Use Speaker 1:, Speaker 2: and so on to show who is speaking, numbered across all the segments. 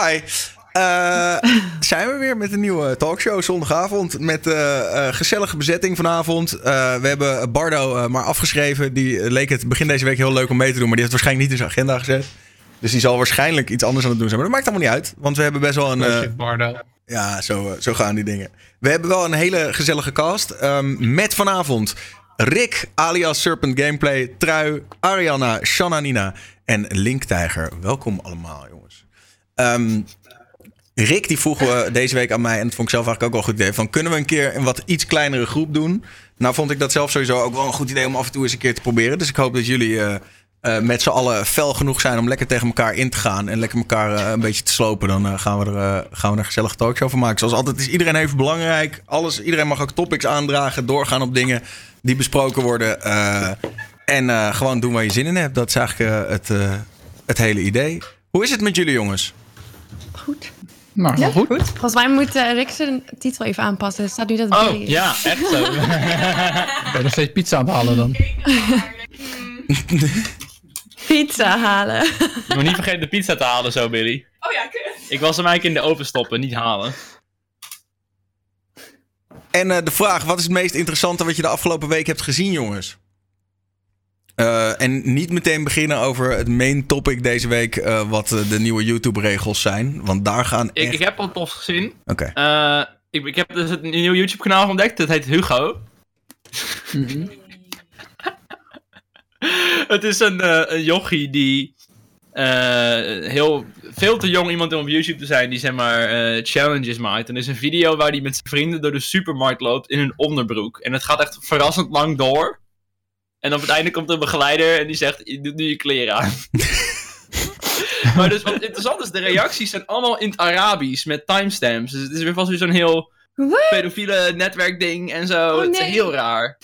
Speaker 1: Hi. Uh, zijn we weer met een nieuwe talkshow zondagavond. Met uh, gezellige bezetting vanavond. we hebben Bardo maar afgeschreven. Die leek het begin deze week heel leuk om mee te doen. Maar die heeft waarschijnlijk niet in zijn agenda gezet. Dus die zal waarschijnlijk iets anders aan het doen zijn. Maar dat maakt allemaal niet uit. Want we hebben best wel een.
Speaker 2: Bardo.
Speaker 1: Ja, zo, zo gaan die dingen. We hebben wel een hele gezellige cast. Um, met vanavond Rick alias Serpent Gameplay, Trui, Ariana, Shananina en Linktijger. Welkom allemaal, jongens. Um, Rick die vroeg uh, deze week aan mij, en dat vond ik zelf eigenlijk ook wel een goed idee, van kunnen we een keer een wat iets kleinere groep doen? Nou vond ik dat zelf sowieso ook wel een goed idee om af en toe eens een keer te proberen. Dus ik hoop dat jullie uh, uh, met z'n allen fel genoeg zijn om lekker tegen elkaar in te gaan en lekker elkaar een beetje te slopen. Dan gaan, we er, gaan we er een gezellige talkshow van maken. Zoals altijd is iedereen even belangrijk. Alles, iedereen mag ook topics aandragen, doorgaan op dingen die besproken worden. en gewoon doen waar je zin in hebt. Dat is eigenlijk het, het hele idee. Hoe is het met jullie jongens?
Speaker 3: Goed.
Speaker 2: Nou, ja, goed. goed.
Speaker 3: Volgens mij moet uh, Rick zijn titel even aanpassen. Er staat nu dat
Speaker 2: Oh, ja, echt zo. ben je nog steeds pizza aan het halen dan?
Speaker 3: pizza halen.
Speaker 4: Je moet niet vergeten de pizza te halen zo, Billy.
Speaker 5: Oh ja, kut.
Speaker 4: Ik was hem eigenlijk in de oven stoppen, niet halen.
Speaker 1: En uh, de vraag, wat is het meest interessante wat je de afgelopen week hebt gezien, jongens? Uh, en niet meteen beginnen over het main topic deze week, uh, wat uh, de nieuwe YouTube-regels zijn. Want daar gaan.
Speaker 4: Ik, ik heb al tof gezien.
Speaker 1: Oké. Okay.
Speaker 4: ik, ik heb dus een nieuw YouTube-kanaal ontdekt. Dat heet Hugo. Mm -hmm. het is een, een jochie die. heel veel te jong iemand om op YouTube te zijn die zeg maar challenges maakt. En er is een video waar hij met zijn vrienden door de supermarkt loopt in een onderbroek. En het gaat echt verrassend lang door. En op het einde komt een begeleider en die zegt: Je doet nu je kleren aan. maar dus wat interessant is, de reacties zijn allemaal in het Arabisch met timestamps. Dus het is weer vast weer zo'n heel What? pedofiele netwerkding en zo. Oh, nee. Het is heel raar.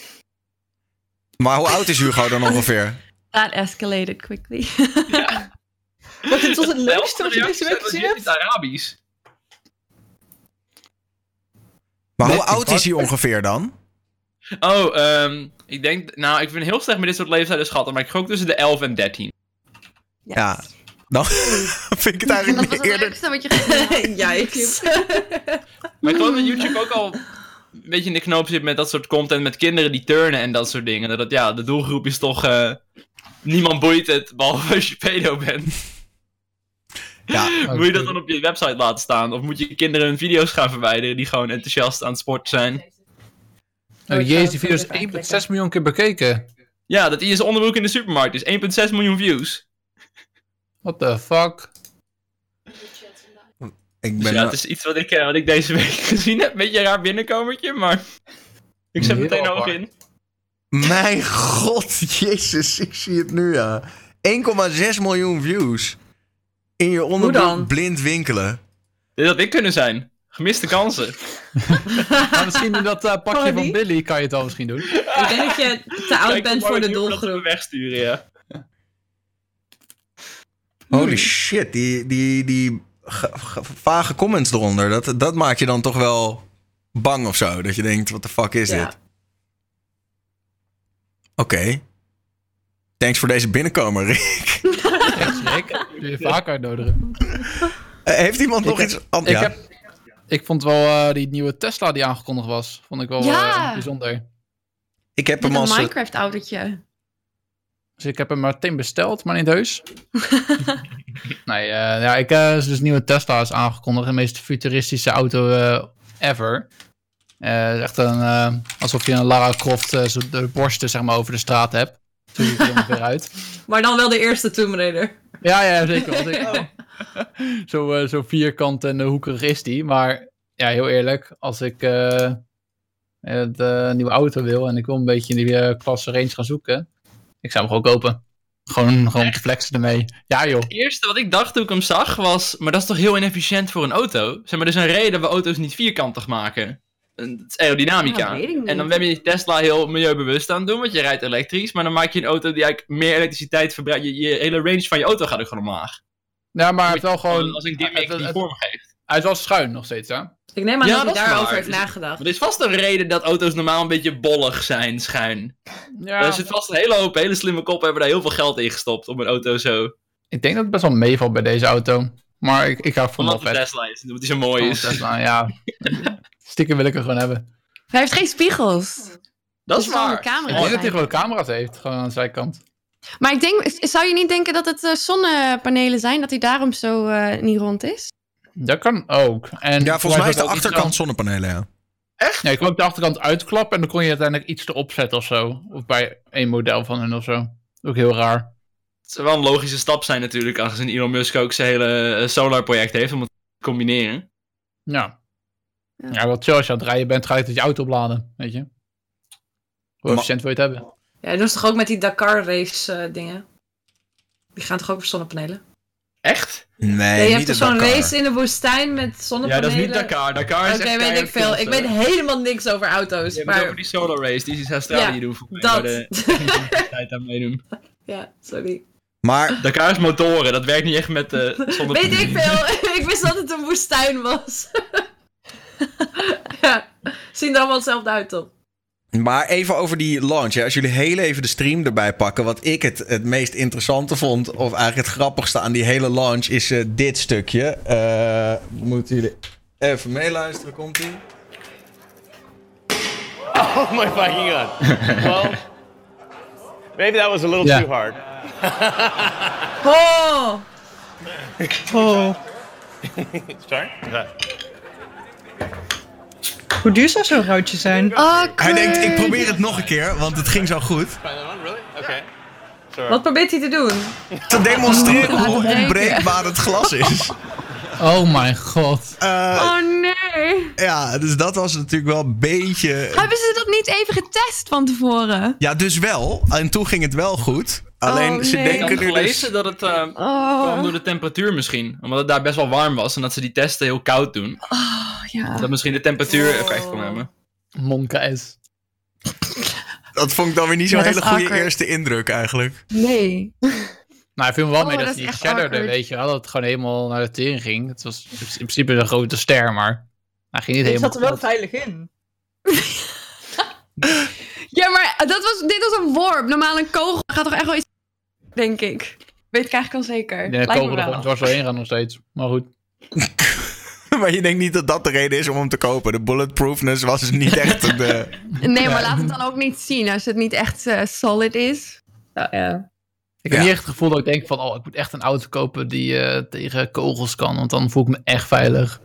Speaker 1: Maar hoe oud is Hugo dan ongeveer?
Speaker 3: That escalated quickly.
Speaker 5: ja. Wat is het leukste wat je deze week gezien hebt?
Speaker 4: het Arabisch.
Speaker 1: Maar hoe oud is hij ongeveer dan?
Speaker 4: Oh, um, ik denk, nou, ik vind heel slecht met dit soort leeftijden schatten, maar ik gok tussen de 11 en 13.
Speaker 1: Yes. Ja, dan vind ik het eigenlijk
Speaker 3: niet
Speaker 1: eerder.
Speaker 3: Dat wat je gezien
Speaker 5: Juist.
Speaker 4: maar ik geloof dat YouTube ook al een beetje in de knoop zit met dat soort content met kinderen die turnen en dat soort dingen. Dat, ja, de doelgroep is toch, uh, niemand boeit het, behalve als je pedo bent. Ja, moet je dat dan op je website laten staan? Of moet je kinderen hun video's gaan verwijderen die gewoon enthousiast aan het sporten zijn?
Speaker 2: Oh jezus, die video is 1,6 miljoen keer bekeken.
Speaker 4: Ja, dat zijn onderbroek in de supermarkt is. 1,6 miljoen views.
Speaker 2: What the fuck?
Speaker 1: Ik ben
Speaker 4: dus ja, het is iets wat ik, wat ik deze week gezien heb. Beetje een raar binnenkomertje, maar ik zet meteen oog in.
Speaker 1: Mijn god, jezus, ik zie het nu ja. 1,6 miljoen views. In je onderbroek blind winkelen.
Speaker 4: Dit had ik kunnen zijn. Gemiste kansen.
Speaker 2: maar misschien in dat uh, pakje van Billy kan je het dan misschien doen.
Speaker 5: Ik denk dat je te oud bent voor de doelgroep.
Speaker 4: wegsturen, ja.
Speaker 1: Holy shit, die, die, die vage comments eronder, dat, dat maakt je dan toch wel bang of zo. Dat je denkt, wat de fuck is ja. dit? Oké. Okay. Thanks voor deze binnenkomer, Rick.
Speaker 2: Echt, Rick. Je vaak uitnodigen.
Speaker 1: Uh, heeft iemand nog
Speaker 2: ik
Speaker 1: iets?
Speaker 2: Ik heb ik vond wel uh, die nieuwe Tesla die aangekondigd was, vond ik wel
Speaker 3: ja.
Speaker 2: uh, bijzonder.
Speaker 1: Ik heb hem
Speaker 3: als... Een Minecraft-autootje.
Speaker 2: Dus ik heb hem meteen besteld, maar niet heus. nee, uh, ja, ik, dus nieuwe Tesla is aangekondigd. De meest futuristische auto ever. echt een, alsof je een Lara Croft de borsten zeg maar, over de straat hebt. Zo ziet er ongeveer uit.
Speaker 5: Maar dan wel de eerste Tomb Raider.
Speaker 2: Ja, ja, zeker. Ik, zo, uh, zo vierkant en uh, hoekig is die. Maar ja, heel eerlijk, als ik uh, een nieuwe auto wil en ik wil een beetje in die klasse range gaan zoeken, ik zou hem gewoon kopen. Gewoon, gewoon te flexen ermee. Ja, joh.
Speaker 4: Het eerste wat ik dacht toen ik hem zag was, maar dat is toch heel inefficiënt voor een auto? Zeg maar, er is een reden we auto's niet vierkantig maken. Het is aerodynamica.
Speaker 5: Ja,
Speaker 4: en dan ben je Tesla heel milieubewust aan het doen, want je rijdt elektrisch. Maar dan maak je een auto die eigenlijk meer elektriciteit verbruikt. Je, je hele range van je auto gaat er gewoon omlaag.
Speaker 2: Ja, maar het wel gewoon...
Speaker 4: Als een gimmick die vorm geeft.
Speaker 2: Hij is wel schuin nog steeds, hè?
Speaker 5: Ik neem aan
Speaker 4: ja,
Speaker 5: dat hij daarover
Speaker 4: waar.
Speaker 5: heeft nagedacht.
Speaker 4: Er is vast een reden dat auto's normaal een beetje bollig zijn, schuin. Ja. Er zit vast een hele hoop hele slimme koppen hebben daar heel veel geld in gestopt om een auto zo...
Speaker 2: Ik denk dat het best wel meevalt bij deze auto. Maar ik, ik hou van
Speaker 4: Omdat het. Tesla is. Omdat hij zo mooi is.
Speaker 2: Tesla, ja. Stiekem wil ik er gewoon hebben.
Speaker 3: Hij heeft geen spiegels.
Speaker 4: Dat is waar.
Speaker 2: Ik denk dat hij gewoon camera's heeft, gewoon aan de zijkant.
Speaker 3: Maar ik denk, zou je niet denken dat het eh, zonnepanelen zijn? Dat hij daarom zo eh, niet rond is?
Speaker 2: Dat kan ook. En
Speaker 1: Ja, volgens mij is de achterkant zonnepanelen, ja.
Speaker 2: Ja, je kon ook de achterkant uitklappen en dan kon je uiteindelijk iets erop zetten of zo. Of bij één model van hun of zo. Ook heel raar.
Speaker 4: Het zou wel een logische stap zijn natuurlijk, aangezien Elon Musk ook zijn hele eh, solar project heeft om het te combineren.
Speaker 2: Ja.
Speaker 3: Ja.
Speaker 2: Ja, wat chill als je aan het rijden bent, ga je tot je auto opladen, weet je. Hoe efficiënt wil je het hebben?
Speaker 5: Ja, dat doen ze toch ook met die Dakar race eh, dingen? Die gaan toch ook op zonnepanelen?
Speaker 4: Echt?
Speaker 1: Nee,
Speaker 5: ja, je hebt toch zo'n race in de woestijn met
Speaker 4: Ja,
Speaker 5: zonnepanelen?
Speaker 4: dat is niet Dakar. Dakar is
Speaker 5: Oké,
Speaker 4: echt
Speaker 5: weet ik veel. Ik weet helemaal niks over auto's.
Speaker 4: Je hebt het
Speaker 5: maar
Speaker 4: over die solar race die ze in Australië
Speaker 5: Ja,
Speaker 4: doen. Voor mij,
Speaker 5: dat.
Speaker 4: de tijd aan meedoen.
Speaker 5: ja, sorry.
Speaker 1: Maar
Speaker 4: Dakar is motoren, dat werkt niet echt met eh zonder
Speaker 5: Weet ik veel. ik wist dat het een woestijn was. ja, zien er allemaal hetzelfde uit, toch?
Speaker 1: Maar even over die launch. Hè. Als jullie heel even de stream erbij pakken. Wat ik het, het meest interessante vond. Of eigenlijk het grappigste aan die hele launch. Is eh, dit stukje. Eh, moeten jullie even meeluisteren. Komt ie?
Speaker 6: Oh my fucking god. well, maybe that was a little
Speaker 2: Yeah.
Speaker 6: too hard.
Speaker 5: Oh!
Speaker 7: Oh,
Speaker 6: Sorry?
Speaker 7: Hoe duur zou zo'n ruitje zijn?
Speaker 3: Oh,
Speaker 1: Hij denkt, ik probeer het nog een keer. Want het ging zo goed.
Speaker 6: Okay.
Speaker 5: Wat probeert hij te doen?
Speaker 1: Te demonstreren hoe onbreekbaar het glas is.
Speaker 2: Oh mijn god.
Speaker 1: Eh,
Speaker 3: Oh nee.
Speaker 1: ja, dus dat was natuurlijk wel een beetje...
Speaker 3: Hebben ze dat niet even getest van tevoren?
Speaker 1: Ja, dus wel. En toen ging het wel goed. Alleen
Speaker 3: Oh,
Speaker 1: ze
Speaker 3: nee.
Speaker 4: Ik
Speaker 1: denken
Speaker 4: had
Speaker 1: nu dus...
Speaker 4: gelezen dat het eh, kwam door de temperatuur misschien. Omdat het daar best wel warm was en dat ze die testen heel koud doen.
Speaker 3: oh ja.
Speaker 4: Dat misschien de temperatuur
Speaker 5: Oh.
Speaker 4: effect kon hebben.
Speaker 2: Monka is.
Speaker 1: Dat vond ik dan weer niet zo'n
Speaker 3: Ja,
Speaker 1: hele goede
Speaker 3: awkward.
Speaker 1: eerste indruk eigenlijk.
Speaker 3: Nee.
Speaker 2: Nou, ik viel me wel
Speaker 3: Oh,
Speaker 2: mee dat,
Speaker 3: dat echt
Speaker 2: shatterde, weet je wel. Dat het gewoon helemaal naar de tering ging. Het was in principe een grote ster, maar hij ging niet helemaal
Speaker 7: zat er wel veilig in.
Speaker 3: Ja, maar dat was, dit was een worp. Normaal een kogel gaat toch echt wel iets... Denk ik. Weet ik eigenlijk al zeker.
Speaker 2: Ik denk dat
Speaker 3: Lijkt me
Speaker 2: kogel er gewoon
Speaker 3: wel.
Speaker 2: dwars doorheen gaan nog steeds. Maar goed.
Speaker 1: maar je denkt niet dat dat de reden is om hem te kopen. De bulletproofness was dus niet echt de...
Speaker 3: Nee, maar laat het dan ook niet zien als het niet echt eh, solid is. Nou, ja.
Speaker 2: Ik heb
Speaker 1: Ja.
Speaker 2: niet echt het gevoel dat ik denk van, oh, ik moet echt een auto kopen die eh, tegen kogels kan. Want dan voel ik me echt veilig.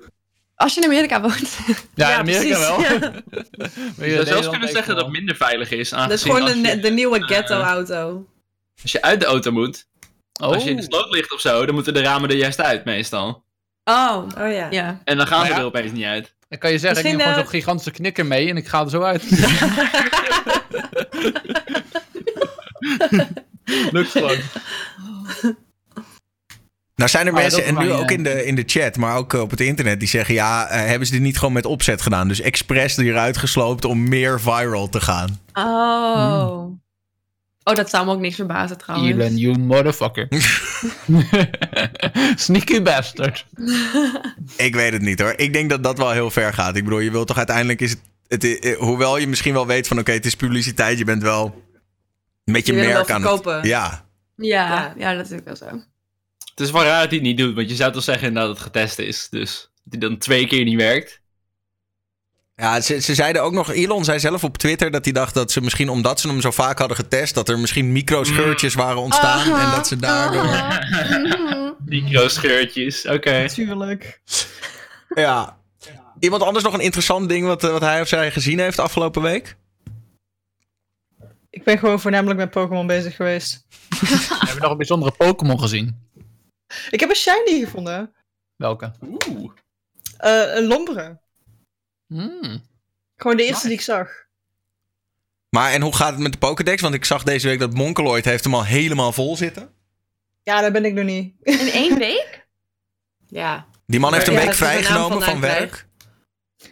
Speaker 3: Als je in Amerika woont.
Speaker 2: Ja,
Speaker 5: Ja,
Speaker 2: in Amerika
Speaker 5: precies,
Speaker 2: wel.
Speaker 5: ja.
Speaker 2: Maar
Speaker 4: Je zou zelfs kunnen zeggen dat het minder veilig is.
Speaker 5: Dat is gewoon de,
Speaker 4: je,
Speaker 5: de nieuwe ghetto-auto.
Speaker 4: als je uit de auto moet,
Speaker 2: Oh.
Speaker 4: als je in de sloot ligt of zo, dan moeten de ramen er juist uit meestal.
Speaker 3: Oh.
Speaker 5: Oh ja.
Speaker 3: Ja.
Speaker 4: En dan gaan ze
Speaker 2: ja.
Speaker 4: er opeens niet uit.
Speaker 2: Dan kan je zeggen, ik neem gewoon
Speaker 5: eh,
Speaker 2: zo'n gigantische knikker mee en ik ga er zo uit. Lukt gewoon.
Speaker 1: Nou zijn er
Speaker 2: Maar
Speaker 1: mensen, en nu ook in de, in de chat, maar ook op het internet, die zeggen... Ja, eh, hebben ze dit niet gewoon met opzet gedaan? Dus expres eruit gesloopt om meer viral te gaan.
Speaker 3: Oh. Oh, dat zou me ook niks verbazen trouwens.
Speaker 2: Elon, you motherfucker. Sneaky bastard.
Speaker 1: Ik weet het niet hoor. Ik denk dat dat wel heel ver gaat. Ik bedoel, je wilt toch uiteindelijk is het... het hoewel je misschien wel weet van oké, het is publiciteit. Je bent wel met je, merk aan het... Ja,
Speaker 3: Ja.
Speaker 5: ja,
Speaker 3: dat is ook wel zo.
Speaker 4: Het is wel raar dat hij het niet doet, want je zou toch zeggen dat het getest is. Dus dat hij dan twee keer niet werkt.
Speaker 1: Ja, ze, ze zeiden ook nog, Elon zei zelf op Twitter dat hij dacht dat ze misschien omdat ze hem zo vaak hadden getest, dat er misschien microscheurtjes waren ontstaan en dat ze daardoor...
Speaker 4: Micro-scheurtjes, oké.
Speaker 7: Tuurlijk.
Speaker 1: Ja. Iemand anders nog een interessant ding wat, eh, wat hij of zij gezien heeft afgelopen week?
Speaker 7: Ik ben gewoon voornamelijk met Pokémon bezig geweest.
Speaker 2: Hebben we nog een bijzondere Pokémon gezien?
Speaker 7: Ik heb een shiny gevonden.
Speaker 2: Welke?
Speaker 4: Oeh.
Speaker 7: Eh, een Lombere.
Speaker 2: Hmm.
Speaker 7: Gewoon de eerste
Speaker 2: Nice.
Speaker 7: die ik zag.
Speaker 1: Maar en hoe gaat het met de Pokédex? Want ik zag deze week dat Monkeloid heeft hem al helemaal vol zitten.
Speaker 7: Ja, daar ben ik nog niet.
Speaker 3: In één week?
Speaker 5: Ja.
Speaker 1: Die man heeft een
Speaker 5: Ja,
Speaker 1: week vrijgenomen van
Speaker 5: vandaan
Speaker 1: werk.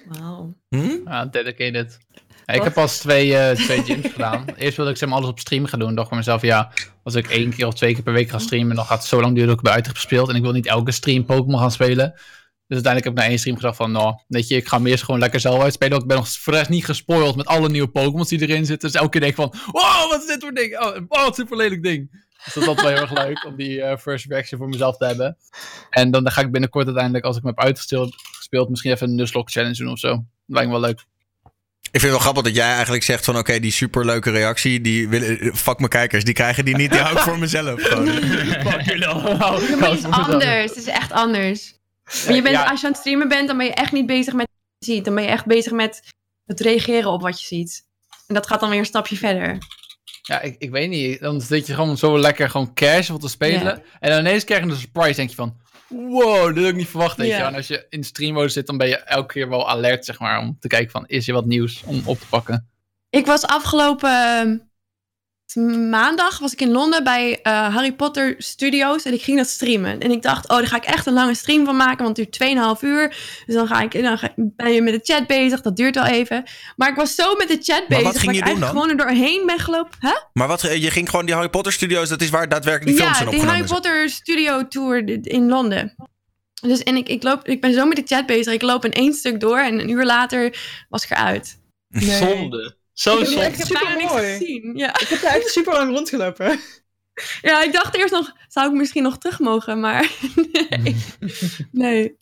Speaker 3: Wauw.
Speaker 1: Hm?
Speaker 2: Ja, dedicated. Ja, ik heb pas twee, eh, twee gyms gedaan. Eerst wilde ik zeg maar alles op stream gaan doen. dacht voor mezelf, ja, als ik één keer of twee keer per week ga streamen, dan gaat het zo lang duren dat ik heb gespeeld. En ik wil niet elke stream Pokémon gaan spelen. Dus uiteindelijk heb ik na één stream gedacht van, nou, weet je, ik ga hem eerst gewoon lekker zelf uitspelen. Want ik ben nog voor de rest niet gespoild met alle nieuwe Pokémons die erin zitten. Dus elke keer denk ik van, wow, wat is dit voor ding? Oh, oh wat een super lelijk ding. Dus dat is altijd wel heel erg leuk om die eh, first reaction voor mezelf te hebben. En dan ga ik binnenkort uiteindelijk, als ik me heb uitgespeeld, gespeeld, misschien even een Nuzlocke challenge doen of zo. Dat lijkt me wel leuk.
Speaker 1: Ik vind het wel grappig dat jij eigenlijk zegt van... oké, die superleuke reactie, die willen, fuck mijn kijkers, die krijgen die niet. Die hou ik voor mezelf gewoon.
Speaker 2: Fuck jullie allemaal.
Speaker 3: Het is anders. Het is echt anders. Maar je bent,
Speaker 2: Ja.
Speaker 3: Als je aan het streamen bent, dan ben je echt niet bezig met wat je ziet. Dan ben je echt bezig met het reageren op wat je ziet. En dat gaat dan weer een stapje verder.
Speaker 2: Ja, ik, ik weet niet. Dan zit je gewoon zo lekker gewoon casual te spelen. En dan ineens krijg je een surprise. denk je van, wow, dit had ik niet verwacht. Weet je. En als je in streammode zit, dan ben je elke keer wel alert, zeg maar. Om te kijken van, is er wat nieuws om op te pakken.
Speaker 3: Ik was afgelopen maandag was ik in Londen bij eh, Harry Potter Studios en ik ging dat streamen. En ik dacht, oh, daar ga ik echt een lange stream van maken, want het duurt 2,5 uur. Dus dan, ga ik, dan ga- ben je met de chat bezig, dat duurt wel even. Maar ik was zo met de chat bezig dat ik
Speaker 1: doen
Speaker 3: eigenlijk
Speaker 1: dan?
Speaker 3: gewoon er doorheen ben gelopen. Huh?
Speaker 1: Maar wat, eh, je ging gewoon die Harry Potter studios, dat is waar daadwerkelijk die films
Speaker 3: ja,
Speaker 1: zijn
Speaker 3: die
Speaker 1: opgenomen.
Speaker 3: Harry Potter Studio Tour in Londen. Dus en ik, ik, loop, ik ben zo met de chat bezig. Ik loop in één stuk door en een uur later was ik eruit.
Speaker 4: Zonde. Zo
Speaker 7: Ik echt
Speaker 3: heb bijna niks
Speaker 7: supermooi.
Speaker 3: gezien. Ja.
Speaker 7: Ik heb daar echt super lang rondgelopen.
Speaker 3: ja, ik dacht eerst nog, zou ik misschien nog terug mogen, maar nee. nee.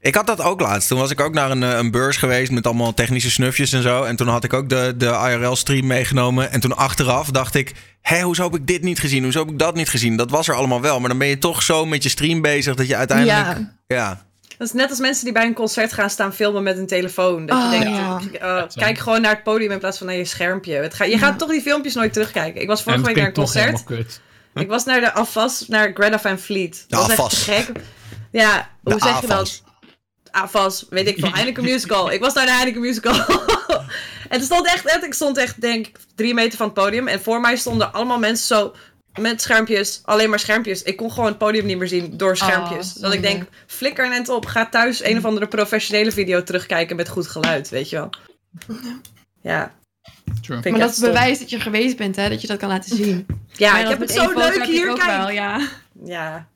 Speaker 1: Ik had dat ook laatst. Toen was ik ook naar een, eh, een beurs geweest met allemaal technische snufjes en zo. En toen had ik ook de, de IRL-stream meegenomen. En toen achteraf dacht ik, hé, hoezo heb ik dit niet gezien? Hoezo heb ik dat niet gezien? Dat was er allemaal wel. Maar dan ben je toch zo met je stream bezig dat je uiteindelijk...
Speaker 3: Ja.
Speaker 1: Ja.
Speaker 5: Dat is net als mensen die bij een concert gaan staan filmen met een telefoon. Dat je
Speaker 3: Oh,
Speaker 5: denkt,
Speaker 3: ja.
Speaker 5: oh, kijk gewoon naar het podium in plaats van naar je schermpje. Het ga, je gaat toch die filmpjes nooit terugkijken. Ik was vorige week
Speaker 2: het
Speaker 5: naar een concert. Ik was naar de AFAS, naar Greta Van Fleet. Dat was echt gek. Ja, hoe
Speaker 1: De
Speaker 5: zeg je dat? AFAS, weet ik veel. Heineken Musical. Ik was naar de Heineken Musical. en er stond echt, echt, ik stond echt, denk ik, drie meter van het podium. En voor mij stonden allemaal mensen zo met schermpjes, alleen maar schermpjes. Ik kon gewoon het podium niet meer zien door schermpjes. dat ik denk, flikker net op. Ga thuis een of andere professionele video terugkijken met goed geluid, weet je wel. Ja,
Speaker 2: True.
Speaker 3: Maar dat is
Speaker 5: stom.
Speaker 3: bewijs dat je geweest bent, hè? Dat je dat kan laten zien.
Speaker 5: Ja,
Speaker 3: Maar
Speaker 5: ik heb het zo leuk hier,
Speaker 3: ook
Speaker 5: kijk.
Speaker 3: wel, ja.
Speaker 5: Ja.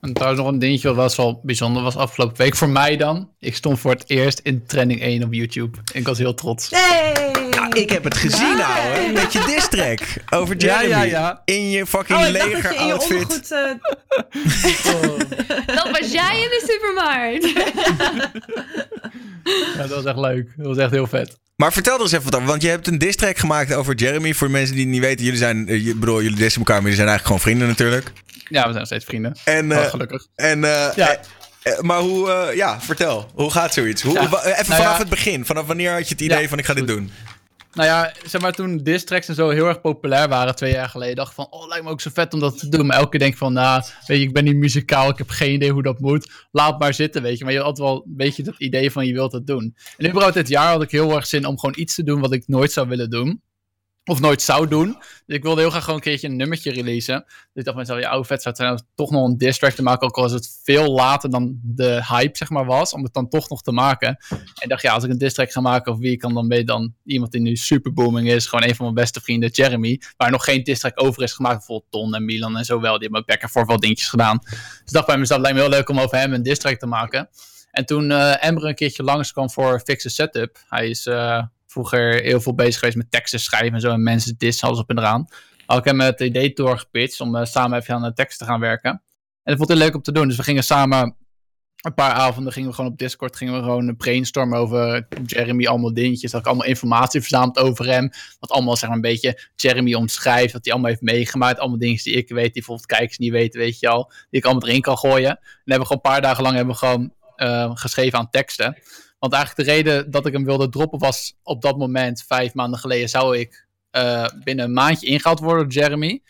Speaker 2: En trouwens nog een dingetje wat best wel bijzonder was afgelopen week voor mij dan. Ik stond voor het eerst in trending 1 op YouTube. Ik was heel trots.
Speaker 5: Hey!
Speaker 1: Ja, ik heb het gezien,
Speaker 3: Nice.
Speaker 1: ouwe. Met je diss track over Jeremy.
Speaker 2: Ja, ja, ja.
Speaker 1: In je fucking
Speaker 5: Oh, dat
Speaker 1: leger
Speaker 5: je in je
Speaker 1: outfit.
Speaker 5: ondergoed... eh,
Speaker 3: Dat was jij in de supermarkt.
Speaker 2: Ja, dat was echt leuk. Dat was echt heel vet.
Speaker 1: Maar vertel er eens even wat over, want je hebt een diss track gemaakt over Jeremy. Voor de mensen die het niet weten, jullie zijn, je- bedoel, jullie dissen elkaar, maar jullie zijn eigenlijk gewoon vrienden natuurlijk.
Speaker 2: Ja, we zijn nog steeds vrienden.
Speaker 1: En,
Speaker 2: Oh,
Speaker 1: eh,
Speaker 2: gelukkig.
Speaker 1: en eh,
Speaker 2: Ja.
Speaker 1: maar hoe, eh, ja, vertel. Hoe gaat zoiets? Hoe,
Speaker 2: Ja,
Speaker 1: even
Speaker 2: nou
Speaker 1: vanaf
Speaker 2: ja.
Speaker 1: het begin. Vanaf wanneer had je het idee
Speaker 2: Ja,
Speaker 1: van ik ga dit
Speaker 2: goed.
Speaker 1: doen?
Speaker 2: Nou ja, zeg maar toen diss tracks en zo heel erg populair waren twee jaar geleden, dacht ik van, oh, lijkt me ook zo vet om dat te doen. Maar elke keer denk ik van, nou, weet je, ik ben niet muzikaal, ik heb geen idee hoe dat moet. Laat maar zitten, weet je. Maar je had altijd wel een beetje dat idee van, je wilt het doen. En überhaupt dit jaar had ik heel erg zin om gewoon iets te doen wat ik nooit zou willen doen. Of nooit zou doen. Dus ik wilde heel graag gewoon een keertje een nummertje releasen. Dus ik dacht mezelf, ja, hoe vet zou het zijn om toch nog een diss te maken. Ook al was het veel later dan de hype, zeg maar, was. Om het dan toch nog te maken. En dacht, ja, als ik een diss ga maken, of wie kan dan mee dan iemand die nu super booming is. Gewoon een van mijn beste vrienden, Jeremy. Waar nog geen diss over is gemaakt. Bijvoorbeeld Ton en Milan en zo wel. Die hebben ook lekker voor veel dingetjes gedaan. Dus ik dacht bij mezelf, lijkt me heel leuk om over hem een diss te maken. En toen eh Ember een keertje langskwam voor Fix a Setup. Hij is eh, vroeger heel veel bezig geweest met teksten schrijven en zo. En mensen diss, alles op en eraan. Had ik hem het idee doorgepitcht om eh, samen even aan de tekst te gaan werken. En dat vond hij leuk om te doen. Dus we gingen samen een paar avonden gingen we gewoon op Discord gingen we gewoon brainstormen over Jeremy, allemaal dingetjes. Dat ik allemaal informatie verzameld over hem. Wat allemaal zeg maar een beetje Jeremy omschrijft. Wat hij allemaal heeft meegemaakt. Allemaal dingen die ik weet, die bijvoorbeeld kijkers niet weten, weet je al. Die ik allemaal erin kan gooien. En hebben we gewoon een paar dagen lang hebben we gewoon eh, geschreven aan teksten. Want eigenlijk de reden dat ik hem wilde droppen was op dat moment, vijf maanden geleden, zou ik eh, binnen een maandje ingehaald worden door Jeremy.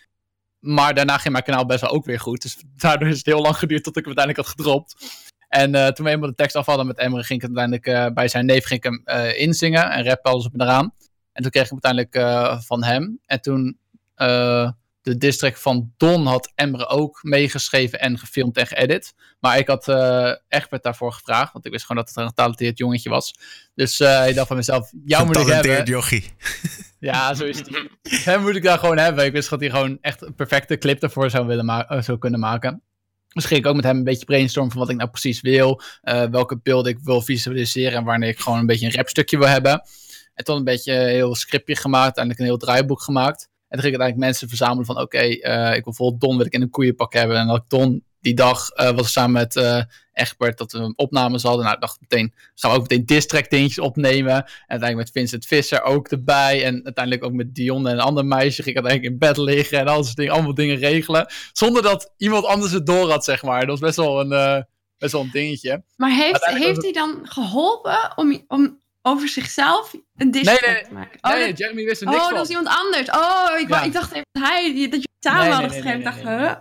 Speaker 2: Maar daarna ging mijn kanaal best wel ook weer goed. Dus daardoor is het heel lang geduurd tot ik hem uiteindelijk had gedropt. En eh, toen we eenmaal de tekst af hadden met Emre, ging ik uiteindelijk eh, bij zijn neef ging ik hem inzingen en rappen alles op en eraan. En toen kreeg ik hem uiteindelijk van hem. En toen de district van Don had Emre ook meegeschreven en gefilmd en geëdit. Maar ik had eh Egbert daarvoor gevraagd, want ik wist gewoon dat het een getalenteerd jongetje was. Dus eh, ik dacht van mezelf, jou moet ik hebben.
Speaker 1: Getalenteerd jochie.
Speaker 2: Ja, zo is het. Hem moet ik daar gewoon hebben. Ik wist dat hij gewoon echt een perfecte clip ervoor zou, willen ma- eh, zou kunnen maken. Dus ging ik ook met hem een beetje brainstormen van wat ik nou precies wil. eh, welke beelden ik wil visualiseren en wanneer ik gewoon een beetje een rapstukje wil hebben. En toen een beetje een heel scriptje gemaakt, uiteindelijk een heel draaiboek gemaakt. Toen ging ik uiteindelijk mensen verzamelen van, oké, eh, ik wil bijvoorbeeld Don wil ik in een koeienpak hebben. En dat ik Don die dag eh, was ik samen met eh Egbert dat we opnames hadden. Nou, ik dacht meteen, gaan we ook meteen distrack dingetjes opnemen. En uiteindelijk met Vincent Visser ook erbij. En uiteindelijk ook met Dion en een ander meisje ging ik uiteindelijk in bed liggen en al dat soort dingen, allemaal dingen regelen. Zonder dat iemand anders het door had, zeg maar. Dat was best wel een, best wel een dingetje.
Speaker 3: Maar heeft, heeft hij dan geholpen om, om over zichzelf een diss
Speaker 2: Nee, nee,
Speaker 3: te maken? Oh,
Speaker 2: nee,
Speaker 3: dat,
Speaker 2: Jeremy wist er
Speaker 3: oh,
Speaker 2: niks
Speaker 3: dat
Speaker 2: van.
Speaker 3: was iemand anders. Oh, ik,
Speaker 2: Ja.
Speaker 3: ik dacht even dat, hij, dat je samen
Speaker 2: Nee,
Speaker 3: hadden
Speaker 2: nee,
Speaker 3: geschreven. dacht,
Speaker 2: nee,
Speaker 3: huh?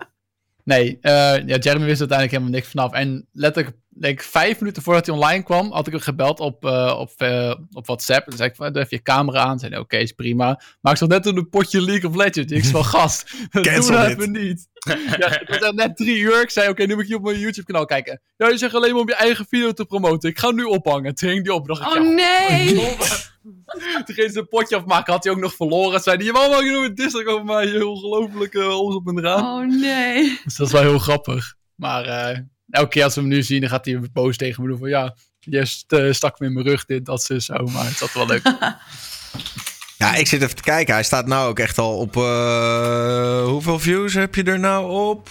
Speaker 2: Nee, eh, ja, Jeremy wist uiteindelijk helemaal niks vanaf. En letterlijk, denk ik, vijf minuten voordat hij online kwam, had ik hem gebeld op, eh, op, eh, op WhatsApp. En toen zei ik, van, doe even je camera aan. Zei oké, is prima. Maar ik zat net in een potje League of Legends. Ik zei, gast, doe
Speaker 1: Cancel
Speaker 2: dat
Speaker 1: dit.
Speaker 2: even niet. ja, het was echt net drie uur. Ik zei, oké, nu moet ik je op mijn YouTube-kanaal kijken. Ja, je zegt alleen maar om je eigen video te promoten. Ik ga nu ophangen. Toen ging die op. dacht ik,
Speaker 3: Oh
Speaker 2: ja,
Speaker 3: nee!
Speaker 2: Toen ging ze een potje afmaken, had hij ook nog verloren. Zei hij, waarom maak je nou een district over mij? Je ongelofelijke uh, op en eraan.
Speaker 3: Oh nee.
Speaker 2: Dus dat is wel heel grappig. Maar eh, elke keer als we hem nu zien, dan gaat hij boos tegen me doen van ja, je st- eh, stak me in mijn rug dit, dat, ze zo. Maar het zat wel leuk.
Speaker 1: Ja, ik zit even te kijken. Hij staat nou ook echt al op... eh, hoeveel views heb je er nou op?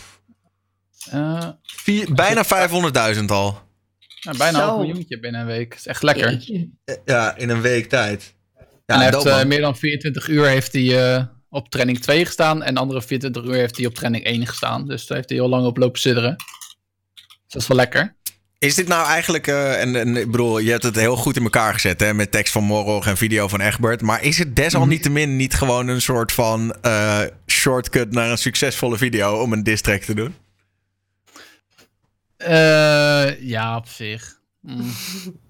Speaker 2: Eh,
Speaker 1: Vier, bijna 500.000 al.
Speaker 2: nou, bijna een miljoentje binnen een week. Dat is echt lekker.
Speaker 1: Ja, in een week tijd. Ja,
Speaker 2: en hij heeft eh, meer dan 24 uur heeft hij, eh, op training 2 gestaan. En de andere 24 uur heeft hij op training 1 gestaan. Dus daar heeft hij heel lang op lopen sidderen. Dus dat is wel lekker.
Speaker 1: Is dit nou eigenlijk, eh, en, en ik bedoel, je hebt het heel goed in elkaar gezet hè, met tekst van Morog en video van Egbert. Maar is het desalniettemin niet gewoon een soort van eh, shortcut naar een succesvolle video om een diss track te doen?
Speaker 2: Eh, ja, op zich. Mm.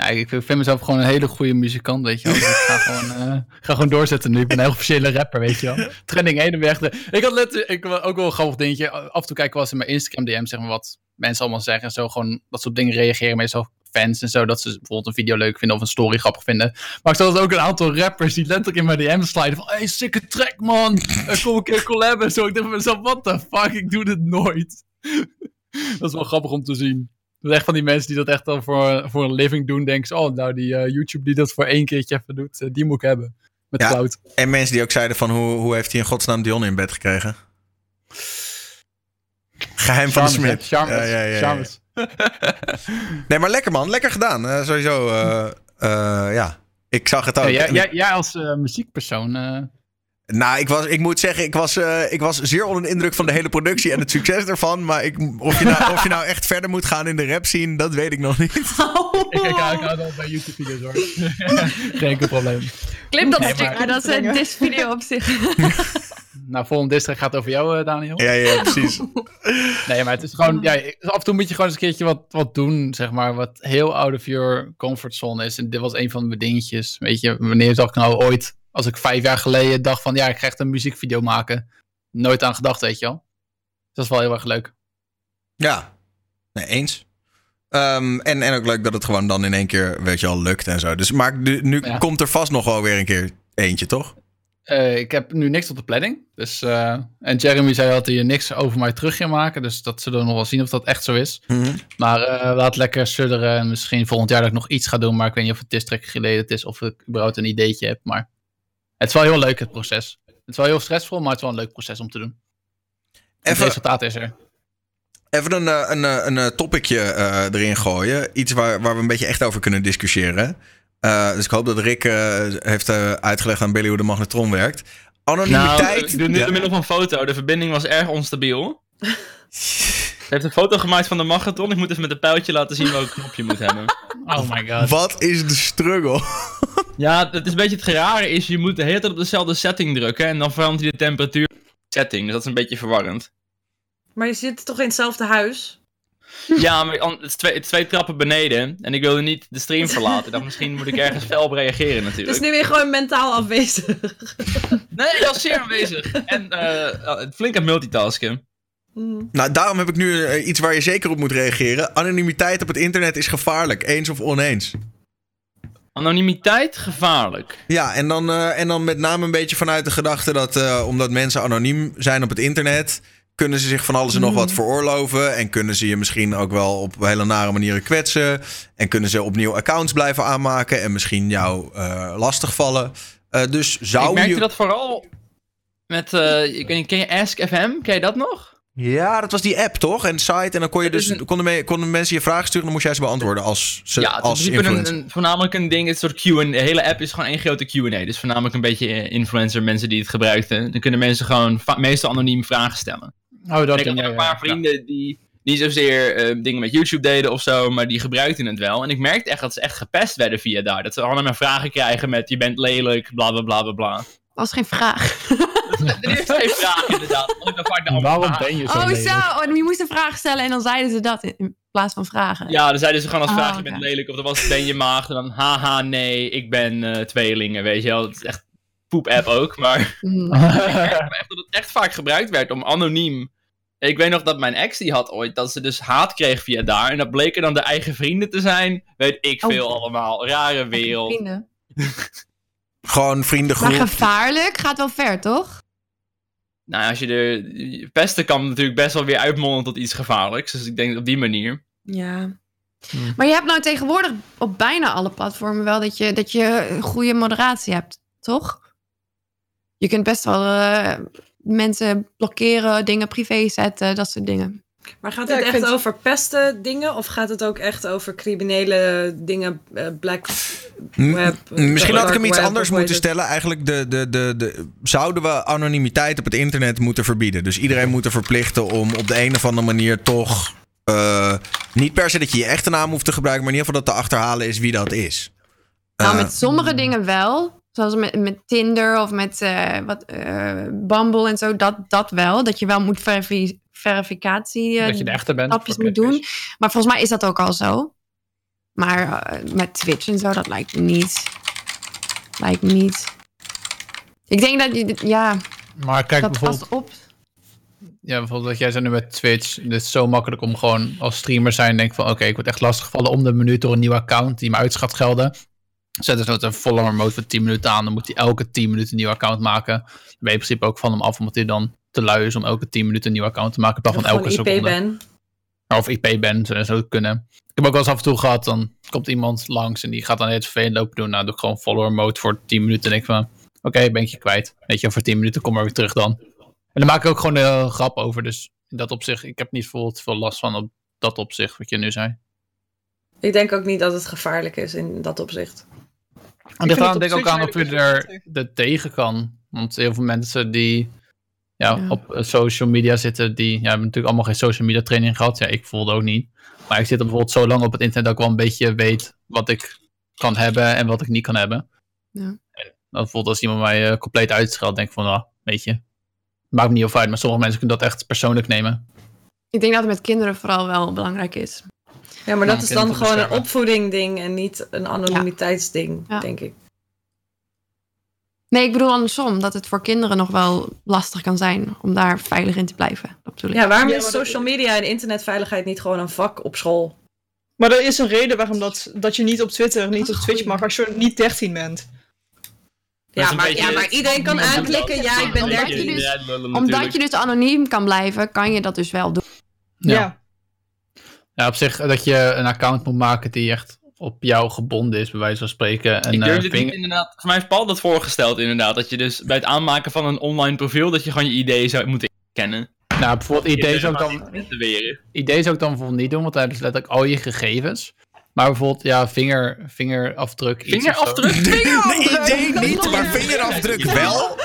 Speaker 2: Ja, ik vind mezelf gewoon een hele goede muzikant, weet je wel. Dus ik ga gewoon, eh, ga gewoon doorzetten nu. Ik ben een heel officiële rapper, weet je wel. Trending 1 en weg. Ik had net ik, had ook wel een grappig dingetje. Af en toe kijken was in mijn Instagram DM, zeg maar, wat mensen allemaal zeggen. En zo gewoon dat ze op dingen reageren. Meestal fans en zo. Dat ze bijvoorbeeld een video leuk vinden of een story grappig vinden. Maar ik zag dat ook een aantal rappers die letterlijk in mijn DM sliden van... Hey, sikke track, man! Eh, Kom een keer collab en zo. Ik dacht van mezelf, what the fuck? Ik doe dit nooit. dat is wel grappig om te zien. Dat is echt van die mensen die dat echt dan voor, voor een living doen. Denken ze, oh, nou, die eh, YouTube die dat voor één keertje even doet, eh, die moet ik hebben. Met
Speaker 1: Ja.
Speaker 2: cloud.
Speaker 1: En mensen die ook zeiden van, hoe, hoe heeft hij in godsnaam Dion in bed gekregen? Geheim van de Smit.
Speaker 2: Charmes.
Speaker 1: Ja, ja.
Speaker 2: Charmes.
Speaker 1: Nee, maar lekker man. Lekker gedaan. Eh, sowieso, eh, eh, ja. Ik zag het ook.
Speaker 2: Ja, jij, jij, jij als muziekpersoon...
Speaker 1: Nou, ik, was, ik moet zeggen, ik was, eh, ik was zeer onder de indruk van de hele productie en het succes ervan. Maar ik, of, je nou, of je nou echt verder moet gaan in de rap scene, dat weet ik nog niet.
Speaker 2: ik, ik, ik hou wel bij YouTube-video's hoor. Geen enkel probleem.
Speaker 3: Clip dat
Speaker 2: Nee,
Speaker 3: stuk,
Speaker 2: maar-
Speaker 3: dat is een diss-video op zich.
Speaker 2: Nou, volgende district gaat over jou, eh, Daniel.
Speaker 1: Ja, ja, precies.
Speaker 2: Nee, maar het is gewoon... Ja, af en toe moet je gewoon eens een keertje wat, wat doen, zeg maar. Wat heel out of your comfortzone is. En dit was een van mijn dingetjes. Weet je, wanneer zag ik nou ooit... Als ik vijf jaar geleden dacht van... Ja, ik ga echt een muziekvideo maken. Nooit aan gedacht, weet je wel. Dus dat is wel heel erg leuk.
Speaker 1: Ja, nee, eens. Ehm, en, en ook leuk dat het gewoon dan in één keer, weet je al, lukt en zo. Dus maar nu, nu
Speaker 2: Ja.
Speaker 1: komt er vast nog wel weer een keer eentje, toch?
Speaker 2: Eh, ik heb nu niks op de planning. Dus, eh, en Jeremy zei dat hij niks over mij terug ging maken. Dus dat zullen we nog wel zien of dat echt zo is. Maar eh, laat lekker sudderen. En misschien volgend jaar dat ik nog iets ga doen. Maar ik weet niet of het district geleden is. Of ik überhaupt een ideetje heb. Maar het is wel heel leuk, het proces. Het is wel heel stressvol, maar het is wel een leuk proces om te doen. Het
Speaker 1: Even,
Speaker 2: resultaat is er.
Speaker 1: even een, eh, een, eh, een, eh, topicje eh, erin gooien. Iets waar, waar we een beetje echt over kunnen discussiëren. Eh, dus ik hoop dat Rick eh, heeft eh, uitgelegd aan Billy hoe de magnetron werkt. Anonimiteit.
Speaker 4: Nou, ik doe nu
Speaker 1: Ja.
Speaker 4: door middel van foto. De verbinding was erg onstabiel. Ze heeft een foto gemaakt van de magnetron. Ik moet even met een pijltje laten zien welk knopje je moet hebben.
Speaker 2: Oh my god.
Speaker 1: Wat is de struggle?
Speaker 4: Ja, het is een beetje het gerare is, je moet de hele tijd op dezelfde setting drukken en dan verandert hij de temperatuur setting. Dus dat is een beetje verwarrend.
Speaker 5: Maar je zit toch in hetzelfde huis?
Speaker 4: Ja, maar het is twee, het is twee trappen beneden en ik wilde niet de stream verlaten. Ik dacht, misschien moet ik ergens fel op reageren natuurlijk.
Speaker 5: Dus nu weer gewoon mentaal afwezig.
Speaker 4: Nee, ik was zeer aanwezig. En eh, flink aan multitasken.
Speaker 5: Hmm.
Speaker 1: Nou, daarom heb ik nu eh, iets waar je zeker op moet reageren. Anonimiteit op het internet is gevaarlijk, eens of oneens.
Speaker 4: Anonimiteit gevaarlijk.
Speaker 1: Ja, en dan, eh, en dan met name een beetje vanuit de gedachte dat eh, omdat mensen anoniem zijn op het internet, kunnen ze zich van alles en nog wat veroorloven. En kunnen ze je misschien ook wel op hele nare manieren kwetsen. En kunnen ze opnieuw accounts blijven aanmaken en misschien jou eh lastigvallen. Eh, dus zou
Speaker 4: ik merkte
Speaker 1: je.
Speaker 4: dat vooral Met, eh, ik weet niet, ken je Ask FM? Ken je dat nog?
Speaker 1: Ja, dat was die app toch? En site. En dan kon je
Speaker 4: Het
Speaker 1: dus,
Speaker 4: een-
Speaker 1: konden, me- konden mensen je vragen sturen. Dan moest jij ze beantwoorden als, ze,
Speaker 4: ja, het
Speaker 1: als influencer.
Speaker 4: een, een, voornamelijk een ding, het soort Q&A. De hele app is gewoon één grote Q&A. Dus voornamelijk een beetje eh, influencer mensen die het gebruikten. Dan kunnen mensen gewoon meestal anoniem vragen stellen.
Speaker 2: Oh, dat
Speaker 4: ik had
Speaker 2: ja,
Speaker 4: een paar
Speaker 2: ja.
Speaker 4: vrienden die niet zozeer eh, dingen met YouTube deden of zo, maar die gebruikten het wel. En ik merkte echt dat ze echt gepest werden via daar. Dat ze allemaal vragen krijgen met je bent lelijk, bla bla bla bla bla.
Speaker 3: Dat was geen vraag.
Speaker 4: Er is geen vraag inderdaad. Want ik dan vaak de andere
Speaker 2: Waarom ben je zo
Speaker 3: Oh,
Speaker 2: lelijk?
Speaker 3: zo. Oh, je moest een vraag stellen en dan zeiden ze dat in, plaats van vragen.
Speaker 4: Ja, dan zeiden ze gewoon als
Speaker 3: Oh,
Speaker 4: vraag, je bent lelijk. Of dan was ben je maagd? En dan, haha, nee, ik ben eh, tweelingen, weet je wel. Het is echt poep-app ook, maar... Ik merkte echt dat het echt vaak gebruikt werd om anoniem. Ik weet nog dat mijn ex die had ooit dat ze dus haat kreeg via daar. En dat bleken dan de eigen vrienden te zijn. Weet ik
Speaker 3: Oh.
Speaker 4: veel allemaal. Rare wereld.
Speaker 3: Vrienden.
Speaker 1: Gewoon
Speaker 3: Maar
Speaker 1: vriendengroep.
Speaker 3: gevaarlijk gaat wel ver, toch?
Speaker 4: Nou, als je de pesten kan natuurlijk best wel weer uitmonden tot iets gevaarlijks. Dus ik denk op die manier.
Speaker 3: Ja.
Speaker 2: Hmm.
Speaker 3: Maar je hebt nou tegenwoordig op bijna alle platformen wel dat je, dat je een goede moderatie hebt, toch? Je kunt best wel eh, mensen blokkeren, dingen privé zetten, dat soort dingen.
Speaker 5: Maar gaat het echt
Speaker 7: vind-
Speaker 5: over pesten dingen? Of gaat het ook echt over criminele dingen? eh, black
Speaker 1: M-
Speaker 5: web?
Speaker 1: Misschien had ik hem iets
Speaker 5: web,
Speaker 1: anders moeten stellen. Eigenlijk de, de, de, de, zouden we anonimiteit op het internet moeten verbieden. Dus iedereen moeten verplichten om op de een of andere manier toch... eh, niet per se dat je je echte naam hoeft te gebruiken... maar in ieder geval dat te achterhalen is wie dat is.
Speaker 3: Nou,
Speaker 1: Eh,
Speaker 3: met sommige dingen wel. Zoals met, met Tinder of met eh, wat, eh, Bumble en zo. Dat, dat wel. Dat je wel moet verifi- verificatie eh,
Speaker 2: dat je de echte bent.
Speaker 3: stapjes moet doen. Maar volgens mij is dat ook al zo. Maar eh, met Twitch en zo, dat lijkt me niet. Lijkt me niet. Ik denk dat je, ja,
Speaker 2: Maar kijk
Speaker 3: dat
Speaker 2: bijvoorbeeld,
Speaker 3: past op.
Speaker 2: ja, bijvoorbeeld wat jij zei nu met Twitch. Het is zo makkelijk om gewoon als streamer zijn. Denk van oké, ik word echt lastiggevallen om de minuut door een nieuwe account die me uit gaat gelden. Zet dus nooit een follower mode voor 10 minuten aan. Dan moet hij elke 10 minuten een nieuw account maken. Dan ben je in principe ook van hem af, omdat hij dan te lui is om elke 10 minuten een nieuw account te maken. In
Speaker 5: Of
Speaker 2: van elke seconde.
Speaker 5: IP-ban.
Speaker 2: Of IP ben, zou zou het kunnen. Ik heb ook wel eens af en toe gehad, dan komt iemand langs en die gaat dan het vervelend lopen doen. Nou, doe ik gewoon follower mode voor 10 minuten. En denk ik van, oké, ben ik je kwijt. Weet je, voor 10 minuten kom maar weer terug dan. En dan maak ik ook gewoon een grap over. Dus in dat opzicht, ik heb niet veel, veel last van op dat opzicht, wat je nu zei.
Speaker 5: Ik denk ook niet dat het gevaarlijk is in dat opzicht.
Speaker 2: En
Speaker 7: het
Speaker 2: denk ook aan of je er er tegen kan. Want heel veel mensen die ja,
Speaker 3: Ja.
Speaker 2: op eh, social media zitten, die ja, hebben natuurlijk allemaal geen social media training gehad. Ja, ik voelde ook niet. Maar ik zit er bijvoorbeeld zo lang op het internet dat ik wel een beetje weet wat ik kan hebben en wat ik niet kan hebben.
Speaker 3: Ja.
Speaker 2: En bijvoorbeeld als iemand mij eh, compleet uitscheldt, denk ik van, nou, weet je, maakt me niet heel uit. Maar sommige mensen kunnen dat echt persoonlijk nemen.
Speaker 3: Ik denk dat het met kinderen vooral wel belangrijk is.
Speaker 5: Ja, maar
Speaker 2: Ja,
Speaker 5: dat is dan gewoon een opvoeding ding en niet een anonimiteitsding,
Speaker 3: Ja.
Speaker 5: denk ik.
Speaker 3: Nee, ik bedoel andersom. Dat het voor kinderen nog wel lastig kan zijn om daar veilig in te blijven. Dat.
Speaker 5: Ja, waarom is social media en internetveiligheid niet gewoon een vak op school?
Speaker 7: Maar er is een reden waarom dat, dat je niet op Twitter, niet op Twitch mag als je niet 13 bent.
Speaker 5: Ja maar, ja, maar iedereen kan aanklikken, ja, ik ben
Speaker 3: Omdat
Speaker 5: 13.
Speaker 3: je dus- Omdat je dus anoniem kan blijven, kan je dat dus wel doen.
Speaker 2: Ja.
Speaker 7: Ja.
Speaker 2: Ja, op zich dat je een account moet maken die echt op jou gebonden is, bij wijze van spreken. En,
Speaker 4: ik
Speaker 2: eh,
Speaker 4: durf dit
Speaker 2: vinger-
Speaker 4: niet inderdaad. Voor mij heeft Paul dat voorgesteld inderdaad. Dat je dus bij het aanmaken van een online profiel, dat je gewoon je ideeën zou moeten kennen.
Speaker 2: Nou, bijvoorbeeld idee zou ik dan,
Speaker 4: Te weren.
Speaker 2: idee zou ik dan bijvoorbeeld niet doen, want dan hebben ze letterlijk al je gegevens. Maar bijvoorbeeld, ja, vinger, vingerafdruk. zo.
Speaker 4: Vingerafdruk?
Speaker 1: Nee, idee niet, maar vingerafdruk wel.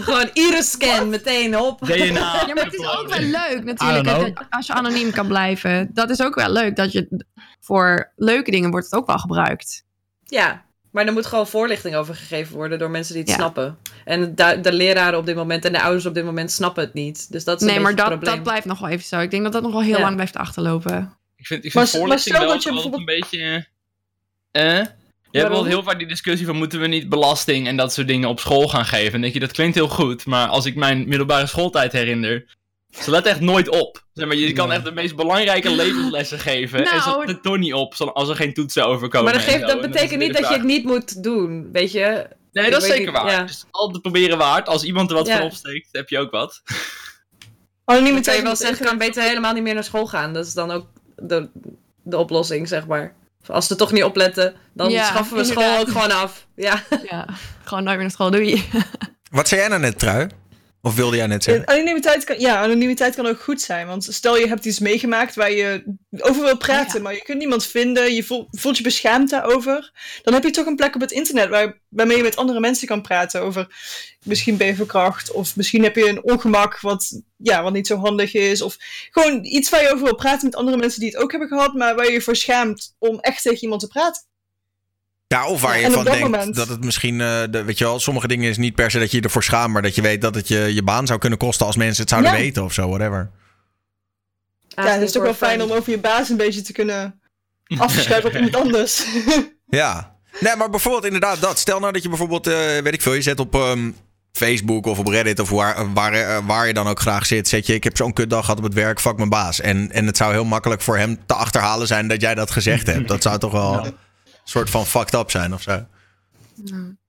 Speaker 5: Gewoon iris-scan meteen op.
Speaker 4: DNA.
Speaker 3: Ja, maar het is ook wel leuk natuurlijk dat- als je anoniem kan blijven. Dat is ook wel leuk dat je voor leuke dingen wordt het ook wel gebruikt.
Speaker 5: Ja, maar er moet gewoon voorlichting over gegeven worden door mensen die het
Speaker 3: Ja.
Speaker 5: snappen. En de, de leraren op dit moment en de ouders op dit moment snappen het niet. Dus dat is een
Speaker 3: Nee, maar dat, dat blijft nog wel even zo. Ik denk dat dat nog wel heel
Speaker 5: Ja.
Speaker 3: lang blijft achterlopen.
Speaker 4: Ik vind, ik vind
Speaker 7: maar
Speaker 4: voorlichting
Speaker 7: stel
Speaker 4: wel
Speaker 7: dat je
Speaker 4: altijd een
Speaker 7: bijvoorbeeld-
Speaker 4: beetje... Eh? Je hebt wel heel vaak die discussie van moeten we niet belasting en dat soort dingen op school gaan geven. En denk je, dat klinkt heel goed, maar als ik mijn middelbare schooltijd herinner, ze letten echt nooit op. Zeg maar, je kan
Speaker 2: Nee.
Speaker 4: echt de meest belangrijke levenslessen geven en ze
Speaker 3: Nou,
Speaker 4: letten toch niet op zo- als er geen toetsen overkomen.
Speaker 5: maar dat, geeft, dat betekent
Speaker 4: is
Speaker 5: niet dat je het niet moet doen, weet je.
Speaker 4: Nee, dat is zeker
Speaker 5: niet,
Speaker 4: waar.
Speaker 5: ja.
Speaker 4: Dus altijd proberen waard. Als iemand er wat
Speaker 5: Ja.
Speaker 4: van opsteekt, heb je ook wat.
Speaker 7: Anonimiteit
Speaker 5: kan je wel zeggen, kan beter helemaal niet meer naar school gaan. Dat is dan ook de, de oplossing, zeg maar. Als ze toch niet opletten, dan
Speaker 3: Ja,
Speaker 5: schaffen we school ook gewoon af. Ja.
Speaker 3: Ja, gewoon nooit meer naar school, doei.
Speaker 1: Wat zei jij nou net, Trui? Of wilde jij net zeggen?
Speaker 7: Eh, Anonimiteit kan, ja, anonimiteit kan ook goed zijn. Want stel je hebt iets meegemaakt waar je over wil praten,
Speaker 3: Oh ja.
Speaker 7: maar je kunt niemand vinden, je voelt, voelt je beschaamd daarover. Dan heb je toch een plek op het internet waar, waarmee je met andere mensen kan praten over misschien ben je verkracht, of misschien heb je een ongemak wat, ja, wat niet zo handig is. Of gewoon iets waar je over wil praten met andere mensen die het ook hebben gehad, maar waar je je voor schaamt om echt tegen iemand te praten.
Speaker 1: Ja, of waar je van
Speaker 7: dat
Speaker 1: denkt
Speaker 7: moment-
Speaker 1: dat het misschien, eh, de, weet je wel, sommige dingen is niet per se dat je je ervoor schaamt, maar dat je weet dat het je, je baan zou kunnen kosten als mensen het zouden
Speaker 7: Ja.
Speaker 1: weten of zo, whatever.
Speaker 7: ja, het is toch wel fijn om over je baas een beetje te kunnen afschuiven op iemand anders.
Speaker 1: Ja. Nee, maar bijvoorbeeld inderdaad dat. Stel nou dat je bijvoorbeeld, eh, weet ik veel, je zet op ehm, Facebook of op Reddit of waar, waar, eh, waar je dan ook graag zit, zet je, ik heb zo'n kutdag gehad op het werk, fuck mijn baas. En, en het zou heel makkelijk voor hem te achterhalen zijn dat jij dat gezegd hebt. Dat zou toch wel soort van fucked up zijn of zo.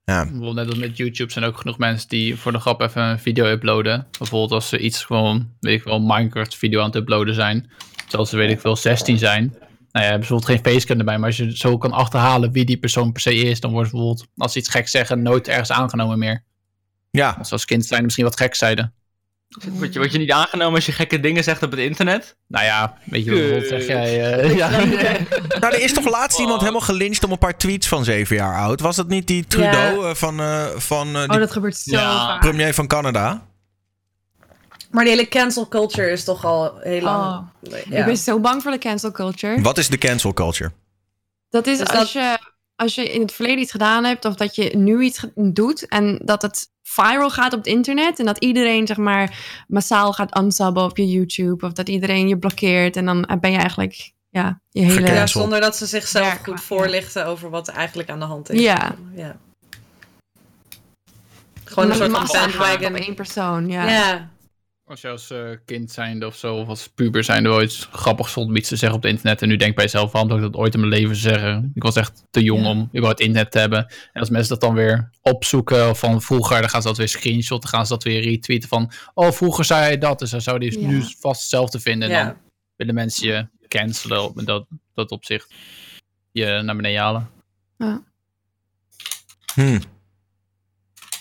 Speaker 1: Ja.
Speaker 2: Bijvoorbeeld net als met YouTube zijn ook genoeg mensen die voor de grap even een video uploaden. Bijvoorbeeld als ze iets gewoon, weet ik wel, Minecraft video aan het uploaden zijn. Terwijl ze, weet ik veel, 16 zijn. Nou ja, bijvoorbeeld geen facecam erbij, maar als je zo kan achterhalen wie die persoon per se is, dan wordt bijvoorbeeld, als ze iets geks zeggen, nooit ergens aangenomen meer.
Speaker 1: Ja.
Speaker 2: Als ze als kind zijn misschien wat gek zeiden.
Speaker 4: Word je, word je niet aangenomen als je gekke dingen zegt op het internet?
Speaker 2: Nou ja, weet je wat bijvoorbeeld zeg jij... eh, ja,
Speaker 1: Nou, er is toch laatst iemand helemaal gelyncht om een paar tweets van zeven jaar oud. Was dat niet die Trudeau eh, van, eh, van eh, die
Speaker 3: Oh, dat gebeurt zo
Speaker 2: Ja.
Speaker 3: vaak.
Speaker 1: premier van Canada?
Speaker 5: Maar de hele cancel culture is toch al heel lang. Ja.
Speaker 3: Ik ben zo bang voor de cancel culture.
Speaker 1: Wat is de cancel culture?
Speaker 3: Dat is
Speaker 5: Dus
Speaker 3: als, Je, als je in het verleden iets gedaan hebt of dat je nu iets doet en dat het viral gaat op het internet en dat iedereen zeg maar massaal gaat unsubben op je YouTube of dat iedereen je blokkeert en dan ben je eigenlijk ja, je hele...
Speaker 5: Ja, zonder dat ze zichzelf
Speaker 3: Werk,
Speaker 5: goed
Speaker 3: ja.
Speaker 5: voorlichten over wat er eigenlijk aan de hand is.
Speaker 3: Ja.
Speaker 5: ja. Gewoon een soort van bandwagon.
Speaker 3: op één persoon, ja.
Speaker 5: Ja.
Speaker 2: Als je als eh, kind zijnde of zo, of als puber zijnde wel iets grappigs vond om iets te zeggen op het internet. En nu denk bij jezelf, waarom zou ik dat ooit in mijn leven zeggen? Ik was echt te jong om überhaupt internet te hebben. En als mensen dat dan weer opzoeken of van vroeger, dan gaan ze dat weer screenshotten, dan gaan ze dat weer retweeten van, oh vroeger zei hij dat, dus dan zou die
Speaker 3: Ja.
Speaker 2: nu vast hetzelfde vinden. En
Speaker 5: Ja.
Speaker 2: dan willen mensen je cancelen op dat, dat opzicht. Je naar beneden halen.
Speaker 1: Hmm.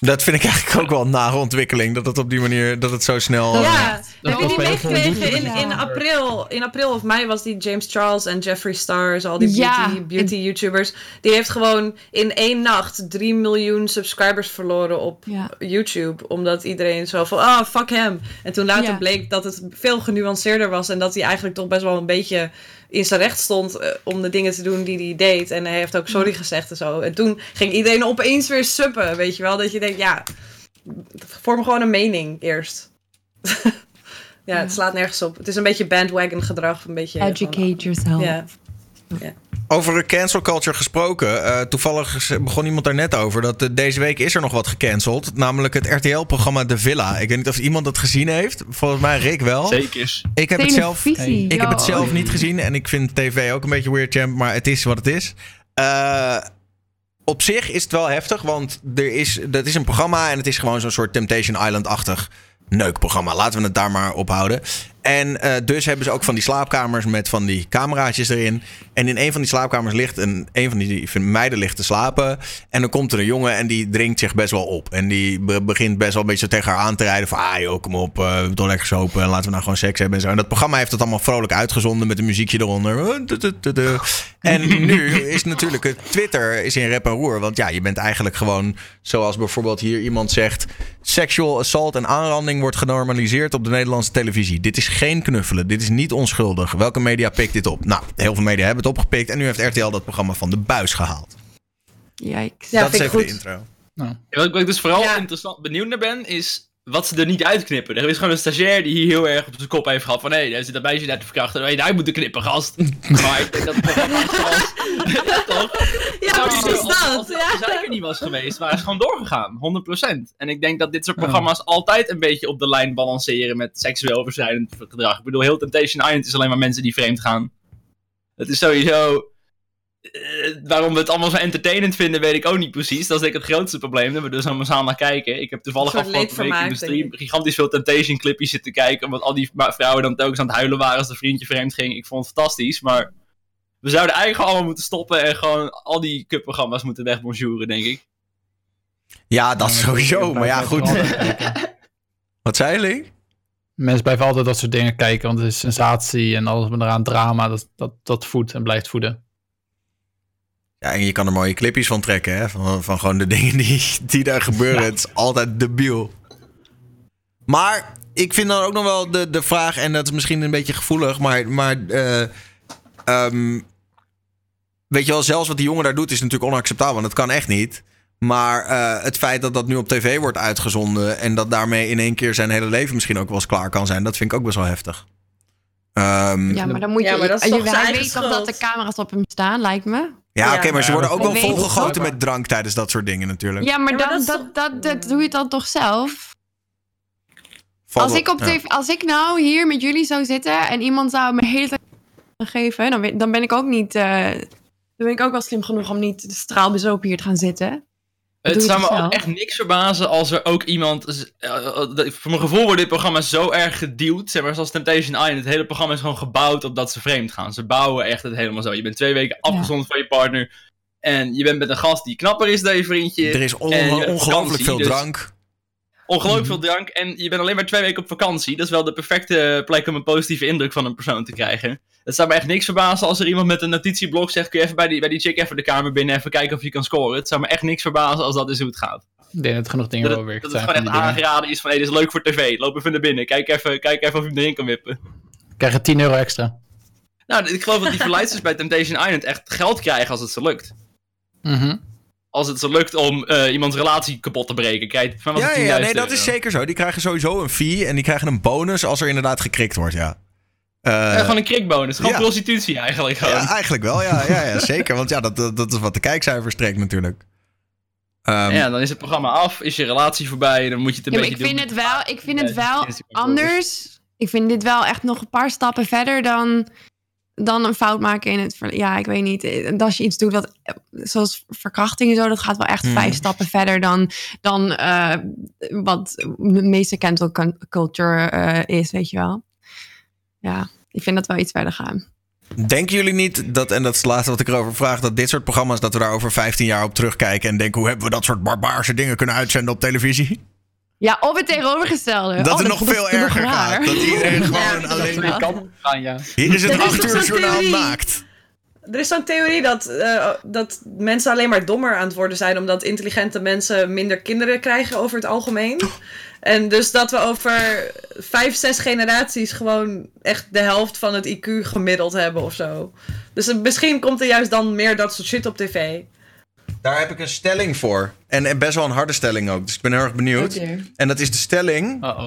Speaker 1: Dat vind ik eigenlijk ook wel een nare ontwikkeling. Dat het op die manier, dat het zo snel... eh,
Speaker 5: Ja,
Speaker 2: Dat
Speaker 5: heb je die meegekregen? In, in, april, in april of mei was die James Charles en Jeffree Stars, al die
Speaker 3: Ja,
Speaker 5: beauty, beauty YouTubers. Die heeft gewoon in één nacht 3 miljoen subscribers verloren op
Speaker 3: Ja.
Speaker 5: YouTube. Omdat iedereen zo van, ah, fuck hem. En toen later
Speaker 3: Ja.
Speaker 5: bleek dat het veel genuanceerder was. En dat hij eigenlijk toch best wel een beetje in zijn recht stond eh, om de dingen te doen die hij deed. En hij heeft ook sorry gezegd en zo. En toen ging iedereen opeens weer suppen, weet je wel. Dat je denkt, ja, vorm gewoon een mening eerst. ja, het slaat nergens op. Het is een beetje bandwagon gedrag. Een beetje
Speaker 3: Educate yourself.
Speaker 5: Ja.
Speaker 1: Over de cancel culture gesproken. eh, toevallig begon iemand daar net over. Dat eh, deze week is er nog wat gecanceld. Namelijk het RTL-programma De Villa. Ik weet niet of iemand het gezien heeft. Volgens mij Rick wel.
Speaker 4: Zeker.
Speaker 1: Ik heb het zelf... Ik heb het zelf niet gezien en ik vind tv ook een beetje weird, champ, maar het is wat het is. Eh, op zich is het wel heftig, want er is, dat is een programma en het is gewoon zo'n soort Temptation Island-achtig neukprogramma. Laten we het daar maar op houden. En eh, dus hebben ze ook van die slaapkamers met van die cameraatjes erin. En in een van die slaapkamers ligt een, een van die meiden ligt te slapen. En dan komt er een jongen en die drinkt zich best wel op. En die be- begint best wel een beetje tegen haar aan te rijden. Van, ah joh, kom op, eh, we toch lekker sopen. Laten we nou gewoon seks hebben en zo. En dat programma heeft het allemaal vrolijk uitgezonden met een muziekje eronder. En nu is natuurlijk Twitter is in rep en roer. Want ja, je bent eigenlijk gewoon, zoals bijvoorbeeld hier iemand zegt... Sexual assault en aanranding wordt genormaliseerd op de Nederlandse televisie. Dit is geen knuffelen. Dit is niet onschuldig. Welke media pikt dit op? Nou, heel veel media hebben het opgepikt. En nu heeft RTL dat programma van de buis gehaald.
Speaker 3: Yikes.
Speaker 5: Ja,
Speaker 1: dat is even de
Speaker 5: goed.
Speaker 1: intro.
Speaker 2: Nou,
Speaker 4: Wat ik- wat ik dus vooral
Speaker 5: Ja.
Speaker 4: interessant benieuwd naar ben, is wat ze er niet uitknippen. Er is gewoon een stagiair die hier heel erg op zijn kop heeft gehad van... hé, daar zit een meisje daar te verkrachten. Nee, daar moet knippen, gast. maar ik denk dat het toch?
Speaker 5: Ja, precies
Speaker 4: er- als-
Speaker 5: dat.
Speaker 4: Als niet was geweest, waren ze gewoon doorgegaan. 100%. En ik denk dat dit soort programma's altijd een beetje op de lijn balanceren met seksueel overschrijdend gedrag. Ik bedoel, heel Temptation Island is alleen maar mensen die vreemd gaan. Het is sowieso... eh, waarom we het allemaal zo entertainend vinden, weet ik ook niet precies. Dat is denk ik het grootste probleem. Dat we dus allemaal samen naar kijken. Ik heb toevallig afgelopen week in de stream gigantisch veel Temptation clipjes zitten kijken. Omdat al die vrouwen dan telkens aan het huilen waren als de vriendje vreemd ging. Ik vond het fantastisch, maar... We zouden eigenlijk allemaal moeten stoppen en gewoon al die cupprogramma's moeten wegbonjouren, denk ik.
Speaker 1: Ja, dat
Speaker 2: Ja,
Speaker 1: sowieso. Maar ja, goed. Wat zei je, Link?
Speaker 2: Mensen blijven altijd dat soort dingen kijken, want het is sensatie en alles met eraan drama. Dat, dat, dat voedt en blijft voeden.
Speaker 1: Ja, en je kan er mooie clipjes van trekken, hè? Van, van gewoon de dingen die, die daar gebeuren. Het is altijd debiel. Maar ik vind dan ook nog wel de, de vraag, en dat is misschien een beetje gevoelig, maar, maar eh, ehm, weet je wel, zelfs wat die jongen daar doet is natuurlijk onacceptabel, want dat kan echt niet. Maar eh, het feit dat dat nu op tv wordt uitgezonden en dat daarmee in één keer zijn hele leven misschien ook wel eens klaar kan zijn, dat vind ik ook best wel heftig. Ehm,
Speaker 3: Ja, maar dan moet je...
Speaker 5: Ja, maar dat is
Speaker 3: je- hij weet toch dat de camera's op hem staan, lijkt me.
Speaker 1: ja,
Speaker 5: Ja.
Speaker 1: oké, maar ze worden ook wel volgegoten met drank tijdens dat soort dingen natuurlijk.
Speaker 3: Ja, maar,
Speaker 5: Ja, maar
Speaker 3: dan,
Speaker 5: dat
Speaker 3: dat, dat, doe je dan toch zelf?
Speaker 1: Valt
Speaker 3: Als ik, op
Speaker 1: ja.
Speaker 3: tv, als ik nou hier met jullie zou zitten en iemand zou me de hele tijd geven, dan, ben- dan ben ik ook niet. eh, dan ben ik ook wel slim genoeg om niet straalbezopen hier te gaan zitten.
Speaker 4: Het zou me ook echt niks verbazen als er ook iemand... eh, eh, voor mijn gevoel wordt dit programma zo erg geduwd. Zeg maar zoals Temptation Island. Het hele programma is gewoon gebouwd op dat ze vreemd gaan. Ze bouwen echt het helemaal zo. Je bent twee weken afgezonderd van je partner. En je bent met een gast die knapper is dan je vriendje.
Speaker 1: Er is on- ongelooflijk veel
Speaker 4: dus-
Speaker 1: drank.
Speaker 4: Ongelooflijk
Speaker 1: Mhm.
Speaker 4: veel drank. En je bent alleen maar twee weken op vakantie. Dat is wel de perfecte plek om een positieve indruk van een persoon te krijgen. Het zou me echt niks verbazen als er iemand met een notitieblok zegt... kun je even bij die, bij die chick even de kamer binnen even kijken of je kan scoren. Het zou me echt niks verbazen als dat is hoe het gaat.
Speaker 2: Ik denk dat er genoeg dingen
Speaker 4: Dat,
Speaker 2: wel werkt.
Speaker 4: dat het gewoon echt aangeraden is van... hé, dit is leuk voor tv. Loop even naar binnen. Kijk even, kijk even of je hem erin kan wippen.
Speaker 2: Krijg je 10 euro extra.
Speaker 4: Nou, ik geloof dat die verleidsters bij Temptation Island echt geld krijgen als het ze lukt.
Speaker 2: Mhm.
Speaker 4: Als het ze lukt om eh, iemands relatie kapot te breken. Kijk, van
Speaker 1: Ja, ja,
Speaker 4: 10.000
Speaker 1: nee, dat is zeker zo. Die krijgen sowieso een fee en die krijgen een bonus als er inderdaad gekrikt wordt, ja. Eh,
Speaker 4: Eh, gewoon een krikbonus. Gewoon
Speaker 1: ja.
Speaker 4: prostitutie eigenlijk. Gewoon.
Speaker 1: ja, eigenlijk wel, ja, ja, ja zeker. Want ja, dat, dat, dat is wat de kijkcijfers trekt natuurlijk. Ehm,
Speaker 4: ja, dan is het programma af, is je relatie voorbij, dan moet je het een
Speaker 3: Ja,
Speaker 4: beetje
Speaker 3: ik vind
Speaker 4: doen.
Speaker 3: het wel, ik vind het wel anders. Ik vind dit wel echt nog een paar stappen verder dan, dan een fout maken in het verleden. Ja, ik weet niet. En Als je iets doet wat, zoals verkrachting en zo, dat gaat wel echt
Speaker 1: Hmm.
Speaker 3: vijf stappen verder dan, dan eh, wat de meeste cancel cul- culture eh, is, weet je wel. Ja, ik vind dat wel iets verder gaan.
Speaker 1: Denken jullie niet dat, en dat is het laatste wat ik erover vraag, dat dit soort programma's, dat we daar over 15 jaar op terugkijken en denken, hoe hebben we dat soort barbaarse dingen kunnen uitzenden op televisie?
Speaker 3: Ja, of het tegenovergestelde.
Speaker 1: Dat
Speaker 3: Oh,
Speaker 1: het nog veel erger gaat. Dat iedereen gewoon
Speaker 3: Ja,
Speaker 1: alleen...
Speaker 2: kan gaan, ja.
Speaker 1: Hier is het
Speaker 5: Er is
Speaker 1: 8
Speaker 5: toch
Speaker 1: uur
Speaker 5: zo'n
Speaker 1: journaal
Speaker 5: theorie? Er is zo'n theorie dat, eh, dat mensen alleen maar dommer aan het worden zijn, omdat intelligente mensen minder kinderen krijgen over het algemeen. En dus dat we over vijf, zes generaties gewoon echt de helft van het IQ gemiddeld hebben of zo. Dus misschien komt er juist dan meer dat soort shit op tv.
Speaker 1: Daar heb ik een stelling voor. En, en best wel een harde stelling ook. Dus ik ben heel erg benieuwd. En dat is de stelling:
Speaker 2: Uh-oh.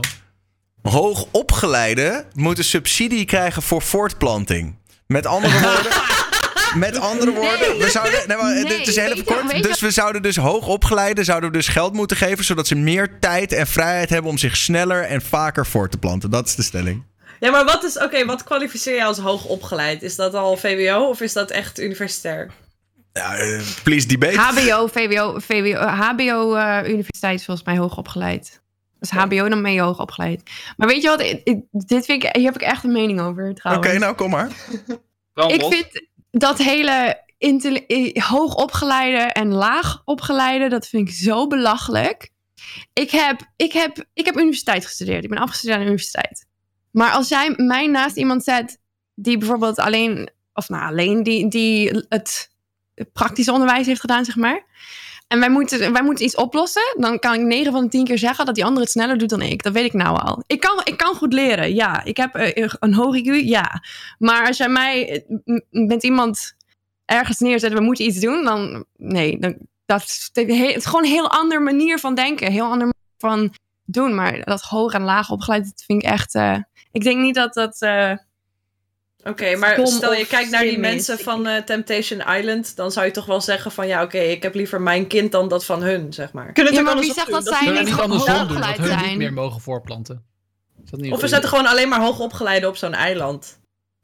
Speaker 1: hoogopgeleiden moeten subsidie krijgen voor voortplanting. Met andere woorden. Met andere woorden, we zouden. Nee, maar,
Speaker 3: Nee,
Speaker 1: dit is heel kort. Dus we zouden dus hoogopgeleiden zouden we dus geld moeten geven. zodat ze meer tijd en vrijheid hebben om zich sneller en vaker voor te planten. Dat is de stelling.
Speaker 5: Ja, maar wat is, oké, wat kwalificeer je als hoog opgeleid? Is dat al VWO of is dat echt universitair?
Speaker 1: Ja, eh, please debate.
Speaker 3: HBO, VWO, VWO, HBO eh, universiteit is volgens mij hoog opgeleid. Dus HBO, dan ben je hoog opgeleid. Maar weet je wat, ik- ik- dit vind ik, hier heb ik echt een mening over
Speaker 1: Oké,
Speaker 3: trouwens.
Speaker 1: nou kom maar.
Speaker 3: Ik vind dat hele intelli- eh, hoog opgeleide en laag opgeleide, dat vind ik zo belachelijk. Ik heb, ik, heb, ik heb universiteit gestudeerd. Ik ben afgestudeerd aan de universiteit. Maar als jij mij naast iemand zet die bijvoorbeeld alleen, of nou alleen, die, die het praktische onderwijs heeft gedaan, zeg maar. En wij moeten, wij moeten iets oplossen. Dan kan ik 9 van de 10 keer zeggen dat die ander het sneller doet dan ik. Dat weet ik nou al. Ik kan, ik kan goed leren, ja. Ik heb eh, een hoog IQ, ja. Maar als jij mij eh, met iemand ergens neerzet, we moeten iets doen, dan nee. Dan, dat het is gewoon een heel andere manier van denken. Een heel andere manier van doen. Maar dat hoog en laag opgeleid, dat vind ik echt... eh, ik denk niet dat dat...
Speaker 5: Oké, maar stel je kijkt naar die mensen van eh, Temptation Island, dan zou je toch wel zeggen van ja, oké, ik heb liever mijn kind dan dat van hun, zeg maar.
Speaker 7: Kunnen
Speaker 3: Ja,
Speaker 7: het ook
Speaker 3: maar wie zegt dat zij niet
Speaker 2: niet
Speaker 3: hoog
Speaker 2: andersom doen, dat niet
Speaker 3: zijn?
Speaker 2: meer mogen voorplanten? Is dat niet
Speaker 5: Of we zetten gewoon alleen maar hoogopgeleiden op zo'n eiland.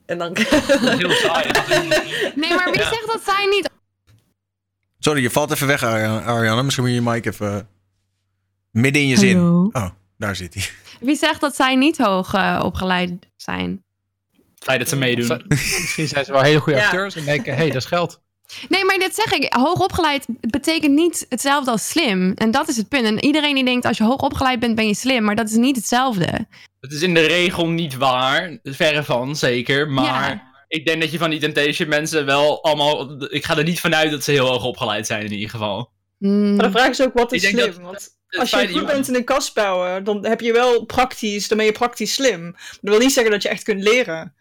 Speaker 5: En dan...
Speaker 4: Heel saai.
Speaker 3: Nee, maar wie zegt dat zij niet...
Speaker 1: Sorry, je valt even weg, Arjan- Ariane. Misschien moet je je mic even midden in je zin. Oh, daar zit hij.
Speaker 3: Wie zegt dat zij niet hoog eh, opgeleid zijn?
Speaker 4: Feit dat ze meedoen.
Speaker 2: Misschien zijn ze wel hele goede
Speaker 5: Ja.
Speaker 2: acteurs en denken, hé, hey, dat is geld.
Speaker 3: Nee, maar dit zeg ik. Hoogopgeleid betekent niet hetzelfde als slim. En dat is het punt. En iedereen die denkt, als je hoogopgeleid bent, ben je slim. Maar dat is niet hetzelfde.
Speaker 4: Het is in de regel niet waar. Verre van, zeker. Maar
Speaker 3: Ja.
Speaker 4: ik denk dat je van die Temptation mensen wel allemaal... Ik ga er niet vanuit dat ze heel hoog opgeleid zijn in ieder geval.
Speaker 3: Hmm.
Speaker 7: Maar de vraag is ook, wat is slim?
Speaker 4: dat-
Speaker 7: Want
Speaker 4: Het
Speaker 7: als je goed
Speaker 4: dat
Speaker 7: bent in een kast bouwen, dan heb je wel praktisch, dan ben je praktisch slim. Dat wil niet zeggen dat je echt kunt leren.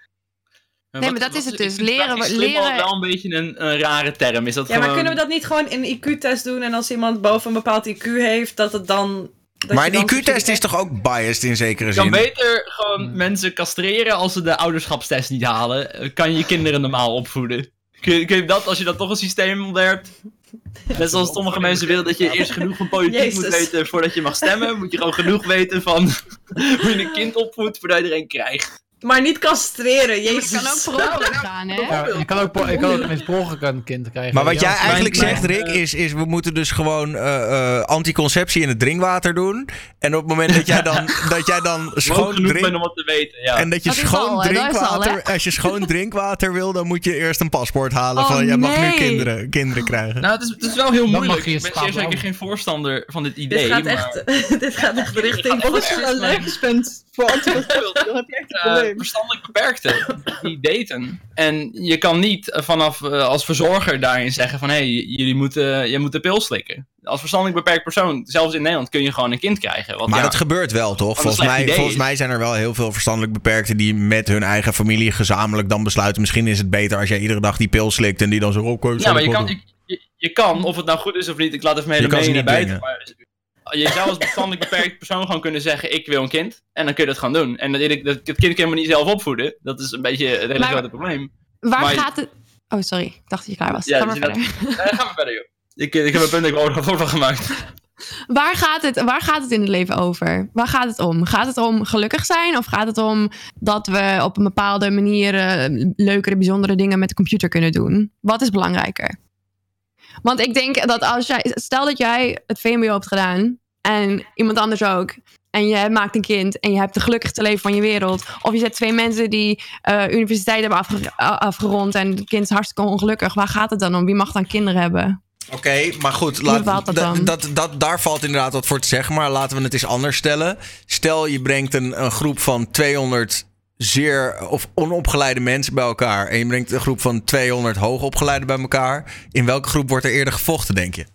Speaker 3: Nee, maar dat is het dus.
Speaker 4: vind
Speaker 3: Leren-
Speaker 4: al wel een beetje een, een rare term. Is dat
Speaker 5: Ja, maar kunnen we dat niet gewoon in een IQ-test doen en als iemand boven een bepaald IQ heeft, dat het dan. Dat
Speaker 1: Maar
Speaker 5: je
Speaker 1: een IQ-test is toch ook biased in zekere
Speaker 4: Je kan
Speaker 1: zin?
Speaker 4: beter gewoon mensen castreren als ze de ouderschapstest niet halen. Kan je je kinderen normaal opvoeden. Kun je, kun je dat, als je dat toch een systeem ontwerpt? Net zoals sommige mensen willen dat je eerst genoeg van politiek moet weten voordat je mag stemmen. Moet je gewoon genoeg weten van hoe je een kind opvoedt voordat je er een krijgt.
Speaker 5: Maar niet castreren,
Speaker 3: Het
Speaker 5: jezus.
Speaker 3: kan ook per ongeluk gaan, hè?
Speaker 2: Ja, je kan ook, je kan ook per een kind krijgen.
Speaker 1: Maar wat jij eigenlijk zegt, Rick, is, is we moeten dus gewoon eh, eh, anticonceptie in het drinkwater doen. En op het moment dat jij dan, dat jij dan schoon
Speaker 4: genoeg ben
Speaker 1: drink...
Speaker 4: om wat te weten, ja.
Speaker 1: En dat je
Speaker 3: Dat
Speaker 1: schoon
Speaker 3: al, al,
Speaker 1: drinkwater, als je schoon drinkwater wil, dan moet je eerst een paspoort halen
Speaker 3: Oh,
Speaker 1: van jij mag nu kinderen, kinderen krijgen.
Speaker 4: Nou, het is, het is wel heel moeilijk.
Speaker 2: je je
Speaker 4: Ik ben zeer zeker geen voorstander van dit idee.
Speaker 5: Dit gaat
Speaker 4: maar,
Speaker 5: echt, dit gaat echt richting.
Speaker 7: Als je allergisch bent voor anticonceptie, dan heb je echt een
Speaker 4: eh,
Speaker 7: probleem.
Speaker 4: Verstandelijk beperkten die daten. En je kan niet eh, vanaf eh, als verzorger daarin zeggen van hé, hey, jullie moeten, je moet de pil slikken. Als verstandelijk beperkt persoon, zelfs in Nederland, kun je gewoon een kind krijgen. Want
Speaker 1: Maar
Speaker 4: ja,
Speaker 1: dat gebeurt wel, toch? Volgens mij, volgens mij zijn er wel heel veel verstandelijk beperkten die met hun eigen familie gezamenlijk dan besluiten. Misschien is het beter als jij iedere dag die pil slikt en die dan zo op.
Speaker 4: ja, maar je kan, je, kan, of het nou goed is of niet, ik laat even
Speaker 1: ze
Speaker 4: mening naar buiten. Maar je zou als verstandelijk beperkt persoon gewoon kunnen zeggen, ik wil een kind. En dan kun je dat gewoon doen. En dat, dat, dat kind je helemaal niet zelf opvoeden. Dat is een beetje het hele
Speaker 3: Maar-
Speaker 4: grote probleem.
Speaker 3: Waar
Speaker 4: Maar-
Speaker 3: gaat het... Oh, sorry. Ik dacht dat je klaar was.
Speaker 4: Ja,
Speaker 3: Ga maar
Speaker 4: dus dat-
Speaker 3: verder.
Speaker 4: Eh, gaan we verder, joh. Ik, ik heb mijn punt ik heb er van gemaakt.
Speaker 3: Waar gaat, het, waar gaat het in het leven over? Waar gaat het om? Gaat het om gelukkig zijn? Of gaat het om dat we op een bepaalde manier eh, leukere, bijzondere dingen met de computer kunnen doen? Wat is belangrijker? Want ik denk dat als jij, stel dat jij het VMBO hebt gedaan en iemand anders ook. En je maakt een kind en je hebt de gelukkigste leven van je wereld. Of je zet twee mensen die eh, universiteit hebben afge- afgerond en het kind is hartstikke ongelukkig. Waar gaat het dan om? Wie mag dan kinderen hebben?
Speaker 1: Oké, maar goed, laat,
Speaker 3: dat
Speaker 1: dat, dat, daar valt inderdaad wat voor te zeggen. Maar laten we het eens anders stellen. Stel je brengt een, een groep van 200 zeer of onopgeleide mensen bij elkaar. En je brengt een groep van 200 hoogopgeleide bij elkaar. In welke groep wordt er eerder gevochten, denk je?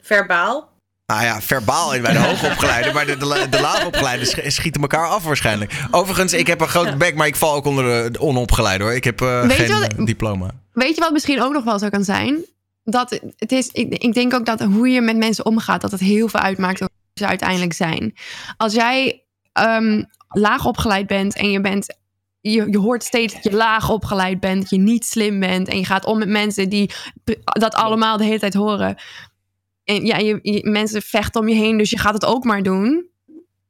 Speaker 5: Verbaal.
Speaker 1: Nou ja, verbaal in bij de hoogopgeleide, maar de, de, de laagopgeleide sch- schieten elkaar af waarschijnlijk. Overigens, ik heb een grote bek, maar ik val ook onder de, de onopgeleide hoor. Ik heb eh,
Speaker 3: Weet je
Speaker 1: geen
Speaker 3: wat-
Speaker 1: diploma.
Speaker 3: Weet je wat misschien ook nog wel zo kan zijn? Dat het is, ik, ik denk ook dat hoe je met mensen omgaat, dat het heel veel uitmaakt hoe ze uiteindelijk zijn. Als jij ehm, laag opgeleid bent en je bent. Je, je hoort steeds dat je laag opgeleid bent, dat je niet slim bent. En je gaat om met mensen die dat allemaal de hele tijd horen. En ja, je, je- mensen vechten om je heen, dus je gaat het ook maar doen.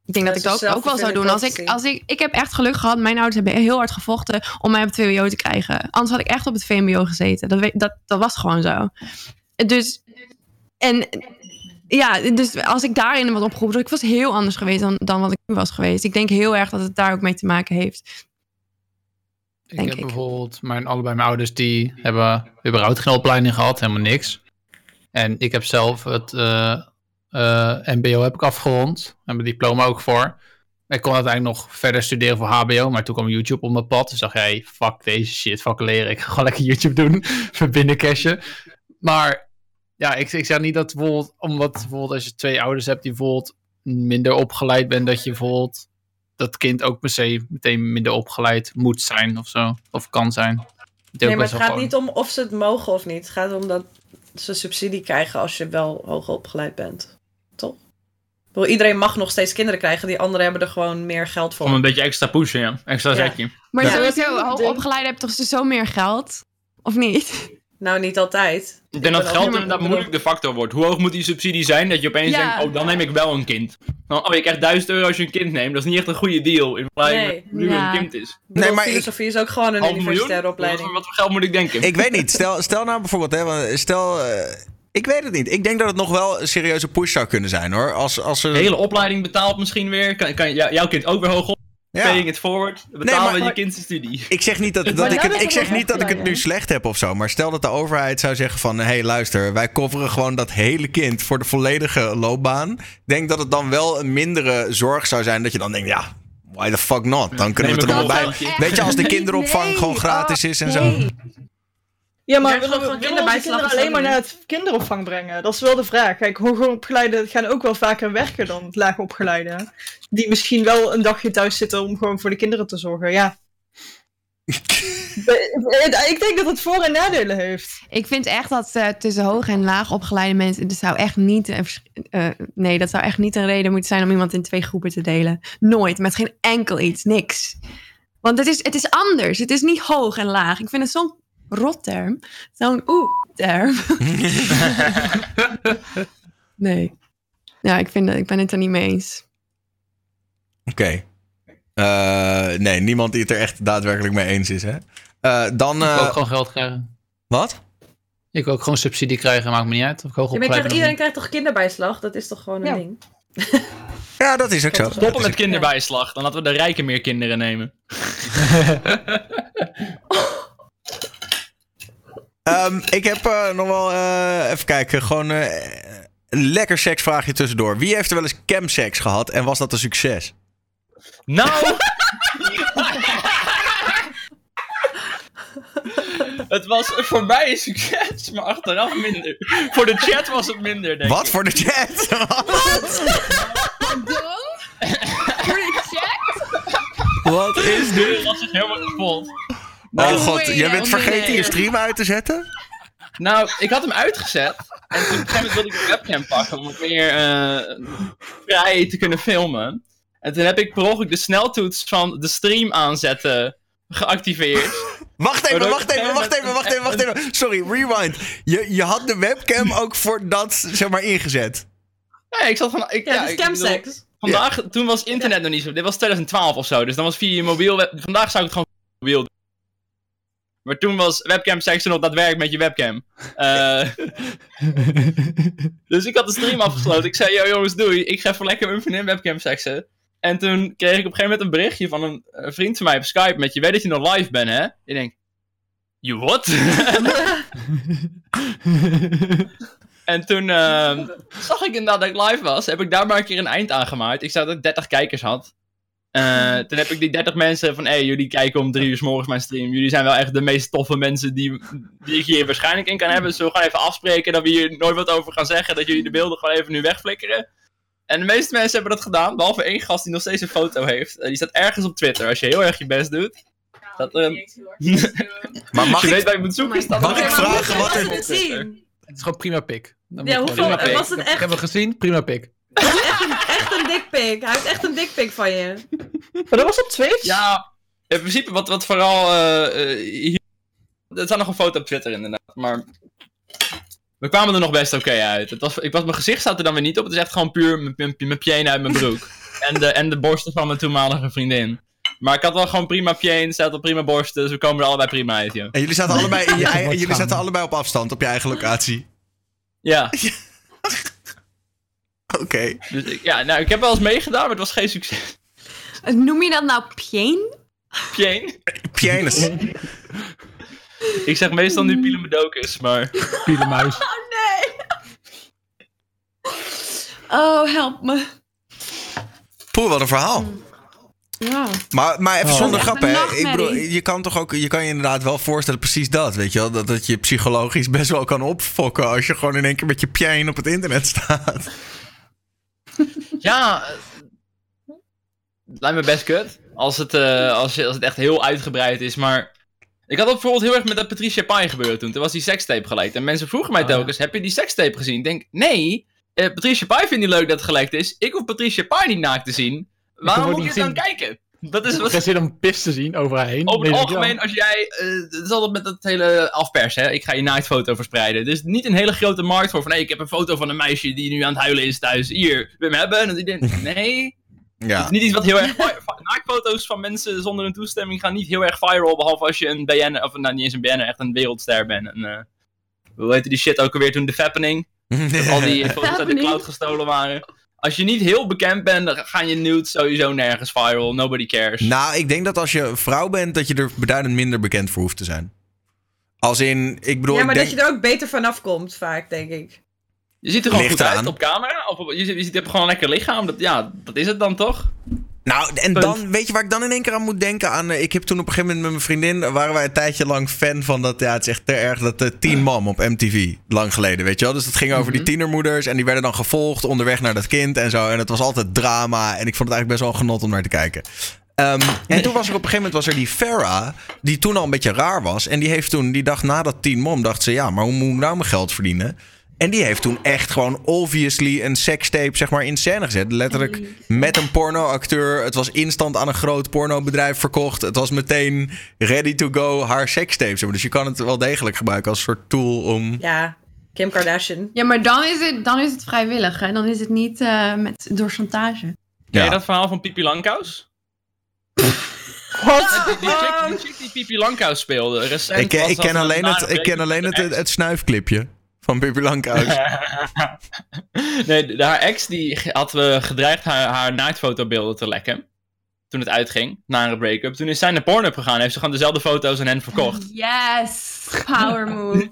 Speaker 3: Ik denk dat ik dat ook, ook wel zou doen. Als ik, als ik, ik heb echt geluk gehad. Mijn ouders hebben heel hard gevochten om mij op het VWO te krijgen. Anders had ik echt op het VMBO gezeten. Dat, dat, dat was gewoon zo. Dus, en ja, dus als ik daarin wat opgeroepen was, ik was heel anders geweest dan, dan wat ik nu was geweest. Ik denk heel erg dat het daar ook mee te maken heeft.
Speaker 2: Ik
Speaker 3: denk
Speaker 2: heb
Speaker 3: ik.
Speaker 2: bijvoorbeeld mijn, allebei mijn ouders die hebben überhaupt geen opleiding gehad, helemaal niks. En ik heb zelf het eh, eh, MBO heb ik afgerond, heb mijn diploma ook voor. Ik kon uiteindelijk nog verder studeren voor HBO, maar toen kwam YouTube op mijn pad. Dus dacht ik, hey, fuck deze shit, fuck leren. Ik ga gewoon lekker YouTube doen, verbinden cashen. Maar ja, ik, ik zeg niet dat bijvoorbeeld, omdat bijvoorbeeld als je twee ouders hebt die bijvoorbeeld minder opgeleid bent, dat je bijvoorbeeld dat kind ook per se meteen minder opgeleid moet zijn of zo. Of kan zijn.
Speaker 5: Nee, maar het gaat
Speaker 2: gewoon-
Speaker 5: niet om of ze het mogen of niet. Het gaat om dat ze subsidie krijgen als je wel hoger opgeleid bent. Toch? Bedoel, iedereen mag nog steeds kinderen krijgen. Die anderen hebben er gewoon meer geld voor.
Speaker 4: Om een beetje extra pushen, ja. Extra
Speaker 5: Ja.
Speaker 4: zetje.
Speaker 3: Maar
Speaker 5: Ja.
Speaker 3: sowieso,
Speaker 7: Ja.
Speaker 3: hoogopgeleid heb toch zo meer geld? Of niet?
Speaker 5: Nou, niet altijd.
Speaker 4: Ik denk dat geld inderdaad moeilijk de factor wordt. Hoe hoog moet die subsidie zijn dat je opeens
Speaker 3: Ja.
Speaker 4: denkt, oh, dan neem ik wel een kind. Dan, oh, je krijgt 1000 euro als je een kind neemt. Dat is niet echt een goede deal in vergelijking
Speaker 5: Nee.
Speaker 4: met nu
Speaker 3: Ja.
Speaker 4: een kind is.
Speaker 5: Ik bedoel,
Speaker 1: Nee, maar ik-
Speaker 5: filosofie is ook gewoon een universitaire
Speaker 4: Wat,
Speaker 5: opleiding.
Speaker 4: voor- wat voor geld moet ik denken?
Speaker 1: Ik weet niet. Stel, stel nou bijvoorbeeld, hè, want stel. eh, ik weet het niet. Ik denk dat het nog wel een serieuze push zou kunnen zijn hoor. Als, als er...
Speaker 4: De hele opleiding betaalt misschien weer. Kan, kan jou- jouw kind ook weer hoog op?
Speaker 1: Ja.
Speaker 4: paying it forward. Betalen
Speaker 1: maar-
Speaker 4: je kind zijn studie.
Speaker 1: Ik zeg niet dat, dat,
Speaker 7: Maar
Speaker 1: ik, het, ik zeg niet dat ik het nu slecht heb of zo. Maar stel dat de overheid zou zeggen van... hé hey, luister, wij coveren gewoon dat hele kind voor de volledige loopbaan. Ik denk dat het dan wel een mindere zorg zou zijn. Dat je dan denkt, ja, why the fuck not? Dan kunnen we het er nog
Speaker 4: wel
Speaker 1: bij. Weet je, als de kinderopvang
Speaker 3: Nee,
Speaker 1: gewoon gratis
Speaker 3: oh,
Speaker 1: is en zo.
Speaker 7: Ja, maar willen we
Speaker 5: gewoon
Speaker 7: willen we onze kinderen alleen maar naar het kinderopvang brengen? Dat is wel de vraag. Kijk, hoger opgeleiden gaan ook wel vaker werken dan het lager opgeleiden. Die misschien wel een dagje thuis zitten om gewoon voor de kinderen te zorgen. Ja. ik denk dat het voor- en nadelen heeft.
Speaker 3: Ik vind echt dat eh, tussen hoog en laag opgeleide mensen... Dat zou echt niet, een vers- eh, nee, dat zou echt niet een reden moeten zijn... om iemand in twee groepen te delen. Nooit, met geen enkel iets, niks. Want het is, het is anders. Het is niet hoog en laag. Ik vind het zo'n rotterm. Zo'n oeh-term. nee. Ja, ik, vind, dat- ik ben het er niet mee eens.
Speaker 1: Oké. Eh, nee, niemand die het er echt daadwerkelijk mee eens is, hè? Eh, dan...
Speaker 2: Ik wil
Speaker 1: eh,
Speaker 2: ook gewoon geld krijgen.
Speaker 1: wat?
Speaker 2: Ik wil ook gewoon subsidie krijgen, maakt me niet uit. Of ik hoog
Speaker 5: Ja, iedereen
Speaker 2: niet.
Speaker 5: krijgt toch kinderbijslag? Dat is toch gewoon een
Speaker 7: Ja.
Speaker 5: ding?
Speaker 1: Ja, dat is ook zo.
Speaker 4: Stoppen met kinderbijslag. Dan laten we de rijken meer kinderen nemen.
Speaker 1: Ehm, ik heb eh, nog wel... eh, even kijken, gewoon... eh, een lekker seksvraagje tussendoor. Wie heeft er wel eens camseks gehad en was dat een succes?
Speaker 4: Nou! het was voor mij een succes, maar achteraf minder. Voor de chat was het minder, denk
Speaker 1: Wat
Speaker 4: ik.
Speaker 1: voor de chat? Wat is dit?
Speaker 4: De was het helemaal kapot.
Speaker 1: Oh god, jij bent vergeten je stream uit te zetten?
Speaker 4: Nou, ik had hem uitgezet. En toen op een gegeven moment wilde ik de webcam pakken om het meer eh, vrij te kunnen filmen. En toen heb ik per ongeluk de sneltoets van de stream aanzetten geactiveerd.
Speaker 1: Wacht even,
Speaker 4: Waardoor-
Speaker 1: wacht even, wacht even, wacht even, wacht even. Sorry, rewind. Je, je had de webcam ook voor dat, zeg maar, ingezet.
Speaker 4: Nee, ik zat van... Ik,
Speaker 5: Ja, is
Speaker 4: ik. Vandaag, toen was internet nog niet zo. Dit was 2012 of zo. Dus dan was via je mobiel. web- Vandaag zou ik het gewoon mobiel doen. Maar toen was webcam nog dat werk met je webcam. Eh, dus ik had de stream afgesloten. Ik zei, yo jongens, doei. Ik ga even lekker mijn vriendin webcam seksen. En toen kreeg ik op een gegeven moment een berichtje van een, vriend van mij op Skype met je weet dat je nog live bent, hè? Ik denk, you what? en toen ehm, zag ik inderdaad dat ik live was. Heb ik daar maar een keer een eind aan gemaakt. Ik zag dat ik 30 kijkers had. Eh, toen heb ik die 30 mensen van, hé, hey, jullie kijken om drie uur s morgens mijn stream. Jullie zijn wel echt de meest toffe mensen die, die ik hier waarschijnlijk in kan hebben. Zullen we gewoon even afspreken dat we hier nooit wat over gaan zeggen. Dat jullie de beelden gewoon even nu wegflikkeren. En de meeste mensen hebben dat gedaan, behalve één gast die nog steeds een foto heeft. Eh, die staat ergens op Twitter. Als je heel erg je best doet. Dat, ehm,
Speaker 1: Maar mag
Speaker 4: je weet
Speaker 1: ik...
Speaker 4: waar je moet zoeken,
Speaker 1: Mag ik vragen wat er-
Speaker 4: op
Speaker 5: het?
Speaker 2: Het is gewoon prima pik. Dan
Speaker 5: Ja,
Speaker 2: moet
Speaker 5: hoeveel-
Speaker 2: gewoon-
Speaker 4: eh,
Speaker 5: was het
Speaker 2: Ik
Speaker 5: echt?
Speaker 2: heb hem gezien, prima pik.
Speaker 5: Echt een dikpik. Hij heeft echt een dikpik van je.
Speaker 7: Maar dat was op Twitch?
Speaker 4: Ja, in principe wat, wat vooral... eh, eh, hier... Er staat nog een foto op Twitter inderdaad, maar... We kwamen er nog best oké uit. Het was, ik was, mijn gezicht staat er dan weer niet op. Het is echt gewoon puur mijn- pjeen uit mijn broek. en, de, en de borsten van mijn toenmalige vriendin. Maar ik had wel gewoon prima pjeen, staat op prima borsten, dus we komen er allebei prima uit, joh.
Speaker 1: En jullie zaten allebei, in je, jullie zaten allebei op afstand op je eigen locatie.
Speaker 4: Ja,
Speaker 1: Oké.
Speaker 4: dus ik, ja, nou, ik heb wel eens meegedaan, maar het was geen succes.
Speaker 3: Noem je dat nou pjeen?
Speaker 4: Pjeen?
Speaker 1: Pianus.
Speaker 4: Ik zeg meestal nu Pielemedokus, maar...
Speaker 2: Pielenmuis.
Speaker 3: Oh, help me.
Speaker 1: Poeh, wat een verhaal.
Speaker 3: Ja.
Speaker 1: Maar, maar even
Speaker 2: Oh.
Speaker 1: zonder grap, hè. Ik bedoel, je kan toch ook, je kan je inderdaad wel voorstellen, precies dat, weet je wel. Dat het je psychologisch best wel kan opfokken als je gewoon in één keer met je piano op het internet staat.
Speaker 4: Ja, eh, lijkt me best kut. Als het, eh, als, je, als het echt heel uitgebreid is, maar... Ik had dat bijvoorbeeld heel erg met dat Patricia Pai gebeuren toen. Toen was die sekstape gelekt. En mensen vroegen mij
Speaker 2: Oh,
Speaker 4: telkens, heb je die sekstape gezien? Ik denk, nee. eh, Patricia Pai vindt niet leuk dat het gelekt is. Ik hoef Patricia Pai niet naakt te zien. Waarom moet je het dan kijken? Dat is
Speaker 2: Ik
Speaker 4: wat...
Speaker 2: zit om pis te zien overheen.
Speaker 4: Over het
Speaker 2: Weet ik wel.
Speaker 4: algemeen, als jij. eh, het is altijd met dat hele afpers, hè? Ik ga je naaktfoto verspreiden. Er is niet een hele grote markt voor van. Nee, ik heb een foto van een meisje die nu aan het huilen is thuis. Hier, wil je hem hebben? En dan iedereen. Nee. Het
Speaker 1: Ja.
Speaker 4: is niet iets wat heel erg. Naaktfoto's van mensen zonder een toestemming gaan niet heel erg viral. Behalve als je een BN, of nou niet eens een BN, echt een wereldster bent. En, eh, hoe heette die shit ook alweer toen? The Fappening. Dat al die foto's uit de cloud gestolen waren. Als je niet heel bekend bent, dan gaan je nudes sowieso nergens viral. Nobody cares.
Speaker 1: Nou, ik denk dat als je vrouw bent, dat je er beduidend minder bekend voor hoeft te zijn. Als in, ik bedoel,
Speaker 5: Ja, maar
Speaker 1: ik
Speaker 5: dat je er ook beter vanaf komt, vaak, denk ik.
Speaker 4: je ziet er gewoon
Speaker 1: Ligt
Speaker 4: goed
Speaker 1: aan.
Speaker 4: uit op camera. Of je, ziet- je ziet- je hebt gewoon een lekker lichaam. Dat, ja, dat is het dan toch?
Speaker 1: Nou, en
Speaker 4: Punt.
Speaker 1: dan, weet je waar ik dan in één keer aan moet denken? Aan, eh, ik heb toen op een gegeven moment met mijn vriendin, waren wij een tijdje lang fan van dat, ja, het is echt te erg, dat eh, Teen Mom op MTV, lang geleden, weet je wel? Dus dat ging over die tienermoeders en die werden dan gevolgd onderweg naar dat kind en zo. En het was altijd drama en ik vond het eigenlijk best wel een genot om naar te kijken. Ehm, en toen was er op een gegeven moment was er die Farah, die toen al een beetje raar was. En die heeft toen, die dag na dat Teen Mom, dacht ze, ja, maar hoe moet ik nou mijn geld verdienen? En die heeft toen echt gewoon obviously een sekstape zeg maar in scène gezet. Letterlijk met een pornoacteur. Het was instant aan een groot pornobedrijf verkocht. Het was meteen ready to go haar sekstape. zeg maar. Dus je kan het wel degelijk gebruiken als soort tool om...
Speaker 5: Ja, Kim Kardashian.
Speaker 3: Ja, maar dan is het, dan is het vrijwillig. Hè? Dan is het niet eh, met, door chantage.
Speaker 4: Ken
Speaker 1: Ja.
Speaker 4: je dat verhaal van Pipi Langkous?
Speaker 7: Wat?
Speaker 4: Die, die, chick, die chick die Pipi Langkous speelde. Recent
Speaker 1: Ik, ken- ik ken
Speaker 4: een
Speaker 1: alleen het, ik ken alleen het, het, snuifclipje van Pippi Langkous.
Speaker 4: nee, de- haar ex die had eh, gedreigd haar, haar naaktfotobeelden te lekken. Toen het uitging, na een break-up. Toen is zij naar Pornhub gegaan. Heeft ze gewoon dezelfde foto's aan hen verkocht.
Speaker 3: Yes! Power move.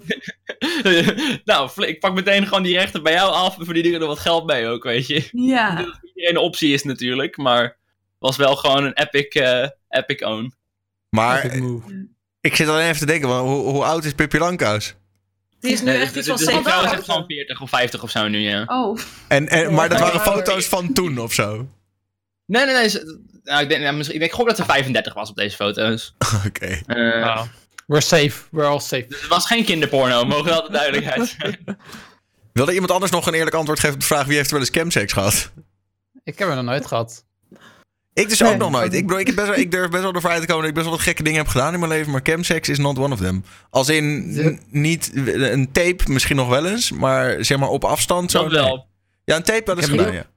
Speaker 4: nou, ik pak meteen gewoon die rechten bij jou af. En verdien ik er wat geld mee ook, weet je.
Speaker 3: Ja.
Speaker 4: Dat het iedereen een optie is natuurlijk. Maar was wel gewoon een epic, eh, epic own.
Speaker 1: Maar
Speaker 2: Epic move.
Speaker 1: ik zit alleen even te denken, hoe, hoe oud is Pippi Langkous?
Speaker 5: Die is nu
Speaker 4: Nee,
Speaker 5: echt iets van
Speaker 4: de- Die
Speaker 5: 70
Speaker 4: vrouw is
Speaker 5: of
Speaker 4: echt gewoon 40 of 50 of zo nu, ja.
Speaker 3: Oh.
Speaker 1: En, en, maar dat waren foto's van toen of zo?
Speaker 4: Nee, nee, nee. ze- nou, ik, denk, nou, misschien, ik denk gok dat ze 35 was op deze foto's.
Speaker 1: Oké.
Speaker 4: Eh,
Speaker 2: we're safe. We're all safe.
Speaker 4: Het was geen kinderporno, mogen wel de duidelijkheid zijn.
Speaker 1: Wilde iemand anders nog een eerlijk antwoord geven op de vraag wie heeft er wel eens chemsex gehad?
Speaker 2: Ik heb er nog nooit gehad.
Speaker 1: Ik dus ook nog nooit. Ik, bedoel, ik, heb best wel, ik durf best wel ervoor uit te komen dat ik best wel wat gekke dingen heb gedaan in mijn leven. Maar chemsex is not one of them. Als in niet een tape misschien nog wel eens. Maar zeg maar op afstand zo.
Speaker 4: Dat wel.
Speaker 1: Ja, een tape wel eens
Speaker 2: Ik heb
Speaker 1: gedaan,
Speaker 2: niet-
Speaker 1: ja.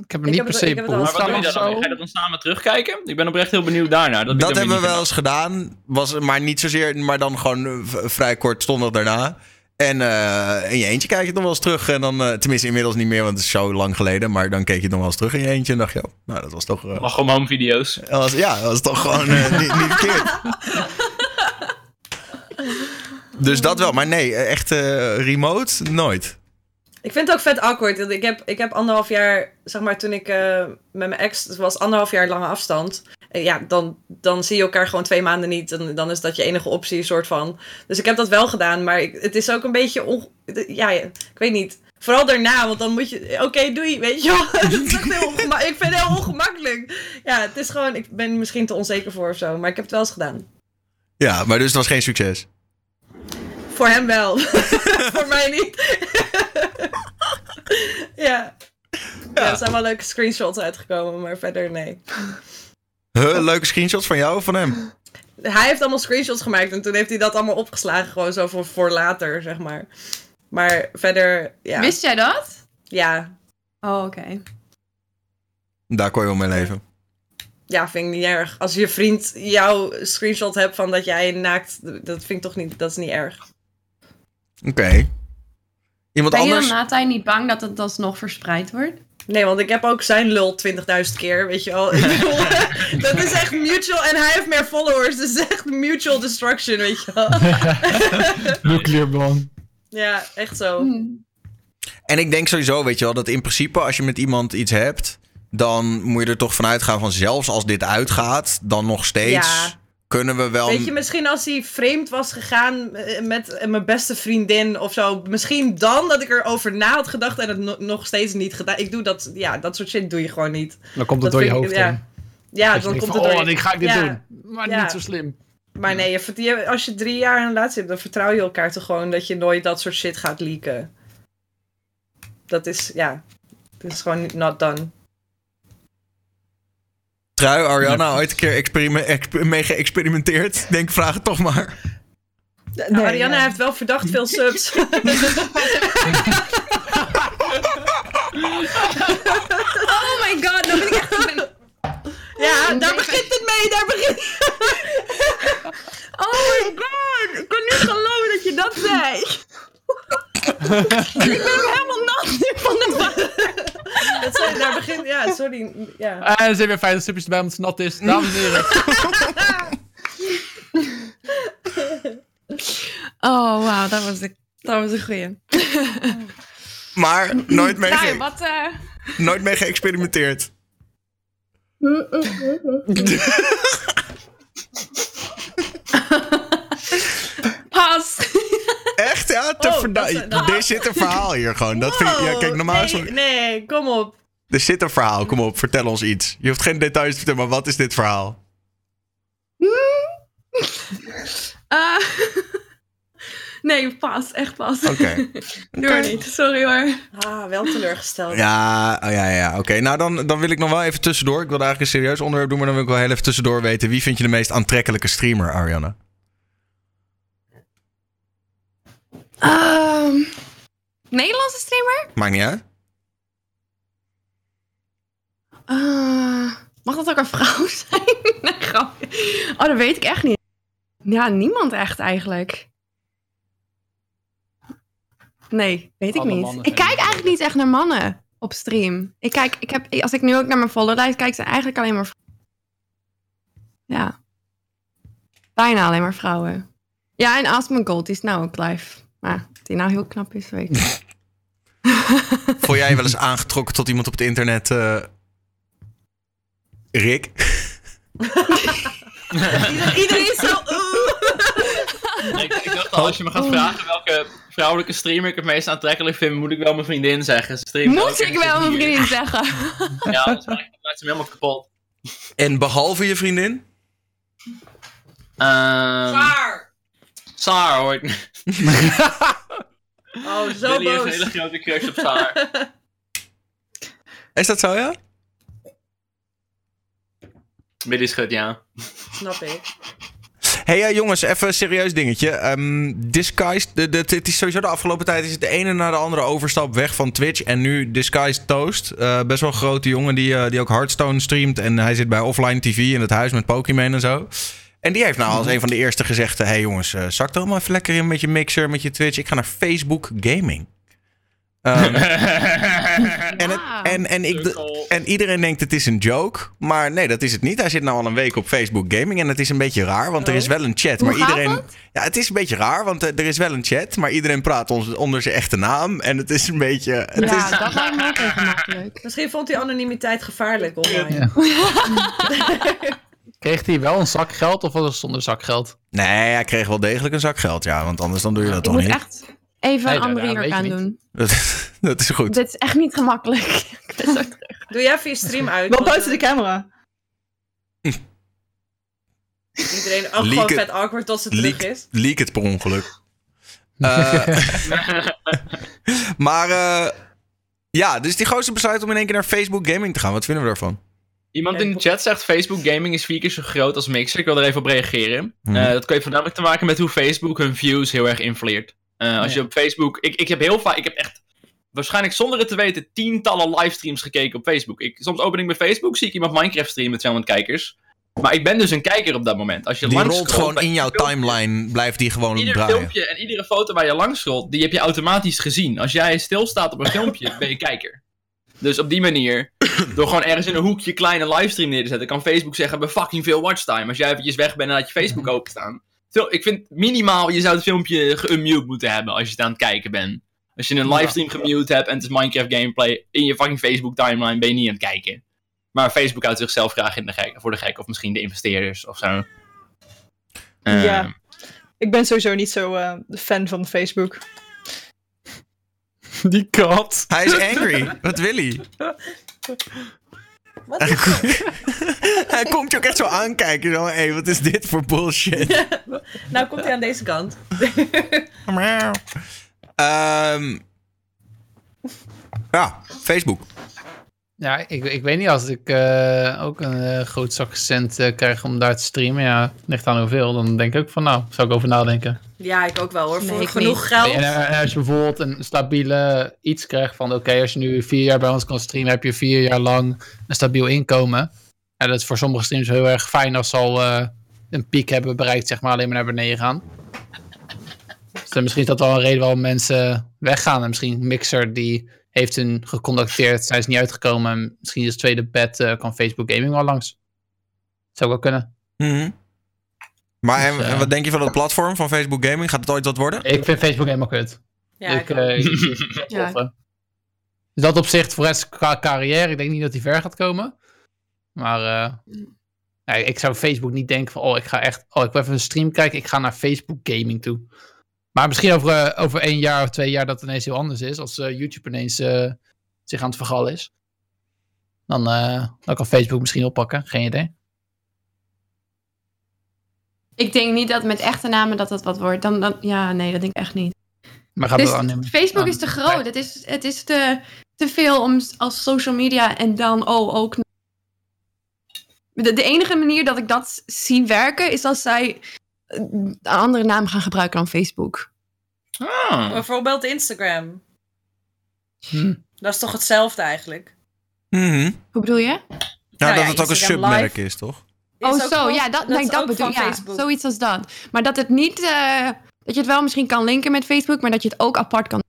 Speaker 2: Ik heb
Speaker 5: Ik
Speaker 2: niet
Speaker 5: heb
Speaker 2: per se
Speaker 5: ik heb het al-
Speaker 4: Maar
Speaker 2: behoefte
Speaker 4: wat
Speaker 2: aan
Speaker 4: doe je
Speaker 2: of
Speaker 4: dan? Ga je dat dan samen terugkijken? Ik ben oprecht heel benieuwd daarnaar. Dat,
Speaker 1: Dat hebben we wel eens gedaan. Was, maar niet zozeer, maar dan gewoon eh, vrij kortstondig daarna. En eh, in je eentje kijk je het nog wel eens terug. En dan, eh, tenminste inmiddels niet meer, want het is zo lang geleden. Maar dan keek je het nog wel eens terug in je eentje. En dacht je, oh, nou dat was toch... eh,
Speaker 4: gedaan. Mag gewoon home video's.
Speaker 1: dat was, ja, dat was toch gewoon eh, niet, niet verkeerd. Dus dat wel. Maar nee, eh, echt eh, remote, nooit.
Speaker 5: Ik vind het ook vet awkward. want Ik heb, ik heb anderhalf jaar, zeg maar, toen ik eh, met mijn ex, het was anderhalf jaar lange afstand. En ja, dan, dan zie je elkaar gewoon twee maanden niet. En dan is dat je enige optie, soort van. Dus ik heb dat wel gedaan, maar ik, het is ook een beetje, on, ja, ja, ik weet niet. Vooral daarna, want dan moet je, oké, doei, weet je wel. Is echt heel ongema- ik vind het heel ongemakkelijk. Ja, het is gewoon, ik ben misschien te onzeker voor of zo, maar ik heb het wel eens gedaan.
Speaker 1: Ja, maar dus het was geen succes.
Speaker 5: Voor hem wel. voor mij niet. ja. ja. er zijn wel leuke screenshots uitgekomen, maar verder nee.
Speaker 1: Huh, leuke screenshots van jou of van hem?
Speaker 5: Hij heeft allemaal screenshots gemaakt en toen heeft hij dat allemaal opgeslagen, gewoon zo voor, voor later, zeg maar. Maar verder, ja.
Speaker 3: Wist jij dat?
Speaker 5: Ja.
Speaker 3: Oh, oké.
Speaker 1: Daar kon je wel mee leven.
Speaker 5: Ja, vind ik niet erg. Als je vriend jouw screenshot hebt van dat jij naakt, dat vind ik toch niet, dat is niet erg.
Speaker 1: Oké. Iemand
Speaker 3: Ben je dan
Speaker 1: anders?
Speaker 3: niet bang dat het alsnog verspreid wordt?
Speaker 5: Nee, want ik heb ook zijn lul 20.000 keer, weet je wel. Dat is echt mutual. En hij heeft meer followers, dus echt mutual destruction, weet je wel.
Speaker 2: Nuclear bomb.
Speaker 5: Ja, echt zo.
Speaker 3: Hm.
Speaker 1: En ik denk sowieso, weet je wel, dat in principe als je met iemand iets hebt, dan moet je er toch vanuit gaan van zelfs als dit uitgaat, dan nog steeds
Speaker 5: Ja.
Speaker 1: Kunnen we wel.
Speaker 5: Weet je, misschien als hij vreemd was gegaan eh, met eh, mijn beste vriendin of zo. Misschien dan dat ik erover na had gedacht en het no- nog steeds niet gedaan. Ik doe dat, ja, dat soort shit doe je gewoon niet.
Speaker 2: Dan komt het
Speaker 5: Dat
Speaker 2: door je hoofd
Speaker 5: ik- ja. dan komt
Speaker 2: van,
Speaker 5: het door
Speaker 2: oh,
Speaker 5: je-
Speaker 2: ik ga dit
Speaker 5: Ja.
Speaker 2: doen. Maar
Speaker 5: Ja.
Speaker 2: niet zo slim.
Speaker 5: Maar nee, als je drie jaar een relatie hebt, dan vertrouw je elkaar toch gewoon dat je nooit dat soort shit gaat leaken. Dat is, ja, dat is gewoon not done.
Speaker 1: Trui, Ariana, ooit een keer experime- exp- mee geëxperimenteerd? Denk, vraag het toch maar.
Speaker 5: Nou, Ariana heeft wel verdacht veel subs.
Speaker 3: Oh my god, dan ben ik echt...
Speaker 5: ja, daar begint het mee, daar begint
Speaker 3: Oh my god, ik kan niet geloven dat je dat zei. Ik ben helemaal nat nu van de.
Speaker 5: Dat zijn, begin, ja, sorry. Ja.
Speaker 2: En er zijn weer 50 subjes erbij omdat het nat is. Dames en heren.
Speaker 3: Oh, wauw, dat was de, dat was een goeie.
Speaker 1: Maar nooit mee,
Speaker 3: Nou, wat... eh,
Speaker 1: nooit mee geëxperimenteerd.
Speaker 3: pas!
Speaker 1: Echt, ja? Te
Speaker 5: Oh,
Speaker 1: Er zit een verhaal hier gewoon. Dat vind ik, ja, kijk, normaal is
Speaker 5: nee, nee, kom op.
Speaker 1: Er zit een verhaal. Kom op, vertel ons iets. Je hoeft geen details te vertellen, maar wat is dit verhaal?
Speaker 3: Eh, nee, pas. Echt pas.
Speaker 1: Oké.
Speaker 3: Doe niet. Sorry hoor.
Speaker 5: Ah, wel teleurgesteld.
Speaker 1: Ja, oh, ja, ja. Oké, nou dan, dan wil ik nog wel even tussendoor. Ik wilde eigenlijk een serieus onderwerp doen, maar dan wil ik wel heel even tussendoor weten. Wie vind je de meest aantrekkelijke streamer, Ariana?
Speaker 3: Ehm, Nederlandse streamer?
Speaker 1: Maakt niet uit.
Speaker 3: Eh, mag dat ook een vrouw zijn? nee, grapje. Oh, dat weet ik echt niet. Ja, niemand echt eigenlijk. Nee, weet ik
Speaker 2: Alle
Speaker 3: niet. Ik kijk eigenlijk niet echt naar mannen op stream. Ik kijk, ik heb, als ik nu ook naar mijn folderlijst kijk, zijn eigenlijk alleen maar vrouwen. Ja. Bijna alleen maar vrouwen. Ja, en Aspen Gold, die is nou ook live. Maar of die nou heel knap is, weet ik niet.
Speaker 1: Voel jij je wel eens aangetrokken tot iemand op het internet? eh, Rick?
Speaker 5: Ieder- Iedereen is zo...
Speaker 4: Ik, ik dacht al, als je me gaat vragen welke vrouwelijke streamer ik het meest aantrekkelijk vind, moet ik wel mijn vriendin zeggen. Streamt
Speaker 3: Moet ik wel mijn vriendin zeggen.
Speaker 4: Ja, dat maakt ze me helemaal kapot.
Speaker 1: En behalve je vriendin?
Speaker 4: Ehm. Saar hoor ik.
Speaker 5: Oh, zo
Speaker 4: Billy heeft een
Speaker 5: boos.
Speaker 4: hele grote crush op Saar.
Speaker 1: Is dat zo, ja?
Speaker 4: Billy schudt, ja.
Speaker 5: Snap ik.
Speaker 1: hey, ja, jongens, even een serieus dingetje. Ehm Disguised, de, de, het is sowieso de afgelopen tijd is het de ene na de andere overstap weg van Twitch. En nu Disguised Toast. Eh, best wel een grote jongen die, eh, die ook Hearthstone streamt. En hij zit bij Offline TV in het huis met Pokémon en zo. En die heeft nou als een van de eerste gezegd... Hé hey jongens, uh, zak er allemaal even lekker in met je mixer, met je Twitch. Ik ga naar Facebook Gaming. Ehm, en, het, en, en, ik, en iedereen denkt het is een joke. Maar nee, dat is het niet. Hij zit nou al een week op Facebook Gaming. En het is een beetje raar, want er is wel een chat. Maar iedereen. Ja, het is een beetje raar, want eh, er is wel een chat. Maar iedereen praat ons, onder zijn echte naam. En het is een beetje. Het
Speaker 3: ja,
Speaker 1: is,
Speaker 3: dat lijkt me ook even makkelijk.
Speaker 5: Misschien vond hij anonimiteit gevaarlijk online.
Speaker 2: Ja. Kreeg hij wel een zak geld of was het zonder zak geld?
Speaker 1: nee, hij kreeg wel degelijk een zak geld. Ja, want anders dan doe je dat
Speaker 3: Ik
Speaker 1: toch
Speaker 3: moet
Speaker 1: niet.
Speaker 3: echt even
Speaker 2: Nee,
Speaker 3: een andere jurk aan doen.
Speaker 1: Dat, dat is goed.
Speaker 3: Dit is echt niet gemakkelijk. Ik ben zo terug.
Speaker 5: Doe jij even je stream uit.
Speaker 7: Wel
Speaker 5: want,
Speaker 7: buiten de
Speaker 5: eh,
Speaker 7: camera.
Speaker 5: Iedereen ook
Speaker 1: Leak
Speaker 5: gewoon vet awkward tot ze terug
Speaker 1: Leak,
Speaker 5: is.
Speaker 1: leak het per ongeluk. Eh, maar eh, ja, dus die gozer besluit om in één keer naar Facebook Gaming te gaan. Wat vinden we daarvan?
Speaker 4: Iemand in de chat zegt Facebook gaming is vier keer zo groot als Mixer. Ik wil er even op reageren.
Speaker 1: Mhm.
Speaker 4: Eh, dat heeft voornamelijk te maken met hoe Facebook hun views heel erg infleert. Eh, als je op Facebook... Ik, ik heb heel vaak... Ik heb echt... Waarschijnlijk zonder het te weten tientallen livestreams gekeken op Facebook. Ik, soms open ik mijn Facebook, zie ik iemand Minecraft streamen met 200 kijkers. Maar ik ben dus een kijker op dat moment. Als je
Speaker 1: Die
Speaker 4: langs
Speaker 1: rolt gewoon in jouw
Speaker 4: ieder filmpje-
Speaker 1: timeline, blijft die gewoon
Speaker 4: Ieder
Speaker 1: draaien.
Speaker 4: filmpje en iedere foto waar je langs scrolt, die heb je automatisch gezien. Als jij stilstaat op een filmpje, ben je kijker. Dus op die manier, door gewoon ergens in een hoekje kleine livestream neer te zetten, kan Facebook zeggen, we fucking veel watchtime. Als jij eventjes weg bent en laat je Facebook openstaan. Veel- Ik vind minimaal, je zou het filmpje geunmute moeten hebben als je het aan het kijken bent. Als je een livestream gemute hebt en het is Minecraft gameplay in je fucking Facebook timeline, ben je niet aan het kijken. Maar Facebook houdt zichzelf graag in de gek, voor de gek, of misschien de investeerders of zo. Eh,
Speaker 7: Ja. Ik ben sowieso niet zo eh, de fan van Facebook.
Speaker 2: Die kat.
Speaker 1: Hij is angry. Wat wil hij?
Speaker 5: Wat
Speaker 1: hij komt je ook echt zo aankijken. Zo, hey, wat is dit voor bullshit?
Speaker 5: Nou komt hij aan deze kant.
Speaker 1: Ehm, ja, Facebook.
Speaker 2: Ja, ik, ik weet niet als ik eh, ook een eh, groot zak cent eh, krijg om daar te streamen. Ja, ligt aan hoeveel. Dan denk ik ook van nou, zou ik over nadenken.
Speaker 5: Ja, ik ook wel hoor.
Speaker 3: Nee,
Speaker 5: Voor genoeg
Speaker 3: niet.
Speaker 5: geld.
Speaker 2: En, eh, en als je bijvoorbeeld een stabiele iets krijgt van oké, als je nu vier jaar bij ons kan streamen, heb je vier jaar lang een stabiel inkomen. En dat is voor sommige streams heel erg fijn als ze al eh, een piek hebben bereikt, zeg maar, alleen maar naar beneden gaan. Dus dan misschien is dat wel een reden waarom mensen weggaan. En misschien Mixer die heeft hun gecontacteerd, zijn ze niet uitgekomen. en Misschien is het tweede bed, eh, kan Facebook Gaming wel langs. Zou wel kunnen.
Speaker 1: Mhm. Maar en,
Speaker 2: Dus, eh,
Speaker 1: en wat denk je van het platform van Facebook Gaming? Gaat het ooit wat worden?
Speaker 2: Ik vind Facebook helemaal kut.
Speaker 5: Ja,
Speaker 2: ik, eh,
Speaker 3: Ja.
Speaker 2: Dus dat opzicht voor rest qua carrière, ik denk niet dat hij ver gaat komen. Maar eh, ja, ik zou Facebook niet denken van, oh, ik ga echt, oh, ik wil even een stream kijken, ik ga naar Facebook Gaming toe. Maar misschien over, eh, over één jaar of twee jaar dat het ineens heel anders is, als eh, YouTube ineens eh, zich aan het vergallen is. Dan, eh, dan kan Facebook misschien oppakken, geen idee.
Speaker 3: Ik denk niet dat met echte namen dat dat wat wordt. Dan, dan, ja, nee, dat denk ik echt niet.
Speaker 2: Maar gaat
Speaker 3: Dus
Speaker 2: aannemen.
Speaker 3: Facebook is te groot. Het is, het is te, te veel om als social media en dan oh, ook. De, de enige manier dat ik dat zie werken is als zij eh, een andere naam gaan gebruiken dan Facebook.
Speaker 4: Ah.
Speaker 5: Bijvoorbeeld Instagram.
Speaker 2: Hm.
Speaker 5: Dat is toch hetzelfde eigenlijk?
Speaker 1: Mhm.
Speaker 3: Hoe bedoel je?
Speaker 1: Ja,
Speaker 5: Nou
Speaker 1: dat
Speaker 5: ja,
Speaker 1: het ook een submerk
Speaker 5: Live.
Speaker 1: is, toch?
Speaker 5: Is
Speaker 3: oh, zo,
Speaker 5: gewoon-
Speaker 3: ja, dat,
Speaker 5: dat
Speaker 3: bedoel ja,
Speaker 5: Facebook.
Speaker 3: Zoiets als dat. Maar dat het niet. eh, dat je het wel misschien kan linken met Facebook, maar dat je het ook apart kan.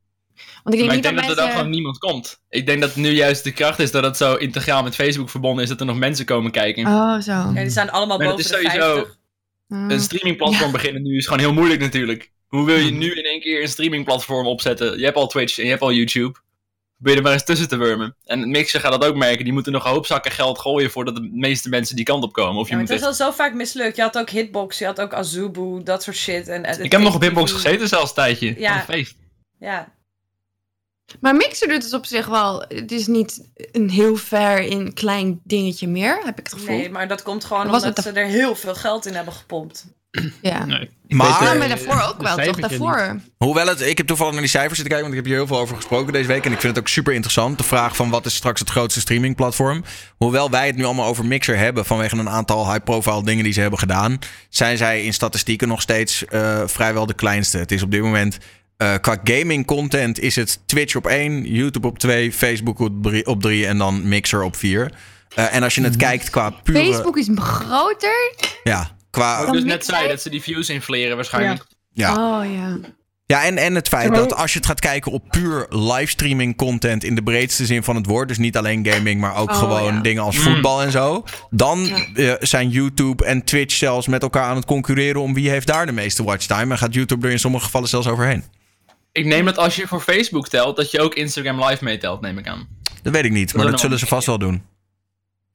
Speaker 3: Want ik denk
Speaker 4: Maar
Speaker 3: niet
Speaker 4: ik denk
Speaker 3: dat,
Speaker 4: dat, er dan
Speaker 3: mensen.
Speaker 4: gewoon niemand komt. Ik denk dat nu juist de kracht is dat het zo integraal met Facebook verbonden is dat er nog mensen komen kijken.
Speaker 3: Oh, zo.
Speaker 5: Ja, die zijn allemaal
Speaker 4: Maar
Speaker 5: boven
Speaker 4: is
Speaker 5: de
Speaker 4: sowieso-
Speaker 5: 50.
Speaker 4: Een streamingplatform beginnen nu is gewoon heel moeilijk natuurlijk. Hoe wil je nu in één keer een streamingplatform opzetten? Je hebt al Twitch en je hebt al YouTube. Probeer er maar eens tussen te wurmen. En Mixer gaat dat ook merken. Die moeten nog een hoop zakken geld gooien voordat de meeste mensen die kant op komen. Of je
Speaker 5: Ja,
Speaker 4: moet
Speaker 5: het is
Speaker 4: echt...
Speaker 5: al zo vaak mislukt. Je had ook Hitbox, je had ook Azubu, dat soort shit. En, en-
Speaker 4: Ik heb nog op Hitbox
Speaker 5: TV.
Speaker 4: gezeten zelfs een tijdje.
Speaker 5: Ja.
Speaker 4: Van feest.
Speaker 5: Ja,
Speaker 3: Maar Mixer doet het op zich wel. Het is niet een heel ver in klein dingetje meer, heb ik het gevoel.
Speaker 5: nee, maar dat komt gewoon omdat ze er heel veel geld in hebben gepompt.
Speaker 3: Ja.
Speaker 2: Nee.
Speaker 1: Maar-
Speaker 2: eh,
Speaker 3: maar daarvoor ook wel, toch? Daarvoor.
Speaker 1: Hoewel het, ik heb toevallig naar die cijfers zitten kijken, want ik heb hier heel veel over gesproken deze week. En ik vind het ook super interessant. De vraag van wat is straks het grootste streamingplatform. Hoewel wij het nu allemaal over Mixer hebben vanwege een aantal high-profile dingen die ze hebben gedaan, zijn zij in statistieken nog steeds eh, vrijwel de kleinste. Het is op dit moment eh, qua gaming content is het Twitch op 1, YouTube op 2, Facebook op 3 op drie en dan Mixer op 4. en als je het kijkt qua pure...
Speaker 3: Facebook is groter.
Speaker 1: Ja, qua...
Speaker 4: Dus net zei dat ze die views infleren waarschijnlijk.
Speaker 1: Ja.
Speaker 3: Oh ja.
Speaker 1: Ja, en, en het feit
Speaker 7: Ja,
Speaker 1: dat als je het gaat kijken op puur livestreaming content in de breedste zin van het woord, dus niet alleen gaming, maar ook
Speaker 3: Oh,
Speaker 1: gewoon
Speaker 3: ja.
Speaker 1: dingen als
Speaker 4: Mm.
Speaker 1: voetbal en zo, dan eh, zijn YouTube en Twitch zelfs met elkaar aan het concurreren om wie heeft daar de meeste watchtime en gaat YouTube er in sommige gevallen zelfs overheen.
Speaker 4: Ik neem dat als je voor Facebook telt, dat je ook Instagram Live meetelt, neem ik aan.
Speaker 1: Dat weet ik niet, maar dat zullen ze vast wel doen.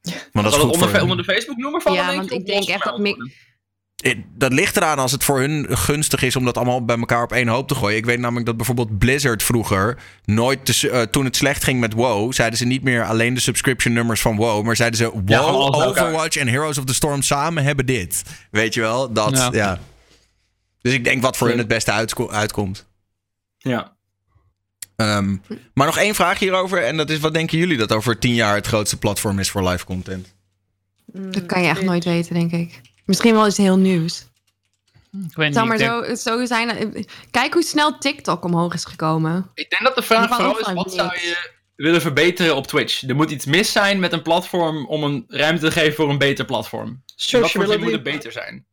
Speaker 1: Maar dat is goed
Speaker 4: het
Speaker 1: voor
Speaker 4: onder, onder de Facebook-noemer vallen,
Speaker 3: Ja, want ik denk echt dat
Speaker 1: Dat ligt eraan als het voor hun gunstig is om dat allemaal bij elkaar op één hoop te gooien. Ik weet namelijk dat bijvoorbeeld Blizzard vroeger nooit, te- eh, toen het slecht ging met WoW, zeiden ze niet meer alleen de subscription nummers van WoW, maar zeiden ze WoW. Overwatch en Heroes of the Storm samen hebben dit. Weet je wel? Dat, ja.
Speaker 2: Ja.
Speaker 1: Dus ik denk wat voor hun het beste uitko- uitkomt.
Speaker 4: Ja.
Speaker 1: Ehm, maar nog één vraag hierover en dat is wat denken jullie dat over tien jaar het grootste platform is voor live content?
Speaker 3: Dat kan je echt nooit weten, denk ik. Misschien wel iets heel nieuws.
Speaker 2: Ik weet
Speaker 3: Het
Speaker 2: niet.
Speaker 3: zou maar
Speaker 2: denk-
Speaker 3: zo, zo zijn. eh, Kijk hoe snel TikTok omhoog is gekomen.
Speaker 4: Ik denk dat de vraag vooral is, wat zou je willen verbeteren op Twitch? Er moet iets mis zijn met een platform om een ruimte te geven voor een beter platform. Wat voor zin moet het beter zijn?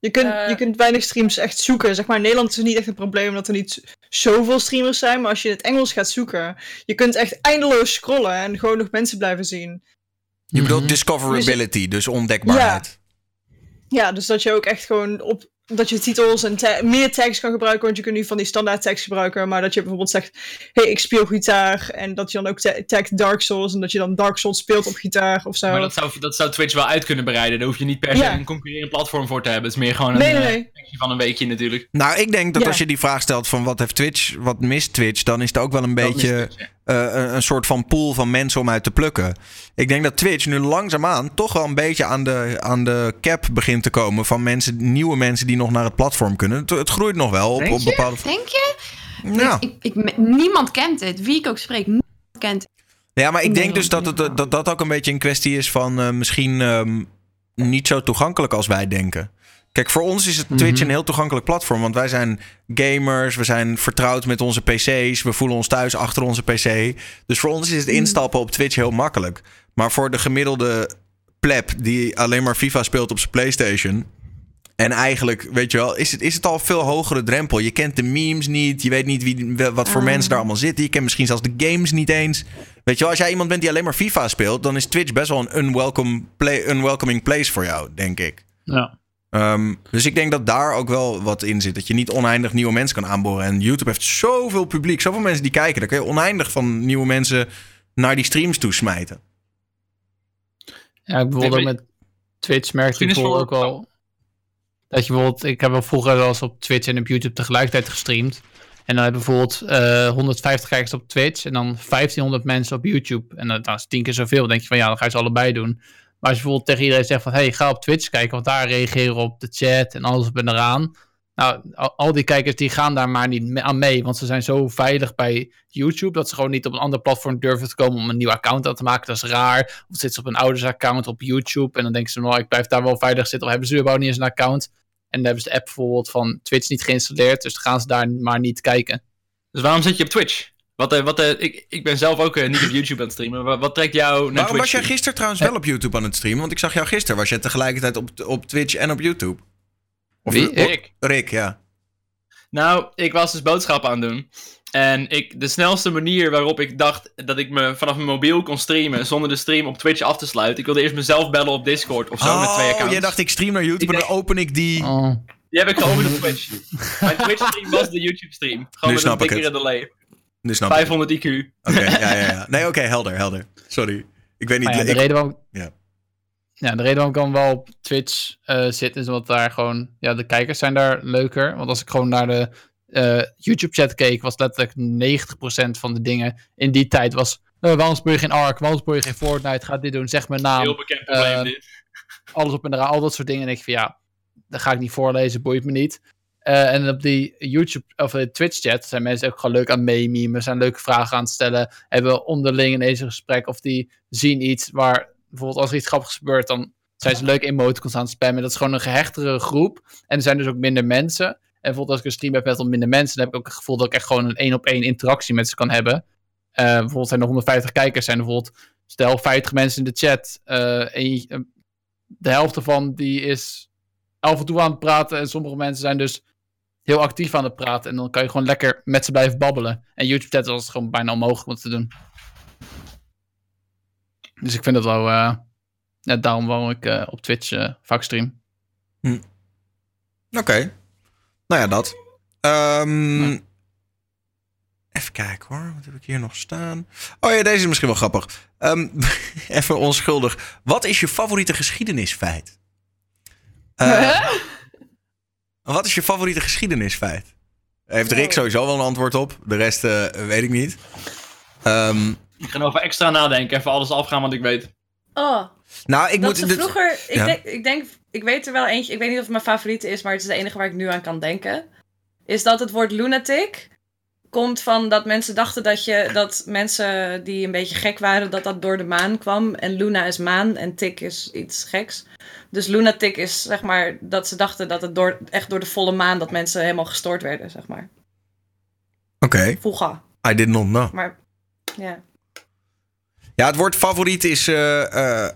Speaker 7: Je kunt,
Speaker 5: Eh.
Speaker 7: je kunt weinig streams echt zoeken. Zeg maar, in Nederland is het niet echt een probleem omdat er niet zoveel streamers zijn. Maar als je in het Engels gaat zoeken, je kunt echt eindeloos scrollen en gewoon nog mensen blijven zien.
Speaker 1: Je bedoelt
Speaker 2: Mhm.
Speaker 1: discoverability, dus ontdekbaarheid.
Speaker 7: Ja, dus dat je ook echt gewoon op. Dat je titels en ta- meer tags kan gebruiken. Want je kunt nu van die standaard tags gebruiken. Maar dat je bijvoorbeeld zegt: hey, ik speel gitaar. En dat je dan ook ta- tagt Dark Souls. En dat je dan Dark Souls speelt op gitaar of zo.
Speaker 4: Maar dat zou, dat zou Twitch wel uit kunnen bereiden. Daar hoef je niet per se
Speaker 7: Ja.
Speaker 4: een concurrerend platform voor te hebben. Het is meer gewoon een
Speaker 7: Nee, nee,
Speaker 4: eh,
Speaker 7: nee.
Speaker 4: kwestie van een weekje natuurlijk.
Speaker 1: Nou, ik denk dat
Speaker 7: Ja.
Speaker 1: als je die vraag stelt van wat heeft Twitch, wat mist Twitch, dan is het ook wel een
Speaker 4: Dat
Speaker 1: beetje
Speaker 4: Twitch, ja.
Speaker 1: Eh, een, soort van pool van mensen om uit te plukken. Ik denk dat Twitch nu langzaamaan toch wel een beetje aan de, aan de cap begint te komen van mensen, nieuwe mensen die nog naar het platform kunnen. Het, het groeit nog wel op, op bepaalde.
Speaker 3: Denk je?
Speaker 1: Ja.
Speaker 3: Ik, ik, niemand kent het. Wie ik ook spreek, niemand kent het.
Speaker 1: ja, maar ik denk dus dat het, dat dat ook een beetje een kwestie is van eh, misschien ehm, niet zo toegankelijk als wij denken. Kijk, voor ons is het Twitch
Speaker 2: Mhm.
Speaker 1: een heel toegankelijk platform. Want wij zijn gamers, we zijn vertrouwd met onze PC's, we voelen ons thuis achter onze PC. Dus voor ons is het instappen op Twitch heel makkelijk. Maar voor de gemiddelde pleb die alleen maar FIFA speelt op zijn PlayStation. En eigenlijk, weet je wel, is het, is het al een veel hogere drempel. Je kent de memes niet. Je weet niet wie, wat voor
Speaker 3: Ah.
Speaker 1: mensen daar allemaal zitten. Je kent misschien zelfs de games niet eens. Weet je wel, als jij iemand bent die alleen maar FIFA speelt, dan is Twitch best wel een unwelcome play, unwelcoming place voor jou, denk ik.
Speaker 2: Ja.
Speaker 1: Ehm, dus ik denk dat daar ook wel wat in zit. Dat je niet oneindig nieuwe mensen kan aanboren. En YouTube heeft zoveel publiek, zoveel mensen die kijken. Daar kun je oneindig van nieuwe mensen naar die streams toe smijten.
Speaker 2: Ja, ik bijvoorbeeld met Twitch merkte ik ook wel... Dat je bijvoorbeeld... Ik heb wel vroeger wel eens op Twitch en op YouTube tegelijkertijd gestreamd. En dan heb je bijvoorbeeld eh 150 kijkers op Twitch en dan 1500 mensen op YouTube. En dat, dat is tien keer zoveel. Dan denk je van ja, dan ga je ze allebei doen. Maar als je bijvoorbeeld tegen iedereen zegt van... Hey, ga op Twitch kijken, want daar reageren op de chat en alles op en eraan. Nou, al, die kijkers die gaan daar maar niet aan mee. Want ze zijn zo veilig bij YouTube... dat ze gewoon niet op een ander platform durven te komen... om een nieuw account aan te maken. Dat is raar. Of zitten ze op een ouders account op YouTube... en dan denken ze, nou, ik blijf daar wel veilig zitten... of hebben ze überhaupt niet eens een account... En dan hebben ze de app bijvoorbeeld van Twitch niet geïnstalleerd. Dus dan gaan ze daar maar niet kijken.
Speaker 4: Dus waarom zit je op Twitch? Wat, eh, wat, eh, ik, ik ben zelf ook eh, niet op YouTube aan het streamen. Wat, wat trekt jou naar
Speaker 1: Waarom
Speaker 4: Twitch?
Speaker 1: was jij gisteren trouwens wel op YouTube aan het streamen? Want ik zag jou gisteren. Was je tegelijkertijd op, op Twitch en op YouTube? Of
Speaker 2: Wie?
Speaker 4: Ik.
Speaker 1: Rick, ja.
Speaker 4: Nou, ik was dus boodschappen aan het doen. En ik, de snelste manier waarop ik dacht dat ik me vanaf mijn mobiel kon streamen zonder de stream op Twitch af te sluiten. Ik wilde eerst mezelf bellen op Discord of zo met twee
Speaker 1: Oh,
Speaker 4: accounts.
Speaker 1: jij dacht ik stream naar YouTube
Speaker 4: Ik
Speaker 1: en dan open ik die...
Speaker 2: Oh.
Speaker 4: Die heb ik geopend op Twitch. Mijn Twitch stream was de YouTube stream. Gewoon
Speaker 1: Nu
Speaker 4: met een
Speaker 1: snap ik
Speaker 4: dikkere
Speaker 1: het.
Speaker 4: delay.
Speaker 1: Nu snap ik.
Speaker 4: 500 IQ.
Speaker 1: Oké, ja, ja, ja. Nee, oké, helder, helder. Sorry. Ik weet niet...
Speaker 2: Ja, de
Speaker 1: ik-
Speaker 2: reden waarom...
Speaker 1: Ja.
Speaker 2: Ja, de reden waarom ik dan wel op Twitch eh, zit, is omdat daar gewoon... Ja, de kijkers zijn daar leuker. Want als ik gewoon naar de eh, YouTube-chat keek, was letterlijk 90% van de dingen in die tijd was... eh, waarom speel je geen Ark? Waarom speel je geen Fortnite? Ga dit doen, zeg mijn naam.
Speaker 4: Heel bekend probleem dit.
Speaker 2: alles op en eraan, al dat soort dingen. En ik van ja, dat ga ik niet voorlezen, boeit me niet. Eh, en op die YouTube of de Twitch chat zijn mensen ook gewoon leuk aan meememen, zijn leuke vragen aan het stellen, hebben onderling ineens een gesprek of die zien iets waar bijvoorbeeld als er iets grappigs gebeurt, dan zijn ze leuke emoticons aan het spammen. Dat is gewoon een gehechtere groep. En er zijn dus ook minder mensen. En bijvoorbeeld als ik een stream heb met al minder mensen, dan heb ik ook het gevoel dat ik echt gewoon een één op één interactie met ze kan hebben. Eh, bijvoorbeeld zijn er 150 kijkers, zijn er bijvoorbeeld stel 50 mensen in de chat. eh, eh, de helft ervan die is af en toe aan het praten. En sommige mensen zijn dus heel actief aan het praten. En dan kan je gewoon lekker met ze blijven babbelen. En YouTube chat was gewoon bijna onmogelijk om te doen. Dus ik vind dat wel... eh ja, daarom waarom ik eh, op Twitch eh, vaak stream.
Speaker 1: Oké. Nou ja, dat. Ehm,
Speaker 2: Ja.
Speaker 1: Even kijken hoor. Wat heb ik hier nog staan? Oh ja, deze is misschien wel grappig. Ehm, even onschuldig. Wat is je favoriete geschiedenisfeit? Eh, Wat is je favoriete geschiedenisfeit? Heeft Rick sowieso wel een antwoord op. De rest eh, weet ik niet. Ehm,
Speaker 4: Ik ga over extra nadenken. Even alles afgaan wat ik weet.
Speaker 5: Oh,
Speaker 1: nou, ik
Speaker 5: dat
Speaker 1: moet...
Speaker 5: ze
Speaker 1: dit-
Speaker 5: vroeger... Ik,
Speaker 1: Ja.
Speaker 5: denk, ik denk... Ik weet er wel eentje... Ik weet niet of het mijn favoriete is, maar het is de enige waar ik nu aan kan denken. Is dat het woord lunatic komt van dat mensen dachten dat je... Dat mensen die een beetje gek waren, dat dat door de maan kwam. En luna is maan en tik is iets geks. Dus lunatic is zeg maar dat ze dachten dat het door, echt door de volle maan... dat mensen helemaal gestoord werden, zeg maar.
Speaker 1: Oké,
Speaker 5: Vroeger.
Speaker 1: I did not know.
Speaker 5: Maar ja.
Speaker 1: Ja, het woord favoriet is, eh, eh,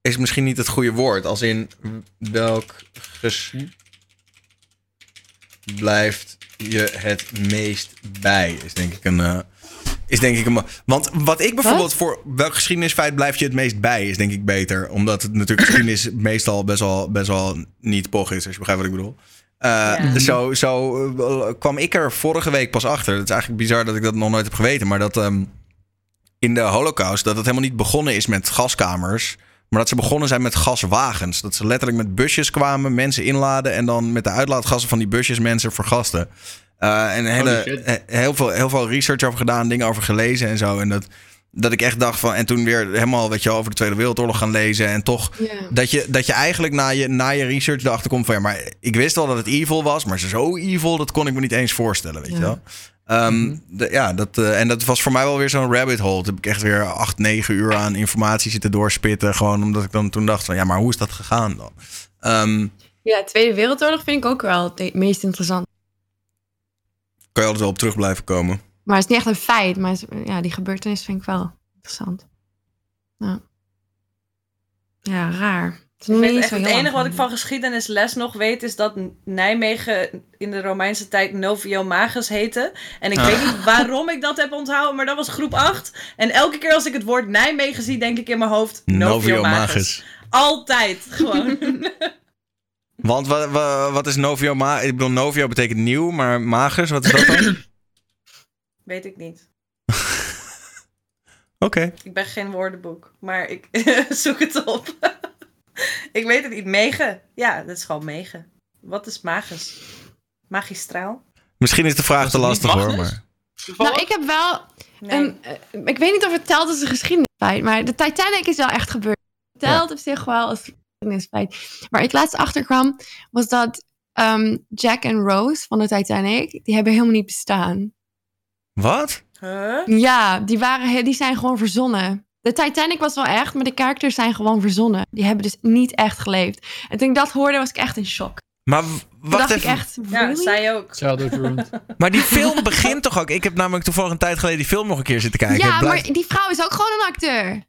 Speaker 1: is misschien niet het goede woord. Als in welk ges blijft je het meest bij? Is denk ik een. eh, is denk ik een. Want wat ik bijvoorbeeld voor welk geschiedenisfeit blijft je het meest bij, is denk ik beter. Omdat het natuurlijk geschiedenis meestal best wel, best wel niet poch is, als je begrijpt wat ik bedoel. Eh,
Speaker 5: Ja.
Speaker 1: Zo, zo eh, kwam ik er vorige week pas achter. Het is eigenlijk bizar dat ik dat nog nooit heb geweten. Maar dat ehm, in de Holocaust dat het helemaal niet begonnen is met gaskamers. Maar dat ze begonnen zijn met gaswagens. Dat ze letterlijk met busjes kwamen, mensen inladen. En dan met de uitlaatgassen van die busjes mensen vergasten. Eh, en hele, heel, veel, heel veel research over gedaan, dingen over gelezen en zo. En dat, dat ik echt dacht van. En toen weer helemaal weet je, over de Tweede Wereldoorlog gaan lezen. En toch dat je, dat je eigenlijk na je, na je research erachter komt van ja, maar ik wist wel dat het evil was, maar zo evil, dat kon ik me niet eens voorstellen, weet je
Speaker 3: Ja.
Speaker 1: wel. Ehm, de- ja, dat, eh, en dat was voor mij wel weer zo'n rabbit hole. Toen heb ik echt weer acht, negen uur aan informatie zitten doorspitten. Gewoon omdat ik dan toen dacht van ja, maar hoe is dat gegaan dan? Ehm,
Speaker 3: Ja, Tweede Wereldoorlog vind ik ook wel het meest interessant.
Speaker 1: Kan je altijd wel op terug blijven komen.
Speaker 3: Maar het is niet echt een feit. Maar het ja, die gebeurtenis vind ik wel interessant. Ja, ja raar. Het is
Speaker 5: echt, het enige wat ik van geschiedenisles nog weet is dat Nijmegen in de Romeinse tijd Novio Magus heette. En ik
Speaker 4: Ah.
Speaker 5: weet niet waarom ik dat heb onthouden, maar dat was groep 8. En elke keer als ik het woord Nijmegen zie, denk ik in mijn hoofd Novio,
Speaker 1: Novio
Speaker 5: Magus.
Speaker 1: Magus.
Speaker 5: Altijd, gewoon.
Speaker 1: Want wat, wat, wat is Novio Magus? Ik bedoel, Novio betekent nieuw, maar Magus, wat is dat dan?
Speaker 5: weet ik niet.
Speaker 1: Oké.
Speaker 5: Ik ben geen woordenboek, maar ik zoek het op. ik weet het niet. Megen. Ja, dat is gewoon megen. Wat is magus? Magistraal?
Speaker 1: Misschien is de vraag te lastig hoor, maar...
Speaker 3: Nou, ik heb wel
Speaker 5: Nee.
Speaker 3: een... eh, ik weet niet of het telt als een geschiedenisfeit, maar de Titanic is wel echt gebeurd. Het telt op zich wel als geschiedenisfeit. Waar ik laatst achter kwam, was dat ehm, Jack en Rose van de Titanic, die hebben helemaal niet bestaan.
Speaker 1: Wat?
Speaker 5: Huh?
Speaker 3: Ja, die, waren, die zijn gewoon verzonnen. De Titanic was wel echt, maar de characters zijn gewoon verzonnen. Die hebben dus niet echt geleefd. En toen ik dat hoorde, was ik echt in shock.
Speaker 1: Maar w-
Speaker 3: Toen
Speaker 1: wacht
Speaker 3: dacht
Speaker 1: even.
Speaker 3: ik echt,
Speaker 5: Ja, zij ook.
Speaker 2: Childhood ruined.
Speaker 1: Maar die film begint toch ook... Ik heb namelijk toevallig een tijd geleden die film nog een keer zitten kijken.
Speaker 3: Ja,
Speaker 1: blijft-
Speaker 3: maar die vrouw is ook gewoon een acteur.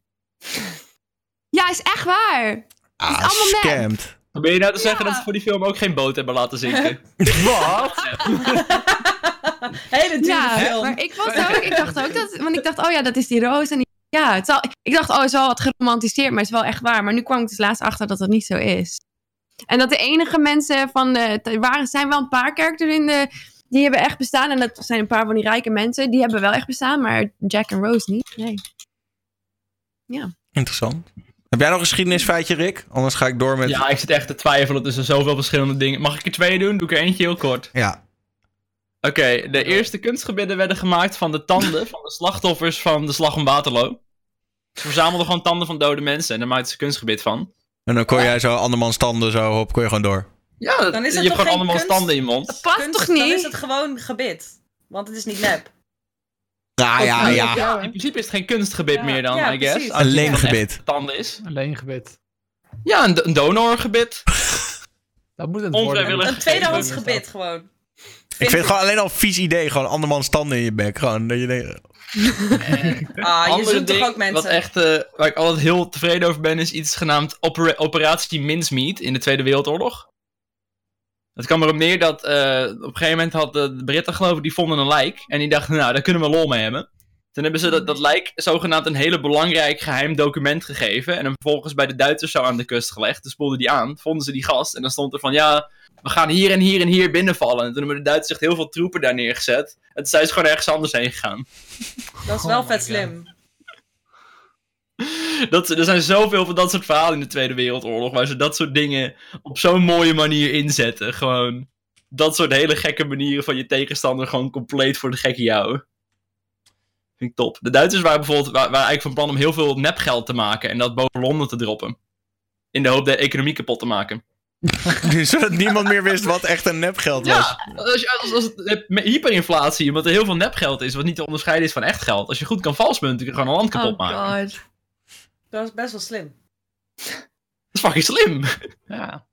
Speaker 3: Ja, is echt waar.
Speaker 1: Ah,
Speaker 3: is allemaal nep.
Speaker 1: scammed.
Speaker 4: Ben je nou te zeggen
Speaker 3: Ja.
Speaker 4: dat ze voor die film ook geen boot hebben laten zinken?
Speaker 1: Wat?
Speaker 5: Hele dure
Speaker 3: Ja,
Speaker 5: film.
Speaker 3: maar ik, was ook, ik dacht ook dat... Want ik dacht, oh ja, dat is die roos. En die, ja, het zal, ik dacht, oh, het is wel wat geromantiseerd, maar het is wel echt waar. Maar nu kwam ik dus laatst achter dat dat niet zo is. En dat de enige mensen van de... Er waren, zijn wel een paar characters in de... Die hebben echt bestaan. En dat zijn een paar van die rijke mensen. Die hebben wel echt bestaan, maar Jack en Rose niet. Nee.
Speaker 1: Interessant. Heb jij nog een geschiedenisfeitje, Rick? Anders ga ik door met...
Speaker 4: Ja, ik zit echt te twijfelen tussen zoveel verschillende dingen. Mag ik er twee doen? Doe ik er eentje heel kort.
Speaker 1: Ja.
Speaker 4: Oké, de eerste kunstgebitten werden gemaakt van de tanden van de slachtoffers van de slag om Waterloo. Ze verzamelden gewoon tanden van dode mensen en daar maakten ze kunstgebit van.
Speaker 1: En dan kon jij zo andermans tanden zo op, kon je gewoon door.
Speaker 4: Ja,
Speaker 5: Dan is
Speaker 4: je
Speaker 5: dat
Speaker 4: hebt
Speaker 5: toch
Speaker 4: gewoon
Speaker 5: geen
Speaker 4: allemaal
Speaker 5: kunst?
Speaker 4: tanden in je mond.
Speaker 3: Dat past
Speaker 5: Kunst,
Speaker 3: toch
Speaker 5: Dan is
Speaker 3: niet?
Speaker 5: het gewoon gebit. Want het is niet nep.
Speaker 1: Ja, ja, ja.
Speaker 7: Ja.
Speaker 4: In principe is het geen kunstgebit
Speaker 5: Ja,
Speaker 4: meer dan,
Speaker 5: ja,
Speaker 4: I guess.
Speaker 5: precies.
Speaker 1: Een leengebit.
Speaker 4: Tanden is.
Speaker 2: Alleen gebit.
Speaker 4: Ja, een, een donorgebit.
Speaker 2: Dat moet het worden.
Speaker 5: Een tweedehands gebit gewoon.
Speaker 1: Ik vind het gewoon alleen al een vies idee. Gewoon andermans tanden in je bek. Gewoon dat je denkt...
Speaker 5: Ah, je
Speaker 4: Andere
Speaker 5: zoekt toch ook mensen?
Speaker 4: Wat echt, eh, waar ik altijd heel tevreden over ben, is iets genaamd opera- Operatie Mincemeat in de Tweede Wereldoorlog. Het kwam erop neer dat eh, op een gegeven moment hadden de Britten geloof ik, die vonden een lijk. En die dachten, nou, daar kunnen we lol mee hebben. Toen hebben ze dat, dat lijk zogenaamd een hele belangrijk geheim document gegeven. En hem vervolgens bij de Duitsers zo aan de kust gelegd. Toen spoelden die aan, vonden ze die gast. En dan stond er van, ja, we gaan hier en hier en hier binnenvallen. En toen hebben de Duitsers echt heel veel troepen daar neergezet. En toen zijn ze gewoon ergens anders heen gegaan.
Speaker 5: Dat is
Speaker 2: Oh
Speaker 5: wel
Speaker 2: my
Speaker 5: vet
Speaker 2: God.
Speaker 5: slim.
Speaker 4: Dat, er zijn zoveel van dat soort verhalen in de Tweede Wereldoorlog. Waar ze dat soort dingen op zo'n mooie manier inzetten. Gewoon dat soort hele gekke manieren van je tegenstander gewoon compleet voor de gekke jou. Vind ik top. De Duitsers waren bijvoorbeeld wa- waren eigenlijk van plan om heel veel nepgeld te maken. En dat boven Londen te droppen. In de hoop de economie kapot te maken.
Speaker 1: Zodat niemand meer wist wat echt een nepgeld was.
Speaker 4: Ja, als, je, als, als het met hyperinflatie, omdat er heel veel nepgeld is, wat niet te onderscheiden is van echt geld. Als je goed kan valsmunten, kun je gewoon een land kapot
Speaker 3: Oh
Speaker 4: maken.
Speaker 3: god.
Speaker 5: Dat is best wel slim.
Speaker 4: Dat is fucking slim.
Speaker 2: Ja.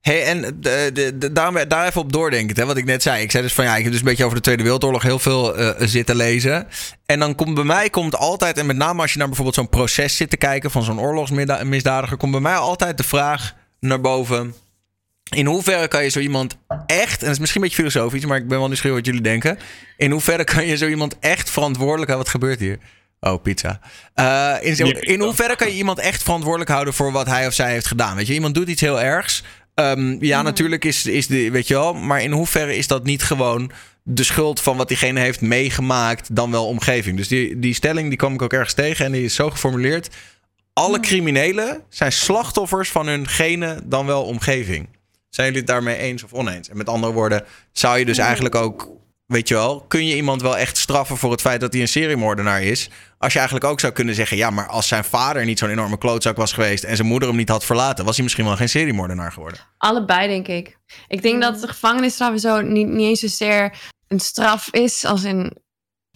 Speaker 1: Hey, en de, de, de- daar, daar even op doordenken, hè, wat ik net zei. Ik zei dus van ja, ik heb dus een beetje over de Tweede Wereldoorlog heel veel eh, zitten lezen. En dan komt bij mij komt altijd, en met name als je naar bijvoorbeeld zo'n proces zit te kijken van zo'n oorlogsmisdadiger, komt bij mij altijd de vraag naar boven. In hoeverre kan je zo iemand echt, en dat is misschien een beetje filosofisch, maar ik ben wel nieuwsgierig wat jullie denken. In hoeverre kan je zo iemand echt verantwoordelijk houden? Wat gebeurt hier? Oh, pizza. Eh, in, zo- in hoeverre kan je iemand echt verantwoordelijk houden voor wat hij of zij heeft gedaan? Weet je, iemand doet iets heel ergs. Ehm, ja, natuurlijk is, is de, weet je wel, maar in hoeverre is dat niet gewoon de schuld van wat diegene heeft meegemaakt, dan wel omgeving? Dus die, die stelling die kwam ik ook ergens tegen en die is zo geformuleerd. Alle criminelen zijn slachtoffers van hun gene, dan wel omgeving. Zijn jullie het daarmee eens of oneens? En met andere woorden, zou je dus eigenlijk ook, weet je wel, kun je iemand wel echt straffen voor het feit dat hij een seriemoordenaar is? Als je eigenlijk ook zou kunnen zeggen, ja, maar als zijn vader niet zo'n enorme klootzak was geweest en zijn moeder hem niet had verlaten, was hij misschien wel geen seriemoordenaar geworden.
Speaker 3: Allebei, denk ik. Ik denk dat de gevangenisstraf zo niet, niet eens zozeer een straf is, als in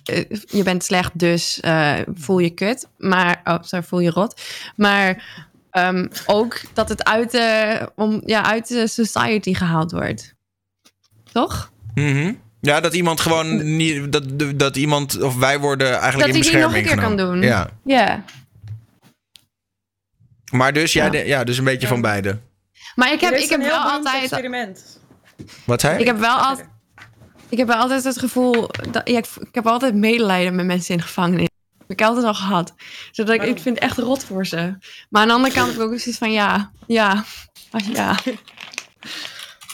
Speaker 3: eh, je bent slecht, dus eh, voel je kut. Maar, oh, sorry, voel je rot. Maar ehm, ook dat het uit de, om, ja, uit de society gehaald wordt. Toch?
Speaker 1: Mhm. Ja, dat iemand gewoon niet, dat, dat iemand, of wij worden eigenlijk
Speaker 3: Dat
Speaker 1: in
Speaker 3: hij die nog
Speaker 1: bescherming
Speaker 3: een keer kan
Speaker 1: genomen.
Speaker 3: doen.
Speaker 1: Ja.
Speaker 3: Ja.
Speaker 1: Maar dus, jij
Speaker 3: Ja.
Speaker 1: de- ja, dus een beetje van beide.
Speaker 3: Maar ik heb, ik heb wel altijd...
Speaker 5: experiment.
Speaker 1: Wat zei?
Speaker 3: Ik heb wel altijd... Ik heb wel altijd het gevoel... Dat, ja, ik, ik heb altijd medelijden met mensen in de gevangenis. Dat heb ik altijd al gehad. Zodat ik, ik vind het echt rot voor ze. Maar aan de andere kant heb ik ook zoiets van... Ja, ja, ja.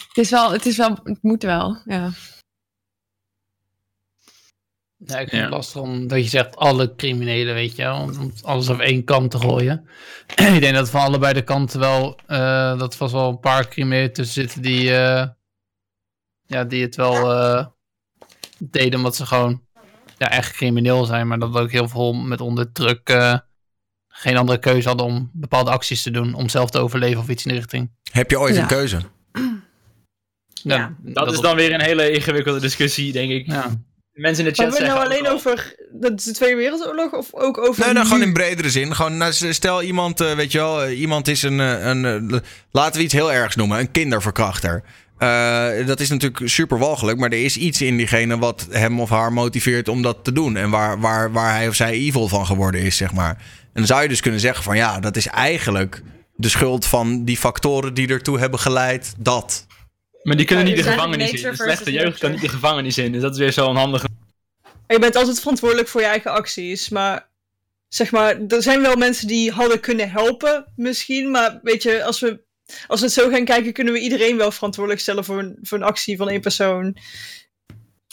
Speaker 3: Het is wel... Het, is wel, het moet wel, ja.
Speaker 2: Ja, ik vind
Speaker 4: Ja.
Speaker 2: het lastig om dat je zegt alle criminelen, weet je wel, om om alles op één kant te gooien. ik denk dat van allebei de kanten wel, eh, dat vast wel een paar criminelen tussen zitten die, eh, ja, die het wel eh, deden omdat ze gewoon ja, echt crimineel zijn, maar dat ook heel veel met onder druk eh, geen andere keuze hadden om bepaalde acties te doen, om zelf te overleven of iets in die richting.
Speaker 1: Heb je ooit
Speaker 3: Ja.
Speaker 1: een keuze?
Speaker 4: Ja, dat, is dan weer een hele ingewikkelde discussie, denk ik.
Speaker 2: Ja.
Speaker 4: Mensen in de
Speaker 7: Maar
Speaker 4: chat
Speaker 7: we het nou alleen
Speaker 4: al-
Speaker 7: over de, de Tweede Wereldoorlog of ook over.
Speaker 1: Nee, nou, gewoon in bredere zin. Gewoon, nou, stel iemand, eh, weet je wel, eh, iemand is een, eh, een laten we iets heel ergs noemen, een kinderverkrachter. Eh, dat is natuurlijk super walgelijk, maar er is iets in diegene wat hem of haar motiveert om dat te doen. En waar, waar, waar hij of zij evil van geworden is, zeg maar. En dan zou je dus kunnen zeggen van ja, dat is eigenlijk de schuld van die factoren die ertoe hebben geleid dat.
Speaker 4: Maar die kunnen
Speaker 5: Ja,
Speaker 4: niet de gevangenis in. De slechte jeugd kan niet de gevangenis in. Dus dat is weer zo onhandig.
Speaker 7: Je bent altijd verantwoordelijk voor je eigen acties. Maar zeg maar, er zijn wel mensen die hadden kunnen helpen, misschien. Maar weet je, als we, als we het zo gaan kijken, kunnen we iedereen wel verantwoordelijk stellen voor een, voor een actie van één persoon.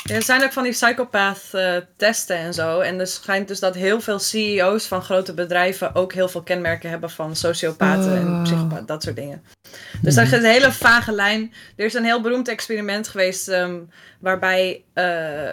Speaker 5: Ja, er zijn ook van die psychopath eh, testen en zo. En er schijnt dus dat heel veel CEO's van grote bedrijven ook heel veel kenmerken hebben van sociopaten en
Speaker 3: Oh.
Speaker 5: psychopaten, dat soort dingen. Dus daar is een hele vage lijn. Er is een heel beroemd experiment geweest ehm, waarbij eh,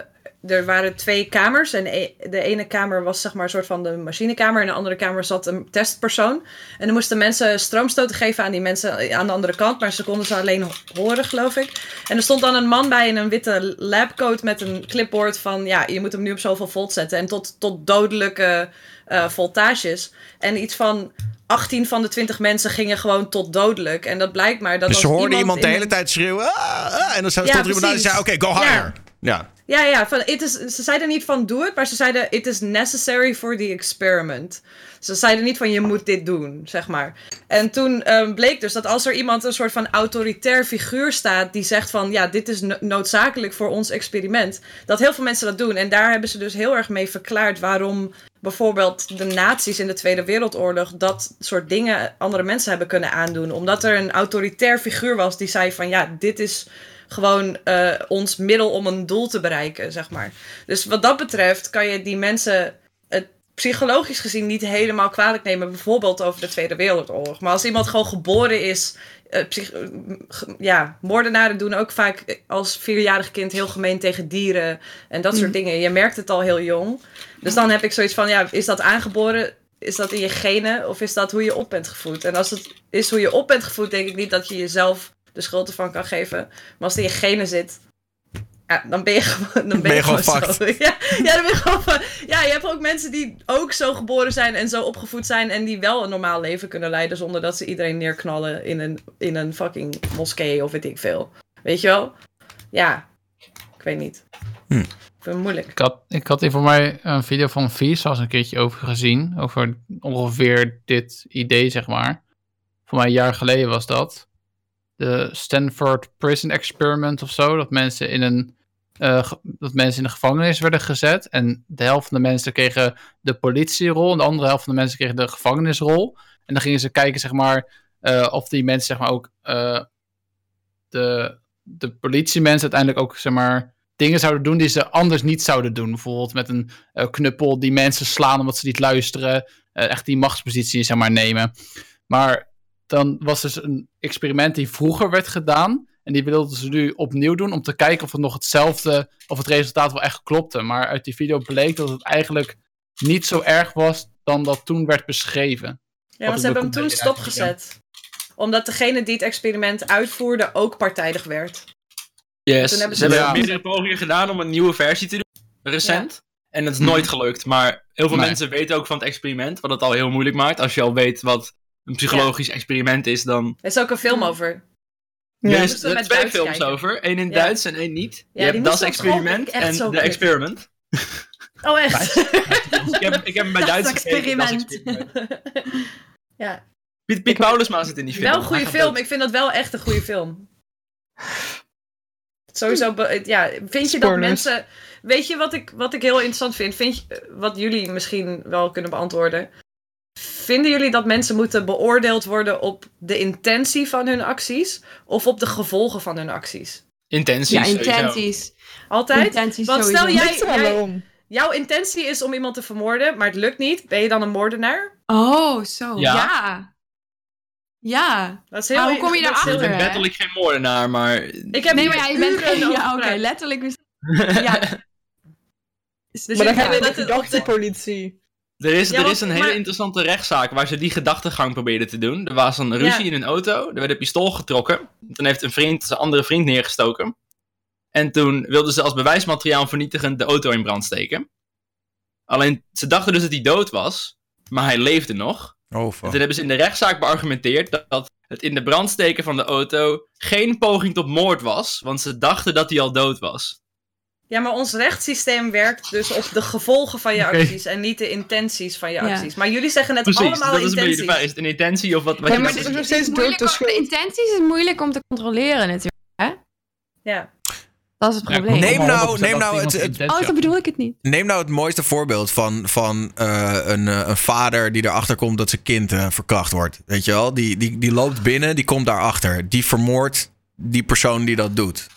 Speaker 5: er waren twee kamers. En e- de ene kamer was zeg maar een soort van de machinekamer. En de andere kamer zat een testpersoon. En dan moesten mensen stroomstoten geven aan die mensen aan de andere kant. Maar ze konden ze alleen horen, geloof ik. En er stond dan een man bij in een witte labcoat met een clipboard van... ja, je moet hem nu op zoveel volt zetten. En tot, tot dodelijke eh, voltages. En iets van 18 van de 20 mensen gingen gewoon tot dodelijk. En dat blijkt maar dat
Speaker 1: Dus ze hoorden iemand, de hele tijd schreeuwen. "Ah, ah," en dan stond
Speaker 5: Ja,
Speaker 1: er iemand en zei: Oké, go higher. Ja.
Speaker 5: Ja, ja, van, it is, ze zeiden niet van doe het, maar ze zeiden it is necessary for the experiment. Ze zeiden niet van je moet dit doen, zeg maar. En toen ehm, bleek dus dat als er iemand een soort van autoritair figuur staat die zegt van ja, dit is no- noodzakelijk voor ons experiment, dat heel veel mensen dat doen. En daar hebben ze dus heel erg mee verklaard waarom bijvoorbeeld de nazi's in de Tweede Wereldoorlog dat soort dingen andere mensen hebben kunnen aandoen. Omdat er een autoritair figuur was die zei van ja, dit is gewoon eh, ons middel om een doel te bereiken, zeg maar. Dus wat dat betreft kan je die mensen het psychologisch gezien niet helemaal kwalijk nemen, bijvoorbeeld over de Tweede Wereldoorlog. Maar als iemand gewoon geboren is, ge- ja, moordenaren doen ook vaak als vierjarig kind heel gemeen tegen dieren en dat soort dingen. Je merkt het al heel jong. Dus dan heb ik zoiets van, ja, is dat aangeboren? Is dat in je genen of is dat hoe je op bent gevoed? En als het is hoe je op bent gevoed, denk ik niet dat je jezelf de schuld ervan kan geven. Maar als het in je genen zit, ja, dan ben je gewoon, dan ben je gewoon,
Speaker 1: gewoon
Speaker 5: zo. Ja, ja, dan ben je gewoon van, ja, je hebt ook mensen die ook zo geboren zijn en zo opgevoed zijn en die wel een normaal leven kunnen leiden zonder dat ze iedereen neerknallen in een, in een fucking moskee of weet ik veel. Weet je wel? Ja, ik weet niet.
Speaker 1: Hm.
Speaker 5: Ik vind het moeilijk.
Speaker 2: Ik had, ik had hier voor mij een video van Vsauce een keertje over gezien. Over ongeveer dit idee, zeg maar. Voor mij een jaar geleden was dat. De Stanford Prison Experiment of zo. Dat mensen in een. eh, dat mensen in de gevangenis werden gezet. En de helft van de mensen kregen de politierol. En de andere helft van de mensen kregen de gevangenisrol. En dan gingen ze kijken, zeg maar. eh, of die mensen, zeg maar, ook. eh, de, de politiemensen uiteindelijk ook, zeg maar dingen zouden doen die ze anders niet zouden doen. Bijvoorbeeld met een knuppel die mensen slaan omdat ze niet luisteren. Echt die machtspositie zeg maar nemen. Maar dan was dus een experiment die vroeger werd gedaan. En die wilden ze nu opnieuw doen om te kijken of het nog hetzelfde, of het resultaat wel echt klopte. Maar uit die video bleek dat het eigenlijk niet zo erg was dan dat toen werd beschreven.
Speaker 5: Ja, want ze hebben hem toen stopgezet. Omdat degene die het experiment uitvoerde ook partijdig werd.
Speaker 4: Yes.
Speaker 5: Toen hebben
Speaker 4: ze
Speaker 5: ze-
Speaker 4: hebben
Speaker 2: Ja.
Speaker 4: meerdere pogingen gedaan om een nieuwe versie te doen, recent. En het is nooit gelukt. Maar heel veel
Speaker 2: Nee.
Speaker 4: mensen weten ook van het experiment, wat het al heel moeilijk maakt. Als je al weet wat een psychologisch experiment is, dan...
Speaker 5: Er is ook een film over.
Speaker 4: Er
Speaker 7: Ja.
Speaker 4: er
Speaker 5: met
Speaker 4: twee
Speaker 5: Duits
Speaker 4: films
Speaker 5: kijken.
Speaker 4: over. één in
Speaker 5: Ja.
Speaker 4: Duits en één niet. je hebt Das Experiment en The. Experiment.
Speaker 5: Oh, echt?
Speaker 4: ik, heb, ik heb hem bij
Speaker 5: Das
Speaker 4: Duits gekeken. Das
Speaker 5: experiment.
Speaker 4: Experiment.
Speaker 5: ja.
Speaker 4: Piet, Piet Paulusma zit in die film.
Speaker 5: Wel een goede film. Ik vind dat wel echt een goede film. Sowieso, ja, vind je dat mensen... Weet je wat ik, wat ik heel interessant vind? Vind je, wat jullie misschien wel kunnen beantwoorden. Vinden jullie dat mensen moeten beoordeeld worden op de intentie van hun acties? Of op de gevolgen van hun acties?
Speaker 4: Intenties.
Speaker 3: Ja,
Speaker 4: sowieso.
Speaker 3: intenties.
Speaker 5: Altijd?
Speaker 3: Intenties
Speaker 5: Want
Speaker 3: sowieso.
Speaker 5: stel jij- jij-. Jouw intentie is om iemand te vermoorden, maar het lukt niet. Ben je dan een moordenaar?
Speaker 3: Oh, zo.
Speaker 4: Ja.
Speaker 3: Ja. Ja.
Speaker 5: Dat is heel,
Speaker 3: Maar hoe kom je
Speaker 5: heel-
Speaker 4: Ik ben
Speaker 3: daarachter?
Speaker 4: letterlijk geen moordenaar, maar...
Speaker 5: Ik heb
Speaker 3: Nee, maar ja, je bent geen... Ja, oké, letterlijk. Ja.
Speaker 5: Dus
Speaker 7: Maar dan we
Speaker 5: willen
Speaker 7: de
Speaker 5: op de-
Speaker 7: gedachtepolitie.
Speaker 4: Er is,
Speaker 5: Ja,
Speaker 4: er is een hele interessante rechtszaak waar ze die gedachtegang probeerden te doen. Er was een ruzie
Speaker 5: Ja.
Speaker 4: in een auto, er werd een pistool getrokken. Toen heeft een vriend zijn andere vriend neergestoken. En toen wilden ze als bewijsmateriaal vernietigend de auto in brand steken. Alleen, ze dachten dus dat hij dood was, maar hij leefde nog.
Speaker 1: Oh,
Speaker 4: En toen hebben ze in de rechtszaak beargumenteerd dat, dat het in de brand steken van de auto geen poging tot moord was, want ze dachten dat hij al dood was.
Speaker 5: Ja, maar ons rechtssysteem werkt dus op de gevolgen van je acties en niet de intenties van je
Speaker 3: Ja.
Speaker 5: acties. Maar jullie zeggen het
Speaker 4: Precies,
Speaker 5: allemaal
Speaker 4: dat is een beetje de
Speaker 5: intenties.
Speaker 4: vraag. Is het een intentie of wat, wat
Speaker 7: Ja,
Speaker 4: je
Speaker 7: maar het is nog
Speaker 3: is
Speaker 7: steeds dood de schuld.
Speaker 3: intenties is moeilijk om te controleren natuurlijk.
Speaker 5: Ja.
Speaker 3: Dat is het
Speaker 2: Ja,
Speaker 3: probleem.
Speaker 1: Neem nou-
Speaker 2: 100%
Speaker 1: neem
Speaker 2: dat
Speaker 1: nou het-
Speaker 3: Oh,
Speaker 2: had.
Speaker 3: bedoel ik het niet.
Speaker 1: Neem nou het mooiste voorbeeld van, van eh, een, eh, een vader die erachter komt dat zijn kind eh, verkracht wordt. Weet je wel? Die, die, die loopt binnen, die komt daarachter. Die vermoordt die persoon die dat doet.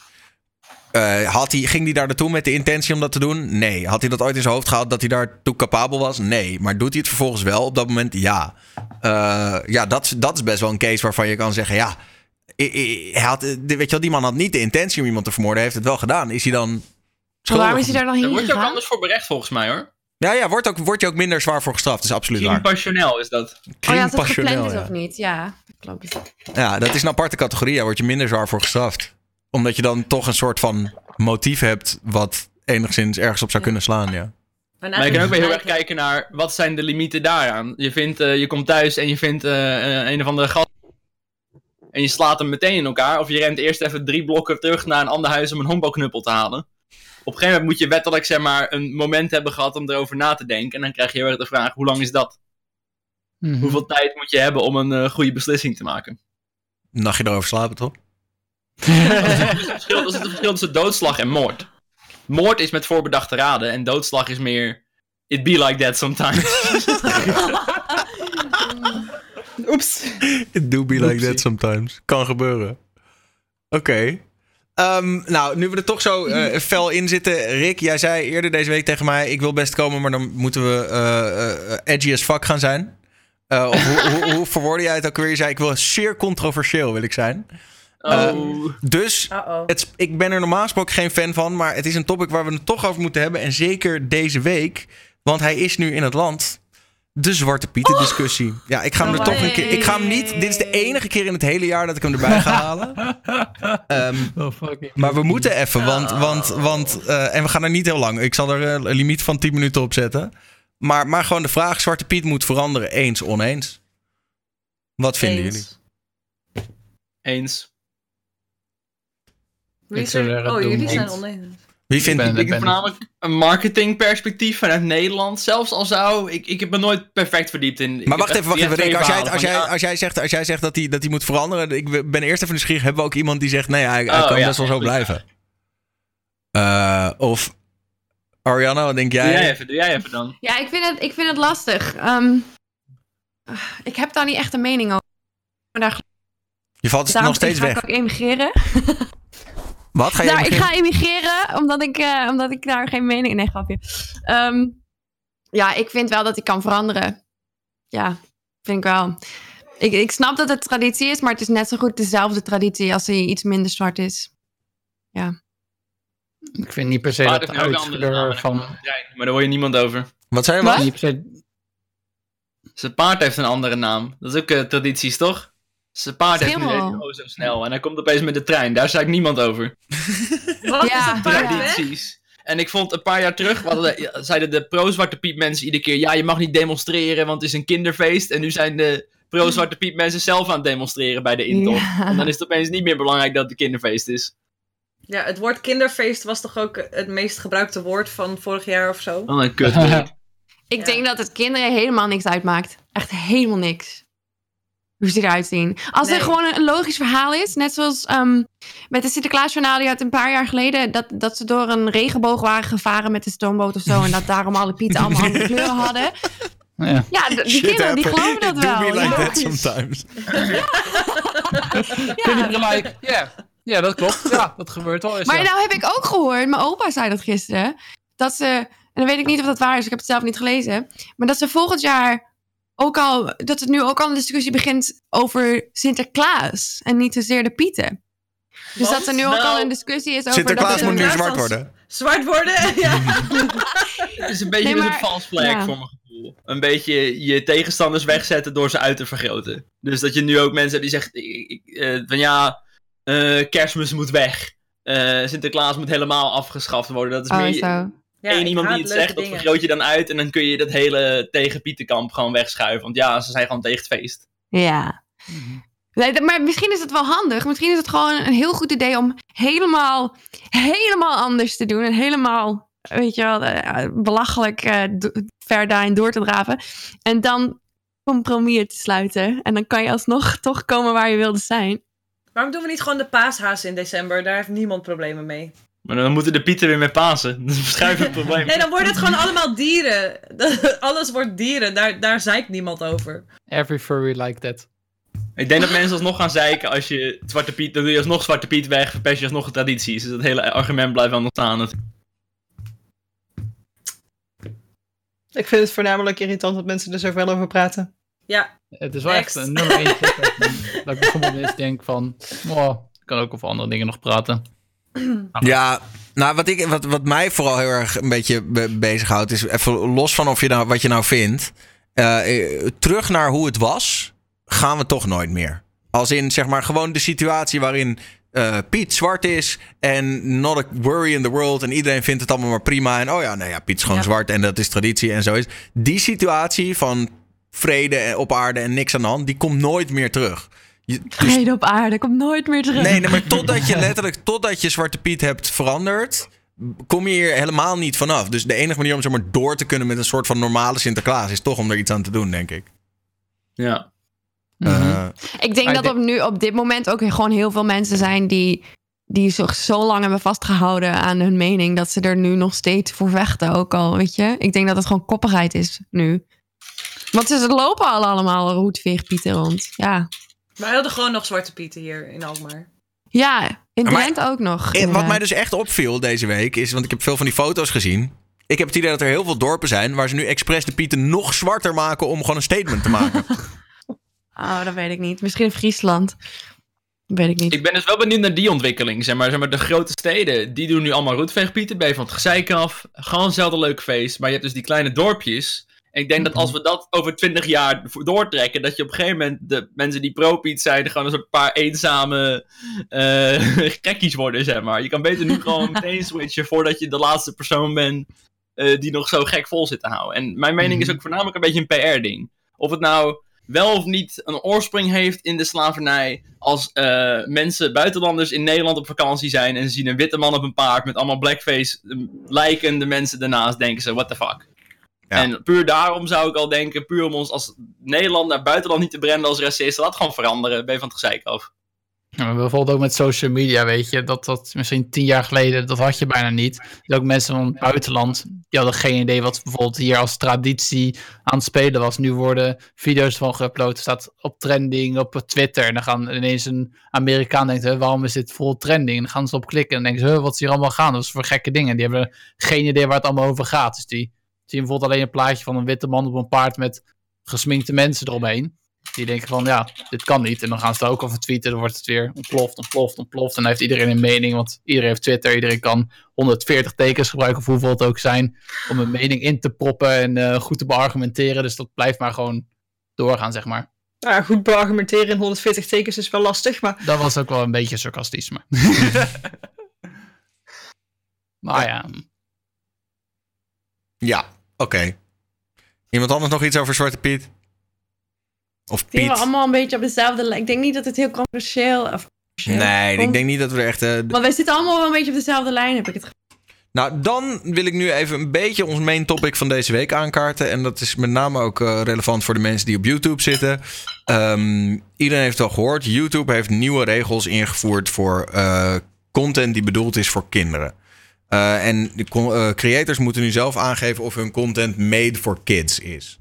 Speaker 1: Eh, had hij, ging hij daar naartoe met de intentie om dat te doen? Nee. Had hij dat ooit in zijn hoofd gehad dat hij daartoe capabel was? Nee. Maar doet hij het vervolgens wel op dat moment? Ja. Eh, ja, dat, is- dat is best wel een case waarvan je kan zeggen: ja. Hij had, eh, weet je wel, die man had niet de intentie om iemand te vermoorden. Hij heeft het wel gedaan. Is hij dan.
Speaker 3: Waarom is hij daar dan
Speaker 4: Daar
Speaker 3: heen
Speaker 4: word je ook anders voor berecht volgens mij hoor.
Speaker 1: Ja, ja wordt, ook, wordt je ook minder zwaar voor gestraft. Dat is absoluut
Speaker 4: Crime
Speaker 1: waar.
Speaker 4: passioneel is dat.
Speaker 3: Oh ja,
Speaker 1: Crime
Speaker 3: als het
Speaker 1: passioneel,
Speaker 3: gepland is
Speaker 1: ja.
Speaker 3: of niet. Ja, klopt.
Speaker 1: Ja, dat is een aparte categorie. Daar word je minder zwaar voor gestraft. Omdat je dan toch een soort van motief hebt... wat enigszins ergens op zou kunnen slaan, ja.
Speaker 4: Maar je kan ook weer heel erg kijken naar wat zijn de limieten daaraan. Je, vindt, eh, je komt thuis en je vindt eh, eh, een of andere gast. En je slaat hem meteen in elkaar. Of je rent eerst even drie blokken terug naar een ander huis om een honkbalknuppel te halen. Op een gegeven moment moet je wettelijk zeg maar, een moment hebben gehad om erover na te denken. En dan krijg je heel erg de vraag, hoe lang is dat?
Speaker 2: Mhm.
Speaker 4: Hoeveel tijd moet je hebben om een eh, goede beslissing te maken?
Speaker 1: Een nachtje erover slapen, toch?
Speaker 4: Dat is het verschil, dat is het verschil tussen doodslag en moord. Moord is met voorbedachte raden en doodslag is meer... It be like that sometimes.
Speaker 7: Oeps.
Speaker 1: It do be like
Speaker 4: Oepsie.
Speaker 1: that sometimes. Kan gebeuren. Oké. Ehm, nou, nu we er toch zo eh, fel in zitten. Rick, jij zei eerder deze week tegen mij... ik wil best komen, maar dan moeten we eh, eh, edgy as fuck gaan zijn. Eh, of hoe, hoe, hoe verwoordde jij het ook weer? Je zei, ik wil zeer controversieel wil ik zijn.
Speaker 4: Oh.
Speaker 1: Dus. Het, ik ben er normaal gesproken geen fan van, maar het is een topic waar we het toch over moeten hebben. En zeker deze week, want hij is nu in het land. De Zwarte Pieten discussie. Ja, ik ga hem er
Speaker 5: Oh,
Speaker 1: toch een keer. Ik ga hem niet. Dit is de enige keer in het hele jaar dat ik hem erbij ga halen.
Speaker 2: Fucking.
Speaker 1: maar we moeten even, want. want, want eh, en we gaan er niet heel lang. Ik zal er eh, een limiet van 10 minuten op zetten. Maar, maar gewoon de vraag: Zwarte Piet moet veranderen. Eens, oneens. Wat vinden jullie?
Speaker 5: Eens. Wie
Speaker 2: Ik
Speaker 5: is er- Oh, jullie zijn oneens.
Speaker 1: Wie vindt
Speaker 2: ben-
Speaker 4: Ik heb
Speaker 2: ben-
Speaker 4: voornamelijk een marketingperspectief vanuit Nederland. Zelfs al zou... Ik, ik heb me nooit perfect verdiept in... ik
Speaker 1: Maar wacht even, wacht even. Rick. Als jij, als, jij, als, jij zegt, als jij zegt dat hij dat hij moet veranderen. Ik ben eerst even nieuwsgierig. Hebben we ook iemand die zegt: nee, hij, hij
Speaker 4: Oh,
Speaker 1: kan
Speaker 4: ja,
Speaker 1: best wel zo blijven? Eh, of Ariana, wat denk
Speaker 4: Doe
Speaker 1: jij?
Speaker 4: jij even, doe jij even dan.
Speaker 3: Ja, ik vind het, ik vind het lastig. Ehm, ik heb daar niet echt een mening over. Maar daar,
Speaker 1: Je valt
Speaker 3: daarom
Speaker 1: nog steeds
Speaker 3: ga
Speaker 1: weg.
Speaker 3: ik ook emigreren.
Speaker 1: Wat ga je
Speaker 3: Nou, ik ga emigreren omdat ik, eh, omdat ik daar geen mening... Nee, grapje. Ehm, ja, ik vind wel dat ik kan veranderen. Ja, vind ik wel. Ik, ik snap dat het traditie is, maar het is net zo goed dezelfde traditie als hij iets minder zwart is.
Speaker 2: Ik vind niet per se
Speaker 4: Maar
Speaker 2: dat uitskleur
Speaker 4: en dan
Speaker 2: van...
Speaker 4: het Maar daar hoor je niemand over.
Speaker 1: Wat zei je?
Speaker 3: Wat?
Speaker 1: Wat?
Speaker 2: Niet per se...
Speaker 4: Zijn paard heeft een andere naam. Dat is ook eh, tradities, toch? Zijn paard heeft nu
Speaker 3: Schimmel.
Speaker 4: oh zo snel. En hij komt opeens met de trein. Daar zei ik niemand over.
Speaker 5: Wat
Speaker 3: Ja,
Speaker 5: is paard?
Speaker 4: Tradities. En ik vond een paar jaar terug, hadden, zeiden de pro-Zwarte Piet mensen iedere keer... Ja, je mag niet demonstreren, want het is een kinderfeest. En nu zijn de pro-Zwarte Piet mensen zelf aan het demonstreren bij de intocht.
Speaker 3: Ja.
Speaker 4: En dan is het opeens niet meer belangrijk dat het een kinderfeest is.
Speaker 5: Ja, het woord kinderfeest was toch ook het meest gebruikte woord van vorig jaar of zo?
Speaker 4: Wat een kut.
Speaker 3: Ik
Speaker 5: Ja.
Speaker 3: denk dat het kinderen helemaal niks uitmaakt. Echt helemaal niks. Hoe ze eruit zien. Als
Speaker 5: Nee.
Speaker 3: er gewoon een logisch verhaal is, net zoals ehm, met de Sinterklaasjournaal die uit een paar jaar geleden, dat, dat ze door een regenboog waren gevaren met de stoomboot of zo, en dat daarom alle pieten allemaal andere kleuren hadden.
Speaker 2: Ja.
Speaker 3: Ja, die
Speaker 1: Shit
Speaker 3: kinderen die geloven dat wel.
Speaker 1: like
Speaker 3: ja.
Speaker 1: that sometimes.
Speaker 2: Like, ja. Ja, dat klopt. Ja, dat gebeurt wel eens.
Speaker 3: Maar
Speaker 2: ja.
Speaker 3: nou heb ik ook gehoord, mijn opa zei dat gisteren, dat ze, en dan weet ik niet of dat waar is, ik heb het zelf niet gelezen, maar dat ze volgend jaar ook al, dat het nu ook al een discussie begint over Sinterklaas en niet zozeer de pieten. Dus
Speaker 5: Want?
Speaker 3: dat er nu ook
Speaker 5: Nou,
Speaker 3: al een discussie is over
Speaker 1: Sinterklaas
Speaker 3: dat
Speaker 1: moet nu zwart worden.
Speaker 5: Zwart worden? Ja.
Speaker 4: Het is een beetje
Speaker 3: Nee,
Speaker 4: dus een false flag
Speaker 3: ja.
Speaker 4: voor mijn gevoel. Een beetje je tegenstanders wegzetten door ze uit te vergroten. Dus dat je nu ook mensen hebt die zeggen ik- ik- eh, van ja, eh, kerstmis moet weg. Eh, Sinterklaas moet helemaal afgeschaft worden. Dat is
Speaker 3: Oh,
Speaker 4: meer
Speaker 3: zo.
Speaker 5: Ja, ik
Speaker 4: iemand die het zegt, dat vergroot je dan uit. En dan kun je dat hele tegen Pietenkamp gewoon wegschuiven. Want ja, ze zijn gewoon tegen het feest.
Speaker 3: Ja. Nee, dat- maar misschien is het wel handig. Misschien is het gewoon een heel goed idee om helemaal, helemaal anders te doen. En helemaal, weet je wel, eh, belachelijk eh, do- ver daarin door te draven. En dan compromis te sluiten. En dan kan je alsnog toch komen waar je wilde zijn.
Speaker 5: Waarom doen we niet gewoon de paashaas in december? Daar heeft niemand problemen mee.
Speaker 4: Maar dan moeten de Pieten weer mee pasen. Dat verschuift het probleem.
Speaker 5: Nee, dan wordt het gewoon allemaal dieren. Alles wordt dieren. Daar, daar zeikt niemand over.
Speaker 2: Every furry like that.
Speaker 4: Ik denk dat mensen alsnog gaan zeiken als je Zwarte Piet, dan doe je alsnog Zwarte Piet weg, verpest je alsnog de tradities. Dus dat hele argument blijft wel nog staan.
Speaker 7: Ik vind het voornamelijk irritant dat mensen er zoveel over praten.
Speaker 5: Ja,
Speaker 2: Het is wel
Speaker 5: Next.
Speaker 2: echt een nummer één trigger. dat ik bijvoorbeeld eens denk van, oh, ik kan ook over andere dingen nog praten.
Speaker 1: Ja, nou, wat, ik, wat, wat mij vooral heel erg een beetje be- bezighoudt, is even los van of je nou, wat je nou vindt. eh, eh, terug naar hoe het was, gaan we toch nooit meer. Als in, zeg maar, gewoon de situatie waarin eh, Piet zwart is en not a worry in the world en iedereen vindt het allemaal maar prima. En oh ja, nou ja, Piet is gewoon
Speaker 5: Ja.
Speaker 1: zwart en dat is traditie en zo is. Die situatie van vrede op aarde en niks aan de hand, die komt nooit meer terug. Je, dus
Speaker 3: Vrede op aarde, komt nooit meer terug.
Speaker 1: Nee, nee, maar totdat je letterlijk, totdat je Zwarte Piet hebt veranderd, kom je hier helemaal niet vanaf. Dus de enige manier om zeg maar, door te kunnen met een soort van normale Sinterklaas is toch om er iets aan te doen, denk ik.
Speaker 4: Ja.
Speaker 2: Mhm.
Speaker 1: Eh,
Speaker 3: Ik denk dat op nu op dit moment ook gewoon heel veel mensen zijn die, die zich zo lang hebben vastgehouden aan hun mening dat ze er nu nog steeds voor vechten. Ook al, weet je. Ik denk dat het gewoon koppigheid is nu. Want ze lopen al allemaal roetveegpieten rond. Ja.
Speaker 5: Wij hadden gewoon nog zwarte pieten hier in Alkmaar.
Speaker 3: Ja, in
Speaker 1: Maar-
Speaker 3: Drenthe ook nog.
Speaker 1: wat mij dus echt opviel deze week is, want ik heb veel van die foto's gezien. Ik heb het idee dat er heel veel dorpen zijn waar ze nu expres de pieten nog zwarter maken om gewoon een statement te maken.
Speaker 3: Oh, dat weet ik niet. Misschien in Friesland. Dat weet ik niet.
Speaker 4: Ik ben dus wel benieuwd naar die ontwikkeling. Zeg maar, zeg maar de grote steden, die doen nu allemaal roetveegpieten. Ben je van het gezeik af. Gewoon hetzelfde leuk feest. Maar je hebt dus die kleine dorpjes. En ik denk dat als we dat over 20 jaar doortrekken, dat je op een gegeven moment de mensen die pro-piet zijn, gewoon een soort paar eenzame eh gekkies worden, zeg maar. Je kan beter nu gewoon meteen switchen voordat je de laatste persoon bent eh, die nog zo gek vol zit te houden. En mijn mening is ook voornamelijk een beetje een PR-ding. Of het nou wel of niet een oorsprong heeft in de slavernij. Als eh, mensen, buitenlanders in Nederland op vakantie zijn en ze zien een witte man op een paard met allemaal blackface eh, lijkende mensen daarnaast, denken ze, what the fuck.
Speaker 1: Ja.
Speaker 4: En puur daarom zou ik al denken, puur om ons als Nederland naar buitenland niet te branden als racist, laat gewoon veranderen, ben je van het gezeik af.
Speaker 2: Ja, bijvoorbeeld ook met social media, weet je. Dat, dat misschien tien jaar geleden, dat had je bijna niet. Dus ook mensen van het buitenland, die hadden geen idee wat bijvoorbeeld hier als traditie aan het spelen was. Nu worden video's van geüpload, staat op trending, op Twitter. En dan gaan ineens een Amerikaan denkt, "Huh, waarom is dit vol trending? En dan gaan ze op klikken en dan denken ze, "Huh, wat is hier allemaal gaan? Dat is voor gekke dingen. Die hebben geen idee waar het allemaal over gaat. Dus die zien bijvoorbeeld alleen een plaatje van een witte man op een paard met gesminkte mensen eromheen. Die denken van, ja, dit kan niet. En dan gaan ze daar ook over tweeten. Dan wordt het weer ontploft, ontploft, ontploft. En dan heeft iedereen een mening. Want iedereen heeft Twitter. Iedereen kan 140 tekens gebruiken, of hoeveel het ook zijn. Om een mening in te proppen en eh, goed te beargumenteren. Dus dat blijft maar gewoon doorgaan, zeg maar.
Speaker 7: Nou, ja, goed beargumenteren in 140 tekens is wel lastig, maar
Speaker 2: Dat was ook wel een beetje sarcastisch, maar... maar ja,
Speaker 1: ja, oké. Iemand anders nog iets over Zwarte Piet? Of Piet?
Speaker 3: allemaal een beetje op dezelfde lijn. Ik denk niet dat het heel controversieel of
Speaker 1: Nee, ik denk niet dat we er echt... eh,
Speaker 3: Want wij zitten allemaal wel een beetje op dezelfde lijn, heb ik het.
Speaker 1: Nou, dan wil ik nu even een beetje ons main topic van deze week aankaarten. En dat is met name ook eh, relevant voor de mensen die op YouTube zitten. Ehm, iedereen heeft het al gehoord. YouTube heeft nieuwe regels ingevoerd voor eh, content die bedoeld is voor kinderen. Eh, en de eh, creators moeten nu zelf aangeven of hun content made for kids is.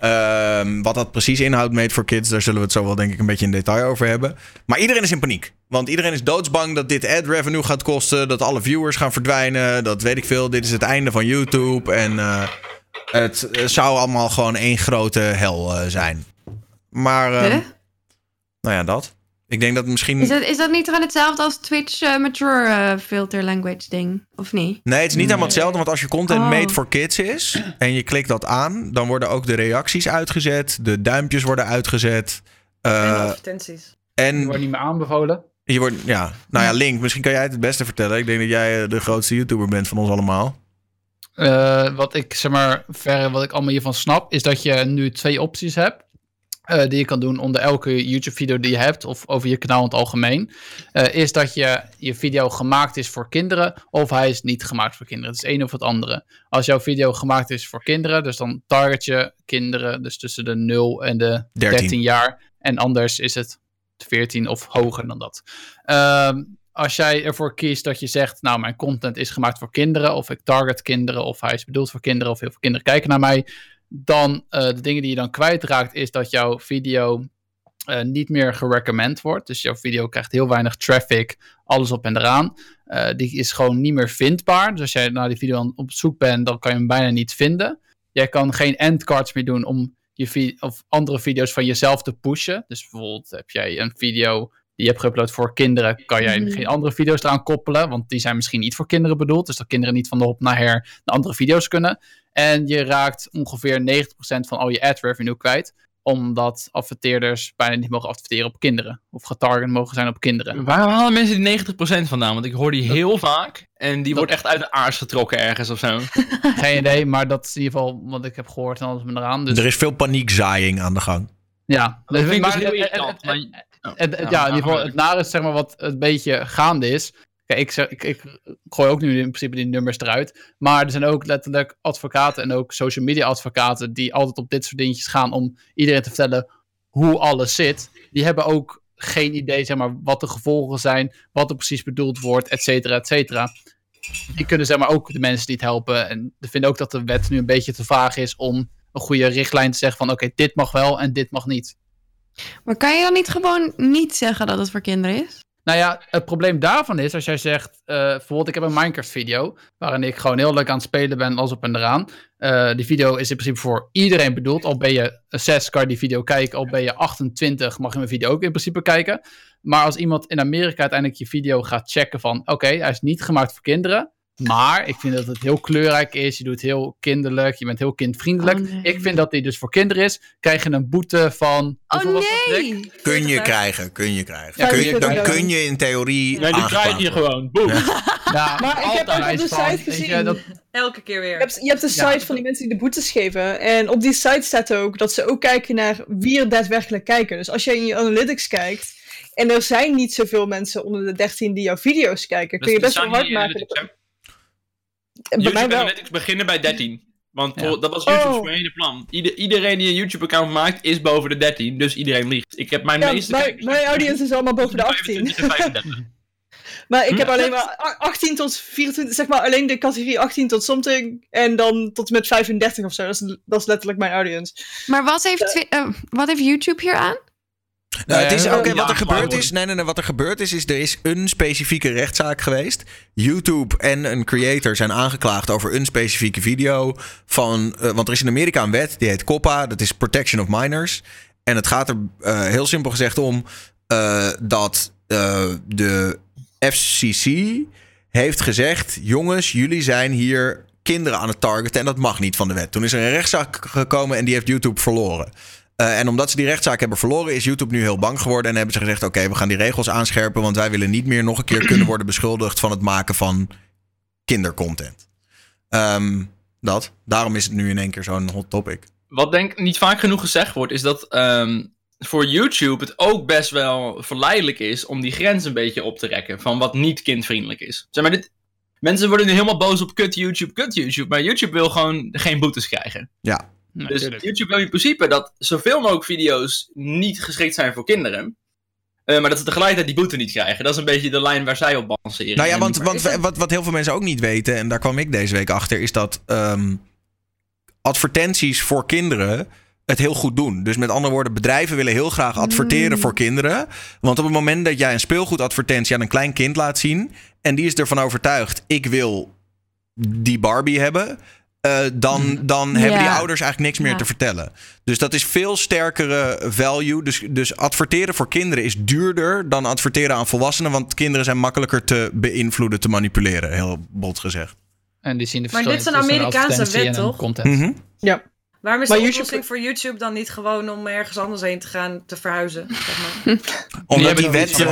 Speaker 1: Ehm, wat dat precies inhoudt, made for kids, daar zullen we het zo wel denk ik een beetje in detail over hebben. Maar iedereen is in paniek. Want iedereen is doodsbang dat dit ad revenue gaat kosten. Dat alle viewers gaan verdwijnen. Dat weet ik veel. Dit is het einde van YouTube. En eh, het zou allemaal gewoon één grote hel zijn. Maar, eh,
Speaker 3: Huh?
Speaker 1: nou ja, dat. Ik denk dat misschien...
Speaker 3: Is dat, is dat niet gewoon hetzelfde als Twitch eh, Mature eh, Filter Language ding? Of niet?
Speaker 1: Nee, het is niet helemaal hetzelfde. Want als je content
Speaker 3: Oh.
Speaker 1: made for kids is en je klikt dat aan, dan worden ook de reacties uitgezet. De duimpjes worden uitgezet.
Speaker 5: en
Speaker 1: eh,
Speaker 5: advertenties.
Speaker 1: En
Speaker 2: wordt niet meer aanbevolen.
Speaker 1: je wordt, ja, nou ja, Link, misschien kan jij het het beste vertellen. Ik denk dat jij de grootste YouTuber bent van ons allemaal.
Speaker 2: Eh, wat ik zeg maar verre wat ik allemaal hiervan snap, is dat je nu twee opties hebt. Eh, die je kan doen onder elke YouTube-video die je hebt, of over je kanaal in het algemeen. Eh, is dat je je video gemaakt is voor kinderen, of hij is niet gemaakt voor kinderen. Het is één of het andere. Als jouw video gemaakt is voor kinderen, dus dan target je kinderen, dus tussen de 0 en de 13,
Speaker 1: 13.
Speaker 2: jaar. En anders is het 14 of hoger dan dat. Ehm, als jij ervoor kiest dat je zegt, nou, mijn content is gemaakt voor kinderen, of ik target kinderen, of hij is bedoeld voor kinderen, of heel veel kinderen kijken naar mij, dan eh, de dingen die je dan kwijtraakt, is dat jouw video eh, niet meer gerecommend wordt. Dus jouw video krijgt heel weinig traffic, alles op en eraan. Eh, die is gewoon niet meer vindbaar. Dus als jij naar die video op zoek bent, dan kan je hem bijna niet vinden. Jij kan geen endcards meer doen om je of andere video's van jezelf te pushen. Dus bijvoorbeeld heb jij een video die je hebt geüpload voor kinderen, kan jij
Speaker 3: Mhm.
Speaker 2: geen andere video's eraan koppelen, want die zijn misschien niet voor kinderen bedoeld. Dus dat kinderen niet van de hop naar her naar andere video's kunnen. En je raakt ongeveer 90% van al je ad revenue kwijt, omdat adverteerders bijna niet mogen adverteren op kinderen. Of getarget mogen zijn op kinderen.
Speaker 4: Waar halen mensen die 90% vandaan? Want ik hoor die heel vaak. En die
Speaker 2: Dat-
Speaker 4: wordt echt uit de aars getrokken ergens of zo.
Speaker 2: Geen idee, maar dat is in ieder geval wat ik heb gehoord en alles me eraan. Dus
Speaker 1: Er is veel paniekzaaiing aan de gang.
Speaker 2: ja,
Speaker 4: Dat vind ik dus
Speaker 2: maar-
Speaker 4: heel irritant.
Speaker 2: Het, het-
Speaker 4: ja,
Speaker 2: ja, in ieder geval, het nare is zeg maar wat een beetje gaande is. Kijk, ik, zeg, ik, ik gooi ook nu in principe die nummers eruit. Maar er zijn ook letterlijk advocaten en ook social media advocaten die altijd op dit soort dingetjes gaan om iedereen te vertellen hoe alles zit. Die hebben ook geen idee, zeg maar, wat de gevolgen zijn, wat er precies bedoeld wordt, et cetera, et cetera. Die kunnen zeg maar ook de mensen niet helpen. En die vinden ook dat de wet nu een beetje te vaag is om een goede richtlijn te zeggen van oké, dit mag wel en dit mag niet.
Speaker 3: Maar kan je dan niet gewoon niet zeggen dat het voor kinderen is?
Speaker 2: Nou ja, het probleem daarvan is, als jij zegt, eh, bijvoorbeeld ik heb een Minecraft-video, waarin ik gewoon heel leuk aan het spelen ben, als op en eraan. Eh, die video is in principe voor iedereen bedoeld. Al ben je 6, kan je die video kijken. Al ben je 28, mag je mijn video ook in principe kijken. Maar als iemand in Amerika uiteindelijk je video gaat checken van, oké, hij is niet gemaakt voor kinderen. Maar ik vind dat het heel kleurrijk is. Je doet heel kinderlijk. Je bent heel kindvriendelijk.
Speaker 3: Oh, nee.
Speaker 2: Ik vind dat die dus voor kinderen is. Krijg je een boete van.
Speaker 3: Oh nee!
Speaker 1: Kun je krijgen, kun je krijgen.
Speaker 2: Ja,
Speaker 1: kun
Speaker 2: kun
Speaker 1: je,
Speaker 2: je
Speaker 1: dan kun je in theorie
Speaker 4: Nee, die krijg je gewoon. Boem.
Speaker 2: Ja,
Speaker 7: Maar ik heb ook op de
Speaker 2: van,
Speaker 7: site
Speaker 2: weet je,
Speaker 7: gezien.
Speaker 2: dat-
Speaker 5: Elke keer
Speaker 7: Je
Speaker 5: weer.
Speaker 7: hebt, je hebt de site
Speaker 2: Ja.
Speaker 7: van die mensen die de boetes geven. En op die site staat ook dat ze ook kijken naar wie er daadwerkelijk kijken. Dus als jij in je analytics kijkt. En er zijn niet zoveel mensen onder de 13 die jouw video's kijken. Kun je best wel hard maken. Bij mij
Speaker 4: YouTube
Speaker 7: wel.
Speaker 4: Analytics beginnen bij 13. Want
Speaker 2: Ja.
Speaker 4: dat was YouTube's
Speaker 7: Oh.
Speaker 4: hele plan. Ieder, iedereen die een YouTube-account maakt, is boven de 13. Dus iedereen liegt. Ik heb mijn
Speaker 7: Ja,
Speaker 4: meeste
Speaker 7: mijn, mijn audience is allemaal boven de 18.
Speaker 4: 25 en 35.
Speaker 7: Maar ik heb alleen maar a- 18 tot 24, zeg maar alleen de categorie 18 tot something. En dan tot en met 35 of zo. Dat is, dat is letterlijk mijn audience.
Speaker 3: Maar wat heeft, twi- eh, wat heeft YouTube hier aan?
Speaker 1: Nou, het is, oké, wat er gebeurd is, nee, nee, nee, wat er gebeurd is, is er is een specifieke rechtszaak geweest. YouTube en een creator zijn aangeklaagd over een specifieke video van, eh, want er is in Amerika een wet die heet COPPA, dat is Protection of Minors. En het gaat er eh, heel simpel gezegd om eh, dat de FCC heeft gezegd, jongens, jullie zijn hier kinderen aan het targeten en dat mag niet van de wet. Toen is er een rechtszaak gekomen en die heeft YouTube verloren. Eh, en omdat ze die rechtszaak hebben verloren, is YouTube nu heel bang geworden. En hebben ze gezegd: Oké, we gaan die regels aanscherpen. Want wij willen niet meer nog een keer kunnen worden beschuldigd van het maken van kindercontent. Ehm, dat. Daarom is het nu in één keer zo'n hot topic.
Speaker 4: Wat denk ik niet vaak genoeg gezegd wordt, is dat ehm, voor YouTube het ook best wel verleidelijk is om die grens een beetje op te rekken van wat niet kindvriendelijk is. Zeg maar, dit, Mensen worden nu helemaal boos op kut YouTube, kut YouTube. Maar YouTube wil gewoon geen boetes krijgen.
Speaker 1: Ja.
Speaker 2: Nee,
Speaker 4: Dus
Speaker 2: tuurlijk.
Speaker 4: YouTube wil in principe dat zoveel mogelijk video's niet geschikt zijn voor kinderen. Eh, maar dat ze tegelijkertijd die boete niet krijgen. Dat is een beetje de lijn waar zij op balanceren.
Speaker 1: Nou ja, want, want wat, wat heel veel mensen ook niet weten, en daar kwam ik deze week achter, is dat ehm, advertenties voor kinderen het heel goed doen. Dus met andere woorden, bedrijven willen heel graag adverteren voor kinderen. Want op het moment dat jij een speelgoedadvertentie aan een klein kind laat zien. en die is ervan overtuigd, ik wil die Barbie hebben. Eh, dan, dan hebben die ouders eigenlijk niks meer
Speaker 3: Ja.
Speaker 1: te vertellen. Dus dat is veel sterkere value. Dus, dus adverteren voor kinderen is duurder dan adverteren aan volwassenen. Want kinderen zijn makkelijker te beïnvloeden, te manipuleren. Heel bot gezegd.
Speaker 2: En die zien de
Speaker 5: Maar dit is een
Speaker 2: tussen
Speaker 5: Amerikaanse wet, toch?
Speaker 2: Content.
Speaker 1: Mhm.
Speaker 7: Ja.
Speaker 5: Waarom is
Speaker 7: Maar
Speaker 5: de
Speaker 7: YouTube-
Speaker 5: oplossing voor YouTube dan niet gewoon om ergens anders heen te gaan te verhuizen? Zeg maar?
Speaker 1: Omdat, die wet,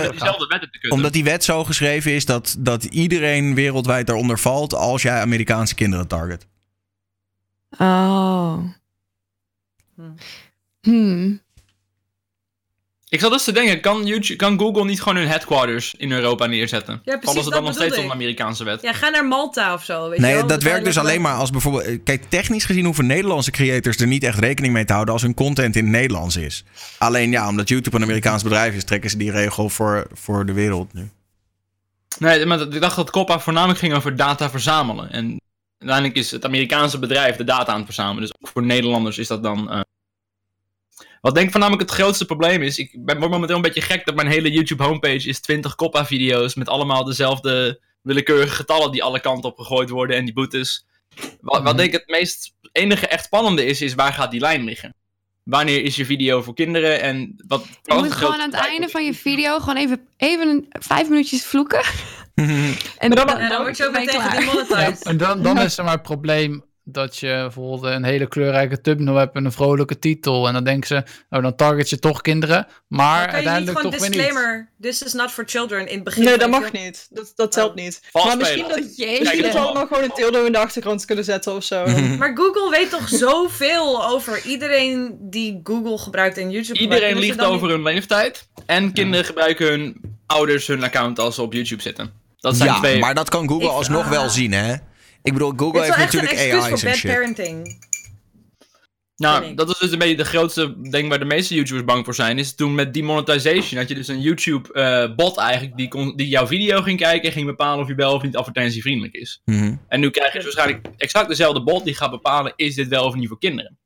Speaker 1: omdat die wet zo geschreven is dat, dat iedereen wereldwijd daaronder valt. als jij Amerikaanse kinderen target.
Speaker 3: Oh.
Speaker 5: Hmm.
Speaker 3: Hmm.
Speaker 4: Ik zat dus te denken, kan, YouTube, kan Google niet gewoon hun headquarters in Europa neerzetten?
Speaker 5: Ja, precies,
Speaker 4: Vallen ze
Speaker 5: dat
Speaker 4: dan nog steeds onder de Amerikaanse wet?
Speaker 5: Ja, ga naar Malta of zo. Weet je
Speaker 1: Nee,
Speaker 5: wel?
Speaker 1: dat werkt dus alleen maar als bijvoorbeeld. Kijk, technisch gezien hoeven Nederlandse creators er niet echt rekening mee te houden. als hun content in het Nederlands is. Alleen ja, omdat YouTube een Amerikaans bedrijf is, trekken ze die regel voor, voor de wereld nu.
Speaker 4: Nee, maar ik dacht dat COPPA voornamelijk ging over data verzamelen. En uiteindelijk is het Amerikaanse bedrijf de data aan het verzamelen. Dus ook voor Nederlanders is dat dan... eh, Wat denk ik voornamelijk het grootste probleem is... Ik ben word momenteel een beetje gek dat mijn hele YouTube homepage is 20 COPPA-video's... met allemaal dezelfde willekeurige getallen die alle kanten op gegooid worden en die boetes. Wat, wat denk ik het meest enige echt spannende is, is waar gaat die lijn liggen? Wanneer is je video voor kinderen en wat...
Speaker 3: Je moet gewoon aan het einde van je video gewoon even, even een- vijf minuutjes vloeken. En
Speaker 7: Maar dan-
Speaker 5: Ja, dan word je ook
Speaker 3: je
Speaker 5: meteen gedemonetized.
Speaker 2: En dan, dan is er maar het probleem dat je bijvoorbeeld een hele kleurrijke thumbnail hebt en een vrolijke titel. En dan denken ze, oh, dan target je toch kinderen. Maar
Speaker 5: Dan kan je niet
Speaker 2: uiteindelijk
Speaker 5: gewoon
Speaker 2: toch weer niet.
Speaker 5: disclaimer, this is not for children in het begin.
Speaker 7: Nee, dat
Speaker 5: je
Speaker 7: mag niet. Dat, dat telt niet.
Speaker 4: Vals
Speaker 7: maar misschien dat,
Speaker 3: Jeetje.
Speaker 7: misschien dat we
Speaker 4: allemaal.
Speaker 7: gewoon een tildo in de achtergrond kunnen zetten of zo.
Speaker 5: Maar Google weet toch zoveel over iedereen die Google gebruikt en YouTube gebruikt.
Speaker 4: Iedereen
Speaker 5: je
Speaker 4: liegt
Speaker 5: dan
Speaker 4: over hun leeftijd. En kinderen gebruiken hun ouders hun account als ze op YouTube zitten. Dat zijn
Speaker 1: ja,
Speaker 4: twee.
Speaker 1: maar dat kan Google
Speaker 5: Ik-
Speaker 1: alsnog wel
Speaker 5: ah.
Speaker 1: zien, hè? Ik bedoel,
Speaker 5: Dit
Speaker 1: Google
Speaker 5: is wel
Speaker 1: heeft
Speaker 5: echt een
Speaker 1: natuurlijk
Speaker 5: excuus
Speaker 1: AI's
Speaker 5: voor
Speaker 1: en
Speaker 5: bad
Speaker 1: shit.
Speaker 5: parenting.
Speaker 4: nou, dat is dus een beetje de grootste ding waar de meeste YouTubers bang voor zijn. Is toen met demonetization had je dus een YouTube-bot eigenlijk die, kon, die jouw video ging kijken en ging bepalen of je wel of niet advertentievriendelijk is.
Speaker 1: Mhm.
Speaker 4: En nu krijg je dus waarschijnlijk exact dezelfde bot die gaat bepalen: is dit wel of niet voor kinderen?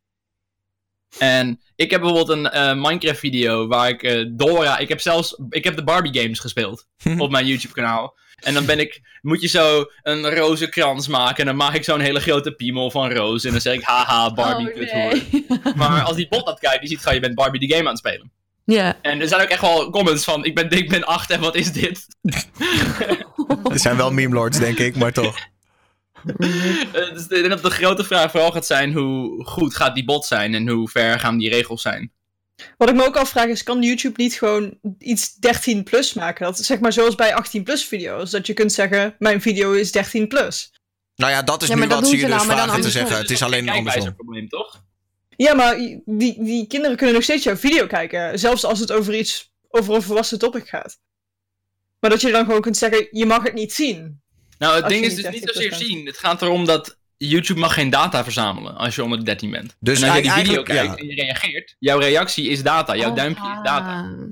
Speaker 4: En ik heb bijvoorbeeld een eh, Minecraft-video waar ik eh, Dora. Ik heb zelfs. Ik heb de Barbie games gespeeld op mijn YouTube-kanaal. En dan ben ik. Moet je zo een roze krans maken. En dan maak ik zo'n hele grote piemel van roze. En dan zeg ik: haha, Barbie
Speaker 3: Oh,
Speaker 4: kut
Speaker 3: nee.
Speaker 4: Maar als die bot dat kijkt, die ziet gewoon: je bent Barbie de game aan het spelen.
Speaker 3: Ja.
Speaker 4: En er zijn ook echt wel comments van: ik ben dik, ben 8 en wat is dit?
Speaker 1: Er zijn wel meme lords, denk ik, maar toch.
Speaker 4: Eh, dus ik denk dat de grote vraag vooral gaat zijn: hoe goed gaat die bot zijn en hoe ver gaan die regels zijn?
Speaker 7: Wat ik me ook afvraag is, kan YouTube niet gewoon iets 13 plus maken? Dat is zeg maar zoals bij 18 plus video's. Dat je kunt zeggen, mijn video is 13 plus.
Speaker 1: Nou ja, dat is
Speaker 3: Ja,
Speaker 1: nu wat ze
Speaker 3: doen
Speaker 1: je dus
Speaker 3: nou, maar dan
Speaker 1: vragen te zeggen. Het is alleen andersom.
Speaker 4: kijkwijzeprobleem, toch?
Speaker 7: Ja, maar die, die kinderen kunnen nog steeds jouw video kijken. Zelfs als het over iets, over een volwassen topic gaat. Maar dat je dan gewoon kunt zeggen, je mag het niet zien.
Speaker 4: Nou, het ding is
Speaker 7: niet
Speaker 4: dus niet
Speaker 7: 13
Speaker 4: zozeer zien. Het gaat erom dat YouTube mag geen data verzamelen als je onder de 13 bent.
Speaker 1: Dus
Speaker 4: en als je die video kijkt
Speaker 1: ja.
Speaker 4: en je reageert, jouw reactie is data, jouw
Speaker 3: Oh,
Speaker 4: duimpje is data.
Speaker 3: ah.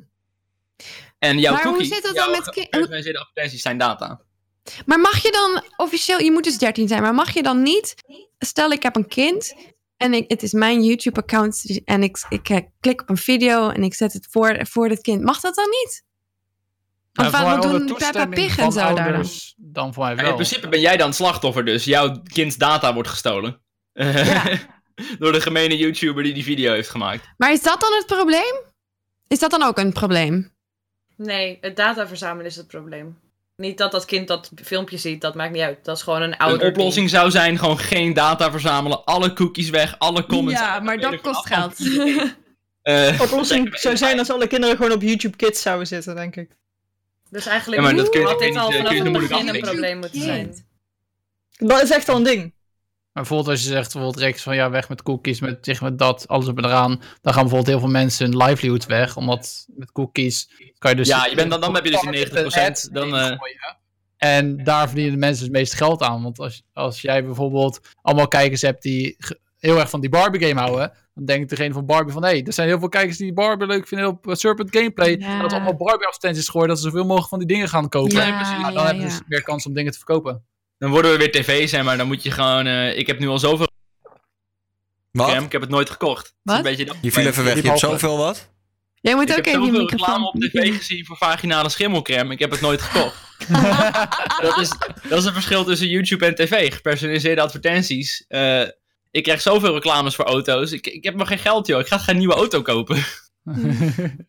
Speaker 4: En jouw
Speaker 3: Maar hoe zit dat dan met ki-
Speaker 4: gepersonaliseerde advertenties zijn data.
Speaker 3: Maar mag je dan officieel, je moet dus 13 zijn, maar mag je dan niet, stel ik heb een kind en ik, het is mijn YouTube-account en ik, ik eh, klik op een video en ik zet het voor, voor het kind, mag dat dan niet?
Speaker 2: Nou, mij onder
Speaker 3: doen Peppa Pig en zo daar dan?
Speaker 2: voor mij wel.
Speaker 4: in principe ben jij dan slachtoffer dus. Jouw kinds data wordt gestolen. Door de gemene YouTuber die die video heeft gemaakt.
Speaker 3: Maar is dat dan het probleem? Is dat dan ook een probleem?
Speaker 5: Nee, het data verzamelen is het probleem. Niet dat dat kind dat filmpje ziet, dat maakt niet uit. Dat is gewoon een ouder
Speaker 4: Een oplossing zou zijn gewoon geen data verzamelen. Alle cookies weg, alle comments.
Speaker 3: ja, maar dat kost geld.
Speaker 4: Eh,
Speaker 7: Oplossing zou zijn als alle kinderen gewoon op YouTube Kids zouden zitten, denk ik.
Speaker 5: Dus eigenlijk
Speaker 4: Ja, maar dat kun je-
Speaker 5: had dit al vanaf
Speaker 4: kun je
Speaker 5: het
Speaker 4: moeilijk
Speaker 5: begin een probleem moeten zijn.
Speaker 7: Dat is echt al een ding.
Speaker 2: Maar bijvoorbeeld als je zegt, bijvoorbeeld Rex van ja, weg met cookies, met, zeg met dat, alles op en eraan. Dan gaan bijvoorbeeld heel veel mensen hun livelihood weg, omdat met cookies kan je dus...
Speaker 4: Ja, je bent dan- dan heb je dus die 90%, dan, eh,
Speaker 2: En daar verdienen de mensen het meest geld aan. Want als, als jij bijvoorbeeld allemaal kijkers hebt die heel erg van die Barbie game houden, dan denkt degene van Barbie van hé, hey, er zijn heel veel kijkers die Barbie leuk vinden op eh, Serpent Gameplay.
Speaker 3: Ja.
Speaker 2: En dat allemaal Barbie advertenties gooien, dat ze zoveel mogelijk van die dingen gaan kopen.
Speaker 3: Ja,
Speaker 2: nou, dan
Speaker 3: ja,
Speaker 2: hebben ze
Speaker 3: ja.
Speaker 2: dus meer kans om dingen te verkopen.
Speaker 4: Dan worden we weer tv zijn, maar dan moet je gewoon... eh, ik heb nu al zoveel
Speaker 1: Wat?
Speaker 4: Cam, ik heb het nooit gekocht.
Speaker 3: Wat?
Speaker 4: Een beetje dat
Speaker 1: Je viel even weg. Je hebt zoveel wat?
Speaker 3: Jij moet
Speaker 4: Ik
Speaker 3: ook
Speaker 4: heb
Speaker 3: even je microfoon...
Speaker 4: reclame op tv gezien voor vaginale schimmelcrème. Ik heb het nooit gekocht. dat, is, dat is het verschil tussen YouTube en tv. Gepersonaliseerde advertenties. Eh, ik krijg zoveel reclames voor auto's. Ik, ik heb nog geen geld, joh. Ik ga geen nieuwe auto kopen.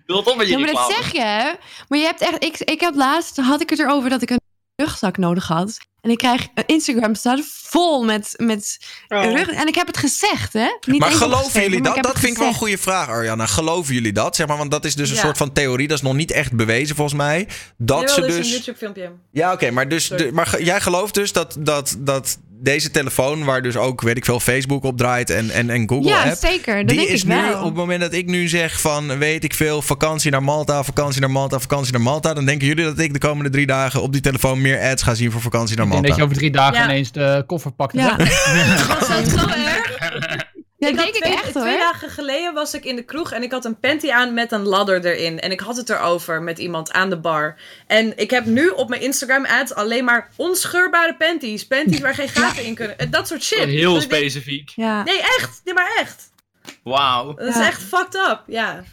Speaker 4: Wil het op met je
Speaker 3: Ja, maar dat zeg je, hè? Maar je hebt echt... Ik, ik had laatst, had ik het erover dat ik een rugzak nodig had. En ik krijg... Instagram staat vol met, met
Speaker 7: Oh.
Speaker 3: rug... En ik heb het gezegd, hè? Niet
Speaker 1: Maar geloven jullie
Speaker 3: maar
Speaker 1: dat?
Speaker 3: heb
Speaker 1: Dat vind ik wel een goede vraag, Arjana. Geloven jullie dat? Zeg maar, want dat is dus een
Speaker 5: Ja.
Speaker 1: soort van theorie. Dat is nog niet echt bewezen volgens mij. Dat
Speaker 5: Jawel,
Speaker 1: ze
Speaker 5: dit is
Speaker 1: dus.
Speaker 5: een YouTube filmpje.
Speaker 1: Ja, oké, maar, dus, de- maar ge- jij gelooft dus dat, dat, dat deze telefoon, waar dus ook, weet ik veel, Facebook op draait en, en, en Google
Speaker 3: Ja,
Speaker 1: app,
Speaker 3: zeker. Dat
Speaker 1: die
Speaker 3: denk
Speaker 1: is
Speaker 3: ik
Speaker 1: nu,
Speaker 3: wel.
Speaker 1: op het moment dat ik nu zeg van, weet ik veel, vakantie naar Malta, vakantie naar Malta, vakantie naar Malta, dan denken jullie dat ik de komende drie dagen op die telefoon meer ads ga zien voor vakantie naar
Speaker 2: Ik denk
Speaker 1: Malta.
Speaker 2: dat je over drie dagen
Speaker 5: Ja.
Speaker 2: ineens de koffer pakt. en
Speaker 3: Ja.
Speaker 5: dat zo erg?
Speaker 3: Dat
Speaker 5: had
Speaker 3: denk ik
Speaker 5: twee,
Speaker 3: echt,
Speaker 5: Twee
Speaker 3: hoor.
Speaker 5: dagen geleden was ik in de kroeg en ik had een panty aan met een ladder erin. En ik had het erover met iemand aan de bar. En ik heb nu op mijn Instagram ads alleen maar onscheurbare panties. Panties waar geen gaten in kunnen. En Dat soort shit.
Speaker 4: Heel
Speaker 5: Dus denk-
Speaker 4: specifiek.
Speaker 3: Ja.
Speaker 5: Nee, echt. Nee, maar echt.
Speaker 4: Wauw.
Speaker 5: Dat is
Speaker 3: Ja.
Speaker 5: echt fucked up. Ja.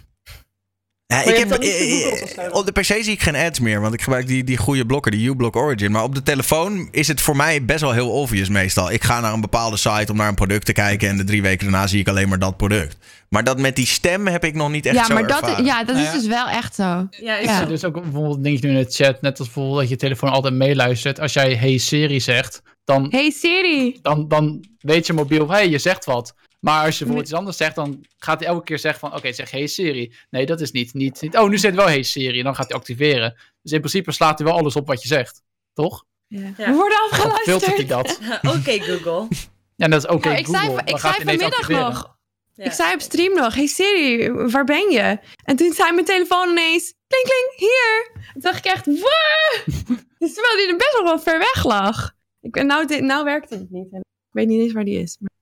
Speaker 1: Ja,
Speaker 7: je
Speaker 1: ik heb, eh, eh, op de PC zie ik geen ads meer, want ik gebruik die, die goede blokker, die uBlock Origin. Maar op de telefoon is het voor mij best wel heel obvious meestal. Ik ga naar een bepaalde site om naar een product te kijken en de drie weken daarna zie ik alleen maar dat product. Maar dat met die stem heb ik nog niet echt
Speaker 3: Ja,
Speaker 1: zo
Speaker 3: maar dat,
Speaker 1: ervaren.
Speaker 3: ja, dat is
Speaker 2: ja.
Speaker 3: dus wel echt zo.
Speaker 5: Ja, ik
Speaker 3: Ja.
Speaker 2: Er dus ook bijvoorbeeld een dingetje nu in de chat, net als bijvoorbeeld dat je telefoon altijd meeluistert. Als jij hey Siri zegt, dan,
Speaker 3: Hey Siri.
Speaker 2: dan, dan weet je mobiel, hey, je zegt wat. Maar als je bijvoorbeeld iets anders zegt, dan gaat hij elke keer zeggen van, oké, zeg hey Siri. Nee, dat is niet, niet, niet. Oh, nu zit wel hey Siri. En dan gaat hij activeren. Dus in principe slaat hij wel alles op wat je zegt. Toch?
Speaker 3: Ja.
Speaker 5: Ja.
Speaker 3: We worden
Speaker 2: Dan filtert hij
Speaker 3: afgeluisterd.
Speaker 2: dat.
Speaker 5: Oké, Google.
Speaker 2: Ja, dat is oké
Speaker 3: Ja, ik
Speaker 2: Google.
Speaker 3: zei, ik
Speaker 2: gaat
Speaker 3: zei vanmiddag
Speaker 2: activeren.
Speaker 3: nog.
Speaker 5: Ja.
Speaker 3: Ik zei op stream nog, hey Siri, waar ben je? En toen zei mijn telefoon ineens, kling kling, hier. Toen dacht ik echt, wow! Dus terwijl die er best wel wel ver weg lag. Ik, nou, dit- nou werkt het niet. Ik weet niet eens waar die is. Maar-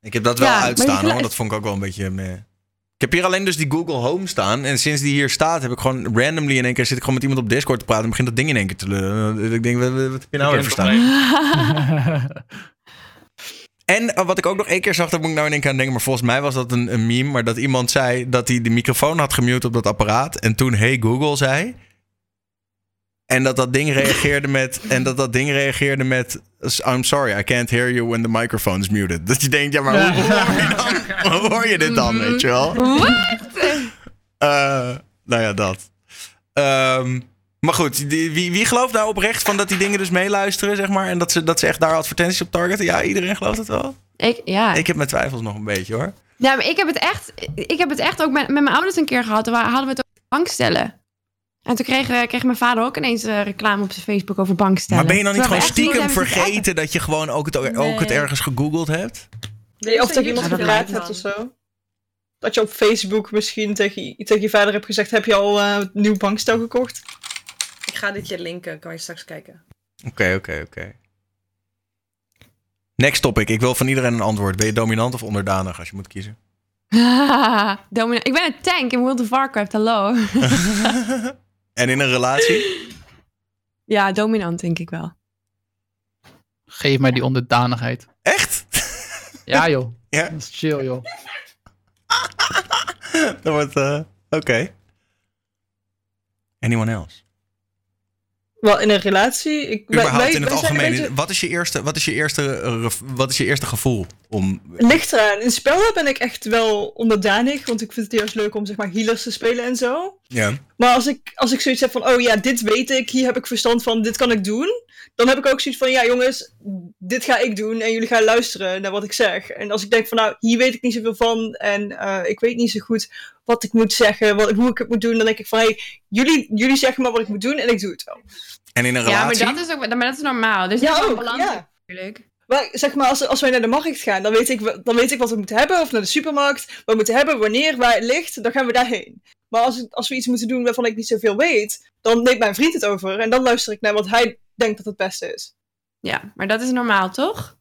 Speaker 1: Ik heb dat wel
Speaker 3: Ja,
Speaker 1: uitstaan hoor, dat vond ik ook wel een beetje... meh. Ik heb hier alleen dus die Google Home staan. En sinds die hier staat, heb ik gewoon randomly in één keer zit ik gewoon met iemand op Discord te praten. En begint dat ding in één keer te lullen. Ik denk, wat, wat heb je nou weer verstaan?
Speaker 4: het
Speaker 1: En eh, wat ik ook nog één keer zag, daar moet ik nou in één keer aan denken. Maar volgens mij was dat een, een meme. Maar dat iemand zei dat hij de microfoon had gemute op dat apparaat. En toen Hey Google zei. En dat dat ding reageerde met. En dat dat ding reageerde met. I'm sorry, I can't hear you when the microphone is muted. Dat je denkt, ja, maar hoe, hoe hoor je dan? Hoe hoor je dit dan, weet je wel?
Speaker 3: What?
Speaker 1: Eh, nou ja, dat. Ehm, maar goed, die- wie, wie gelooft nou oprecht van dat die dingen dus meeluisteren, zeg maar? En dat ze, dat ze echt daar advertenties op targeten? Ja, iedereen gelooft het wel.
Speaker 3: Ik, ja.
Speaker 1: Ik heb mijn twijfels nog een beetje hoor.
Speaker 3: ja, maar ik heb het echt, ik heb het echt ook met, met mijn ouders een keer gehad. Waar hadden we het over bankstellen. En toen kreeg, eh, kreeg mijn vader ook ineens eh, reclame op zijn Facebook over bankstellen.
Speaker 1: Maar ben je dan niet gewoon stiekem vergeten dat je gewoon ook het, ook het ergens gegoogeld hebt?
Speaker 7: Nee, of dat je iemand gepraat hebt of zo. Dat je op Facebook misschien tegen, je- tegen je vader hebt gezegd: Heb je al eh, een nieuw bankstel gekocht?
Speaker 5: Ik ga dit je linken, kan je straks kijken.
Speaker 1: Oké, oké, oké. Next topic. Ik wil van iedereen een antwoord. Ben je dominant of onderdanig als je moet kiezen?
Speaker 3: Domino- ik ben een tank in World of Warcraft, hallo.
Speaker 1: En in een relatie?
Speaker 3: ja, dominant denk ik wel.
Speaker 2: Geef mij die onderdanigheid.
Speaker 1: Echt?
Speaker 2: Ja joh,
Speaker 1: Ja,
Speaker 2: dat is chill joh.
Speaker 1: dat wordt... eh, Oké. Anyone else?
Speaker 7: Wel, in een relatie. Ik, wij-
Speaker 1: Überhaupt
Speaker 7: wij-
Speaker 1: in het algemeen.
Speaker 7: beetje-
Speaker 1: Wat, is je eerste, wat, is je eerste, wat is je eerste gevoel om...
Speaker 7: Ligt eraan. In spellen ben ik echt wel onderdanig, want ik vind het juist leuk om zeg maar healers te spelen en zo.
Speaker 1: Ja.
Speaker 7: Maar als ik, als ik zoiets heb van, oh ja, dit weet ik, hier heb ik verstand van, dit kan ik doen. Dan heb ik ook zoiets van, ja jongens, dit ga ik doen en jullie gaan luisteren naar wat ik zeg. En als ik denk van, nou, hier weet ik niet zoveel van en eh, ik weet niet zo goed wat ik moet zeggen, wat, hoe ik het moet doen, dan denk ik van, hey, jullie, jullie zeggen maar wat ik moet doen en ik doe het wel.
Speaker 1: En in een
Speaker 3: Ja, maar
Speaker 1: relatie?
Speaker 3: dat is ook maar dat is normaal. Dus
Speaker 7: Ja, ook,
Speaker 3: balans
Speaker 7: ja.
Speaker 3: natuurlijk.
Speaker 7: Maar zeg maar, als, als wij naar de markt gaan, dan weet, ik, dan weet ik wat we moeten hebben. Of naar de supermarkt, wat we moeten hebben, wanneer, waar het ligt, dan gaan we daarheen. Maar als, als we iets moeten doen waarvan ik niet zoveel weet, dan neemt mijn vriend het over. En dan luister ik naar wat hij denk dat het beste is.
Speaker 3: Ja, maar dat is normaal, toch?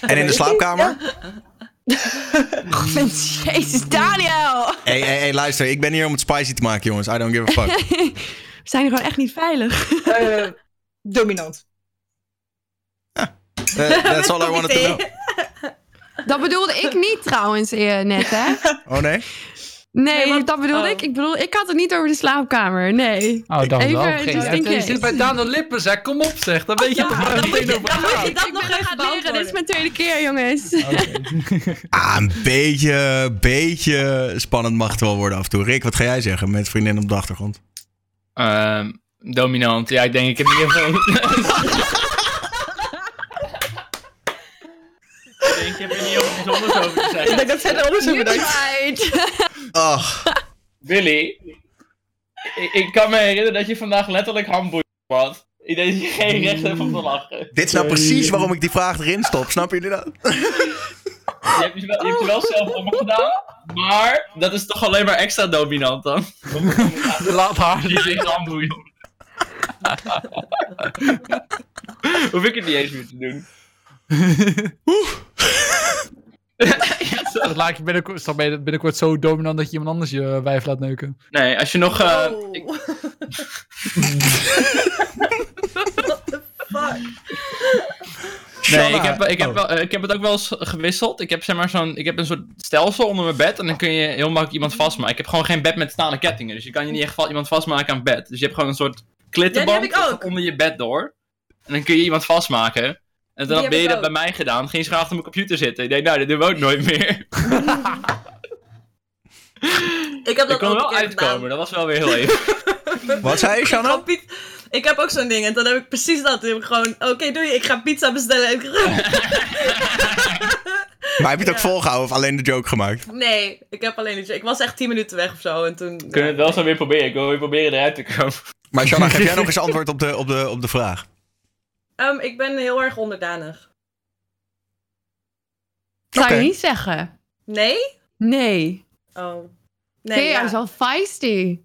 Speaker 1: En in de slaapkamer?
Speaker 3: Oh, Jezus, Daniel!
Speaker 1: Hé, hey, hey, luister. Ik ben hier om het spicy te maken, jongens. I don't give a fuck.
Speaker 3: We zijn hier gewoon echt niet veilig.
Speaker 7: Eh, dominant.
Speaker 1: Uh, that's all I wanted to know.
Speaker 3: Dat bedoelde ik niet trouwens eh, net, hè?
Speaker 1: Oh nee?
Speaker 3: Nee,
Speaker 5: Nee, want-
Speaker 3: dat bedoelde
Speaker 5: oh.
Speaker 3: ik. Ik bedoel, ik had het niet over de slaapkamer. Nee.
Speaker 2: Oh, dan
Speaker 3: Even
Speaker 2: wel. Geen, ja, je zit bij Daniel Lippens, hè. Kom op, zeg. Dan weet je
Speaker 5: Ja,
Speaker 2: toch waar
Speaker 5: dan
Speaker 2: het
Speaker 5: moet je- dan moet je dat
Speaker 3: ik
Speaker 5: nog even
Speaker 3: gaan leren. Dit is mijn tweede keer, jongens.
Speaker 1: Ah, een beetje, beetje spannend mag het wel worden af en toe. Rick, wat ga jij zeggen met vriendin op de achtergrond?
Speaker 4: Ehm, dominant. Ja, ik denk ik heb in ieder geval... ik ik heb er niet over bijzonders over te
Speaker 7: Ik
Speaker 4: zeggen.
Speaker 7: denk dat zij er anders over denkt.
Speaker 3: tried.
Speaker 1: Ach,
Speaker 4: Billy, ik, ik kan me herinneren dat je vandaag letterlijk handboeien had. Ik denk dat je geen recht hebt om te lachen.
Speaker 1: dit is nou precies waarom ik die vraag erin stop. Snappen jullie dat?
Speaker 4: Je hebt je wel, je hebt je wel zelf allemaal gedaan, maar dat is toch alleen maar extra dominant dan?
Speaker 2: Laat haar.
Speaker 4: Die zich handboeien. Hoef ik het niet eens meer te doen. Ja, zo.
Speaker 2: Dat laat je binnenkort, dan ben je binnenkort zo dominant dat je iemand anders je wijf laat neuken.
Speaker 4: Nee, als je nog... eh,
Speaker 5: Oh.
Speaker 4: ik-
Speaker 5: Fuck.
Speaker 4: Nee, ik heb, ik, heb
Speaker 1: Oh.
Speaker 4: wel, ik heb het ook wel eens gewisseld. Ik heb, zeg maar, zo'n, ik heb een soort stelsel onder mijn bed en dan kun je heel makkelijk iemand vastmaken. Ik heb gewoon geen bed met staande kettingen, dus je kan je niet echt iemand vastmaken aan het bed. Dus je hebt gewoon een soort klittenband
Speaker 5: Ja, die heb ik ook.
Speaker 4: onder je bed door. En dan kun je iemand vastmaken. En dan
Speaker 5: heb
Speaker 4: ben je
Speaker 5: ik
Speaker 4: dat bij mij gedaan. Geen schaaf op mijn computer zitten. Ik denk, nou, dit doen we ook nooit meer.
Speaker 5: Ik heb
Speaker 4: Ik
Speaker 5: dat
Speaker 4: kon er
Speaker 5: ook
Speaker 4: wel uitkomen,
Speaker 5: gedaan.
Speaker 4: dat was wel weer heel even.
Speaker 1: Wat zei je, Shanna?
Speaker 5: Piet- Ik heb ook zo'n ding en dan heb ik precies dat. Dan heb ik gewoon, oké doei, ik ga pizza bestellen.
Speaker 1: Maar heb je het ook volgehouden of alleen de joke gemaakt?
Speaker 5: nee, ik heb alleen iets. Ik was echt 10 minuten weg of zo en toen...
Speaker 4: We kunnen het wel zo weer proberen. Ik wil weer proberen eruit te komen.
Speaker 1: Maar Shanna, geef jij nog eens antwoord op de, op de, op de vraag?
Speaker 5: Ehm, ik ben heel erg onderdanig.
Speaker 3: Zou
Speaker 1: Oké.
Speaker 3: je niet zeggen?
Speaker 5: Nee?
Speaker 3: Nee.
Speaker 5: Oh.
Speaker 3: Nee,
Speaker 5: Nee,
Speaker 3: ja.
Speaker 5: ja.
Speaker 3: is wel feisty.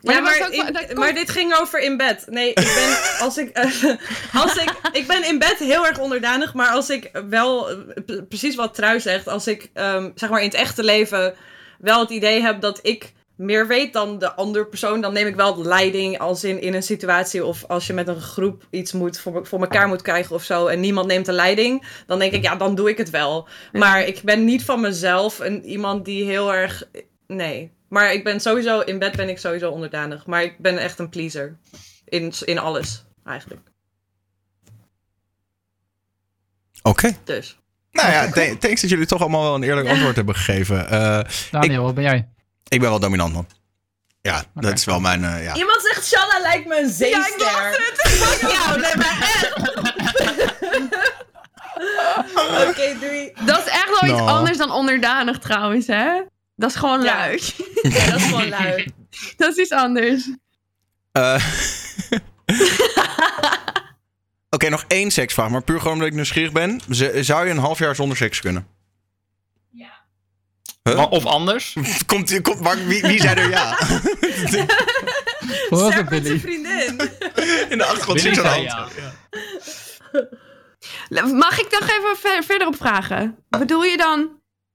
Speaker 3: Maar
Speaker 5: Ja,
Speaker 3: dat
Speaker 5: maar,
Speaker 3: ook wel-
Speaker 5: in-
Speaker 3: dat komt-
Speaker 5: maar dit ging over in bed. Nee, ik ben als ik, eh, als ik ik ben in bed heel erg onderdanig, maar als ik wel eh, precies wat Trui zegt, als ik ehm, zeg maar in het echte leven wel het idee heb dat ik meer weet dan de andere persoon, dan neem ik wel de leiding als in, in een situatie of als je met een groep iets moet voor, voor elkaar moet krijgen of zo en niemand neemt de leiding, dan denk ik ja, dan doe ik het wel. Maar ik ben niet van mezelf een, iemand die heel erg nee. Maar ik ben sowieso, in bed ben ik sowieso onderdanig. Maar ik ben echt een pleaser. In, in alles, eigenlijk.
Speaker 1: Oké.
Speaker 5: Dus.
Speaker 1: Nou ja, th- thanks dat jullie toch allemaal wel een eerlijk antwoord hebben gegeven. Eh,
Speaker 2: Daniel, wat ben jij?
Speaker 1: Ik ben wel dominant, man. Ja, dat is wel mijn... eh, ja.
Speaker 5: Iemand zegt, Shanna lijkt me een zeester. Ja, ik Fuck jou, nee, maar echt. Oké, doei.
Speaker 3: Dat is echt wel iets
Speaker 1: Nou.
Speaker 3: anders dan onderdanig trouwens, hè? Dat is gewoon
Speaker 5: Ja.
Speaker 3: luid.
Speaker 5: Ja, dat is gewoon lui.
Speaker 3: dat is iets anders.
Speaker 1: Eh, Oké, nog één seksvraag, maar puur gewoon omdat ik nieuwsgierig ben. Z- zou je een half jaar zonder seks kunnen? Huh?
Speaker 4: Of anders.
Speaker 1: Komt, wie, wie zei er ja?
Speaker 5: Sterk met zijn vriendin.
Speaker 1: In de achtergrond zit zo'n
Speaker 4: zei
Speaker 1: hand.
Speaker 4: ja.
Speaker 3: Mag ik nog even ver- verder op vragen? Bedoel je dan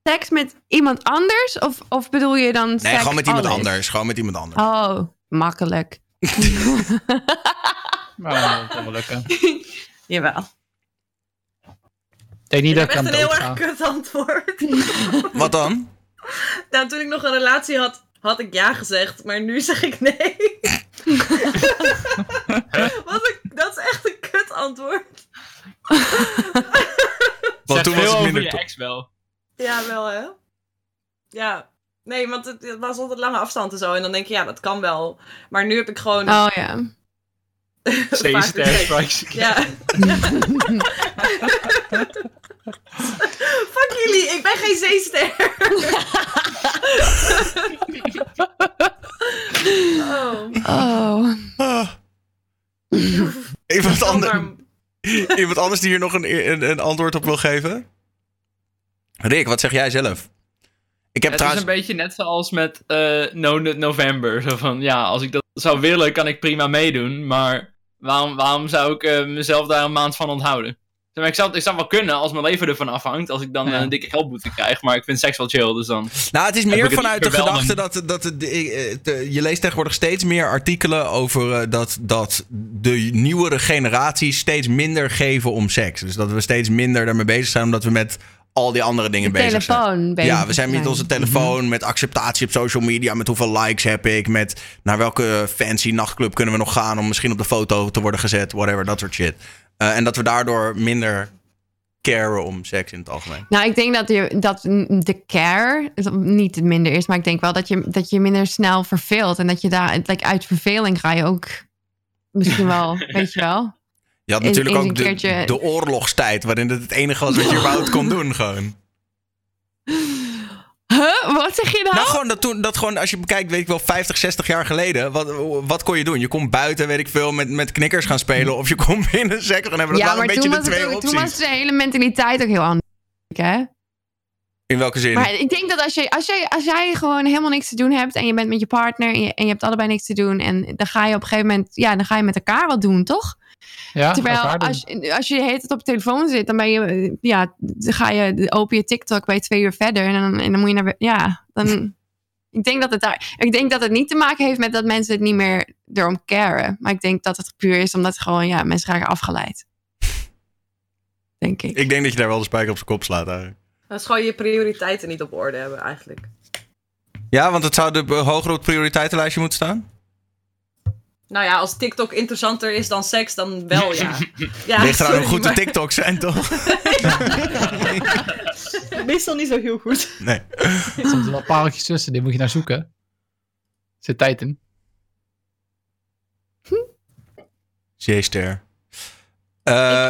Speaker 3: seks met iemand anders? Of, of bedoel je dan
Speaker 1: Nee, gewoon met iemand
Speaker 3: alles?
Speaker 1: anders. Gewoon met iemand anders.
Speaker 3: Oh, makkelijk.
Speaker 2: Nou, dat kan wel lukken.
Speaker 3: Jawel.
Speaker 2: Ik denk niet
Speaker 5: Ik
Speaker 2: dat ik
Speaker 5: echt een heel erg kut antwoord.
Speaker 1: Wat dan?
Speaker 5: Nou, toen ik nog een relatie had, had ik ja gezegd. Maar nu zeg ik nee. Wat een, dat is echt een kut antwoord.
Speaker 1: Want toen was
Speaker 4: over
Speaker 1: minder...
Speaker 4: je ex wel.
Speaker 5: Ja, wel hè? Ja. Nee, want het, het was altijd lange afstand en zo. En dan denk je, ja, dat kan wel. Maar nu heb ik gewoon...
Speaker 3: Oh ja.
Speaker 4: Steeds
Speaker 5: vaak
Speaker 4: ster
Speaker 5: seks.
Speaker 4: strikes.
Speaker 5: Ja. Fuck jullie, ik ben geen zeester. oh.
Speaker 3: Oh.
Speaker 1: Ah. Iemand, ander, iemand anders die hier nog een, een, een antwoord op wil geven? Rick, wat zeg jij zelf? Ik heb
Speaker 4: Het is
Speaker 1: trouwens...
Speaker 4: een beetje net zoals met eh No Nut November. Zo van, ja, als ik dat zou willen, kan ik prima meedoen. Maar waarom, waarom zou ik eh, mezelf daar een maand van onthouden? Zeg maar, ik, zou, ik zou wel kunnen als mijn leven ervan afhangt, als ik dan
Speaker 2: Ja.
Speaker 4: een dikke geldboete krijg, maar ik vind seks wel chill, dus dan...
Speaker 1: Nou, het is meer vanuit de gedachte dat, dat eh, eh, de- je leest tegenwoordig steeds meer artikelen over eh, dat, dat de nieuwere generaties steeds minder geven om seks. Dus dat we steeds minder daarmee bezig zijn omdat we met al die andere dingen
Speaker 3: De
Speaker 1: bezig zijn.
Speaker 3: telefoon bezig
Speaker 1: Ja, we zijn met onze telefoon, met acceptatie op social media, met hoeveel likes heb ik, met naar welke fancy nachtclub kunnen we nog gaan om misschien op de foto te worden gezet, whatever, dat soort shit. Eh, en dat we daardoor minder caren om seks in het algemeen.
Speaker 3: Nou, ik denk dat, je, dat de care niet minder is. Maar ik denk wel dat je, dat je minder snel verveelt. En dat je daar, like, uit verveling ga je ook misschien wel, weet je wel.
Speaker 1: Je had natuurlijk
Speaker 3: eens
Speaker 1: ook de oorlogstijd, waarin het het enige was wat je überhaupt kon doen gewoon.
Speaker 3: Huh? Wat zeg je nou?
Speaker 1: Nou, gewoon dat toen, dat gewoon, als je bekijkt, weet ik wel, 50, 60 jaar geleden, wat, wat kon je doen? Je kon buiten, weet ik veel, met, met knikkers gaan spelen, of je kon binnen seks gaan hebben. Dat
Speaker 3: ja, maar
Speaker 1: een beetje de twee
Speaker 3: ook,
Speaker 1: opties.
Speaker 3: toen was de hele mentaliteit ook heel anders. Hè?
Speaker 1: In welke zin?
Speaker 3: Maar ik denk dat als, je, als, jij, als jij gewoon helemaal niks te doen hebt en je bent met je partner en je, en je hebt allebei niks te doen en dan ga je op een gegeven moment, ja, dan ga je met elkaar wat doen, toch?
Speaker 2: Ja,
Speaker 3: Terwijl als, je- als je de hele tijd op de telefoon zit, dan ben je, ja, dan ga je, open je TikTok bij twee uur verder en dan, en dan moet je naar, ja, dan, ik denk dat het daar, ik denk dat het niet te maken heeft met dat mensen het niet meer erom caren, maar ik denk dat het puur is omdat gewoon, ja, mensen raken afgeleid. Denk ik.
Speaker 1: Ik denk dat je daar wel de spijker op zijn kop slaat eigenlijk.
Speaker 5: Dat is gewoon je prioriteiten niet op orde hebben, eigenlijk.
Speaker 1: Ja, want het zou de, hoger op het prioriteitenlijstje moeten staan?
Speaker 5: Nou ja, als TikTok interessanter is dan seks, dan wel ja. ja
Speaker 1: Ligt eraan hoe goed de
Speaker 5: maar-
Speaker 1: TikToks zijn, toch?
Speaker 7: Meestal niet zo heel goed.
Speaker 1: Nee.
Speaker 2: Er zitten wel pareltjes tussen, die moet je naar zoeken. Zit tijd in.
Speaker 1: J-ster. Eh,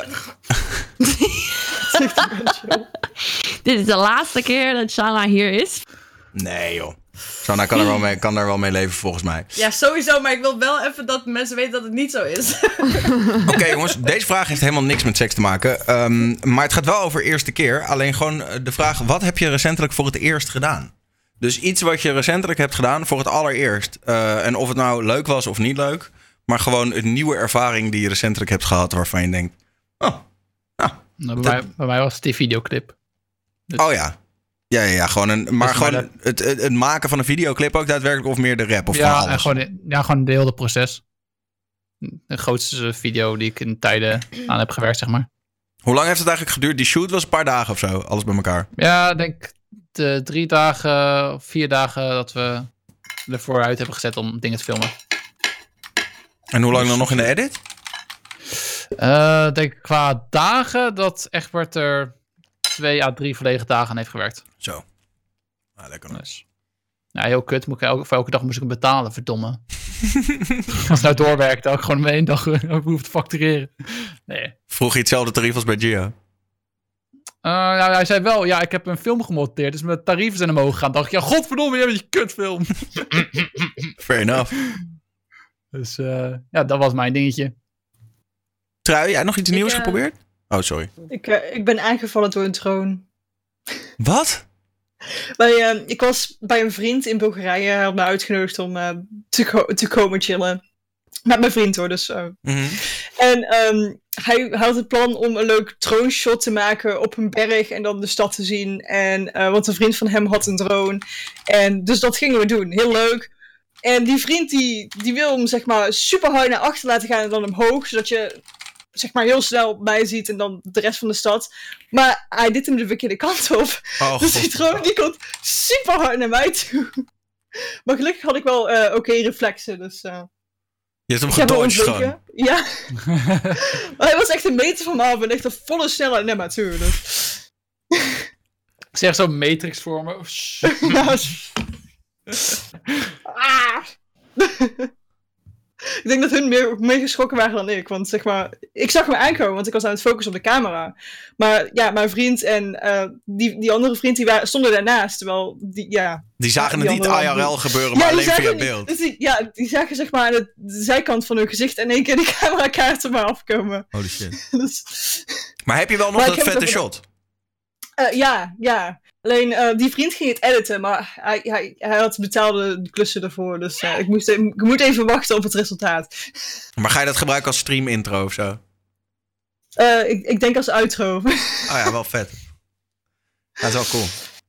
Speaker 3: Dit is de laatste keer dat Shana hier is.
Speaker 1: nee, joh. Sanna kan er, wel mee, kan er wel mee leven, volgens mij.
Speaker 5: Ja, sowieso, maar ik wil wel even dat mensen weten dat het niet zo is.
Speaker 1: Oké, jongens, deze vraag heeft helemaal niks met seks te maken. Ehm, maar het gaat wel over eerste keer. Alleen gewoon eh, de vraag: wat heb je recentelijk voor het eerst gedaan? Dus iets wat je recentelijk hebt gedaan voor het allereerst. Eh, en of het nou leuk was of niet leuk. Maar gewoon een nieuwe ervaring die je recentelijk hebt gehad. waarvan je denkt: oh,
Speaker 2: Nou, bij, mij, bij mij was het die videoclip.
Speaker 1: oh ja. Ja, ja, ja, gewoon een, maar
Speaker 2: Dus
Speaker 1: gewoon het, het, het maken van een videoclip ook daadwerkelijk of meer de rap of
Speaker 2: ja,
Speaker 1: gewoon
Speaker 2: en
Speaker 1: alles?
Speaker 2: gewoon, ja, gewoon de hele proces. De grootste video die ik in tijden aan heb gewerkt, zeg maar.
Speaker 1: Hoe lang heeft het eigenlijk geduurd? Die shoot was een paar dagen of zo, alles bij elkaar.
Speaker 2: Ja, ik denk de drie dagen of vier dagen dat we ervoor uit hebben gezet om dingen te filmen.
Speaker 1: En hoe lang dan nog in de edit?
Speaker 2: Ik denk qua dagen dat Egbert er twee à drie volledige dagen aan heeft gewerkt.
Speaker 1: Zo. Ah, lekker.
Speaker 2: Dus. Ja, heel kut. Moet ik elke, voor elke dag moest ik hem betalen, verdomme. Als het nou doorwerkt, dan ik gewoon om één dag hoef te factureren. Nee.
Speaker 1: Vroeg je hetzelfde tarief als bij Gio?
Speaker 2: Eh, ja, hij zei wel, ja, ik heb een film gemonteerd, dus mijn tarieven zijn omhoog gegaan. dacht ik, ja, godverdomme, jij bent je kutfilm.
Speaker 1: Fair enough.
Speaker 2: Dus eh, ja, dat was mijn dingetje.
Speaker 1: Trui, jij nog iets nieuws
Speaker 5: eh,
Speaker 1: geprobeerd? Oh, sorry.
Speaker 7: Ik, eh, ik ben aangevallen door een troon.
Speaker 1: Wat?
Speaker 7: Bij, eh, ik was bij een vriend in Bulgarije. Hij had me uitgenodigd om eh, te, ko- te komen chillen. Met mijn vriend hoor, dus.
Speaker 1: Mhm.
Speaker 7: En ehm, hij had het plan om een leuk drone-shot te maken op een berg en dan de stad te zien. En, eh, want een vriend van hem had een drone. En dus dat gingen we doen. Heel leuk. En die vriend die, die wil hem zeg maar super hard naar achter laten gaan en dan omhoog. Zodat je zeg maar heel snel mij ziet en dan de rest van de stad. Maar hij deed hem de verkeerde kant op.
Speaker 1: Oh,
Speaker 7: Dus die drone die komt super hard naar mij toe. Maar gelukkig had ik wel eh, oké reflexen. Dus, eh,
Speaker 1: Je hebt hem gedodged gewoon.
Speaker 7: Ja. maar hij was echt een meter van me af en echt een volle snelheid naar mij toe. Dus.
Speaker 2: Ik zeg zo'n matrix voor me. Shit.
Speaker 7: Ja. Ah. Ik denk dat hun meer, meer geschrokken waren dan ik. Want zeg maar, ik zag hem aankomen, want ik was aan het focussen op de camera. Maar ja, mijn vriend en eh, die, die andere vriend die waren, stonden daarnaast. Terwijl, die, ja,
Speaker 1: Die zagen
Speaker 7: Die
Speaker 1: het niet
Speaker 7: andere-
Speaker 1: IRL gebeuren,
Speaker 7: Ja,
Speaker 1: maar
Speaker 7: die
Speaker 1: alleen via beeld.
Speaker 7: Dus die, ja, die zagen zeg maar aan de, de zijkant van hun gezicht in één keer de camerakaart op mij afkomen.
Speaker 1: Holy shit.
Speaker 7: Dus,
Speaker 1: Maar heb je wel nog
Speaker 7: Maar
Speaker 1: dat vette shot?
Speaker 7: eh, ja, ja. Alleen eh, die vriend ging het editen, maar hij, hij, hij had betaalde klussen ervoor. Dus eh, ik, moest, ik moet even wachten op het resultaat.
Speaker 1: Maar ga je dat gebruiken als stream intro of zo?
Speaker 7: Eh, ik, ik denk als outro.
Speaker 1: Oh ja, wel vet. Dat is wel cool.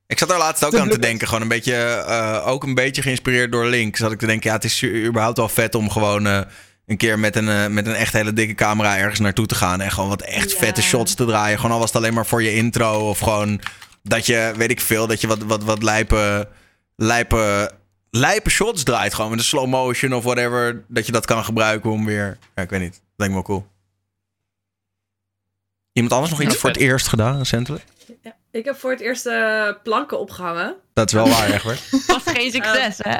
Speaker 1: Ik zat daar laatst ook
Speaker 7: De
Speaker 1: aan te denken. Gewoon een beetje, eh, ook een beetje geïnspireerd door Link. Zat ik te denken, ja, het is überhaupt wel vet om gewoon eh, een keer met een, met een echt hele dikke camera ergens naartoe te gaan. En gewoon wat echt
Speaker 3: Ja.
Speaker 1: vette shots te draaien. Gewoon al was het alleen maar voor je intro. Of gewoon dat je, weet ik veel, dat je wat, wat, wat lijpe, lijpe, lijpe shots draait. Gewoon met een slow motion of whatever. Dat je dat kan gebruiken om weer, ja, ik weet niet. Dat lijkt me wel cool. Iemand anders nog iets
Speaker 2: Ja,
Speaker 1: voor het eerst gedaan, recentelijk?
Speaker 5: Ik heb voor het eerst eh, planken opgehangen.
Speaker 1: Dat is wel waar, Egbert.
Speaker 3: was geen succes, hè?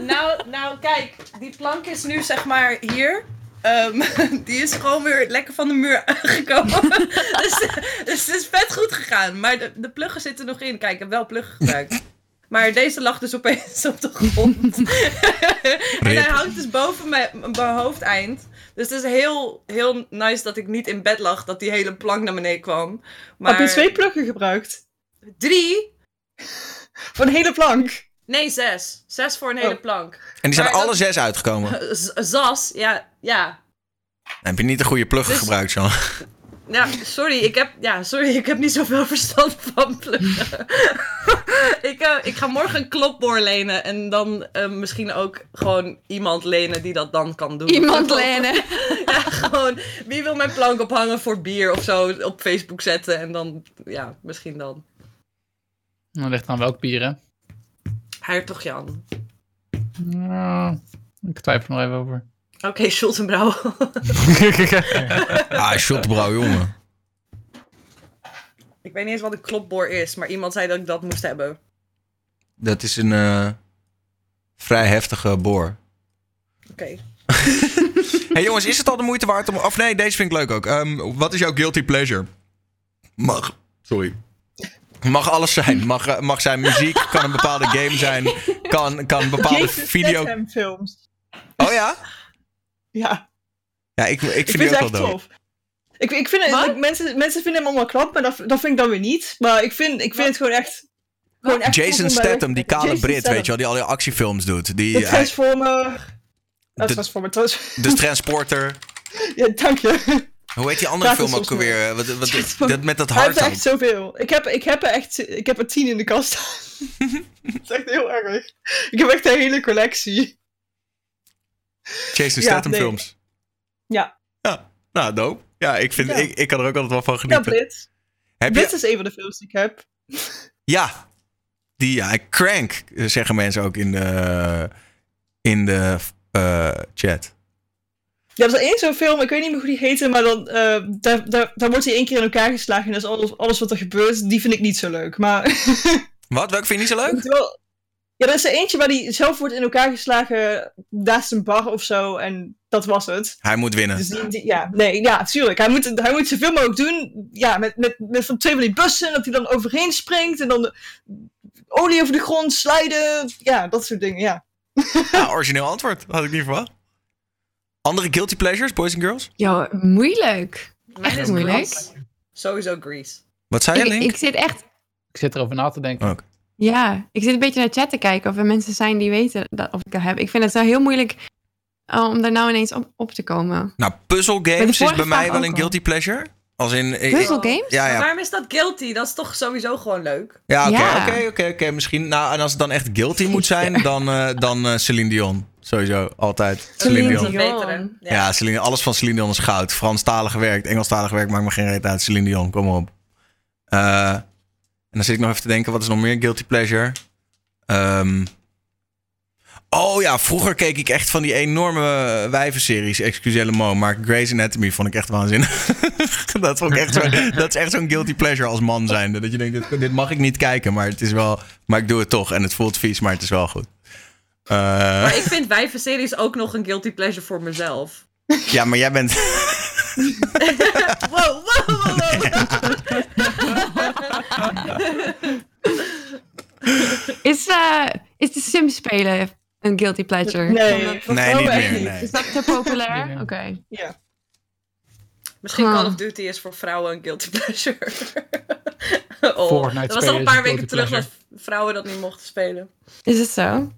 Speaker 5: Nou, nou, kijk, die plank is nu zeg maar hier. Ehm, die is gewoon weer lekker van de muur gekomen. dus, dus het is vet goed gegaan. Maar de, de pluggen zitten nog in. Kijk, ik heb wel pluggen gebruikt. Maar deze lag dus opeens op de grond. en hij hangt dus boven mijn, mijn hoofdeind. Dus het is heel, heel nice dat ik niet in bed lag. Dat die hele plank naar beneden kwam. Maar
Speaker 7: Heb je twee pluggen gebruikt?
Speaker 5: Drie?
Speaker 7: Voor een hele plank?
Speaker 5: Nee, zes. Zes voor een hele
Speaker 7: Oh.
Speaker 5: plank.
Speaker 1: En die zijn
Speaker 5: Maar
Speaker 1: alle
Speaker 5: dat-
Speaker 1: zes uitgekomen.
Speaker 5: Zas, ja, ja.
Speaker 1: Heb je niet de goede pluggen
Speaker 5: Dus-
Speaker 1: gebruikt, Sean?
Speaker 5: Ja, sorry, ik heb, ja, sorry, ik heb niet zoveel verstand van pluggen. ik, eh, ik ga morgen een klopboor lenen en dan eh, misschien ook gewoon iemand lenen die dat dan kan doen.
Speaker 3: Iemand lenen.
Speaker 5: ja, gewoon, wie wil mijn plank ophangen voor bier of zo op Facebook zetten en dan, ja, misschien dan.
Speaker 2: Dan ligt aan welk bier, hè?
Speaker 5: Hertog Jan.
Speaker 2: Nou, ik twijfel nog even over.
Speaker 5: Oké, Schultenbrouw.
Speaker 1: Ah, shotbrouw, jongen.
Speaker 5: ik weet niet eens wat een klopboor is, maar iemand zei dat ik dat moest hebben.
Speaker 1: Dat is een eh, vrij heftige boor.
Speaker 5: Oké.
Speaker 1: hey jongens, is het al de moeite waard om... Of nee, deze vind ik leuk ook. Ehm, wat is jouw guilty pleasure? Mag... Sorry. Mag alles zijn. Mag, eh, mag zijn muziek, kan een bepaalde game zijn. Kan, kan een bepaalde
Speaker 7: Jason
Speaker 1: video...
Speaker 7: Statham films.
Speaker 1: Oh ja?
Speaker 7: Ja,
Speaker 1: Ja, ik, ik
Speaker 7: ik
Speaker 1: vind die ook
Speaker 7: echt
Speaker 1: wel
Speaker 7: tof. Ik, ik vind het, mensen, mensen vinden hem allemaal knap, maar dat, dat vind ik dan weer niet. Maar ik vind, ik vind het gewoon echt... Gewoon echt tof
Speaker 1: Jason Statham, die kale
Speaker 7: Jason
Speaker 1: Brit,
Speaker 7: Statham.
Speaker 1: weet je wel, die al die actiefilms doet. Die,
Speaker 7: De
Speaker 1: hij-
Speaker 7: Transformer... Oh,
Speaker 1: De-
Speaker 7: Transformer, trans-
Speaker 1: de Transporter.
Speaker 7: Ja, dank je.
Speaker 1: Hoe heet die andere
Speaker 7: Ja,
Speaker 1: film ook alweer? Wat, wat, dat met dat
Speaker 7: Hij heeft
Speaker 1: hart
Speaker 7: er echt zoveel. Ik heb, ik heb er echt... Ik heb er tien in de kast dat is echt heel erg. Ik heb echt een hele collectie.
Speaker 1: Jason
Speaker 7: Ja,
Speaker 1: Statham
Speaker 7: nee.
Speaker 1: films.
Speaker 7: Ja.
Speaker 1: Ja, nou, dope. Ja, ik, vind,
Speaker 7: Ja.
Speaker 1: Ik, ik kan er ook altijd wel van
Speaker 7: Ja,
Speaker 1: genieten.
Speaker 7: Blitz.
Speaker 1: Heb
Speaker 7: Blitz
Speaker 1: je...
Speaker 7: is een van de films die ik heb.
Speaker 1: Ja. Die, ja, Crank, zeggen mensen ook in de, in de eh, chat.
Speaker 7: Ja, er is één zo'n film, ik weet niet meer hoe die heette, maar dan, eh, daar, daar, daar wordt hij één keer in elkaar geslagen en dat is alles, alles wat er gebeurt, die vind ik niet zo leuk. Maar
Speaker 1: Wat? Welke vind je niet zo leuk?
Speaker 7: wel, ja, er is er eentje waar hij zelf wordt in elkaar geslagen naast een bar of zo en dat was het.
Speaker 1: Hij moet winnen.
Speaker 7: Dus die, die- ja, nee, ja, tuurlijk. Hij moet, hij moet zoveel mogelijk doen. Ja, met, met, met van twee van die bussen, dat hij dan overheen springt en dan de olie over de grond slijden. Ja, dat soort dingen, ja.
Speaker 1: Ja, origineel antwoord. Had ik niet verwacht. Andere guilty pleasures, boys and girls?
Speaker 3: Jo, moeilijk.
Speaker 5: Mijn
Speaker 3: Echt
Speaker 5: is
Speaker 3: moeilijk.
Speaker 5: Grease. Sowieso Grease.
Speaker 1: Wat zei je,
Speaker 3: Ik,
Speaker 1: Link?
Speaker 3: ik zit echt...
Speaker 2: Ik zit erover na te denken.
Speaker 1: Oh.
Speaker 3: Ja, ik zit een beetje naar chat te kijken of er mensen zijn die weten dat, of ik dat heb. Ik vind het wel heel moeilijk eh, om daar nou ineens op, op te komen.
Speaker 1: Nou, puzzle games is bij mij wel een
Speaker 3: al.
Speaker 1: guilty pleasure. Als in... ik-
Speaker 3: Puzzle games?
Speaker 1: Ja, ja.
Speaker 5: waarom is dat guilty? Dat is toch sowieso gewoon leuk?
Speaker 1: Ja, oké,
Speaker 3: Ja.
Speaker 1: oké, oké, oké. Misschien. Nou, en als het dan echt guilty moet zijn, dan, eh, dan eh, Celine Dion. Sowieso, altijd. Celine
Speaker 3: Celine
Speaker 1: Dion.
Speaker 3: Dion.
Speaker 5: Betere.
Speaker 1: Ja, Celine, alles van Celine Dion is goud. Franstalig werk, Engelstalig werk maakt me geen reet uit. Celine Dion, kom op. Eh, en dan zit ik nog even te denken, wat is nog meer guilty pleasure? Ehm, oh ja, vroeger keek ik echt van die enorme wijvenseries. Excusez le mot, maar Grey's Anatomy vond ik echt waanzinnig. dat, vond ik echt zo, dat is echt zo'n guilty pleasure als man zijnde. Dat je denkt, dit, dit mag ik niet kijken, maar het is wel... Maar ik doe het toch en het voelt vies, maar het is wel goed. Eh,
Speaker 5: Maar ik vind wijvenseries ook nog een guilty pleasure voor mezelf.
Speaker 1: ja, maar jij bent...
Speaker 5: Wow, wow, wow, wow.
Speaker 3: Is, eh, is de Sims spelen een guilty pleasure?
Speaker 7: Nee,
Speaker 1: Nee, niet meer, nee.
Speaker 3: Is dat te populair? Oké.
Speaker 7: Ja.
Speaker 5: Misschien. Call of Duty is voor vrouwen een guilty pleasure. Oh,
Speaker 2: Fortnite
Speaker 5: dat was al een paar
Speaker 2: een
Speaker 5: weken terug dat vrouwen dat niet mochten spelen.
Speaker 3: Is het zo?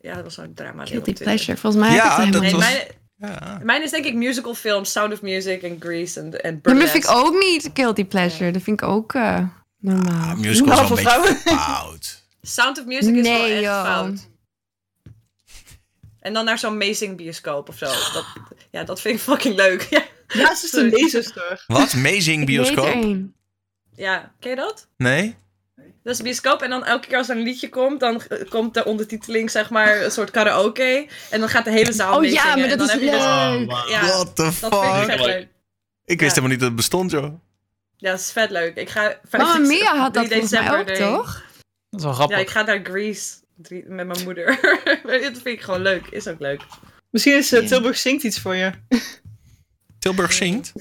Speaker 5: Ja, dat was zo'n drama.
Speaker 3: Guilty pleasure. Volgens mij
Speaker 1: Ja,
Speaker 3: heb ik het
Speaker 1: dat was-
Speaker 5: mijn,
Speaker 1: Ja.
Speaker 5: mijn is denk ik musical films, Sound of Music en Grease en, en
Speaker 3: dat vind ik ook niet guilty pleasure. Dat vind ik ook eh, normaal.
Speaker 1: Ah, musical is wel een
Speaker 7: voor
Speaker 1: beetje fout.
Speaker 5: Sound of Music is wel echt
Speaker 3: joh.
Speaker 5: fout. En dan naar zo'n amazing bioscoop of zo. Dat, ja, dat vind ik fucking leuk. Ja,
Speaker 7: Ja, het is een laserster.
Speaker 1: Wat? Amazing bioscoop?
Speaker 3: er één.
Speaker 5: ja ken je dat?
Speaker 1: Nee?
Speaker 5: Dat is een bioscoop en dan elke keer als er een liedje komt, dan komt de ondertiteling zeg maar een soort karaoke. En dan gaat de hele zaal
Speaker 3: Oh
Speaker 5: mee
Speaker 3: ja,
Speaker 5: zingen.
Speaker 3: maar
Speaker 5: en
Speaker 3: dat
Speaker 5: dan
Speaker 3: is
Speaker 5: heb je dus-
Speaker 3: leuk.
Speaker 4: Oh, wow.
Speaker 5: Ja,
Speaker 1: What the
Speaker 5: dat vind ik
Speaker 1: fuck?
Speaker 5: vet leuk.
Speaker 1: Ik wist
Speaker 5: Ja.
Speaker 1: helemaal niet dat het bestond, joh.
Speaker 5: Ja, dat is vet leuk. Ik ga
Speaker 3: Mamma
Speaker 5: 15
Speaker 3: Mia had dat
Speaker 5: 3
Speaker 3: volgens mij
Speaker 5: december
Speaker 3: ook, toch?
Speaker 2: Dat is wel grappig.
Speaker 5: Ja, ik ga naar Greece drie- met mijn moeder. dat vind ik gewoon leuk. Is ook leuk.
Speaker 7: Misschien is eh,
Speaker 3: Ja.
Speaker 7: Tilburg zingt iets voor je.
Speaker 1: Tilburg zingt?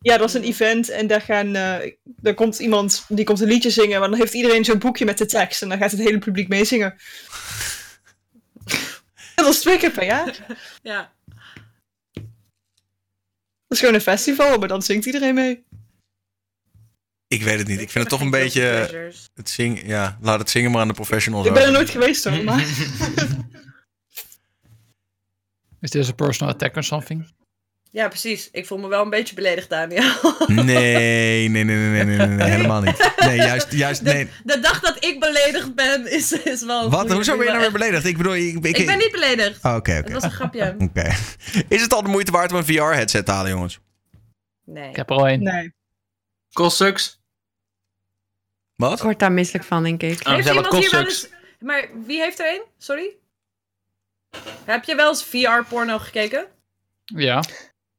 Speaker 7: Ja, dat is een event en daar gaan, eh daar komt iemand die komt een liedje zingen, maar dan heeft iedereen zo'n boekje met de tekst en dan gaat het hele publiek meezingen. dat is twee keer per jaar. Dat
Speaker 5: Ja.
Speaker 7: is gewoon een festival, maar dan zingt iedereen mee.
Speaker 1: Ik weet het niet. Ik vind het toch een beetje...
Speaker 5: pleasures.
Speaker 1: Het zingen, ja, laat het zingen maar aan de professionals
Speaker 7: Ik ben er nooit geweest hoor, maar
Speaker 2: Is dit een personal attack or something?
Speaker 5: Ja, precies. Ik voel me wel een beetje beledigd, Daniel.
Speaker 1: Nee, nee, nee, nee, nee, nee, nee, nee, helemaal niet. Nee, juist, juist, nee.
Speaker 5: De dag dat ik beledigd ben, is, is wel... een
Speaker 1: Wat? Hoezo ben je nou weer beledigd? Ik bedoel, ik... Ik,
Speaker 5: Ik ben niet beledigd.
Speaker 1: Oh, Oké,
Speaker 5: Het
Speaker 1: oké.
Speaker 5: was een grapje.
Speaker 1: Oké. Is het al de moeite waard om een VR-headset te halen, jongens?
Speaker 5: Nee.
Speaker 2: Ik heb er al één.
Speaker 7: nee.
Speaker 4: Cost sucks.
Speaker 1: Wat?
Speaker 3: Ik word daar misselijk van, denk ik.
Speaker 4: Oh,
Speaker 5: Heeft iemand hier wel eens... Maar wie heeft er een? Sorry? Heb je wel eens VR-porno gekeken?
Speaker 2: Ja.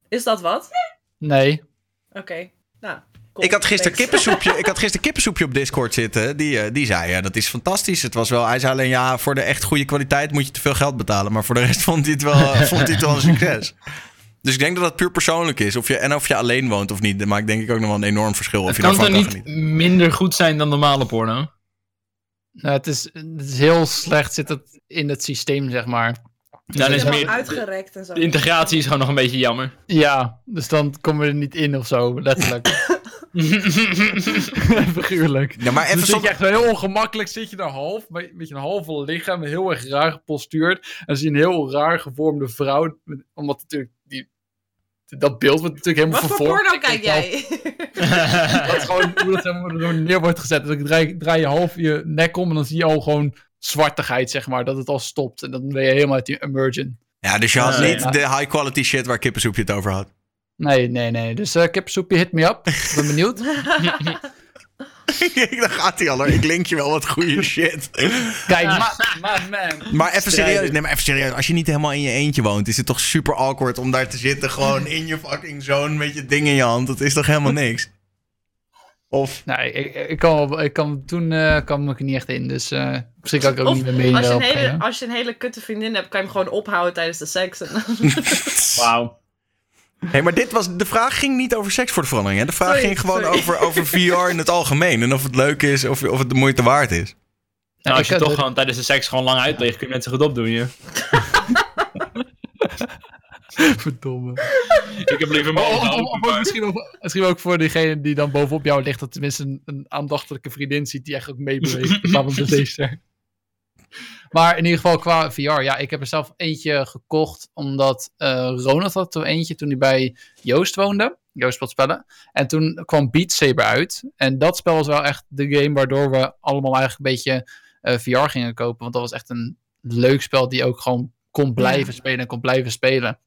Speaker 5: Is dat wat?
Speaker 2: Nee.
Speaker 5: Oké. Nou.
Speaker 1: Ik had gisteren kippensoepje, ik had gisteren kippensoepje op Discord zitten. Die, eh, die zei, ja, dat is fantastisch. Het was wel, hij zei alleen, ja, voor de echt goede kwaliteit moet je te veel geld betalen. Maar voor de rest vond hij het wel, vond hij het wel een succes. Dus ik denk dat dat puur persoonlijk is. Of je, en of je alleen woont of niet. Dat maakt denk ik ook nog wel een enorm verschil. Of je
Speaker 4: kan
Speaker 1: daarvan
Speaker 4: toch
Speaker 1: kan
Speaker 4: niet
Speaker 1: genieten.
Speaker 4: minder goed zijn dan normale porno?
Speaker 2: Nou, het, is, het is heel slecht zit het in het systeem, zeg maar.
Speaker 4: Dan is
Speaker 5: Helemaal
Speaker 4: meer,
Speaker 5: uitgerekt en zo.
Speaker 4: de integratie is gewoon nog een beetje jammer.
Speaker 2: Ja, dus dan komen we er niet in of zo, letterlijk. Figuurlijk.
Speaker 1: Ja, maar even
Speaker 2: dus zit
Speaker 1: zonder-
Speaker 2: je echt wel heel ongemakkelijk, zit je daar half, met je een halve lichaam, heel erg raar gepostuurd. En dan zie je een heel raar gevormde vrouw, omdat natuurlijk die, dat beeld wordt natuurlijk helemaal
Speaker 5: Wat voor
Speaker 2: vervormd.
Speaker 5: porno kijk jij?
Speaker 2: Dat is gewoon hoe dat er neer wordt gezet. Dus dan draai, draai je half je nek om en dan zie je al gewoon zwartigheid, zeg maar, dat het al stopt. En dan ben je helemaal uit die emergent.
Speaker 1: Ja, dus je had niet
Speaker 2: ja.
Speaker 1: de high quality shit waar kippensoepje het over had.
Speaker 2: Nee, nee, nee. Dus uh, kippensoepje, hit me up. Ik ben benieuwd.
Speaker 1: Daar gaat hij al hoor. Ik link je wel wat goede shit.
Speaker 2: Kijk, ma ma man.
Speaker 1: Maar even serieus, nee, maar even serieus. Als je niet helemaal in je eentje woont, is het toch super awkward om daar te zitten. Gewoon in je fucking zone met je ding in je hand. Dat is toch helemaal niks? Of.
Speaker 2: Nee, ik, ik, kan, ik kan, toen eh kwam ik er niet echt in. Dus eh misschien kan ik er ook
Speaker 5: Of
Speaker 2: niet meer mee
Speaker 5: als je, een hele, als je een hele kutte vriendin hebt, kan je hem gewoon ophouden tijdens de seks.
Speaker 4: Wauw.
Speaker 1: Hé, maar dit was, de vraag ging niet over seks voor de verandering. Hè? De vraag
Speaker 5: Sorry,
Speaker 1: ging gewoon
Speaker 5: sorry.
Speaker 1: over, over VR in het algemeen. En of het leuk is, of, of het de moeite waard is.
Speaker 4: Nou, als je toch gewoon tijdens de seks gewoon lang uitleegt, kun je net zo goed opdoen, je.
Speaker 2: Verdomme.
Speaker 4: Ik heb liever mijn open,
Speaker 2: of
Speaker 4: maar-
Speaker 2: misschien, ook, misschien ook voor diegene die dan bovenop jou ligt, dat tenminste een, een aandachtelijke vriendin ziet die echt ook meebeweegt. in plaats van de zeester. Maar in ieder geval qua VR, ja, ik heb er zelf eentje gekocht, omdat eh, Ronald had er eentje toen hij bij Joost woonde. Joost speelt spellen. En toen kwam Beat Saber uit. En dat spel was wel echt de game waardoor we allemaal eigenlijk een beetje eh, VR gingen kopen. Want dat was echt een leuk spel die ook gewoon kon blijven spelen en kon blijven spelen.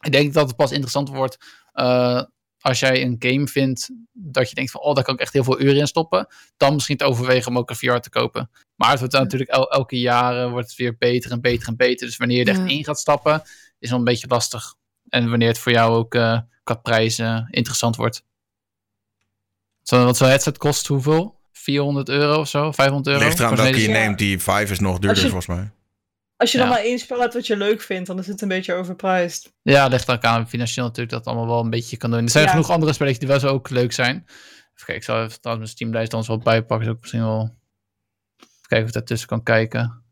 Speaker 2: Ik denk dat het pas interessant wordt eh, als jij een game vindt dat je denkt van, oh, daar kan ik echt heel veel uren in stoppen. Dan misschien te overwegen om ook een VR te kopen. Maar het wordt natuurlijk el- elke jaren wordt het weer beter en beter en beter. Dus wanneer je er echt
Speaker 3: Ja.
Speaker 2: in gaat stappen, is wel een beetje lastig. En wanneer het voor jou ook eh qua prijzen interessant wordt. Zo, wat zo'n headset kost hoeveel? 400 euro of zo? 500 euro?
Speaker 1: Ligt eraan welke je neemt. Die 5 is nog duurder
Speaker 7: je-
Speaker 1: volgens mij.
Speaker 7: Als je dan
Speaker 2: Ja.
Speaker 7: maar één spel hebt wat je leuk vindt, dan is het een beetje overpriced.
Speaker 2: Ja, ligt ook aan financieel natuurlijk dat allemaal wel een beetje kan doen. Er zijn
Speaker 7: Ja.
Speaker 2: genoeg andere spelletjes die wel zo ook leuk zijn. Even kijken, ik zal even trouwens mijn Steamlijst dan eens wel bijpakken. Is ook misschien wel... Even kijken of ik daartussen kan kijken.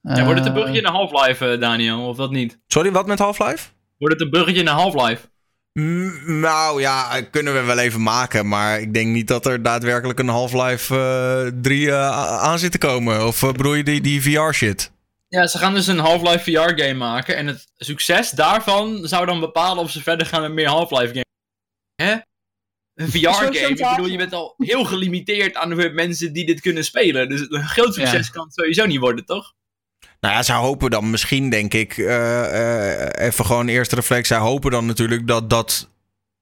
Speaker 4: Ja, wordt het een
Speaker 2: Eh,
Speaker 4: bruggetje naar Half-Life, eh, Daniel, of dat niet?
Speaker 1: Sorry, wat met Half-Life?
Speaker 4: Wordt het een bruggetje naar Half-Life?
Speaker 1: Mm, Nou ja, kunnen we wel even maken. Maar ik denk niet dat er daadwerkelijk een Half-Life eh 3 eh, aan zit te komen. Of eh, bedoel je die, die VR-shit?
Speaker 4: Ja, ze gaan dus een Half-Life VR-game maken. En het succes daarvan zou dan bepalen of ze verder gaan met meer Half-Life games. Hè? Een VR-game. Ik bedoel, je bent al heel gelimiteerd aan de mensen die dit kunnen spelen. Dus een groot succes
Speaker 2: Ja.
Speaker 4: kan het sowieso niet worden, toch?
Speaker 1: Nou ja, zij hopen dan misschien, denk ik, eh, eh, even gewoon eerste reflex. Zij hopen dan natuurlijk dat dat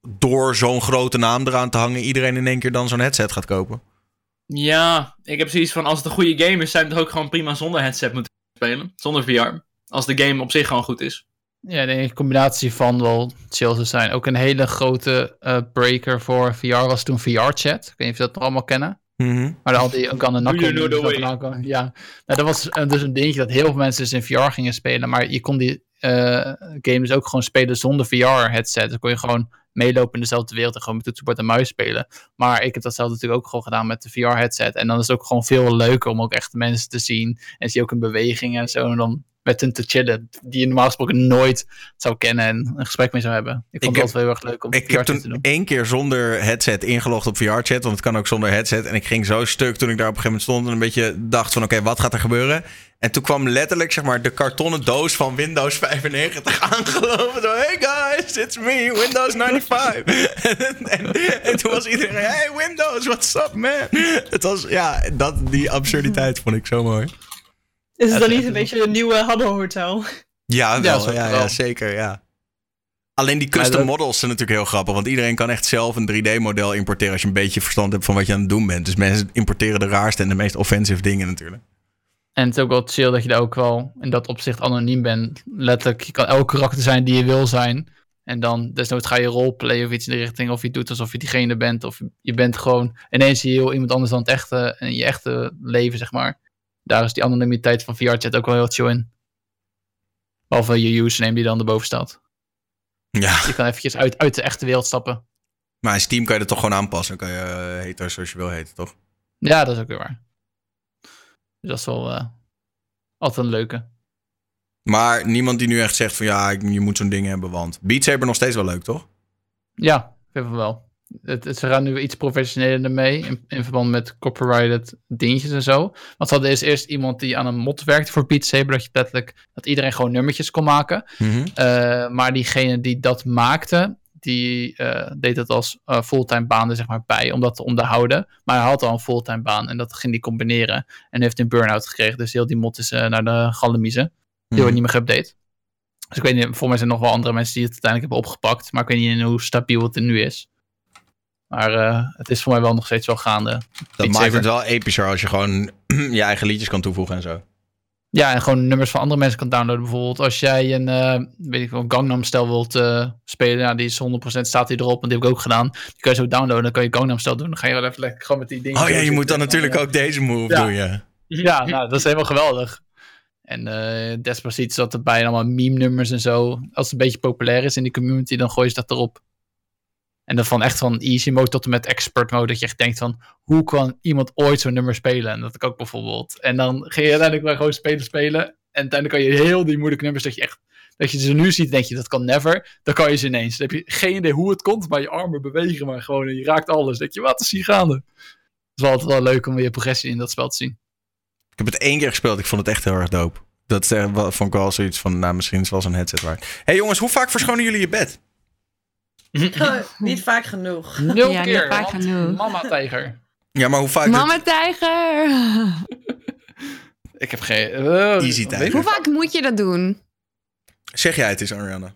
Speaker 1: door zo'n grote naam eraan te hangen, iedereen in één keer dan zo'n headset gaat kopen.
Speaker 4: Ja, ik heb zoiets van, als het een goede game is, je het ook gewoon prima zonder headset moeten spelen. Zonder VR. Als de game op zich gewoon goed is.
Speaker 2: Ja, ik denk een combinatie van wel chill zou zijn. Ook een hele grote eh, breaker voor VR was toen VR-chat. Ik weet niet of je dat nog allemaal kennen.
Speaker 1: Mhm.
Speaker 2: Maar al die ook aan de
Speaker 4: you know way?
Speaker 2: Ja, nou, dat was eh, dus een dingetje dat heel veel mensen dus in VR gingen spelen. Maar je kon die eh game dus ook gewoon spelen zonder VR-headset. Dan kon je gewoon meelopen in dezelfde wereld en gewoon met toetsenbord en muis spelen. Maar ik heb dat zelf natuurlijk ook gewoon gedaan met de VR-headset. En dan is het ook gewoon veel leuker om ook echt mensen te zien. En zie je ook een beweging en zo. En dan met hen te chillen, die je normaal gesproken nooit zou kennen en een gesprek mee zou hebben. Ik vond
Speaker 1: Ik
Speaker 2: altijd wel heel erg leuk om
Speaker 1: Ik heb
Speaker 2: te
Speaker 1: toen
Speaker 2: doen.
Speaker 1: één keer zonder headset ingelogd op VR-chat, want het kan ook zonder headset. En ik ging zo stuk toen ik daar op een gegeven moment stond en een beetje dacht van oké, wat gaat er gebeuren? En toen kwam letterlijk zeg maar de kartonnen doos van Windows 95 aangelopen. Zo, hey guys, it's me, Windows 95. en, en, en toen was iedereen, hey Windows, what's up man? Het was, ja, dat, die absurditeit vond ik zo mooi.
Speaker 7: Is het dan niet een beetje een nieuwe Haddo Hotel?
Speaker 1: Ja, wel, ja, ja, zeker, ja. Alleen die custom
Speaker 2: dat-
Speaker 1: models zijn natuurlijk heel grappig. Want iedereen kan echt zelf een 3D-model importeren... als je een beetje verstand hebt van wat je aan het doen bent. Dus mensen importeren de raarste en de meest offensive dingen natuurlijk.
Speaker 2: En het is ook wel chill dat je daar ook wel in dat opzicht anoniem bent. Letterlijk, je kan elk karakter zijn die je wil zijn. En dan desnoods ga je roleplayen of iets in de richting. Of je doet alsof je diegene bent. Of je bent gewoon ineens heel iemand anders dan het echte. In je echte leven, zeg maar. Daar is die anonimiteit van VR-chat ook wel heel chill in. Behalve je username die dan erboven staat.
Speaker 1: Ja,
Speaker 2: Je kan eventjes uit, uit de echte wereld stappen.
Speaker 1: maar in Steam kan je dat toch gewoon aanpassen. Dan kan je uh, heten zoals je wil heten, toch?
Speaker 2: Ja, dat is ook weer waar. Dus dat is wel eh, altijd een leuke.
Speaker 1: Maar niemand die nu echt zegt van... ja, je moet zo'n ding hebben, want... Beat Saber nog steeds wel leuk, toch?
Speaker 2: Ja, ik vind het wel. Het, het, ze gaan nu iets professioneler ermee in, in verband met copyrighted dingetjes en zo. Want ze hadden eerst, eerst iemand die aan een mod werkte voor Beat Saber, dat je letterlijk dat iedereen gewoon nummertjes kon maken.
Speaker 1: Mhm.
Speaker 2: Eh, maar diegene die dat maakte, die eh, deed het als eh, fulltime baan er zeg maar bij, om dat te onderhouden. Maar hij had al een fulltime baan en dat ging hij combineren. En heeft een burn-out gekregen, dus heel die mod is naar de gallemiezen. Die wordt niet meer geüpdate. Dus ik weet niet, voor mij zijn er nog wel andere mensen die het uiteindelijk hebben opgepakt. Maar ik weet niet hoe stabiel het er nu is. Maar eh, het is voor mij wel nog steeds wel gaande.
Speaker 1: Dat maakt het wel epischer als je gewoon je eigen liedjes kan toevoegen en zo.
Speaker 2: Ja, en gewoon nummers van andere mensen kan downloaden. Bijvoorbeeld als jij een, eh, weet ik wel, Gangnam Style wilt eh, spelen. Die is 100% staat die erop. En die heb ik ook gedaan. Die kan je zo downloaden. Dan kan je Gangnam Style doen. Dan ga je wel even lekker gewoon met die dingen.
Speaker 1: Oh ja, je moet dan natuurlijk ook deze move
Speaker 2: Ja.
Speaker 1: doen, ja.
Speaker 2: Ja, nou, dat is helemaal geweldig. En eh Despacito zat erbij. En allemaal meme-nummers en zo. Als het een beetje populair is in die community, dan gooi je dat erop. En dan van echt van easy mode tot en met expert mode. Dat je echt denkt van, hoe kan iemand ooit zo'n nummer spelen? En dat ik ook bijvoorbeeld. En dan ga je uiteindelijk maar gewoon spelen, spelen. En uiteindelijk kan je heel die moeilijke nummers, dat je echt, dat je ze nu ziet, denk je, dat kan never. Dan kan je ze ineens. Dan heb je geen idee hoe het komt, maar je armen bewegen maar gewoon. En je raakt alles. Denk je, wat is hier gaande? Het is wel altijd wel leuk om weer progressie in dat spel te zien.
Speaker 1: Ik heb het één keer gespeeld. Ik vond het echt heel erg dope. Dat eh, vond ik wel zoiets van, nou, misschien is het wel zo'n headset waard. hey, jongens, hoe vaak verschonen jullie je bed?
Speaker 5: Niet vaak genoeg.
Speaker 2: Nul
Speaker 3: Ja, niet
Speaker 2: keer.
Speaker 3: vaak genoeg.
Speaker 2: Mama tijger.
Speaker 1: Ja, maar hoe vaak...
Speaker 3: Mama tijger.
Speaker 2: Ik heb geen... eh,
Speaker 1: Easy tijger.
Speaker 3: Hoe vaak moet je dat doen?
Speaker 1: Zeg jij het eens, Ariana?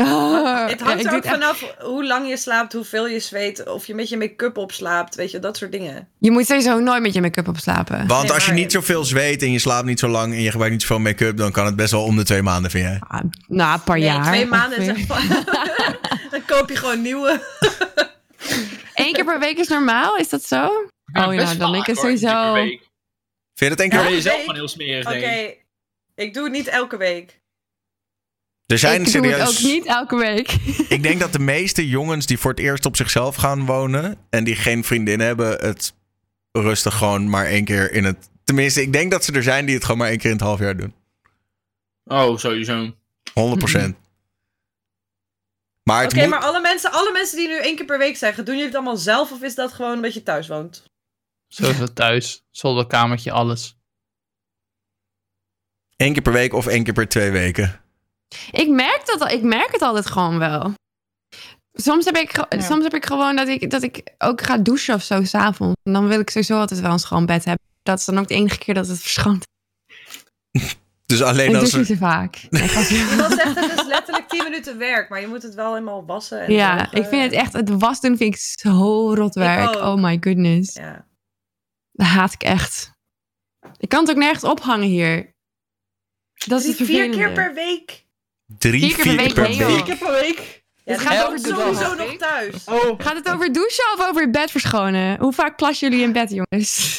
Speaker 3: Ah,
Speaker 5: Het
Speaker 3: ja,
Speaker 5: hangt
Speaker 3: ik
Speaker 5: er
Speaker 3: doe
Speaker 5: ook
Speaker 3: echt-
Speaker 5: vanaf hoe lang je slaapt, hoeveel je zweet, of je met je make-up opslaapt, weet je, dat soort dingen.
Speaker 3: Je moet sowieso nooit met je make-up op slapen.
Speaker 1: Want
Speaker 5: Nee,
Speaker 1: als je niet zoveel zweet en je slaapt niet zo lang en je gebruikt niet zoveel make-up, dan kan het best wel om de twee maanden, vind jij?
Speaker 3: Ah, nou, een paar
Speaker 5: Nee,
Speaker 3: jaar.
Speaker 5: twee maanden maar. Dan koop je gewoon nieuwe.
Speaker 3: Eén keer per week is normaal, is dat zo?
Speaker 4: Ja,
Speaker 3: oh ja, dan ik het
Speaker 4: hoor, één keer per
Speaker 3: sowieso.
Speaker 4: week.
Speaker 1: Vind je dat één
Speaker 4: Dan
Speaker 1: keer?
Speaker 4: ben je zelf gewoon heel smerig,
Speaker 5: Oké,
Speaker 4: ik
Speaker 5: doe het niet elke week.
Speaker 1: Er zijn
Speaker 3: ik doe het
Speaker 1: serieus...
Speaker 3: ook niet elke week.
Speaker 1: Ik denk dat de meeste jongens die voor het eerst op zichzelf gaan wonen en die geen vriendin hebben, het rustig gewoon maar één keer in het... Tenminste, ik denk dat ze er zijn die het gewoon maar één keer in het half jaar doen.
Speaker 4: Oh, sowieso.
Speaker 1: 100 procent. Maar het
Speaker 5: Oké,
Speaker 1: moet...
Speaker 5: maar alle mensen, alle mensen die nu één keer per week zeggen, doen jullie het allemaal zelf of is dat gewoon omdat je thuis woont?
Speaker 2: Zoals we thuis, zolderkamertje, alles.
Speaker 1: één keer per week of één keer per twee weken.
Speaker 3: Ik merk, dat, ik merk het altijd gewoon wel. Soms heb ik,
Speaker 7: Ja.
Speaker 3: soms heb ik gewoon dat ik, dat ik ook ga douchen of zo s'avonds. En dan wil ik sowieso altijd wel een schoon bed hebben. Dat is dan ook de enige keer dat het verschoont.
Speaker 1: Dus alleen
Speaker 3: Ik
Speaker 1: als
Speaker 3: douche niet
Speaker 1: er...
Speaker 3: zo vaak. Nee,
Speaker 5: het is letterlijk 10 minuten werk, maar je moet het wel helemaal wassen. En
Speaker 3: ja,
Speaker 5: drogen.
Speaker 3: ik vind het echt, het was doen vind ik zo rot werk. Oh my goodness.
Speaker 5: Ja.
Speaker 3: Dat haat ik echt. Ik kan het ook nergens ophangen hier. Dat is het
Speaker 5: Drie, vier keer per week.
Speaker 1: Drie,
Speaker 3: Vier keer per week, nee, joh.
Speaker 7: Vier keer per week?
Speaker 5: Ja,
Speaker 3: Het gaat over
Speaker 5: sowieso
Speaker 3: douchen.
Speaker 5: nog thuis.
Speaker 7: Oh,
Speaker 3: Gaat het over douchen of over het bed verschonen? Hoe vaak klassen jullie in bed, jongens?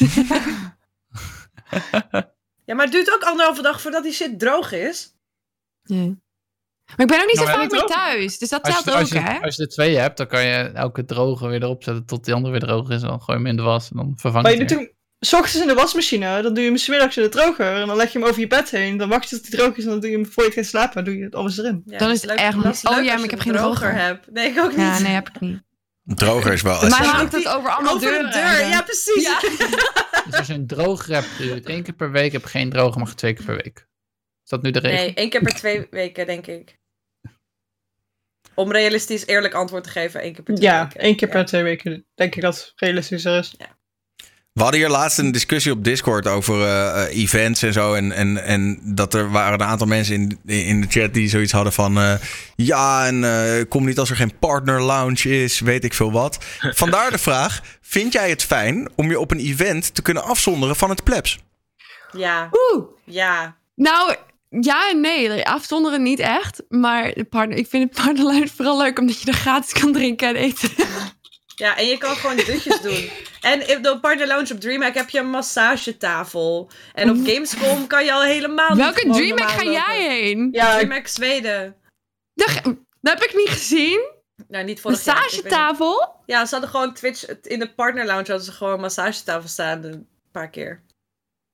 Speaker 5: Ja, maar het duurt ook anderhalve dag voordat die shit droog is.
Speaker 3: Ja. Maar ik ben ook niet zo
Speaker 2: Nou,
Speaker 3: vaak meer
Speaker 7: ook.
Speaker 3: thuis. Dus dat
Speaker 2: Als
Speaker 3: telt
Speaker 2: je,
Speaker 3: ook,
Speaker 2: je,
Speaker 3: hè?
Speaker 2: als je er twee hebt, dan kan je elke droge weer erop zetten tot die andere weer droog is. En dan gooi je hem in de was en dan vervang
Speaker 7: maar
Speaker 2: je
Speaker 7: je
Speaker 2: het
Speaker 7: doet
Speaker 2: weer.
Speaker 7: hem s ochtends in de wasmachine, dan doe je hem smiddags in de droger en dan leg je hem over je bed heen. Dan wacht je tot hij droog is en dan doe je hem voor je gaat slapen, doe je het alles erin.
Speaker 5: Ja,
Speaker 3: Dan
Speaker 5: dat
Speaker 3: is het
Speaker 5: leuk- is
Speaker 3: Oh
Speaker 5: leuk
Speaker 3: ja,
Speaker 5: als
Speaker 3: maar ik heb
Speaker 5: een
Speaker 3: geen droger.
Speaker 5: heb. Nee, ik ook niet.
Speaker 3: Ja, nee, heb ik niet.
Speaker 1: Droger is wel
Speaker 3: mij
Speaker 1: essentieel.
Speaker 3: hangt het over allemaal
Speaker 5: Over de
Speaker 3: deuren.
Speaker 5: deur,
Speaker 3: en zo.
Speaker 5: ja precies.
Speaker 3: Ja.
Speaker 2: Dus als je een droger hebt, doe je het één keer per week. Heb je geen droger, mag je twee keer per week. Is dat nu de regel?
Speaker 5: Nee, één keer per twee weken, denk ik. Om realistisch eerlijk antwoord te geven, één keer per twee
Speaker 7: Ja,
Speaker 5: weken.
Speaker 7: één keer per
Speaker 5: Ja.
Speaker 7: twee weken denk ik dat realistischer is.
Speaker 1: We hadden hier laatst een discussie op Discord over eh, eh, events en zo. En, en, en dat er waren een aantal mensen in, in de chat die zoiets hadden van... eh, ja, en eh, kom niet als er geen partner lounge is, weet ik veel wat. Vandaar de vraag, vind jij het fijn om je op een event te kunnen afzonderen van het plebs?
Speaker 5: Ja,
Speaker 3: Oeh.
Speaker 5: ja.
Speaker 3: Nou, ja en nee. Afzonderen niet echt. Maar partner, ik vind het partnerluid vooral leuk omdat je er gratis kan drinken en eten.
Speaker 5: Ja, en je kan gewoon dutjes doen. En in de Partner Lounge op DreamHack heb je een massagetafel. En op Gamescom kan je al helemaal niet
Speaker 3: Welke DreamHack ga jij heen?
Speaker 7: Ja,
Speaker 5: DreamHack Zweden.
Speaker 3: Dat, dat heb ik niet gezien.
Speaker 5: Nou, niet niet.
Speaker 3: Massagetafel?
Speaker 5: Ja, ze hadden gewoon Twitch... In de Partner Lounge hadden ze gewoon een massagetafel staan een paar keer.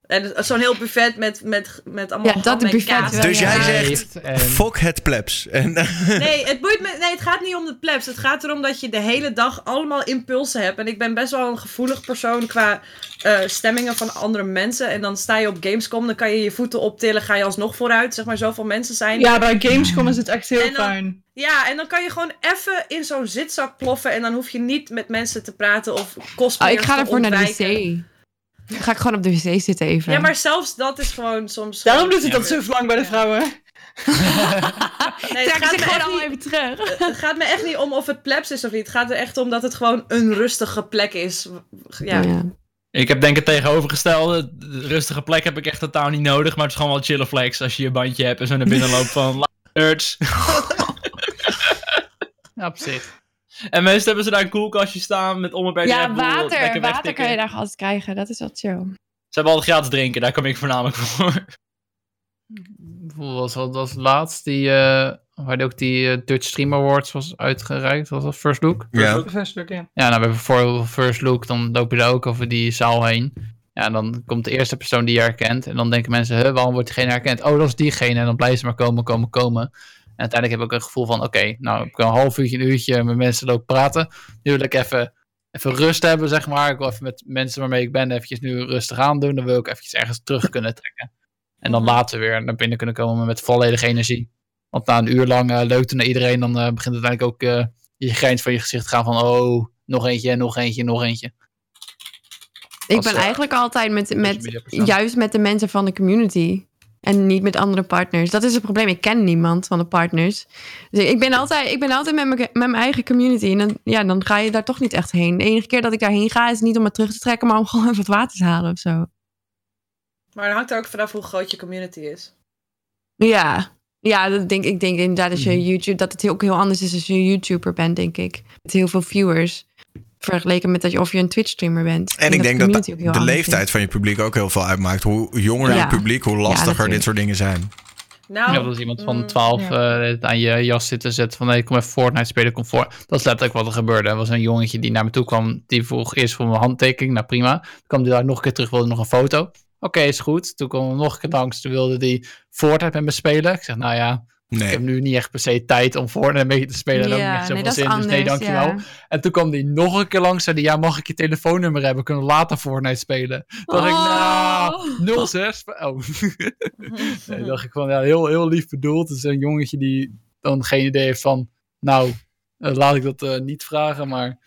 Speaker 5: En zo'n heel buffet met, met, met allemaal
Speaker 3: Ja, dat buffet
Speaker 5: kaas.
Speaker 1: Dus jij zegt,
Speaker 2: en-
Speaker 1: fuck het plebs. En,
Speaker 5: Nee, het boeit me, nee, het gaat niet om de plebs. Het gaat erom dat je de hele dag allemaal impulsen hebt. En ik ben best wel een gevoelig persoon qua eh, stemmingen van andere mensen. En dan sta je op Gamescom, dan kan je je voeten optillen, ga je alsnog vooruit. Zeg maar, zoveel mensen zijn.
Speaker 7: ja, bij Gamescom is het echt heel
Speaker 5: dan-
Speaker 7: fijn.
Speaker 5: Ja, en dan kan je gewoon even in zo'n zitzak ploffen. En dan hoef je niet met mensen te praten of
Speaker 3: Oh,
Speaker 5: cosplayers
Speaker 3: ik ga ervoor naar de wc. Dan ga ik gewoon op de wc zitten even.
Speaker 5: Ja, maar zelfs dat is gewoon soms...
Speaker 7: Daarom
Speaker 5: gewoon-
Speaker 7: doet het dat zo lang bij de vrouwen.
Speaker 5: Nee, het gaat, me
Speaker 3: gewoon
Speaker 5: echt
Speaker 3: allemaal
Speaker 5: niet,
Speaker 3: even terug.
Speaker 5: het gaat me echt niet om of het plebs is of niet. Het gaat er echt om dat het gewoon een rustige plek is. Ja.
Speaker 3: Ja.
Speaker 4: Ik heb denk ik het tegenovergestelde. De rustige plek heb ik echt totaal niet nodig. Maar het is gewoon wel chille flex als je je bandje hebt en zo naar binnen loopt van... Nerds.
Speaker 2: Ja, op zich.
Speaker 4: En meestal hebben ze daar een koelkastje staan met onbeperkt
Speaker 3: Ja, water. Water
Speaker 4: wegtikken.
Speaker 3: kan je daar altijd krijgen. Dat is wel chill.
Speaker 4: Ze hebben altijd gratis drinken, daar kom ik voornamelijk voor.
Speaker 2: Was dat was laatst die, eh waar die ook die eh, Dutch Stream Awards was uitgereikt. Was dat First Look?
Speaker 1: ja.
Speaker 7: Bevestigd, ja.
Speaker 2: Ja, nou, we hebben voor First Look, dan loop je daar ook over die zaal heen. Ja, dan komt de eerste persoon die je herkent. En dan denken mensen, huh, waarom wordt diegene herkend? Oh, dat is diegene. En dan blijven ze maar komen, komen, komen. En uiteindelijk heb ik ook een gevoel van, oké, nou, ik kan een half uurtje, een uurtje met mensen lopen praten. Nu wil ik even, even rust hebben, zeg maar. Ik wil even met mensen waarmee ik ben eventjes nu rustig aan doen. Dan wil ik eventjes ergens terug kunnen trekken. En dan
Speaker 5: Mhm.
Speaker 2: later weer naar binnen kunnen komen met volledige energie. Want na een uur lang leuk naar iedereen, dan eh, begint uiteindelijk ook eh, je grijns van je gezicht te gaan van, oh, nog eentje, nog eentje, nog eentje.
Speaker 3: Ik ben eigenlijk altijd met, met juist met de mensen van de community. En niet met andere partners. Dat is het probleem. Ik ken niemand van de partners. Dus ik ben altijd, ik ben altijd met, mijn, met mijn eigen community. En dan, ja, dan ga je daar toch niet echt heen. De enige keer dat ik daarheen ga is niet om me terug te trekken, maar om gewoon even wat water te halen of zo.
Speaker 5: Maar het hangt er ook vanaf hoe groot je community is.
Speaker 3: Ja, ja dat denk, ik denk inderdaad als je
Speaker 2: Mhm.
Speaker 3: YouTube, dat het ook heel anders is als je een YouTuber bent, denk ik. Met heel veel viewers. Vergeleken met dat je, of je een Twitch-streamer bent.
Speaker 1: En ik denk
Speaker 3: de
Speaker 1: dat de leeftijd
Speaker 3: is.
Speaker 1: van je publiek ook heel veel uitmaakt. Hoe jonger
Speaker 3: Ja.
Speaker 1: je publiek, hoe lastiger dit soort dingen zijn.
Speaker 5: Nou,
Speaker 2: Ja, als iemand van
Speaker 5: mm,
Speaker 2: 12
Speaker 7: ja.
Speaker 2: eh, aan je jas zit te zetten van nee, kom even Fortnite spelen, kom voor. Dat is letterlijk wat er gebeurde. Er was een jongetje die naar me toe kwam, die vroeg eerst voor mijn handtekening, nou prima. Toen kwam hij daar nog een keer terug, wilde nog een foto. Oké, is goed. Toen kwam er nog een keer langs, toen wilde hij Fortnite met me spelen. Ik zeg, nou ja, Ik
Speaker 1: Nee.
Speaker 2: heb nu niet echt per se tijd om Fortnite mee te spelen. en ook niet echt
Speaker 3: Ja,
Speaker 2: zoveel
Speaker 3: nee, dat is
Speaker 2: zin, dus nee, dankjewel.
Speaker 3: ja.
Speaker 2: En toen kwam die nog een keer langs. Zei die, ja, mag ik je telefoonnummer hebben? Kunnen we later Fortnite spelen? Dacht ik, nou, 06. Oh. nee, dacht ik van, ja, heel, heel lief bedoeld. Het is een jongetje die dan geen idee heeft van, nou, eh, laat ik dat eh, niet vragen. Maar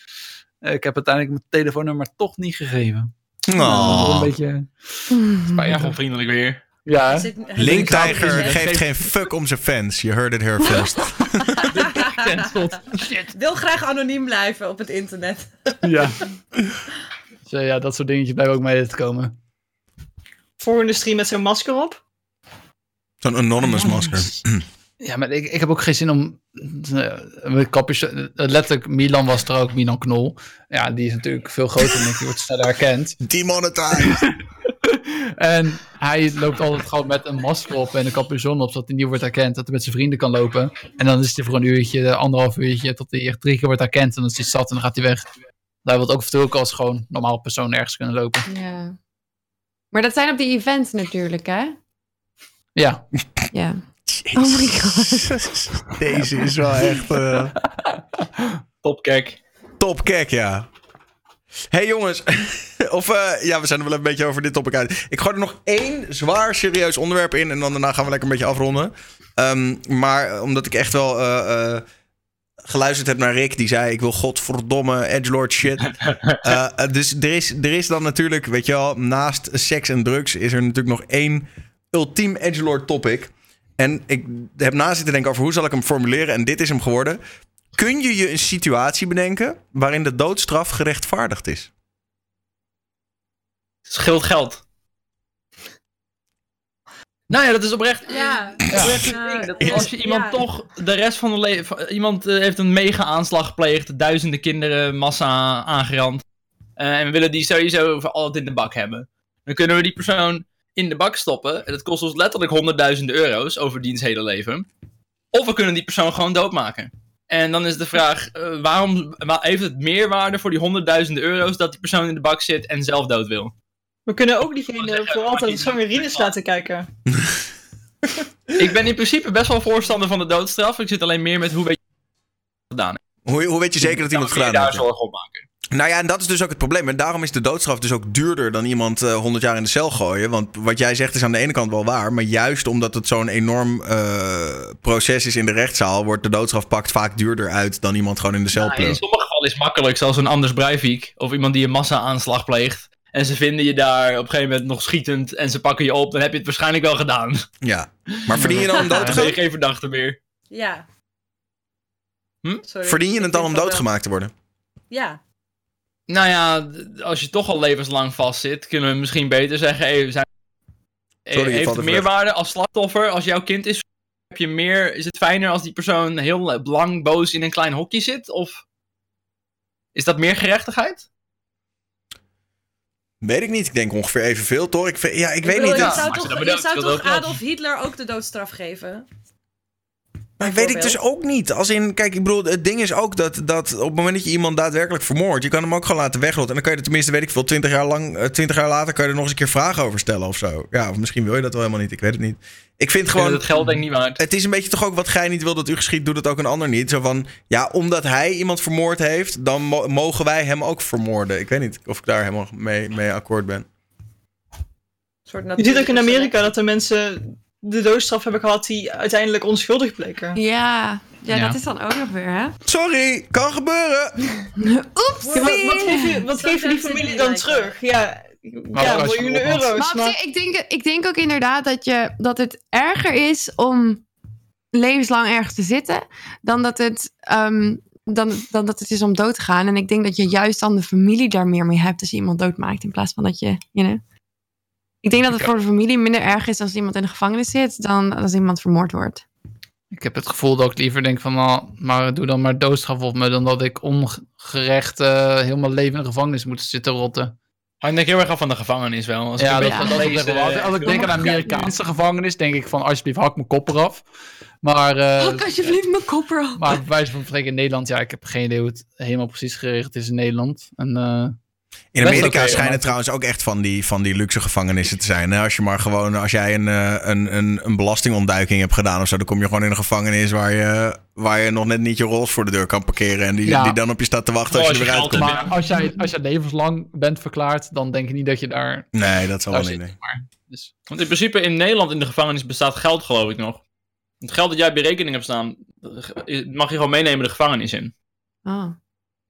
Speaker 2: eh, ik heb uiteindelijk mijn telefoonnummer toch niet gegeven.
Speaker 1: Oh.
Speaker 2: een beetje
Speaker 3: Mm.
Speaker 2: spijtig.
Speaker 4: Onvriendelijk weer.
Speaker 2: Ja?
Speaker 5: Zit-
Speaker 2: Ik- ik-
Speaker 1: geeft geen fuck om zijn fans. Je heard it here first.
Speaker 2: Shit.
Speaker 5: wil graag anoniem blijven op het internet.
Speaker 2: Ja. Dus, ja, dat soort dingetjes blijven ook mee te komen.
Speaker 7: Volgende stream met zo'n masker op.
Speaker 1: Zo'n anonymous masker.
Speaker 2: Ja, maar ik, ik heb ook geen zin om. eh, Mijn kapjes. eh, Letterlijk, Milan was er ook, Milan Knol. Ja, die is natuurlijk veel groter en ik, die wordt sneller herkend.
Speaker 1: Demonetized.
Speaker 2: En hij loopt altijd gewoon met een masker op en een capuchon op, zodat hij niet wordt herkend. Dat hij met zijn vrienden kan lopen. En dan is hij voor een uurtje, anderhalf uurtje, tot hij echt drie keer wordt herkend. En dan is hij zat en dan gaat hij weg. Daar wil ook ook als gewoon normaal persoon ergens kunnen lopen.
Speaker 3: Ja. Maar dat zijn op die events natuurlijk, hè?
Speaker 2: Ja,
Speaker 3: Ja. Oh my god.
Speaker 1: Deze is wel echt eh,
Speaker 4: Topkek.
Speaker 1: top kek, ja. Hey, jongens. of eh, ja, we zijn er wel een beetje over dit topic uit. Ik gooi er nog één zwaar serieus onderwerp in. En dan daarna gaan we lekker een beetje afronden. Ehm, maar eh, omdat ik echt wel eh, geluisterd heb naar Rick. Die zei, ik wil godverdomme edgelord shit. Dus er is, er is dan natuurlijk, weet je wel, naast seks en drugs is er natuurlijk nog één ultiem edgelord topic. En ik heb na zitten denken over hoe zal ik hem formuleren. En dit is hem geworden. Kun je je een situatie bedenken waarin de doodstraf gerechtvaardigd is?
Speaker 4: Scheelt geld. Nou ja, dat is oprecht.
Speaker 3: Ja.
Speaker 4: oprecht
Speaker 3: Ja, dat
Speaker 4: Als je iemand
Speaker 3: ja.
Speaker 4: toch de rest van de leven. Iemand eh, heeft een mega aanslag gepleegd, duizenden kinderen massa aangerand. eh, en we willen die sowieso voor altijd in de bak hebben. Dan kunnen we die persoon in de bak stoppen. En dat kost ons letterlijk honderdduizenden euro's over diens hele leven. Of we kunnen die persoon gewoon doodmaken. En dan is de vraag: eh, waarom wa- heeft het meerwaarde voor die honderdduizenden euro's dat die persoon in de bak zit en zelf dood wil?
Speaker 7: We kunnen ook diegene voor altijd Sangerines laten kijken.
Speaker 4: Ik ben in principe best wel voorstander van de doodstraf. Ik zit alleen meer met hoe weet je het gedaan heeft.
Speaker 1: Hoe, hoe weet je zeker dat iemand gedaan
Speaker 4: daar
Speaker 1: heeft?
Speaker 4: zorgen op maken.
Speaker 1: Nou ja, en dat is dus ook het probleem. En daarom is de doodstraf dus ook duurder dan iemand eh 100 jaar in de cel gooien. Want wat jij zegt is aan de ene kant wel waar. Maar juist omdat het zo'n enorm eh, proces is in de rechtszaal, wordt de doodstraf pakt vaak duurder uit dan iemand gewoon in de cel
Speaker 4: Nou, in sommige gevallen is het makkelijk, zoals een Anders Breivik. Of iemand die een massa-aanslag pleegt. En ze vinden je daar op een gegeven moment nog schietend. En ze pakken je op. Dan heb je het waarschijnlijk wel gedaan.
Speaker 1: Ja. Maar verdien je dan om dood te
Speaker 4: Dan ben je
Speaker 1: gaan?
Speaker 4: geen verdachte meer.
Speaker 5: Ja.
Speaker 4: Hm?
Speaker 5: Sorry.
Speaker 1: Verdien je het dan om
Speaker 5: wel.
Speaker 1: doodgemaakt te worden?
Speaker 5: Ja.
Speaker 4: Nou ja, als je toch al levenslang vastzit, kunnen we misschien beter zeggen: hey, we zijn...
Speaker 1: Sorry,
Speaker 4: heeft het meerwaarde als slachtoffer? Als jouw kind is, heb je meer, is het fijner als die persoon heel lang boos in een klein hokje zit? Of is dat meer gerechtigheid?
Speaker 1: Weet ik niet. Ik denk ongeveer evenveel, toch? Ik, vind- ja, ik weet
Speaker 5: bedoel,
Speaker 1: niet.
Speaker 5: Je
Speaker 1: Het-
Speaker 4: Ja,
Speaker 5: zou toch, je zou toch. Adolf Hitler ook de doodstraf geven?
Speaker 1: Maar weet ik dus ook niet. Als in, kijk, ik bedoel, het ding is ook dat, dat op het moment dat je iemand daadwerkelijk vermoordt, je kan hem ook gewoon laten wegrotten. En dan kan je er tenminste, weet ik veel, 20 jaar lang, eh, 20 jaar later kan je er nog eens een keer vragen over stellen of zo. Ja, of misschien wil je dat wel helemaal niet. Ik weet het niet. Ik vind
Speaker 4: Gewoon, het geld denk ik niet waard.
Speaker 1: het is een beetje toch ook wat gij niet wil dat u geschiet, doet het ook een ander niet. Zo van, ja, omdat hij iemand vermoord heeft, dan mo- mogen wij hem ook vermoorden. Ik weet niet of ik daar helemaal mee, mee akkoord ben.
Speaker 7: Je ziet ook in Amerika dat er mensen de doodstraf hebben gehad die uiteindelijk onschuldig bleken.
Speaker 3: Ja. Ja,
Speaker 2: Ja.
Speaker 3: dat is dan ook nog weer, hè?
Speaker 1: Sorry, kan gebeuren.
Speaker 3: Oeps!
Speaker 7: Ja, wat, wat geef je, wat geven die familie dan terug? Ja, ja miljoenen euro's.
Speaker 3: Maar ik denk, ik denk ook inderdaad dat, je, dat het erger is om levenslang ergens te zitten dan dat het, ehm, dan, dan dat het is om dood te gaan. En ik denk dat je juist dan de familie daar meer mee hebt als je iemand doodmaakt in plaats van dat je, you know. Ik denk dat het
Speaker 2: Ik-
Speaker 3: voor de familie minder erg is als iemand in de gevangenis zit dan als iemand vermoord wordt.
Speaker 2: Ik heb het gevoel dat ik liever denk van, nou, maar doe dan maar doodstraf op me, dan dat ik ongerecht eh heel mijn leven in de gevangenis moet zitten rotten.
Speaker 4: Hangt denk ik heel erg af van de gevangenis wel. Als ik
Speaker 2: Ja, dat, wel.
Speaker 4: eh,
Speaker 2: Als ik denk aan de Amerikaanse gevangenis, denk ik van, alsjeblieft, hak mijn kop eraf. Maar, eh,
Speaker 3: Hak alsjeblieft mijn kop erop.
Speaker 2: maar bij wijze van spreken in Nederland, ja, ik heb geen idee hoe het helemaal precies geregeld is in Nederland. En eh,
Speaker 1: In Amerika schijnen
Speaker 4: maar-
Speaker 1: trouwens ook echt van die, van die luxe gevangenissen te zijn. Als je maar gewoon, als jij een, eh, een, een, een belastingontduiking hebt gedaan of zo, dan kom je gewoon in een gevangenis waar je, waar je nog net niet je rols voor de deur kan parkeren. En die,
Speaker 2: Ja.
Speaker 1: die dan op je staat te wachten
Speaker 4: Oh,
Speaker 1: als je eruit komt.
Speaker 2: Maar als jij, als jij levenslang bent verklaard, dan denk ik niet dat je daar,
Speaker 1: Nee, dat zal wel
Speaker 2: zit.
Speaker 1: niet. nee.
Speaker 2: Maar, dus,
Speaker 4: Want in principe in Nederland in de gevangenis bestaat geld, geloof ik nog. Het geld dat jij je rekening hebt staan, mag je gewoon meenemen de gevangenis in.
Speaker 3: Oh.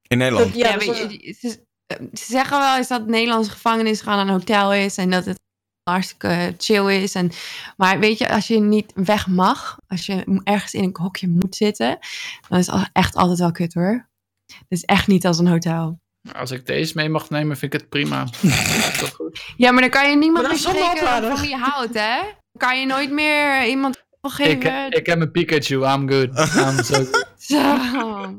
Speaker 1: In Nederland.
Speaker 7: Ja,
Speaker 3: Ja,
Speaker 7: dat
Speaker 3: weet
Speaker 7: is-
Speaker 3: je, ze, ze zeggen wel eens dat Nederlandse gevangenis gewoon een hotel is en dat het hartstikke chill is. En, maar weet je, als je niet weg mag, als je ergens in een hokje moet zitten, dan is het echt altijd wel kut hoor. Het is echt niet als een hotel.
Speaker 2: als ik deze mee mag nemen, vind ik het prima. Is dat goed?
Speaker 3: Ja, maar dan kan je niemand meer spreken
Speaker 7: oplader.
Speaker 3: van wie je houdt, hè? Dan kan je nooit meer iemand
Speaker 2: Ik,
Speaker 3: geven.
Speaker 2: ik heb een Pikachu, I'm good. I'm so good.
Speaker 3: Zo.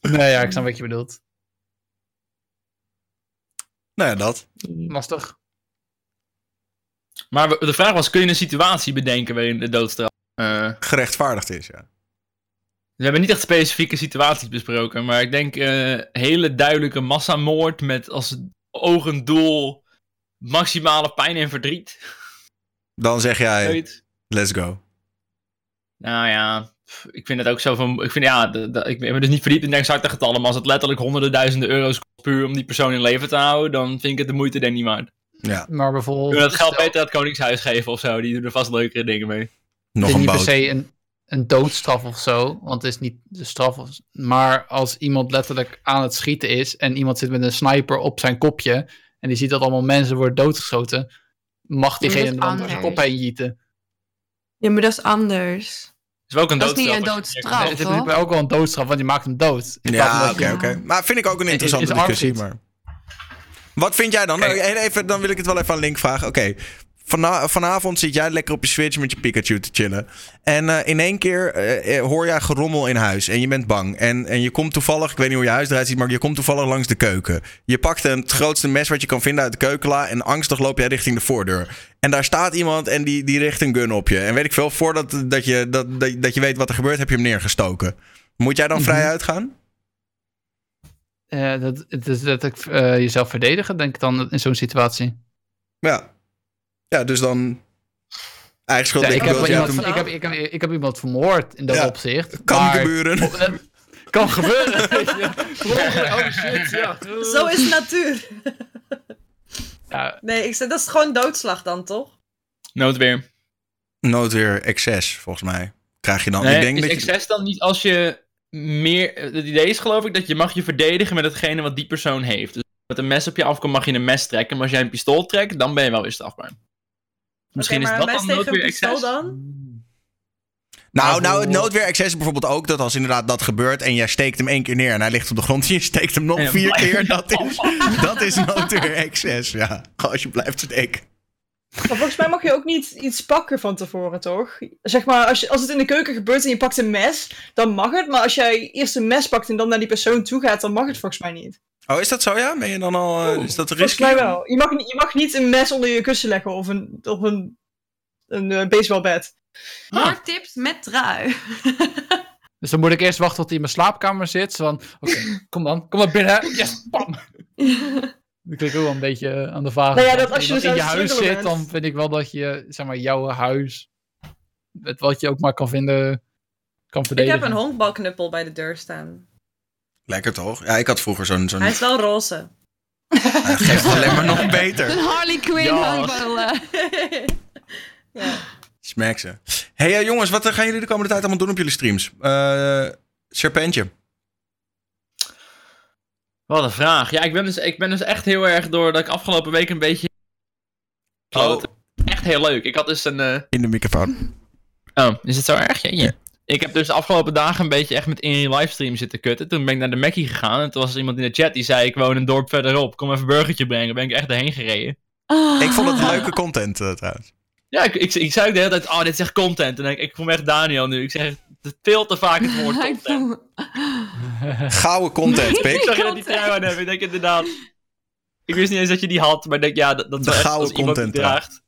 Speaker 2: Nee, ja, ik snap wat je bedoelt.
Speaker 1: Nou ja, dat.
Speaker 2: Lastig.
Speaker 4: Maar de vraag was, kun je een situatie bedenken waarin de doodstraf... eh,
Speaker 1: Gerechtvaardigd is, ja.
Speaker 4: we hebben niet echt specifieke situaties besproken, maar ik denk eh hele duidelijke massamoord met als ogendoel maximale pijn en verdriet.
Speaker 1: Dan zeg jij, let's go.
Speaker 4: Nou ja, ik vind het ook zo van. Ik vind ja, de- de- ik ben me dus niet verdiept in de exacte getallen, maar als het letterlijk honderden duizenden euro's kost puur om die persoon in leven te houden, dan vind ik het de moeite denk niet waard.
Speaker 1: Ja,
Speaker 2: Maar bijvoorbeeld...
Speaker 4: Kun je dat geld
Speaker 2: stel-
Speaker 4: beter aan het Koningshuis geven of zo? Die doen er vast leukere dingen mee.
Speaker 1: nog
Speaker 2: het is
Speaker 1: een
Speaker 2: niet per se een, een doodstraf of zo, want het is niet de straf. Of, maar als iemand letterlijk aan het schieten is en iemand zit met een sniper op zijn kopje en die ziet dat allemaal mensen worden doodgeschoten, mag diegene dan door zijn kop heen jieten.
Speaker 3: Ja, maar dat is anders.
Speaker 4: Is wel ook een
Speaker 3: Dat is niet
Speaker 4: doodstraf.
Speaker 3: een doodstraf.
Speaker 2: Nee, het is
Speaker 3: toch?
Speaker 2: ook wel een doodstraf, want je maakt hem dood. In
Speaker 1: Ja, oké, oké. Maar vind ik ook een interessante
Speaker 2: is
Speaker 1: discussie. Maar... Wat vind jij dan? Even, dan wil ik het wel even aan Link vragen. Oké, vana- vanavond zit jij lekker op je Switch met je Pikachu te chillen. En eh, in één keer eh, eh, hoor jij gerommel in huis en je bent bang. En, en je komt toevallig, ik weet niet hoe je huis eruit ziet, maar je komt toevallig langs de keuken. Je pakt een, het grootste mes wat je kan vinden uit de keukenla en angstig loop jij richting de voordeur. En daar staat iemand en die, die richt een gun op je. En weet ik veel, voordat dat je, dat, dat, dat je weet wat er gebeurt, heb je hem neergestoken. Moet jij dan vrij
Speaker 2: Mhm.
Speaker 1: uitgaan?
Speaker 2: Eh, dat, dat ik eh, jezelf verdedigen, denk ik dan in zo'n situatie.
Speaker 1: Ja. Ja, dus dan. Eigen schuld.
Speaker 2: Ja, ik, heb iemand, ik, heb, ik, heb, ik heb iemand vermoord in dat
Speaker 1: Ja,
Speaker 2: opzicht.
Speaker 1: Kan
Speaker 2: maar-
Speaker 1: gebeuren.
Speaker 2: Eh, Kan gebeuren. weet je. Oh shit, ja.
Speaker 5: Zo is de natuur.
Speaker 2: Ja,
Speaker 5: Nee, ik zeg, dat is gewoon doodslag dan, toch?
Speaker 4: Noodweer.
Speaker 1: Noodweer excess, volgens mij. Krijg je dan.
Speaker 4: Nee,
Speaker 1: ik denk
Speaker 4: is
Speaker 1: dat je,
Speaker 4: excess dan niet als je meer... Het idee is geloof ik dat je mag je verdedigen met hetgene wat die persoon heeft. Dus met een mes op je afkomt mag je een mes trekken, maar als jij een pistool trekt, dan ben je wel weer strafbaar. Misschien is
Speaker 5: maar
Speaker 4: dat dan noodweer
Speaker 5: dan?
Speaker 1: nou, nou, het noodweer excess is bijvoorbeeld ook dat als inderdaad dat gebeurt en jij steekt hem één keer neer en hij ligt op de grond en je steekt hem nog vier keer, dat is, dat is noodweer excess, ja. Als je blijft steken.
Speaker 7: Maar volgens mij mag je ook niet iets pakken van tevoren, toch? Zeg maar, als, je, als het in de keuken gebeurt en je pakt een mes, dan mag het. Maar als jij eerst een mes pakt en dan naar die persoon toe gaat, dan mag het volgens mij niet.
Speaker 1: Oh, is dat zo, ja? Ben je dan al... eh, is dat
Speaker 7: Volgens
Speaker 1: risky?
Speaker 7: mij wel. Je mag, niet- je mag niet een mes onder je kussen leggen of een, of een, een eh, baseballbed.
Speaker 3: Tips met trui.
Speaker 2: Dus dan moet ik eerst wachten tot hij in mijn slaapkamer zit. Zo van, oké, kom dan, kom maar binnen. Yes, bam. Dan klik ik ook wel een beetje aan de vage.
Speaker 7: Nou ja, dat als je dus
Speaker 2: in je huis zit,
Speaker 7: bent.
Speaker 2: dan vind ik wel dat je, zeg maar, jouw huis, met wat je ook maar kan vinden, kan
Speaker 5: Ik
Speaker 2: verdedigen.
Speaker 5: heb een honkbalknuppel bij de deur staan.
Speaker 1: Lekker toch? Ja, ik had vroeger zo'n... zo'n
Speaker 5: Hij is wel roze.
Speaker 1: Hij geeft het alleen maar nog
Speaker 3: Een
Speaker 1: beter.
Speaker 3: Harley Quinn handballen.
Speaker 5: ja.
Speaker 1: Smack ze. hey, eh, jongens, wat eh, gaan jullie de komende tijd allemaal doen op jullie streams? Eh Serpentje.
Speaker 4: Wat een vraag. Ja, ik ben, dus, ik ben dus echt heel erg door dat ik afgelopen week een beetje...
Speaker 1: Oh.
Speaker 4: Echt heel leuk. Ik had dus een... eh,
Speaker 1: In de microfoon.
Speaker 4: Oh, is het zo erg? Ja, ja. Ik heb dus de afgelopen dagen een beetje echt met in je livestream zitten kutten. Toen ben ik naar de Mackie gegaan en toen was er iemand in de chat die zei... Ik woon een dorp verderop, kom even een burgertje brengen. Ben ik echt erheen gereden.
Speaker 1: Ik vond het leuke content eh, trouwens.
Speaker 4: Ja, ik, ik, ik zei ook de hele tijd, oh, dit is echt content. En ik, ik voel me echt Daniel nu. Ik zeg veel te vaak het woord
Speaker 3: Ik
Speaker 4: content.
Speaker 3: voel-
Speaker 1: Gouden content,
Speaker 4: Ik
Speaker 1: pik.
Speaker 4: zag je dat die trui aan hebben. Ik denk inderdaad... Ik wist niet eens dat je die had, maar ik denk, ja, dat, dat
Speaker 1: De
Speaker 4: echt
Speaker 1: gouden
Speaker 4: als iemand die
Speaker 1: content, ja.
Speaker 4: draagt.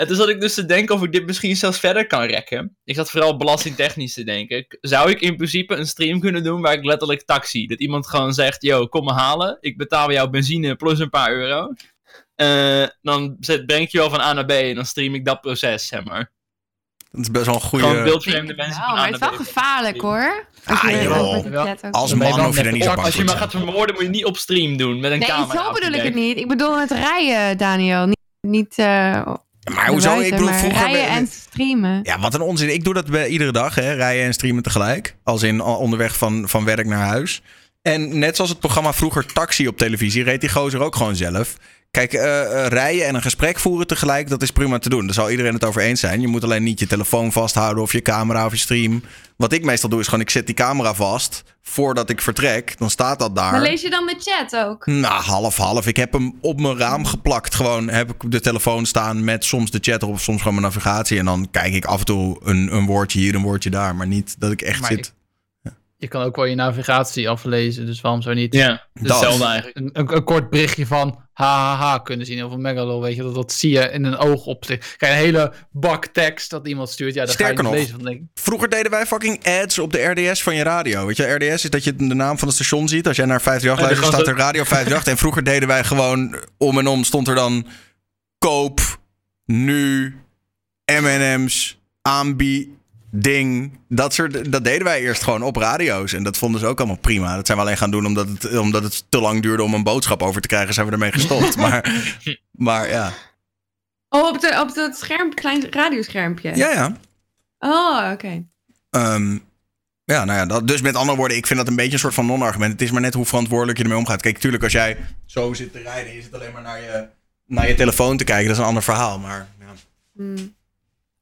Speaker 4: En toen zat ik dus te denken of ik dit misschien zelfs verder kan rekken. Ik zat vooral belastingtechnisch te denken. Zou ik in principe een stream kunnen doen waar ik letterlijk taxi? Dat iemand gewoon zegt, yo, kom me halen. Ik betaal jou benzine plus een paar euro. Eh, dan zet, breng ik je wel van A naar B en dan stream ik dat proces, zeg maar.
Speaker 1: Dat is best wel een
Speaker 4: Gewoon
Speaker 1: goede...
Speaker 4: beeldvreemde mensen van
Speaker 3: maar het is wel
Speaker 4: B.
Speaker 3: gevaarlijk hoor.
Speaker 1: Ah,
Speaker 3: je-
Speaker 1: joh. Als man hoef je er niet zo
Speaker 2: op-
Speaker 4: Als je
Speaker 1: te
Speaker 4: gaat vermoorden, moet je niet op stream doen met een
Speaker 3: Nee,
Speaker 4: camera.
Speaker 3: zo
Speaker 4: op je
Speaker 3: bedoel ik het niet. Ik bedoel het rijden, Daniel. Niet, niet eh,
Speaker 1: Maar hoezo? Ik bedoel, vroeger...
Speaker 3: rijden en streamen.
Speaker 1: Ja, wat een onzin. Ik doe dat bij iedere dag, hè. Rijden en streamen tegelijk. Als in onderweg van, van werk naar huis. En net zoals het programma vroeger Taxi op televisie... reed die gozer ook gewoon zelf. Kijk, eh, eh, rijden en een gesprek voeren tegelijk... dat is prima te doen. Daar zal iedereen het over eens zijn. Je moet alleen niet je telefoon vasthouden... of je camera of je stream. Wat ik meestal doe is gewoon... ik zet die camera vast voordat ik vertrek. Dan staat dat daar.
Speaker 3: Maar lees je dan de chat ook?
Speaker 1: Nou, half, half. Ik heb hem op mijn raam geplakt. Gewoon heb ik de telefoon staan met soms de chat erop, soms gewoon mijn navigatie. En dan kijk ik af en toe een, een woordje hier, een woordje daar. Maar niet dat ik echt
Speaker 2: Maar
Speaker 1: zit.
Speaker 2: Je kan ook wel je navigatie aflezen, dus waarom zou niet
Speaker 4: Ja, hetzelfde eigenlijk.
Speaker 2: een, een, een kort berichtje van hahaha kunnen zien. Of een megalol, weet je, dat, dat zie je in een oog opsticht. Kijk, een hele bak tekst dat iemand stuurt. Ja, dat
Speaker 1: Sterker
Speaker 2: ga je
Speaker 1: nog.
Speaker 2: niet lezen. Van, denk, ik,
Speaker 1: Vroeger deden wij fucking ads op de RDS van je radio. Weet je, RDS is dat je de naam van het station ziet. Als jij naar 538
Speaker 4: Ja,
Speaker 1: luistert, staat er Radio 538. en vroeger deden wij gewoon om en om stond er dan koop, nu, M&M's, aanbieding. Dat soort, dat deden wij eerst gewoon op radio's. En dat vonden ze ook allemaal prima. Dat zijn we alleen gaan doen omdat het, omdat het te lang duurde om een boodschap over te krijgen. Zijn we ermee gestopt. maar, maar ja.
Speaker 3: Oh, op, de, op het scherm, klein radioschermpje.
Speaker 1: Ja, ja.
Speaker 3: Oh, oké.
Speaker 1: Ehm, ja, nou ja, dat, dus met andere woorden, ik vind dat een beetje een soort van non-argument. Het is maar net hoe verantwoordelijk je ermee omgaat. Kijk, tuurlijk, als jij zo zit te rijden en je zit alleen maar naar je, naar je telefoon te kijken, dat is een ander verhaal. Maar ja.
Speaker 3: Hmm.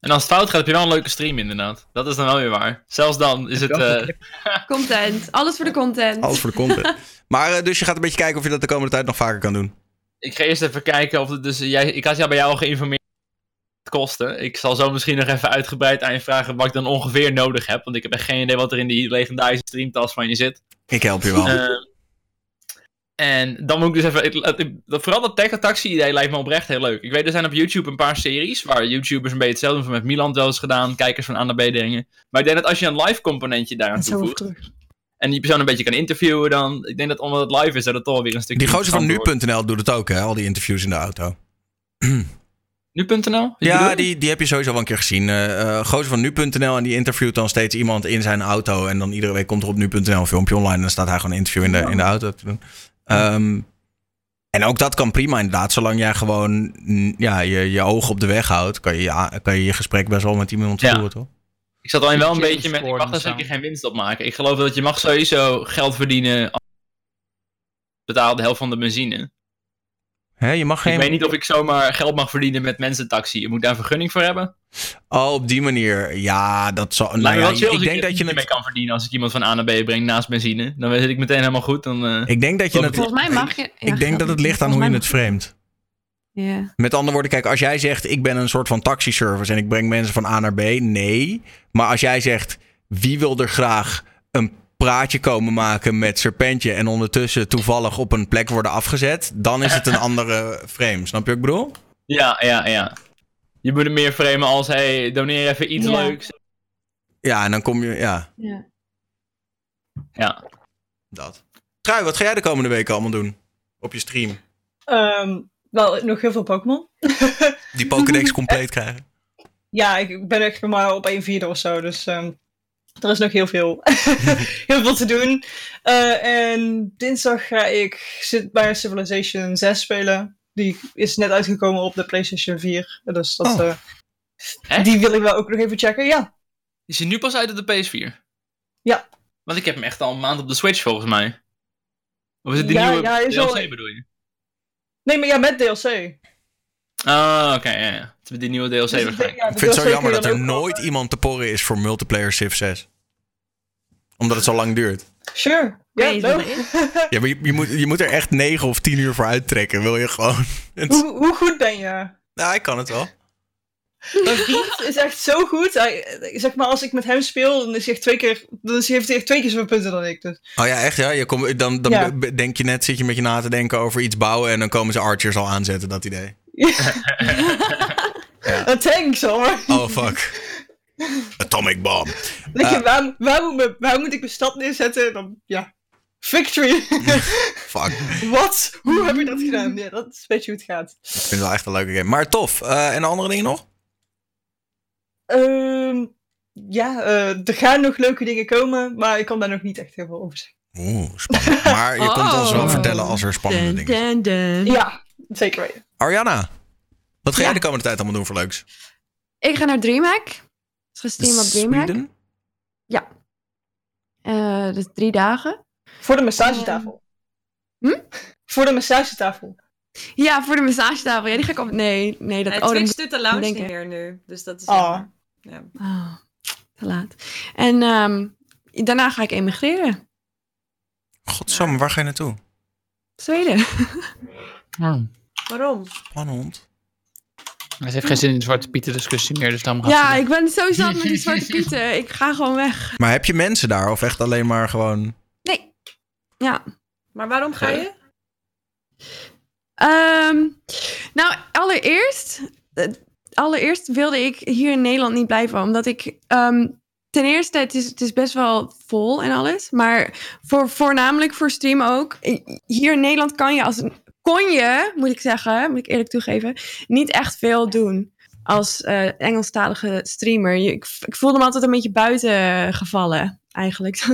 Speaker 4: En als het fout gaat, heb je wel een leuke stream inderdaad. Dat is dan wel weer waar. Zelfs dan is het... eh,
Speaker 3: Content. Alles voor de content.
Speaker 1: alles voor de content. maar eh, dus je gaat een beetje kijken of je dat de komende tijd nog vaker kan doen.
Speaker 4: ik ga eerst even kijken of het dus... Jij, ik had jou bij jou al geïnformeerd wat het kostte. Ik zal zo misschien nog even uitgebreid aan je vragen wat ik dan ongeveer nodig heb. Want ik heb echt geen idee wat er in die legendarische streamtas van je zit.
Speaker 1: Ik help je wel.
Speaker 4: Eh, en dan moet ik dus even. ik- ik- dat- vooral dat tech taxi idee lijkt me oprecht heel leuk. Ik weet, er zijn op YouTube een paar series waar YouTubers een beetje hetzelfde doen. Met Milan wel eens gedaan, kijkers van A naar B dingen. Maar ik denk dat als je een live componentje daaraan toevoegt. En die persoon een beetje kan interviewen dan. Ik denk dat omdat het live is, dat het toch weer een stukje.
Speaker 1: Die gozer van nu.nl doet het ook, hè? Al die interviews in de auto.
Speaker 4: Nu.nl?
Speaker 1: Ja, die, die heb je sowieso wel een keer gezien. Eh eh, gozer van nu.nl en die interviewt dan steeds iemand in zijn auto. En dan iedere week komt er op nu.nl een filmpje online. En dan staat hij gewoon een interview in de, in de auto te doen. Ehm, en ook dat kan prima inderdaad. Zolang jij gewoon ja, je, je ogen op de weg houdt, kan je ja, kan je, je gesprek best wel met iemand
Speaker 4: Ja.
Speaker 1: voeren, toch?
Speaker 4: Ik zat alleen wel een beetje met. Ik mag daar zeker geen winst op maken. Ik geloof dat je mag sowieso geld verdienen. als- Betaal de helft van de benzine.
Speaker 1: Je mag geen...
Speaker 4: Ik weet niet of ik zomaar geld mag verdienen met mensentaxi. Je moet daar een vergunning voor hebben.
Speaker 1: Oh, op die manier. Ja, dat zal... Nou ja, ik denk
Speaker 4: er
Speaker 1: dat je
Speaker 4: mee
Speaker 1: het...
Speaker 4: kan verdienen als ik iemand van A naar B breng naast benzine. Dan zit ik meteen helemaal goed. Dan, eh,
Speaker 1: Ik denk dat je het...
Speaker 3: Volgens mij mag je... ja,
Speaker 1: Ik denk dat het ligt aan hoe je het framet. Met andere woorden, kijk, als jij zegt ik ben een soort van taxiservice en ik breng mensen van A naar B, nee. Maar als jij zegt wie wil er graag een praatje komen maken met Serpentje en ondertussen toevallig op een plek worden afgezet, dan is het een andere frame. Snap je wat ik bedoel?
Speaker 4: ja, ja, ja. Je moet het meer framen als, hey, doneer even iets
Speaker 3: Ja.
Speaker 4: leuks.
Speaker 1: Ja, en dan kom je, ja,
Speaker 3: Ja.
Speaker 4: Ja.
Speaker 1: dat. Trui, wat ga jij de komende weken allemaal doen? Op je stream?
Speaker 7: Ehm, wel, nog heel veel Pokémon.
Speaker 1: Die Pokédex compleet krijgen?
Speaker 7: Ja, ik ben echt maar op 1 vierde of zo, dus ehm, er is nog heel veel, heel veel te doen. Eh, en dinsdag ga ik zit bij Civilization 6 spelen. Die is net uitgekomen op de PlayStation 4. Dus dat,
Speaker 1: Oh.
Speaker 7: eh, die wil ik wel ook nog even checken. Ja,
Speaker 4: Is hij nu pas uit op de PS4?
Speaker 7: Ja.
Speaker 4: Want ik heb hem echt al een maand op de Switch volgens mij. Of is het die
Speaker 7: Ja,
Speaker 4: nieuwe
Speaker 7: ja,
Speaker 4: DLC
Speaker 7: al-
Speaker 4: bedoel je?
Speaker 7: nee, maar ja, met DLC.
Speaker 4: Ah, oké, ja, ja. Die nieuwe DLC
Speaker 7: Dus ik
Speaker 4: waarschijnlijk.
Speaker 7: denk, ja, de
Speaker 1: Ik vind het zo jammer dat er nooit iemand te porren is voor multiplayer Civ 6. Omdat het zo lang duurt.
Speaker 7: Sure. Ja, no.
Speaker 3: is?
Speaker 1: Ja, maar je, je, moet, je moet er echt 9 of 10 uur voor uittrekken. Wil je gewoon. Het-
Speaker 7: hoe, hoe goed ben je?
Speaker 1: nou, ik kan het wel.
Speaker 7: Mijn vriend is echt zo goed. Hij, zeg maar, als ik met hem speel, dan is hij echt twee keer, dan is hij, heeft hij echt twee keer zoveel punten dan ik. Dus.
Speaker 1: Oh ja, echt ja? Je kom, dan dan
Speaker 7: Ja.
Speaker 1: denk je net, zit je met je na te denken over iets bouwen. En dan komen ze archers al aanzetten, dat idee.
Speaker 7: Een tank, hoor.
Speaker 1: Oh, fuck. Atomic bomb.
Speaker 7: Denk je,
Speaker 1: Eh.
Speaker 7: waar, waar, moet me, waar moet ik mijn stad neerzetten? Dan, ja, victory.
Speaker 1: Fuck.
Speaker 7: Wat? Hoe heb je dat gedaan? Ja, dat is een beetje hoe het gaat.
Speaker 1: Ik vind het wel echt een leuke game. Maar tof. Eh, en andere dingen nog?
Speaker 7: Ehm, ja, eh, er gaan nog leuke dingen komen, maar ik kan daar nog niet echt heel veel over zeggen.
Speaker 1: Oeh, spannend. Maar je komt ons wel
Speaker 3: Oh.
Speaker 1: vertellen als er spannende
Speaker 3: Dun,
Speaker 1: dingen zijn.
Speaker 7: Ja, zeker weten.
Speaker 1: Ariana, wat ga jij
Speaker 3: Ja.
Speaker 1: de komende tijd allemaal doen voor leuks?
Speaker 3: Ik ga naar DreamHack. Het is gestreamd op DreamHack.
Speaker 1: Sweden?
Speaker 3: Eh, dus drie dagen.
Speaker 7: Voor de massagetafel.
Speaker 3: Hm?
Speaker 7: Voor de massagetafel.
Speaker 3: Ja, voor de massagetafel. Ja, die ga ik op... Nee, nee. Dat,
Speaker 5: Nee,
Speaker 3: oh,
Speaker 5: Twitch doet de lounge niet meer nu. Dus dat is...
Speaker 7: Ah.
Speaker 5: Ja.
Speaker 3: Oh, te laat. En ehm, daarna ga ik emigreren.
Speaker 1: Godsamme, waar ga je naartoe?
Speaker 3: Zweden.
Speaker 2: Oh.
Speaker 5: Waarom?
Speaker 1: Spannend.
Speaker 2: Ze heeft geen zin in de Zwarte Pieten discussie meer, dus daarom gaat
Speaker 3: Ja,
Speaker 2: ze
Speaker 3: ik ben zo zat met die zwarte pieten. Ik ga gewoon weg.
Speaker 1: Maar heb je mensen daar of echt alleen maar gewoon...
Speaker 3: Nee. Ja.
Speaker 5: Maar waarom ga je?
Speaker 3: Ehm, nou, allereerst, eh, allereerst wilde ik hier in Nederland niet blijven, omdat ik ehm, ten eerste het is het is best wel vol en alles, maar voor voornamelijk voor stream ook. Hier in Nederland kan je als een kon je, moet ik zeggen, moet ik eerlijk toegeven, niet echt veel doen als eh, Engelstalige streamer. Je- Ik, ik voelde me altijd een beetje buiten gevallen, eigenlijk.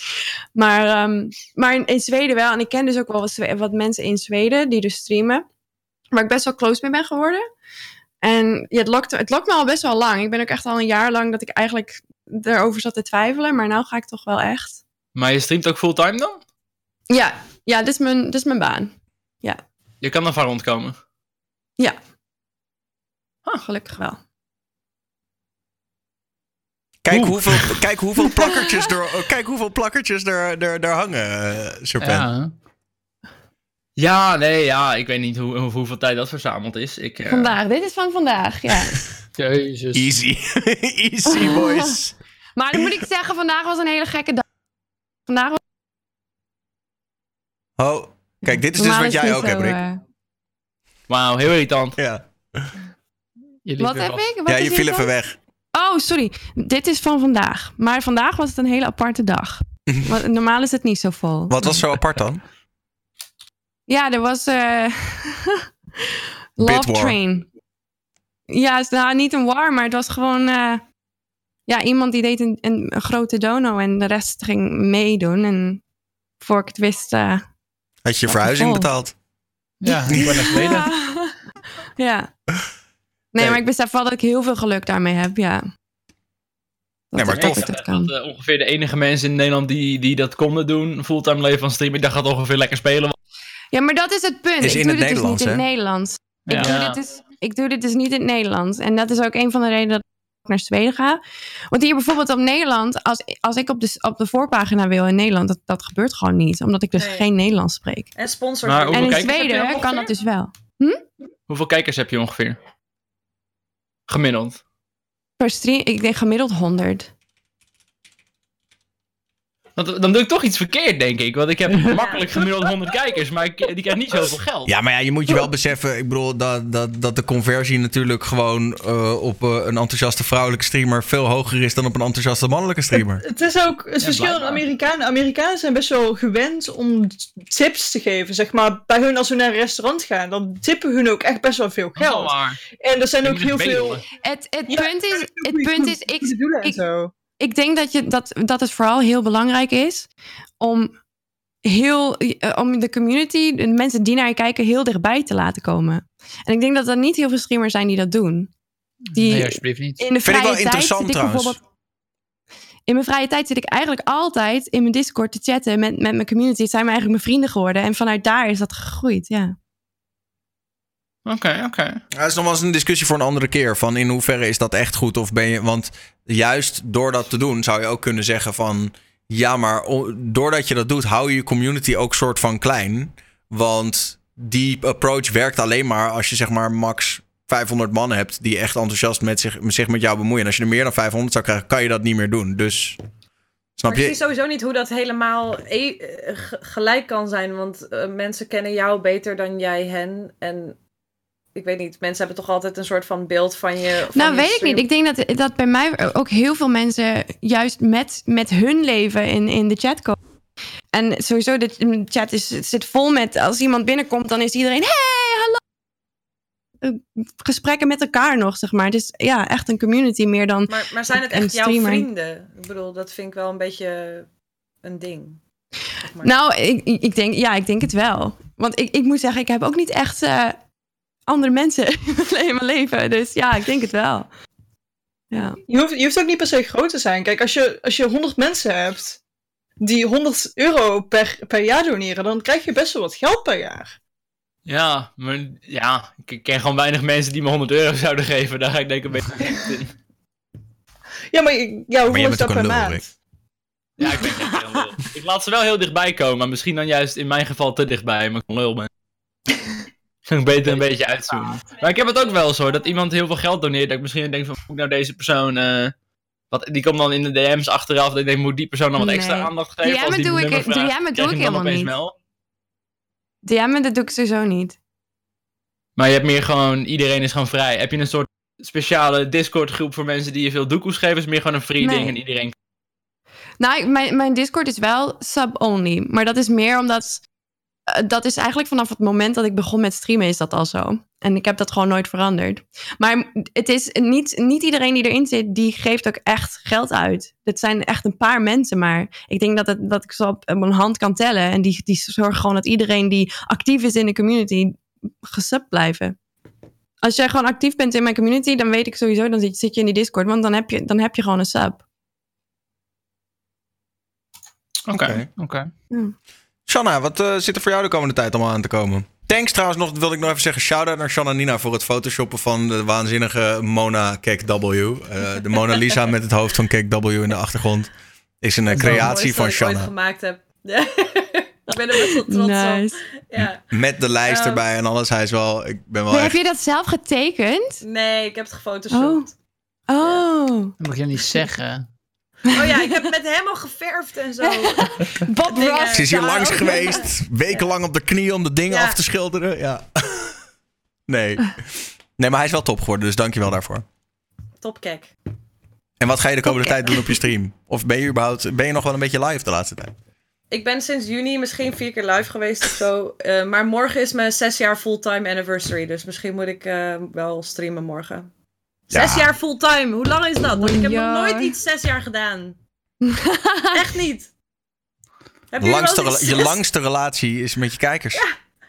Speaker 3: maar ehm, maar in, in Zweden wel. En ik ken dus ook wel wat, mensen in Zweden die dus streamen. Waar ik best wel close mee ben geworden. En ja, het, lokt, het lokt me al best wel lang. Ik ben ook echt al een jaar lang dat ik eigenlijk erover zat te twijfelen. Maar nu ga ik toch wel echt.
Speaker 4: Maar je streamt ook fulltime dan?
Speaker 3: Ja, ja dit, is mijn, dit is mijn baan.
Speaker 4: Je kan er van rondkomen.
Speaker 3: Gelukkig wel.
Speaker 1: Kijk
Speaker 2: Oeh.
Speaker 1: hoeveel, kijk hoeveel plakkertjes er, oh, kijk hoeveel plakkertjes er, er, er hangen, Serpent.
Speaker 2: Ja.
Speaker 4: Ja, nee, ja. Ik weet niet hoe, hoe- hoeveel tijd dat verzameld is. Ik, eh,
Speaker 3: Vandaag, dit is van vandaag, ja.
Speaker 2: Jezus.
Speaker 1: Easy. Easy, boys.
Speaker 3: maar dan moet ik zeggen, vandaag was een hele gekke dag. Vandaag was
Speaker 1: Oh, kijk, dit is dus wat jij ook hebt, Rick.
Speaker 3: eh,
Speaker 4: Wauw, heel irritant.
Speaker 1: Ja,
Speaker 3: wat heb ik? Wat
Speaker 1: ja je viel even weg.
Speaker 3: Oh, sorry. Dit is van vandaag. Maar vandaag was het een hele aparte dag. Want normaal is het niet zo vol.
Speaker 1: Wat was zo apart dan?
Speaker 3: Ja, er was eh Love
Speaker 1: Bit war.
Speaker 3: Train. Ja, nou niet een war, maar het was gewoon... eh, ja, iemand die deed een, een, een grote dono en de rest ging meedoen. En voor ik het wist... eh,
Speaker 1: Had je
Speaker 3: Ja,
Speaker 1: verhuizing
Speaker 3: vol.
Speaker 1: betaald?
Speaker 2: Ja, ik ben Zweden.
Speaker 3: ja. Nee, maar ik besef wel dat ik heel veel geluk daarmee heb, ja. Dat
Speaker 1: Nee, maar
Speaker 3: ik
Speaker 1: tof.
Speaker 3: het kan.
Speaker 4: Dat, eh, ongeveer de enige mensen in Nederland die, die dat konden doen, fulltime leven van streamen, ik dacht gaat ongeveer lekker spelen.
Speaker 3: Ja, maar dat is het punt.
Speaker 1: Is
Speaker 3: ik
Speaker 1: in
Speaker 3: doe
Speaker 1: het
Speaker 3: dit dus niet in het? Nederlands. Ik,
Speaker 2: Ja.
Speaker 3: doe
Speaker 4: Ja.
Speaker 3: dit dus, ik doe dit dus niet in het Nederlands. En dat is ook een van de redenen dat ik naar Zweden ga. Want hier bijvoorbeeld op Nederland, als, als ik op de, op de voorpagina wil in Nederland, dat, dat gebeurt gewoon niet. Omdat ik dus
Speaker 5: Nee.
Speaker 3: geen Nederlands spreek.
Speaker 5: En sponsor.
Speaker 4: Maar
Speaker 3: En in Zweden kan dat dus wel.
Speaker 4: Hoeveel kijkers heb je ongeveer? Gemiddeld.
Speaker 3: Per stream, ik denk gemiddeld 100.
Speaker 4: Want dan doe ik toch iets verkeerd, denk ik. Want ik heb makkelijk gemiddeld 100 kijkers, maar ik, die krijgen niet zoveel geld.
Speaker 1: Ja, maar ja, je moet je wel beseffen, ik bedoel, dat, dat, dat de conversie natuurlijk gewoon eh, op eh, een enthousiaste vrouwelijke streamer veel hoger is dan op een enthousiaste mannelijke streamer.
Speaker 7: Het is ook het
Speaker 4: Ja,
Speaker 7: verschil
Speaker 4: blijkbaar.
Speaker 7: Amerikanen. Amerikanen zijn best wel gewend om tips te geven. Zeg maar, bij hun als we naar een restaurant gaan, dan tippen hun ook echt best wel veel geld. En er zijn ook heel veel.
Speaker 3: Het, het
Speaker 7: Ja,
Speaker 3: punt is, het punt is ik, ik-. Ik denk dat, je, dat, dat het vooral heel belangrijk is om heel eh, om de community, de mensen die naar je kijken, heel dichtbij te laten komen. En ik denk dat er niet heel veel streamers zijn die dat doen. Die
Speaker 2: Nee, alsjeblieft niet.
Speaker 3: in de
Speaker 1: Vind ik
Speaker 3: vrije
Speaker 1: wel
Speaker 3: tijd
Speaker 1: interessant
Speaker 3: zit ik
Speaker 1: trouwens.
Speaker 3: In mijn vrije tijd zit ik eigenlijk altijd in mijn Discord te chatten met, met mijn community. Het zijn me eigenlijk mijn vrienden geworden. En vanuit daar is dat gegroeid, ja.
Speaker 4: Oké, oké.
Speaker 1: Dat is nog wel eens een discussie voor een andere keer. Van in hoeverre is dat echt goed? Of ben je. Want juist door dat te doen, zou je ook kunnen zeggen van. Ja, maar doordat je dat doet, hou je je community ook soort van klein. Want die approach werkt alleen maar als je zeg maar max 500 man hebt die echt enthousiast met zich, zich met jou bemoeien. En als je er meer dan 500 zou krijgen, kan je dat niet meer doen. Dus snap
Speaker 5: Maar ik zie
Speaker 1: je?
Speaker 5: sowieso niet hoe dat helemaal e- eh, ge- gelijk kan zijn. Want eh, mensen kennen jou beter dan jij hen. En ik weet niet, mensen hebben toch altijd een soort van beeld van je. Van
Speaker 3: Nou,
Speaker 5: je
Speaker 3: weet ik niet. Ik denk dat, dat bij mij ook heel veel mensen juist met, met hun leven in, in de chat komen. En sowieso, de chat is, zit vol met... Als iemand binnenkomt, dan is iedereen... Hey, hallo! Eh, Gesprekken met elkaar nog, zeg maar. Het is ja, echt een community meer dan...
Speaker 5: Maar, maar zijn het echt jouw vrienden? Ik bedoel, dat vind ik wel een beetje een ding. Zeg maar.
Speaker 3: Nou, ik, ik ik denk, ja, ik denk het wel. Want ik, ik moet zeggen, ik heb ook niet echt eh, andere mensen in mijn leven. Dus ja, ik denk het wel. Ja.
Speaker 7: Je hoeft, je hoeft ook niet per se groot te zijn. Kijk, als je, als je 100 mensen hebt die 100 euro per, per jaar doneren, dan krijg je best wel wat geld per jaar.
Speaker 4: Ja, maar ja, ik ken gewoon weinig mensen die me 100 euro zouden geven. Daar ga ik denk ik een beetje in.
Speaker 7: Ja, maar ja, hoeveel is dat per maand?
Speaker 1: Rick.
Speaker 4: Ja, ik ben echt heel lul. Ik laat ze wel heel dichtbij komen, maar misschien dan juist in mijn geval te dichtbij, maar ik lul ben. Beter een beetje uitzoomen. Maar ik heb het ook wel eens hoor, dat iemand heel veel geld doneert, dat ik misschien denk van, moet ik nou deze persoon, eh, wat, die komt dan in de DM's achteraf, dat ik denk, moet die persoon dan wat
Speaker 3: Nee.
Speaker 4: extra aandacht geven?
Speaker 3: Doe
Speaker 4: mijn
Speaker 3: ik-
Speaker 4: vraagt,
Speaker 3: doe
Speaker 4: krijg
Speaker 3: ik helemaal niet.
Speaker 4: wel?
Speaker 3: DM, dat doe ik sowieso niet.
Speaker 4: Maar je hebt meer gewoon, iedereen is gewoon vrij. Heb je een soort speciale Discord groep voor mensen die je veel doekoes geven? Is meer gewoon een free
Speaker 3: Nee.
Speaker 4: ding en iedereen...
Speaker 3: Nou, mijn, mijn Discord is wel sub-only. Maar dat is meer omdat... eh, dat is eigenlijk vanaf het moment dat ik begon met streamen is dat al zo. En ik heb dat gewoon nooit veranderd. Maar het is niet, niet iedereen die erin zit, die geeft ook echt geld uit. Het zijn echt een paar mensen maar. Ik denk dat, het, dat ik ze op mijn hand kan tellen. En die, die zorgen gewoon dat iedereen die actief is in de community gesubt blijven. Als jij gewoon actief bent in mijn community, dan weet ik sowieso, dan zit, zit je in die Discord. Want dan heb je, dan heb je gewoon een sub.
Speaker 4: Oké, oké.
Speaker 1: Shanna, wat eh, zit er voor jou de komende tijd allemaal aan te komen? Thanks trouwens nog, wilde ik nog even zeggen. Shout-out naar Shanna Nina voor het photoshoppen van de waanzinnige Mona Cake W. Eh, de Mona Lisa met het hoofd van Cake W in de achtergrond. Is een eh, creatie van
Speaker 5: dat ik
Speaker 1: Shanna.
Speaker 5: gemaakt heb. ik ben er best wel trots
Speaker 3: Nice.
Speaker 5: op. Ja.
Speaker 1: Met de lijst erbij en alles. Hij is wel, ik ben wel
Speaker 3: Maar
Speaker 1: echt...
Speaker 3: heb je dat zelf getekend?
Speaker 5: Nee, ik heb het gefotoshopt.
Speaker 3: Oh.
Speaker 2: Dat mag je niet zeggen.
Speaker 5: Oh ja, ik heb met hem al geverfd en zo.
Speaker 3: Bob. Ross.
Speaker 1: Ze is hier langs geweest. Wekenlang op de knie om de dingen
Speaker 5: Ja.
Speaker 1: af te schilderen. Ja. Nee. Nee, maar hij is wel top geworden, dus dankjewel daarvoor.
Speaker 5: Topkek.
Speaker 1: En wat ga je de komende tijd doen op je stream? Of ben je überhaupt, ben je nog wel een beetje live de laatste tijd?
Speaker 5: Ik ben sinds juni misschien vier keer live geweest of zo. Eh, maar morgen is mijn zes jaar fulltime anniversary. Dus misschien moet ik eh, wel streamen morgen. Zes
Speaker 1: Ja.
Speaker 5: jaar fulltime. Hoe lang is dat? Want ik heb nog
Speaker 3: Ja.
Speaker 5: nooit iets zes jaar gedaan. Echt niet. Heb je
Speaker 1: Langste, je langste relatie is met je kijkers.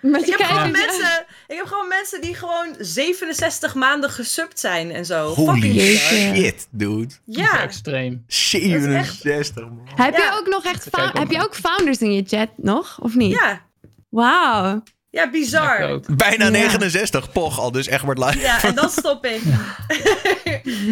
Speaker 3: Met
Speaker 5: Ik
Speaker 3: je
Speaker 5: heb, gewoon
Speaker 3: kijkers.
Speaker 5: mensen, ik heb gewoon mensen die gewoon 67 maanden gesubt zijn en zo.
Speaker 1: Holy
Speaker 5: Fucking
Speaker 1: shit, dude.
Speaker 5: Ja.
Speaker 2: Extreem.
Speaker 1: 67, man.
Speaker 3: Heb je
Speaker 5: Ja.
Speaker 3: ook nog echt heb je ook founders in je chat nog? Of niet?
Speaker 5: Ja.
Speaker 3: Wauw.
Speaker 5: Ja, bizar.
Speaker 1: Bijna
Speaker 3: Ja.
Speaker 1: 69, poch al, dus echt wordt live.
Speaker 5: Ja, en dan stop ik.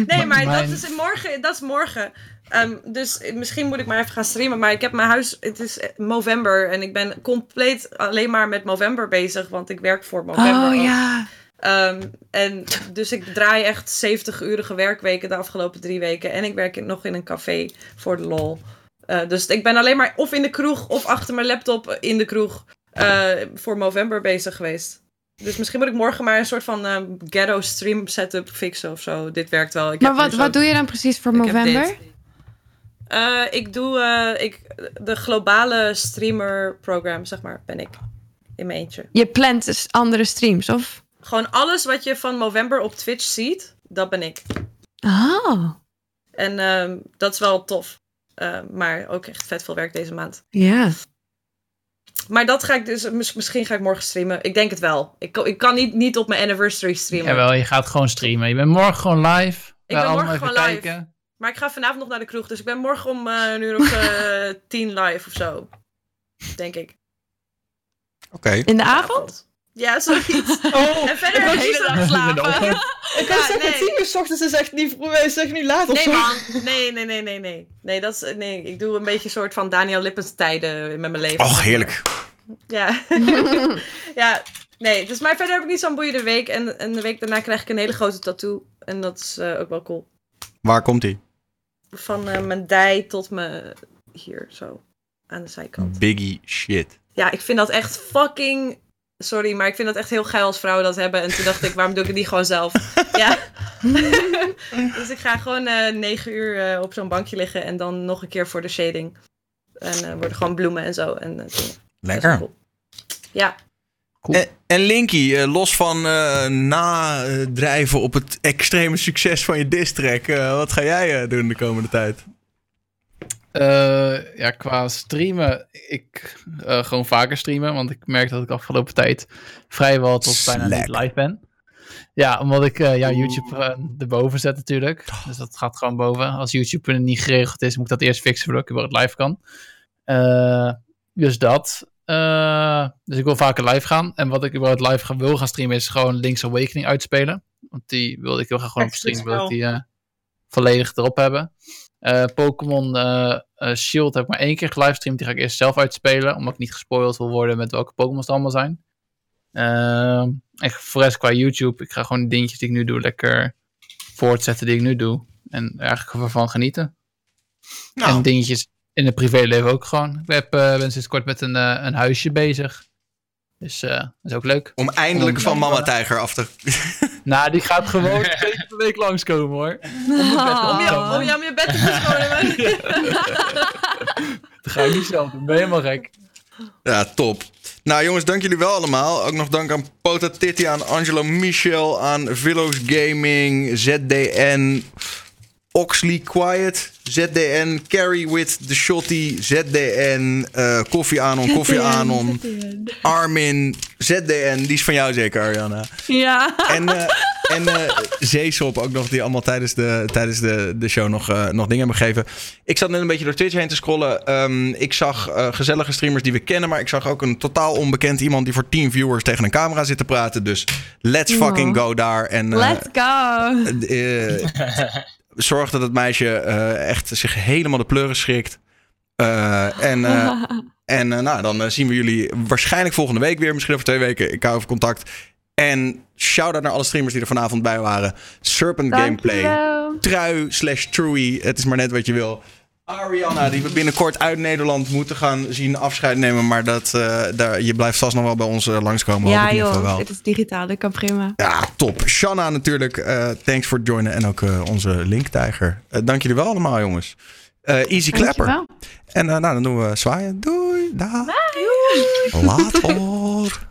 Speaker 5: nee, maar
Speaker 2: Mijn-
Speaker 5: dat is morgen. Dat is morgen. Ehm, dus misschien moet ik maar even gaan streamen. Maar ik heb mijn huis. Het is november. En ik ben compleet alleen maar met november bezig. Want ik werk voor november.
Speaker 3: Oh
Speaker 5: ook.
Speaker 3: ja.
Speaker 5: Ehm, en dus ik draai echt 70-urige werkweken de afgelopen drie weken. En ik werk in- nog in een café voor de lol. Eh, dus ik ben alleen maar of in de kroeg of achter mijn laptop in de kroeg eh, voor november bezig geweest. Dus misschien moet ik morgen maar een soort van eh, ghetto stream setup fixen of zo. Dit werkt wel. Ik
Speaker 3: Maar wat, wat doe je dan precies voor november?
Speaker 5: Eh, ik doe eh, ik, de globale streamer program, zeg maar, ben ik. In mijn eentje.
Speaker 3: Je plant dus andere streams, of?
Speaker 5: Gewoon alles wat je van november op Twitch ziet, dat ben ik.
Speaker 3: Oh.
Speaker 5: En ehm, dat is wel tof. Maar ook echt vet veel werk deze maand.
Speaker 3: Ja.
Speaker 5: Maar dat ga ik dus, mis- misschien ga ik morgen streamen. Ik denk het wel. Ik, kan- ik kan niet, niet op mijn anniversary streamen.
Speaker 2: Jawel, je gaat gewoon streamen. Je bent morgen gewoon live.
Speaker 5: Ik ben morgen gewoon live.
Speaker 2: kijken.
Speaker 5: Maar ik ga vanavond nog naar de kroeg. Dus ik ben morgen om eh, een uur of eh, tien live of zo. Denk ik.
Speaker 1: Oké.
Speaker 3: In de avond?
Speaker 5: Ja, zoiets.
Speaker 7: Oh,
Speaker 5: En verder heb
Speaker 2: de
Speaker 5: geslapen.
Speaker 2: ochtend.
Speaker 7: ik kan
Speaker 5: Ja,
Speaker 7: zeggen,
Speaker 5: nee.
Speaker 7: tien uur 's ochtends is echt niet niet laat of
Speaker 5: Nee,
Speaker 7: zo.
Speaker 5: man. Nee, nee, nee, nee, nee. Nee, dat is, nee, ik doe een beetje een soort van Daniel Lippens tijden met mijn leven.
Speaker 1: Och, heerlijk.
Speaker 5: Ja. ja, nee. Dus maar verder heb ik niet zo'n boeiende week. En, en de week daarna krijg ik een hele grote tattoo. En dat is eh, ook wel cool.
Speaker 1: Waar komt hij?
Speaker 5: Van eh, mijn dij tot mijn hier, zo. Aan de zijkant.
Speaker 1: Biggie shit.
Speaker 5: Ja, ik vind dat echt fucking sorry, maar ik vind dat echt heel geil als vrouwen dat hebben. En toen dacht ik, waarom doe ik het niet gewoon zelf? ja. dus ik ga gewoon eh, negen uur eh, op zo'n bankje liggen en dan nog een keer voor de shading. En eh worden gewoon bloemen en zo. En,
Speaker 1: Lekker.
Speaker 5: cool. Ja.
Speaker 1: En, en Linky, los van eh, nadrijven op het extreme succes van je distrack, eh wat ga jij eh, doen de komende tijd?
Speaker 2: Eh, ja, qua streamen, ik eh, gewoon vaker streamen, want ik merk dat ik afgelopen tijd vrijwel tot bijna niet live ben. Ja, omdat ik eh, ja, YouTube eh, erboven zet natuurlijk. Dus dat gaat gewoon boven. Als YouTube er niet geregeld is, moet ik dat eerst fixen voordat ik überhaupt live kan. Eh, dus dat. Eh, dus ik wil vaker live gaan. En wat ik überhaupt live gaan, wil gaan streamen is gewoon Link's Awakening uitspelen. Want die wilde ik heel graag gewoon op stream, wil ik die eh, volledig erop hebben. Eh, Pokémon eh, eh, Shield heb ik maar één keer gelivestreamd. Die ga ik eerst zelf uitspelen. Omdat ik niet gespoild wil worden met welke Pokémon's er allemaal zijn. Ehm, en voor rest qua YouTube. Ik ga gewoon de dingetjes die ik nu doe lekker voortzetten die ik nu doe. En eigenlijk ervan genieten.
Speaker 1: Nou.
Speaker 2: En dingetjes in het privéleven ook gewoon. Ik heb, ben sinds kort met een, een huisje bezig. Dus eh, dat is ook leuk.
Speaker 1: Om eindelijk
Speaker 2: Om-
Speaker 1: van Mama Tijger af te...
Speaker 2: Nou, die gaat gewoon twee keer per week langskomen hoor.
Speaker 5: Om je,
Speaker 2: Oh.
Speaker 5: om je aan je bed te verschonen.
Speaker 2: Dat ga ik niet zelf doen. Ben je helemaal gek.
Speaker 1: Ja, top. Nou jongens, dank jullie wel allemaal. Ook nog dank aan Pota Titti, aan Angelo Michel, aan Villo's Gaming, ZDN, Oxley Quiet, ZDN, Carry with the Shotty, ZDN, eh Koffie Anon, Koffie Anon, Armin, ZDN, die is van jou zeker, Ariana.
Speaker 3: Ja.
Speaker 1: En, eh en eh Zeesop ook nog, die allemaal tijdens de, tijdens de, de show nog, eh, nog dingen hebben gegeven. Ik zat net een beetje door Twitch heen te scrollen. Ehm, ik zag eh, gezellige streamers die we kennen, maar ik zag ook een totaal onbekend iemand die voor 10 viewers tegen een camera zit te praten. Dus let's fucking go daar. En, eh,
Speaker 3: Let's go.
Speaker 1: zorg dat het meisje eh, echt zich helemaal de pleuren schrikt. Eh, en eh, en nou, dan zien we jullie waarschijnlijk volgende week weer. Misschien over twee weken. Ik hou even contact. En shout-out naar alle streamers die er vanavond bij waren. Serpent Gameplay. Trui slash Truey. Het is maar net wat je wil. Ariana, die we binnenkort uit Nederland moeten gaan zien afscheid nemen. Maar dat, eh, daar, je blijft vast nog wel bij ons eh, langskomen.
Speaker 3: Ja joh, het is digitaal, dat kan prima.
Speaker 1: Ja, top. Shanna natuurlijk. eh, thanks voor het joinen. En ook onze linktijger. Dank jullie wel allemaal, jongens. Easy clapper.
Speaker 3: Dankjewel.
Speaker 1: En nou, dan doen we zwaaien. Doei. Dag. Later.